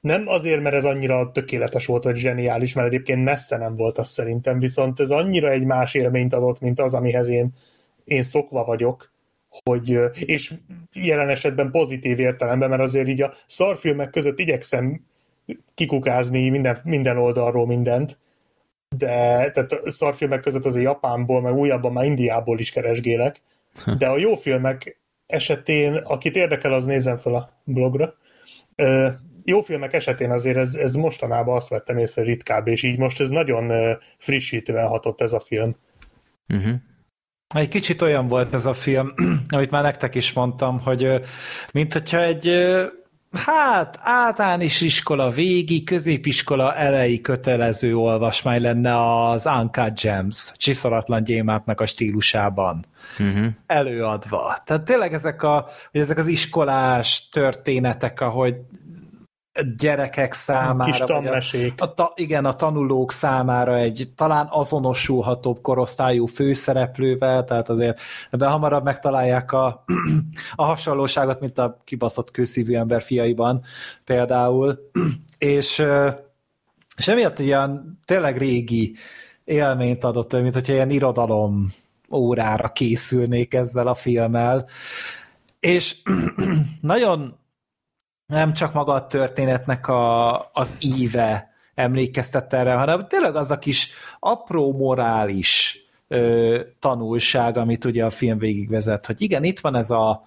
nem azért, mert ez annyira tökéletes volt, vagy zseniális, mert egyébként messze nem volt az szerintem, viszont ez annyira egy más élményt adott, mint az, amihez én, én szokva vagyok, hogy, és jelen esetben pozitív értelemben, mert azért így a szarfilmek között igyekszem kikukázni minden, minden oldalról mindent, de tehát szarfilmek között azért Japánból, meg újabban már Indiából is keresgélek, de a jó filmek esetén, akit érdekel, az nézzen fel a blogra. Ö, Jó filmek esetén azért ez, ez mostanában azt vettem észre ritkább, és így most ez nagyon frissítően hatott ez a film. Uh-huh. Egy kicsit olyan volt ez a film, amit már nektek is mondtam, hogy mint hogyha egy hát általános iskola végi, középiskola elejé kötelező olvasmány lenne az Uncut Gems, csiszolatlan gyémántnak a stílusában Uh-huh. előadva. Tehát tényleg ezek, a, ezek az iskolás történetek, ahogy gyerekek számára, Kis tanmesék. a ta, igen, a tanulók számára egy talán azonosulhatóbb korosztályú főszereplővel, tehát azért ebben hamarabb megtalálják a, a hasonlóságot, mint a kibaszott kőszívű ember fiaiban például, és, és emiatt ilyen tényleg régi élményt adott, mint hogyha ilyen irodalom órára készülnék ezzel a filmmel, és nagyon nem csak maga a történetnek a, az íve emlékeztet erre, hanem tényleg az a kis apró morális ö, tanulság, amit ugye a film végigvezet, hogy igen, itt van ez a,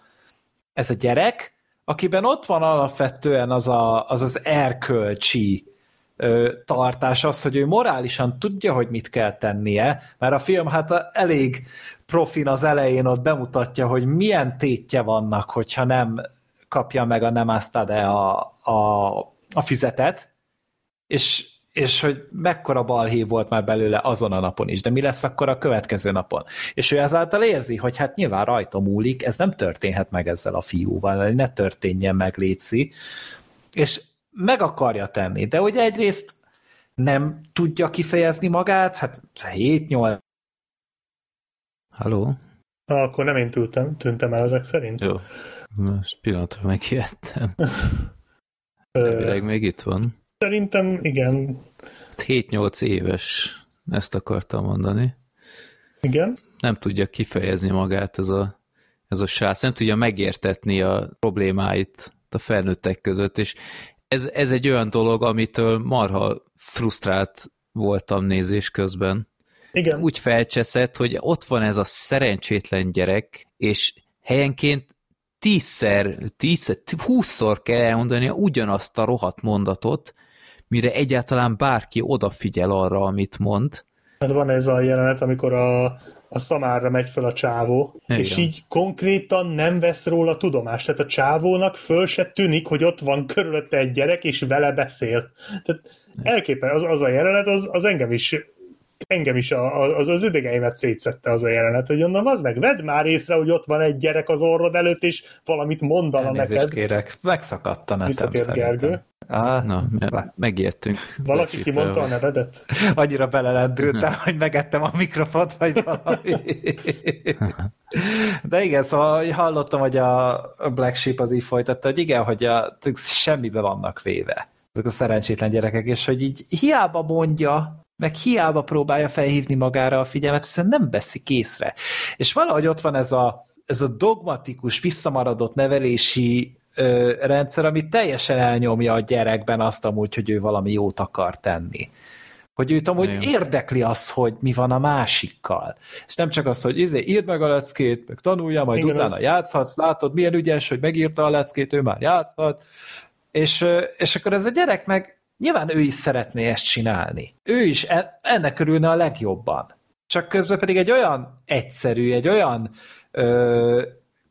ez a gyerek, akiben ott van alapvetően az a, az, az erkölcsi ö, tartás, az, hogy ő morálisan tudja, hogy mit kell tennie, mert a film hát elég profin az elején ott bemutatja, hogy milyen tétje vannak, hogyha nem kapja meg a nem de a, a, a füzetet, és, és hogy mekkora balhé volt már belőle azon a napon is, de mi lesz akkor a következő napon. És ő ezáltal érzi, hogy hát nyilván rajta múlik, ez nem történhet meg ezzel a fiúval, ne történjen meg, Léci, és meg akarja tenni, de ugye egyrészt nem tudja kifejezni magát, hát 7-8 Halló? Na, akkor nem én tűntem, tűntem el ezek szerint. Jó. Most pillanatra megijedtem. Elvileg még itt van. Szerintem igen. 7-8 éves, ezt akartam mondani. Igen. Nem tudja kifejezni magát ez a, ez a srác, nem tudja megértetni a problémáit a felnőttek között, és ez, ez egy olyan dolog, amitől marha frusztrált voltam nézés közben. Igen. Úgy felcseszett, hogy ott van ez a szerencsétlen gyerek, és helyenként tízszer, tízszer, húszszor kell elmondani ugyanazt a rohadt mondatot, mire egyáltalán bárki odafigyel arra, amit mond. Hát van ez a jelenet, amikor a, a szamárra megy fel a csávó, Igen. és így konkrétan nem vesz róla tudomást. Tehát a csávónak föl se tűnik, hogy ott van körülötte egy gyerek, és vele beszél. Tehát elképen az, az a jelenet, az, az engem is engem is a, a- az, az idegeimet szétszette az a jelenet, hogy mondom, az meg vedd már észre, hogy ott van egy gyerek az orrod előtt, és valamit mondana Elnézést neked. kérek, megszakadt a netem. Gergő. Ah, Na, me- megijedtünk. Valaki Bocsi, kimondta a nevedet? annyira belelendültem, hogy megettem a mikrofont, vagy valami. De igen, szóval hallottam, hogy a Black Sheep az így folytatta, hogy igen, hogy a, semmibe vannak véve ezek a szerencsétlen gyerekek, és hogy így hiába mondja, meg hiába próbálja felhívni magára a figyelmet, hiszen nem veszik észre. És valahogy ott van ez a, ez a dogmatikus, visszamaradott nevelési ö, rendszer, ami teljesen elnyomja a gyerekben azt amúgy, hogy ő valami jót akar tenni. Hogy őt amúgy Igen. érdekli az, hogy mi van a másikkal. És nem csak az, hogy izé, írd meg a leckét, meg tanulja, majd Igen, utána az- játszhatsz, látod, milyen ügyes, hogy megírta a leckét, ő már játszhat. És, és akkor ez a gyerek meg nyilván ő is szeretné ezt csinálni. Ő is e- ennek örülne a legjobban. Csak közben pedig egy olyan egyszerű, egy olyan ö,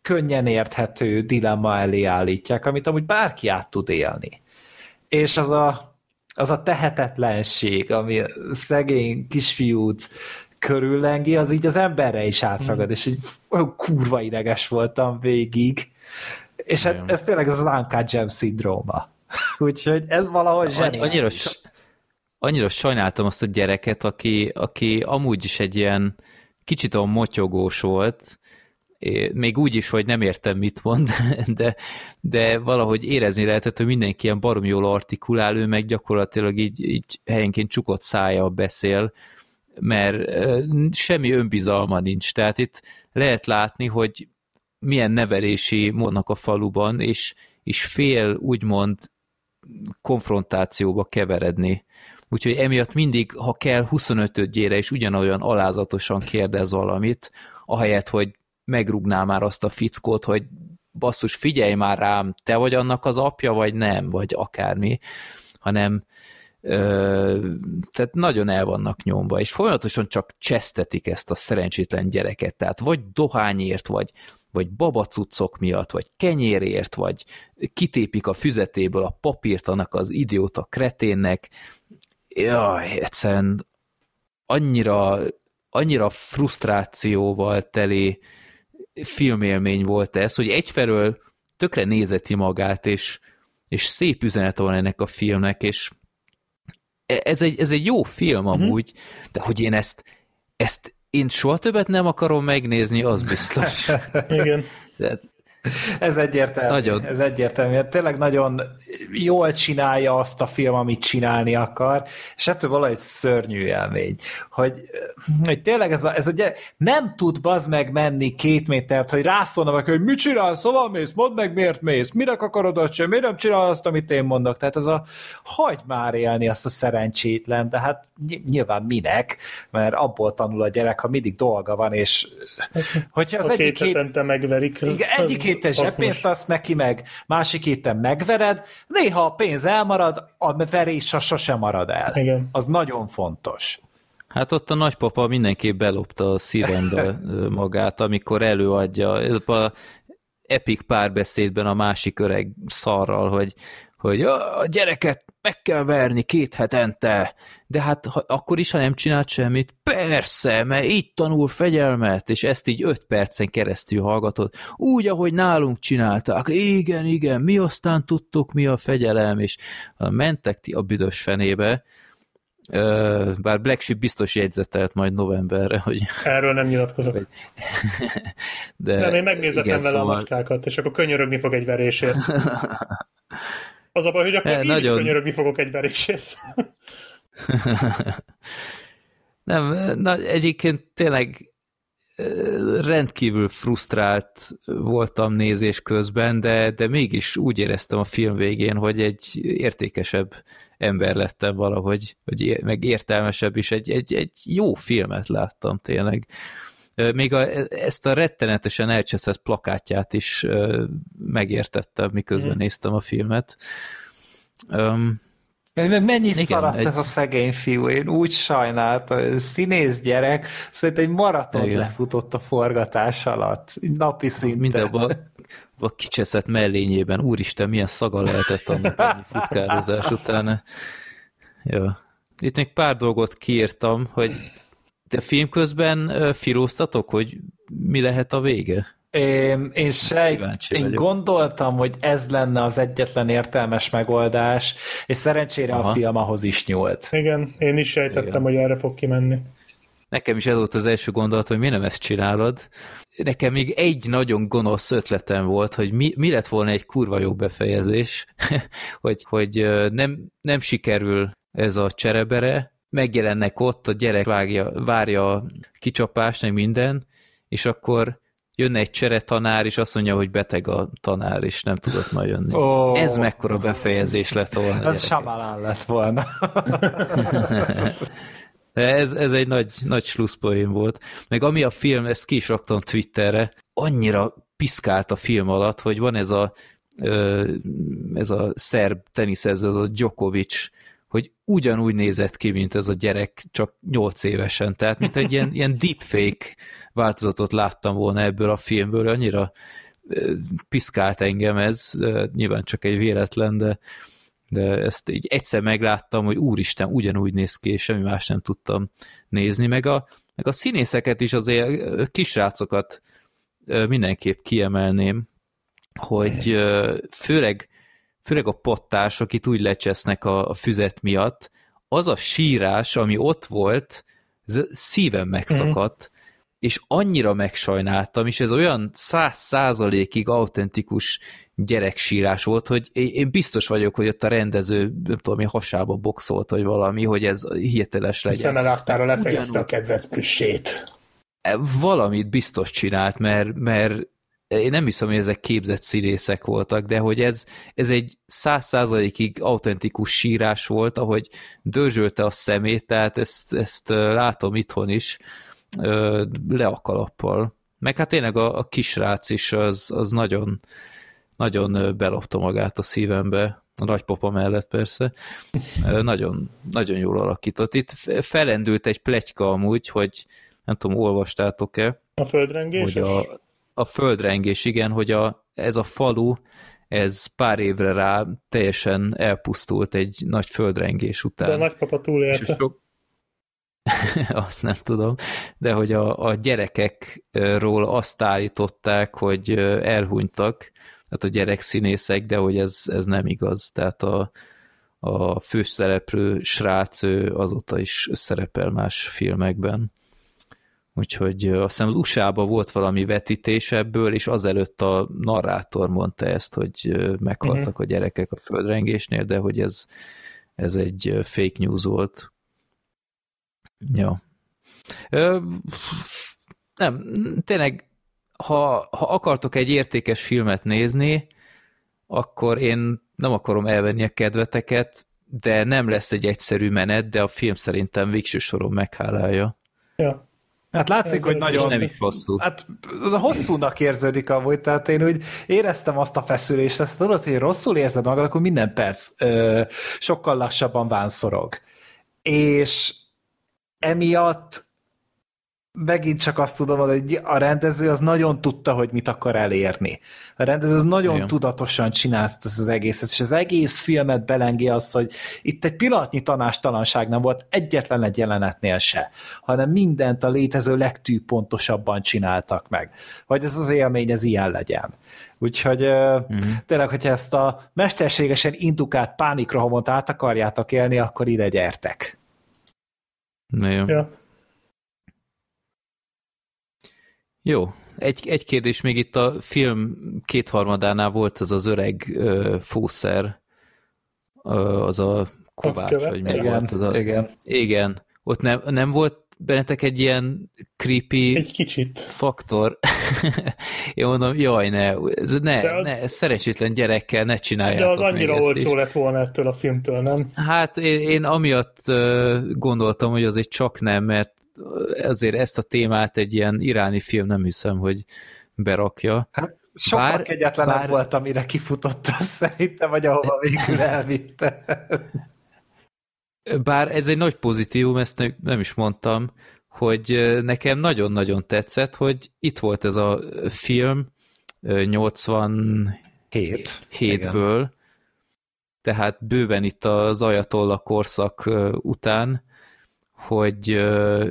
könnyen érthető dilemma elé állítják, amit amúgy bárki át tud élni. És az a, az a tehetetlenség, ami szegény kisfiút körüllengi, az így az emberre is átragad, és így olyan kurva ideges voltam végig. És hát ez tényleg az az Uncut Gem szindróma. Úgyhogy ez Annyi- zseniális. Annyira, annyira sajnáltam azt a gyereket, aki, aki amúgy is egy ilyen kicsit olyan motyogós volt, még úgy is, hogy nem értem, mit mond, de, de valahogy érezni lehetett, hogy mindenki ilyen barom jól artikulál, ő meg gyakorlatilag így, így helyenként csukott szája beszél, mert semmi önbizalma nincs. Tehát itt lehet látni, hogy milyen nevelési módnak a faluban, és, és fél úgymond konfrontációba keveredni. Úgyhogy emiatt mindig, ha kell 25-ére is ugyanolyan alázatosan kérdez valamit, ahelyett, hogy megrugná már azt a fickót, hogy basszus, figyelj már rám, te vagy annak az apja, vagy nem, vagy akármi, hanem ö, tehát nagyon el vannak nyomva, és folyamatosan csak csesztetik ezt a szerencsétlen gyereket, tehát vagy dohányért, vagy, vagy babacuccok miatt, vagy kenyérért, vagy kitépik a füzetéből a papírt annak az idióta kreténnek. Jaj, egyszerűen annyira, annyira frusztrációval teli filmélmény volt ez, hogy egyfelől tökre nézeti magát, és, és szép üzenet van ennek a filmnek, és e- ez egy, ez egy jó film amúgy, de hogy én ezt, ezt én soha többet nem akarom megnézni, az biztos. Igen. Tehát, Ez egyértelmű. Nagyon. Ez egyértelmű. Hát Tényleg nagyon jól csinálja azt a film, amit csinálni akar, és ettől valahogy szörnyű élmény. Hogy, hogy tényleg ez a, ez a gyere, nem tud bazd meg menni két métert, hogy rászólna meg, hogy mit csinálsz, szóval mész, mondd meg miért mész, minek akarod azt sem, miért nem csinál azt, amit én mondok. Tehát ez a hagyd már élni azt a szerencsétlen, de hát ny- nyilván minek, mert abból tanul a gyerek, ha mindig dolga van, és hogyha az A egyik két hét, megverik. igen, egyik héten zseppénzt adsz neki meg, másik héten megvered, néha a pénz elmarad, a verés sosem marad el. Igen. Az nagyon fontos. Hát ott a nagypapa mindenképp belopta a szívembe magát, amikor előadja a epic párbeszédben a másik öreg szarral, hogy, hogy a gyereket meg kell verni két hetente, de hát ha, akkor is, ha nem csinált semmit, persze, mert így tanul fegyelmet, és ezt így öt percen keresztül hallgatod, úgy, ahogy nálunk csinálták, igen, igen, mi aztán tudtuk, mi a fegyelem, és mentek ti a büdös fenébe, bár Black Sheep biztos jegyzetelt majd novemberre, hogy... Erről nem nyilatkozok. De, nem, én megnézettem vele szóval... a macskákat, és akkor könyörögni fog egy verésért. Az a baj, hogy akkor én nagyon... is könyörögni fogok egy verésért. nem, na, egyébként tényleg rendkívül frusztrált voltam nézés közben, de, de mégis úgy éreztem a film végén, hogy egy értékesebb ember lettem valahogy, hogy meg értelmesebb is, egy, egy, egy jó filmet láttam tényleg. Még a, ezt a rettenetesen elcseszett plakátját is megértettem, miközben mm. néztem a filmet. Um, Mennyi Igen, szaradt egy... ez a szegény fiú, én úgy sajnáltam, színész gyerek, szerintem egy maraton Igen. lefutott a forgatás alatt, napi szinten. Mindenben a kicseszett mellényében, úristen, milyen szaga lehetett annak a futkározás után. Ja. Itt még pár dolgot kiírtam, hogy de film közben filóztatok, hogy mi lehet a vége? Én, én sejt, én gondoltam, hogy ez lenne az egyetlen értelmes megoldás, és szerencsére Aha. a film ahhoz is nyúlt. Igen, én is sejtettem, Igen. hogy erre fog kimenni. Nekem is ez volt az első gondolat, hogy mi nem ezt csinálod. Nekem még egy nagyon gonosz ötletem volt, hogy mi, mi lett volna egy kurva jó befejezés, hogy, hogy nem, nem sikerül ez a cserebere, megjelennek ott, a gyerek vágja, várja a kicsapást, meg minden, és akkor jönne egy csere tanár, és azt mondja, hogy beteg a tanár, és nem tudott majd jönni. Oh. Ez mekkora befejezés lett volna. Ez Samalán lett volna. ez, ez egy nagy, nagy slusszpoén volt. Meg ami a film, ezt ki is raktam Twitterre, annyira piszkált a film alatt, hogy van ez a ez a szerb teniszező, az a Djokovic, hogy ugyanúgy nézett ki, mint ez a gyerek, csak 8 évesen. Tehát, mint egy ilyen, ilyen deepfake változatot láttam volna ebből a filmből, annyira piszkált engem ez, nyilván csak egy véletlen, de, de ezt így egyszer megláttam, hogy úristen, ugyanúgy néz ki, és semmi más nem tudtam nézni, meg a, meg a színészeket is azért kisrácokat mindenképp kiemelném, hogy főleg főleg a pottások itt úgy lecsesznek a, a füzet miatt, az a sírás, ami ott volt, szívem megszakadt, mm. és annyira megsajnáltam, és ez olyan száz százalékig autentikus gyereksírás volt, hogy én biztos vagyok, hogy ott a rendező, nem tudom, mi hasába boxolt, vagy valami, hogy ez hirteles legyen. Hiszen a raktára lefejezte a kedvenc plüssét. Valamit biztos csinált, mert, mert én nem hiszem, hogy ezek képzett színészek voltak, de hogy ez, ez egy száz százalékig autentikus sírás volt, ahogy dörzsölte a szemét, tehát ezt, ezt látom itthon is, le a kalappal. Meg hát tényleg a, a kisrác is az, az nagyon, nagyon belopta magát a szívembe, a nagypapa mellett persze, nagyon, nagyon jól alakított. Itt felendült egy pletyka amúgy, hogy nem tudom, olvastátok-e, a földrengés? Hogy a, a földrengés, igen, hogy a, ez a falu, ez pár évre rá teljesen elpusztult egy nagy földrengés után. De a nagypapa túlélte. Sok... azt nem tudom, de hogy a, a gyerekekről azt állították, hogy elhunytak, tehát a gyerekszínészek, de hogy ez, ez nem igaz. Tehát a, a főszereplő srác azóta is szerepel más filmekben. Úgyhogy azt hiszem az USA-ban volt valami vetítés ebből, és azelőtt a narrátor mondta ezt, hogy meghaltak uh-huh. a gyerekek a földrengésnél, de hogy ez, ez egy fake news volt. Ja. Ö, nem, tényleg, ha, ha akartok egy értékes filmet nézni, akkor én nem akarom elvenni a kedveteket, de nem lesz egy egyszerű menet, de a film szerintem végső soron meghálálja. Ja. Hát látszik, Ez hogy nagyon... nem is hosszú. Hát hosszúnak érződik amúgy, tehát én úgy éreztem azt a feszülést, ezt tudod, hogy rosszul érzed magad, akkor minden perc ö, sokkal lassabban vánszorog. És emiatt megint csak azt tudom hogy a rendező az nagyon tudta, hogy mit akar elérni. A rendező az nagyon Igen. tudatosan csinálta ezt az egészet, és az egész filmet belengi az, hogy itt egy pillanatnyi tanástalanság nem volt egyetlen egy jelenetnél se, hanem mindent a létező legtűpontosabban csináltak meg. Hogy ez az élmény, ez ilyen legyen. Úgyhogy uh-huh. tényleg, hogyha ezt a mesterségesen indukált pánikrohamot át akarjátok élni, akkor ide gyertek. Na jó. Ja. Jó, egy, egy kérdés még itt a film kétharmadánál volt az az öreg uh, fószer, uh, az a Kovács, vagy mi igen, volt? Az a, igen. Igen. Ott nem, nem volt bennetek egy ilyen creepy egy kicsit. faktor. Én mondom, jaj, ne, ez, ne, az, ne, ez szerencsétlen gyerekkel ne csináljátok De az annyira olcsó lett volna ettől a filmtől, nem? Hát én, én amiatt gondoltam, hogy azért csak nem, mert azért ezt a témát egy ilyen iráni film nem hiszem, hogy berakja. Hát sokkal bár, kegyetlenebb bár... volt, amire kifutott az szerintem, vagy ahova végül elvitte. Bár ez egy nagy pozitívum, ezt nem is mondtam, hogy nekem nagyon-nagyon tetszett, hogy itt volt ez a film 87-ből, tehát bőven itt az Ajatolla korszak után, hogy,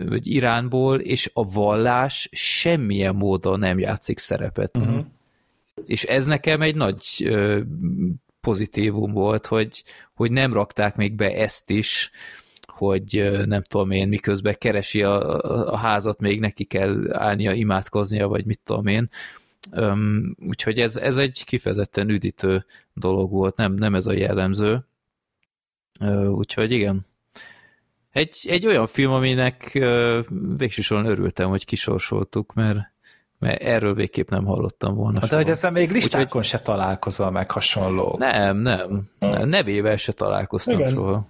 hogy Iránból, és a vallás semmilyen módon nem játszik szerepet. Uh-huh. És ez nekem egy nagy pozitívum volt, hogy, hogy nem rakták még be ezt is, hogy nem tudom én, miközben keresi a, a házat, még neki kell állnia, imádkoznia, vagy mit tudom én. Um, úgyhogy ez, ez egy kifejezetten üdítő dolog volt, nem, nem ez a jellemző. Uh, úgyhogy igen, egy, egy olyan film, aminek végsősorban örültem, hogy kisorsoltuk, mert, mert erről végképp nem hallottam volna. De hogy ezzel még listákon Úgyhogy... se találkozol meg hasonló. Nem, nem, nem. Nevével se találkoztam Igen. soha.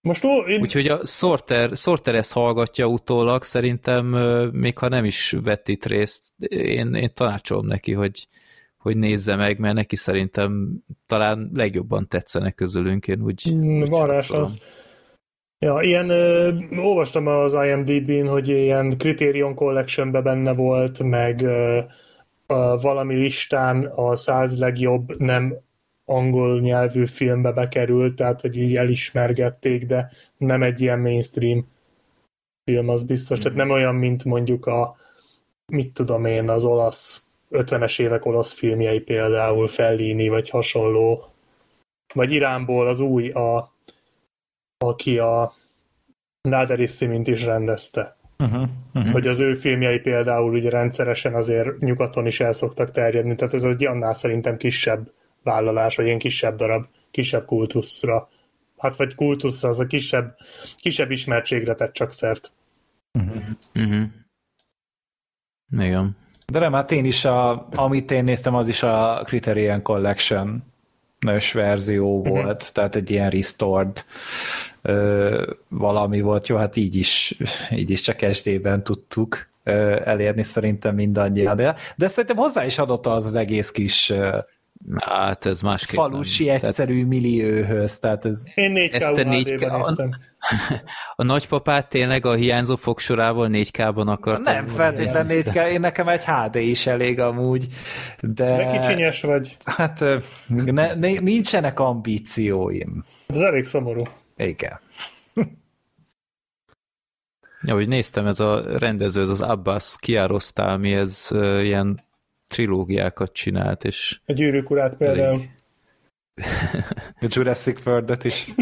Most ó, én... Úgyhogy a Sorter, Sorter ezt hallgatja utólag, szerintem még ha nem is vett itt részt, én, én tanácsolom neki, hogy, hogy nézze meg, mert neki szerintem talán legjobban tetszenek közülünk, én úgy... Varázs az. Ja, ilyen, ö, olvastam az IMDb-n, hogy ilyen Criterion collection benne volt, meg ö, a valami listán a száz legjobb nem angol nyelvű filmbe bekerült, tehát hogy így elismergették, de nem egy ilyen mainstream film, az biztos. Mm. Tehát nem olyan, mint mondjuk a mit tudom én, az olasz 50-es évek olasz filmjei például, Fellini, vagy hasonló. Vagy Iránból az új, a aki a Naderissimi-t is rendezte. Uh-huh, uh-huh. Hogy az ő filmjei például ugye rendszeresen azért nyugaton is el szoktak terjedni, tehát ez egy annál szerintem kisebb vállalás, vagy ilyen kisebb darab, kisebb kultuszra. Hát vagy kultuszra, az a kisebb, kisebb ismertségre tett csak szert. Uh-huh. Uh-huh. Igen. De nem, hát én is, a, amit én néztem, az is a Criterion Collection nős verzió uh-huh. volt, tehát egy ilyen restored ö, valami volt. Jó, hát így is, így is csak SD-ben tudtuk ö, elérni szerintem mindannyian. De, de szerintem hozzá is adott az az egész kis Hát ez másképp Falusi nem. egyszerű tehát... millióhöz, tehát ez... Én 4 k a, 4K... a, a nagypapát tényleg a hiányzó fogsorával 4K-ban akartam. Nem feltétlenül 4K, én nekem egy HD is elég amúgy, de... De kicsinyes vagy. Hát ne, ne, nincsenek ambícióim. Ez elég szomorú. Igen. Ja, hogy néztem, ez a rendező, ez az Abbas Kiarostami, ez uh, ilyen trilógiákat csinált, és... A gyűrűk urát például. a Jurassic world is.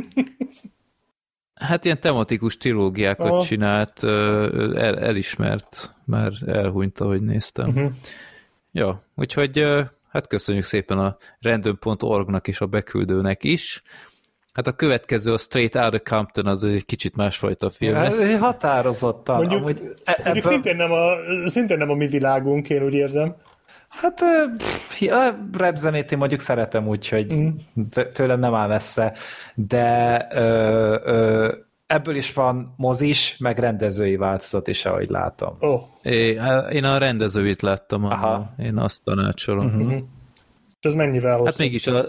Hát ilyen tematikus trilógiákat Aha. csinált, el, elismert, már elhunyt, ahogy néztem. Uh-huh. Ja, úgyhogy hát köszönjük szépen a random.org-nak és a beküldőnek is. Hát a következő, a Straight Outta Compton, az egy kicsit másfajta film ja, lesz. Határozottan. Mondjuk, amúgy, e- mondjuk szintén, nem a, szintén nem a mi világunk, én úgy érzem. Hát a rap zenét én mondjuk szeretem, úgyhogy mm. tőlem nem áll messze, de ö, ö, ebből is van mozis, meg rendezői változat is, ahogy látom. Oh. É, hát én a rendezőit láttam, Aha. én azt tanácsolom. Uh-huh. És ez mennyivel hosszú? Hát mégis a,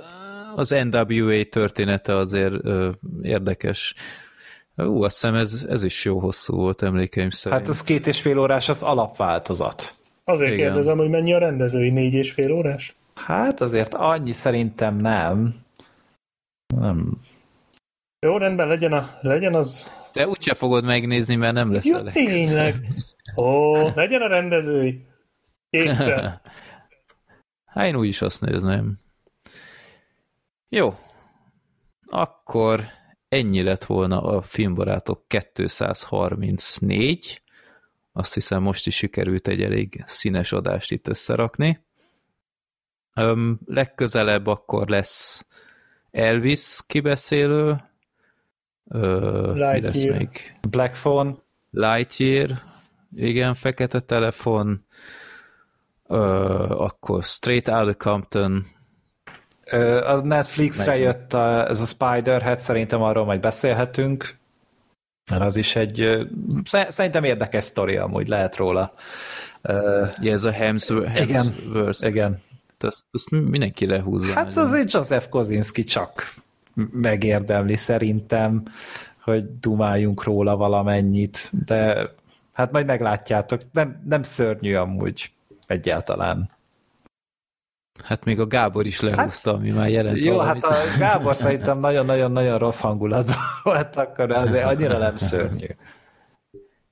az NWA története azért ö, érdekes. Ú, azt hiszem ez, ez is jó hosszú volt emlékeim szerint. Hát az két és fél órás az alapváltozat. Azért Igen. kérdezem, hogy mennyi a rendezői négy és fél órás? Hát azért annyi szerintem nem. Nem. Jó, rendben, legyen, a, legyen az... De úgyse fogod megnézni, mert nem lesz Jó, elég. tényleg. Ó, legyen a rendezői. Kétszer. Hát én úgyis azt nézném. Jó. Akkor ennyi lett volna a Filmbarátok 234. Azt hiszem most is sikerült egy elég színes adást itt összerakni. Öm, legközelebb akkor lesz Elvis kibeszélő. Ö, mi lesz Lightyear. még? Black Phone, Lightyear, igen, fekete telefon, ö, akkor Straight Outta Compton, Ö, a Netflixre Meg- jött a, ez a Spider-Head, szerintem arról majd beszélhetünk, mert az is egy, szerintem érdekes sztori amúgy lehet róla. Ja, ez a Hemsworth, Igen. Igen. Azt, azt mindenki lehúzza. Hát nagyon. azért Joseph Kozinski csak megérdemli szerintem, hogy dumáljunk róla valamennyit, de hát majd meglátjátok, nem, nem szörnyű amúgy egyáltalán. Hát még a Gábor is lehúzta, ami már jelent Jó, valamit. hát a Gábor szerintem nagyon-nagyon-nagyon rossz hangulatban volt, akkor azért annyira nem szörnyű.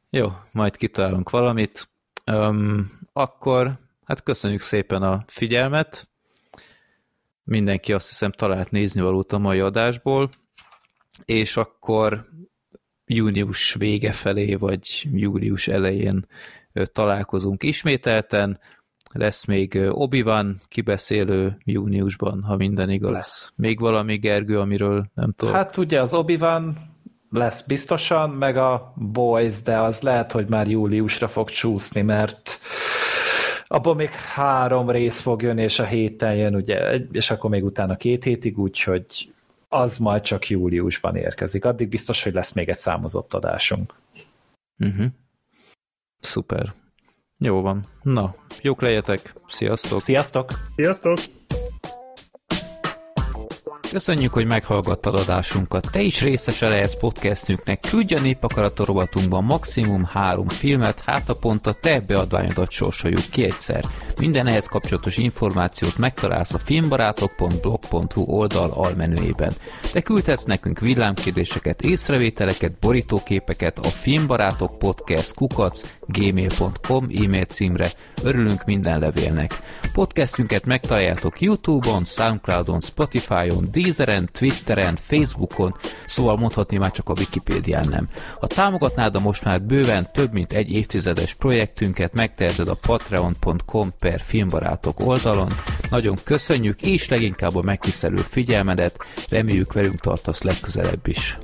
Jó, majd kitalálunk valamit. Um, akkor hát köszönjük szépen a figyelmet. Mindenki azt hiszem talált nézni valót a mai adásból, és akkor június vége felé, vagy július elején találkozunk ismételten. Lesz még ö, Obi-Wan kibeszélő júniusban, ha minden igaz. Lesz. Még valami, Gergő, amiről nem tudom. Hát ugye az obi lesz biztosan, meg a Boys, de az lehet, hogy már júliusra fog csúszni, mert abban még három rész fog jönni, és a héten jön, ugye, és akkor még utána két hétig, úgyhogy az majd csak júliusban érkezik. Addig biztos, hogy lesz még egy számozott adásunk. Uh-huh. Szuper. Jó van. Na, jók legyetek. Sziasztok. Sziasztok! Sziasztok! Köszönjük, hogy meghallgattad adásunkat. Te is részese lehetsz podcastünknek. Küldj a népakarator rovatunkban maximum három filmet, hát a pont a te beadványodat sorsoljuk ki egyszer. Minden ehhez kapcsolatos információt megtalálsz a filmbarátok.blog.hu oldal almenüjében. Te küldhetsz nekünk villámkérdéseket, észrevételeket, borítóképeket a filmbarátok podcast kukac gmail.com e-mail címre. Örülünk minden levélnek. Podcastünket megtaláljátok Youtube-on, Soundcloud-on, Spotify-on, Deezeren, Twitteren, Facebookon, szóval mondhatni már csak a Wikipédián nem. Ha támogatnád a most már bőven több mint egy évtizedes projektünket, megteheted a patreon.com per filmbarátok oldalon. Nagyon köszönjük, és leginkább a megtisztelő figyelmedet, reméljük velünk tartasz legközelebb is.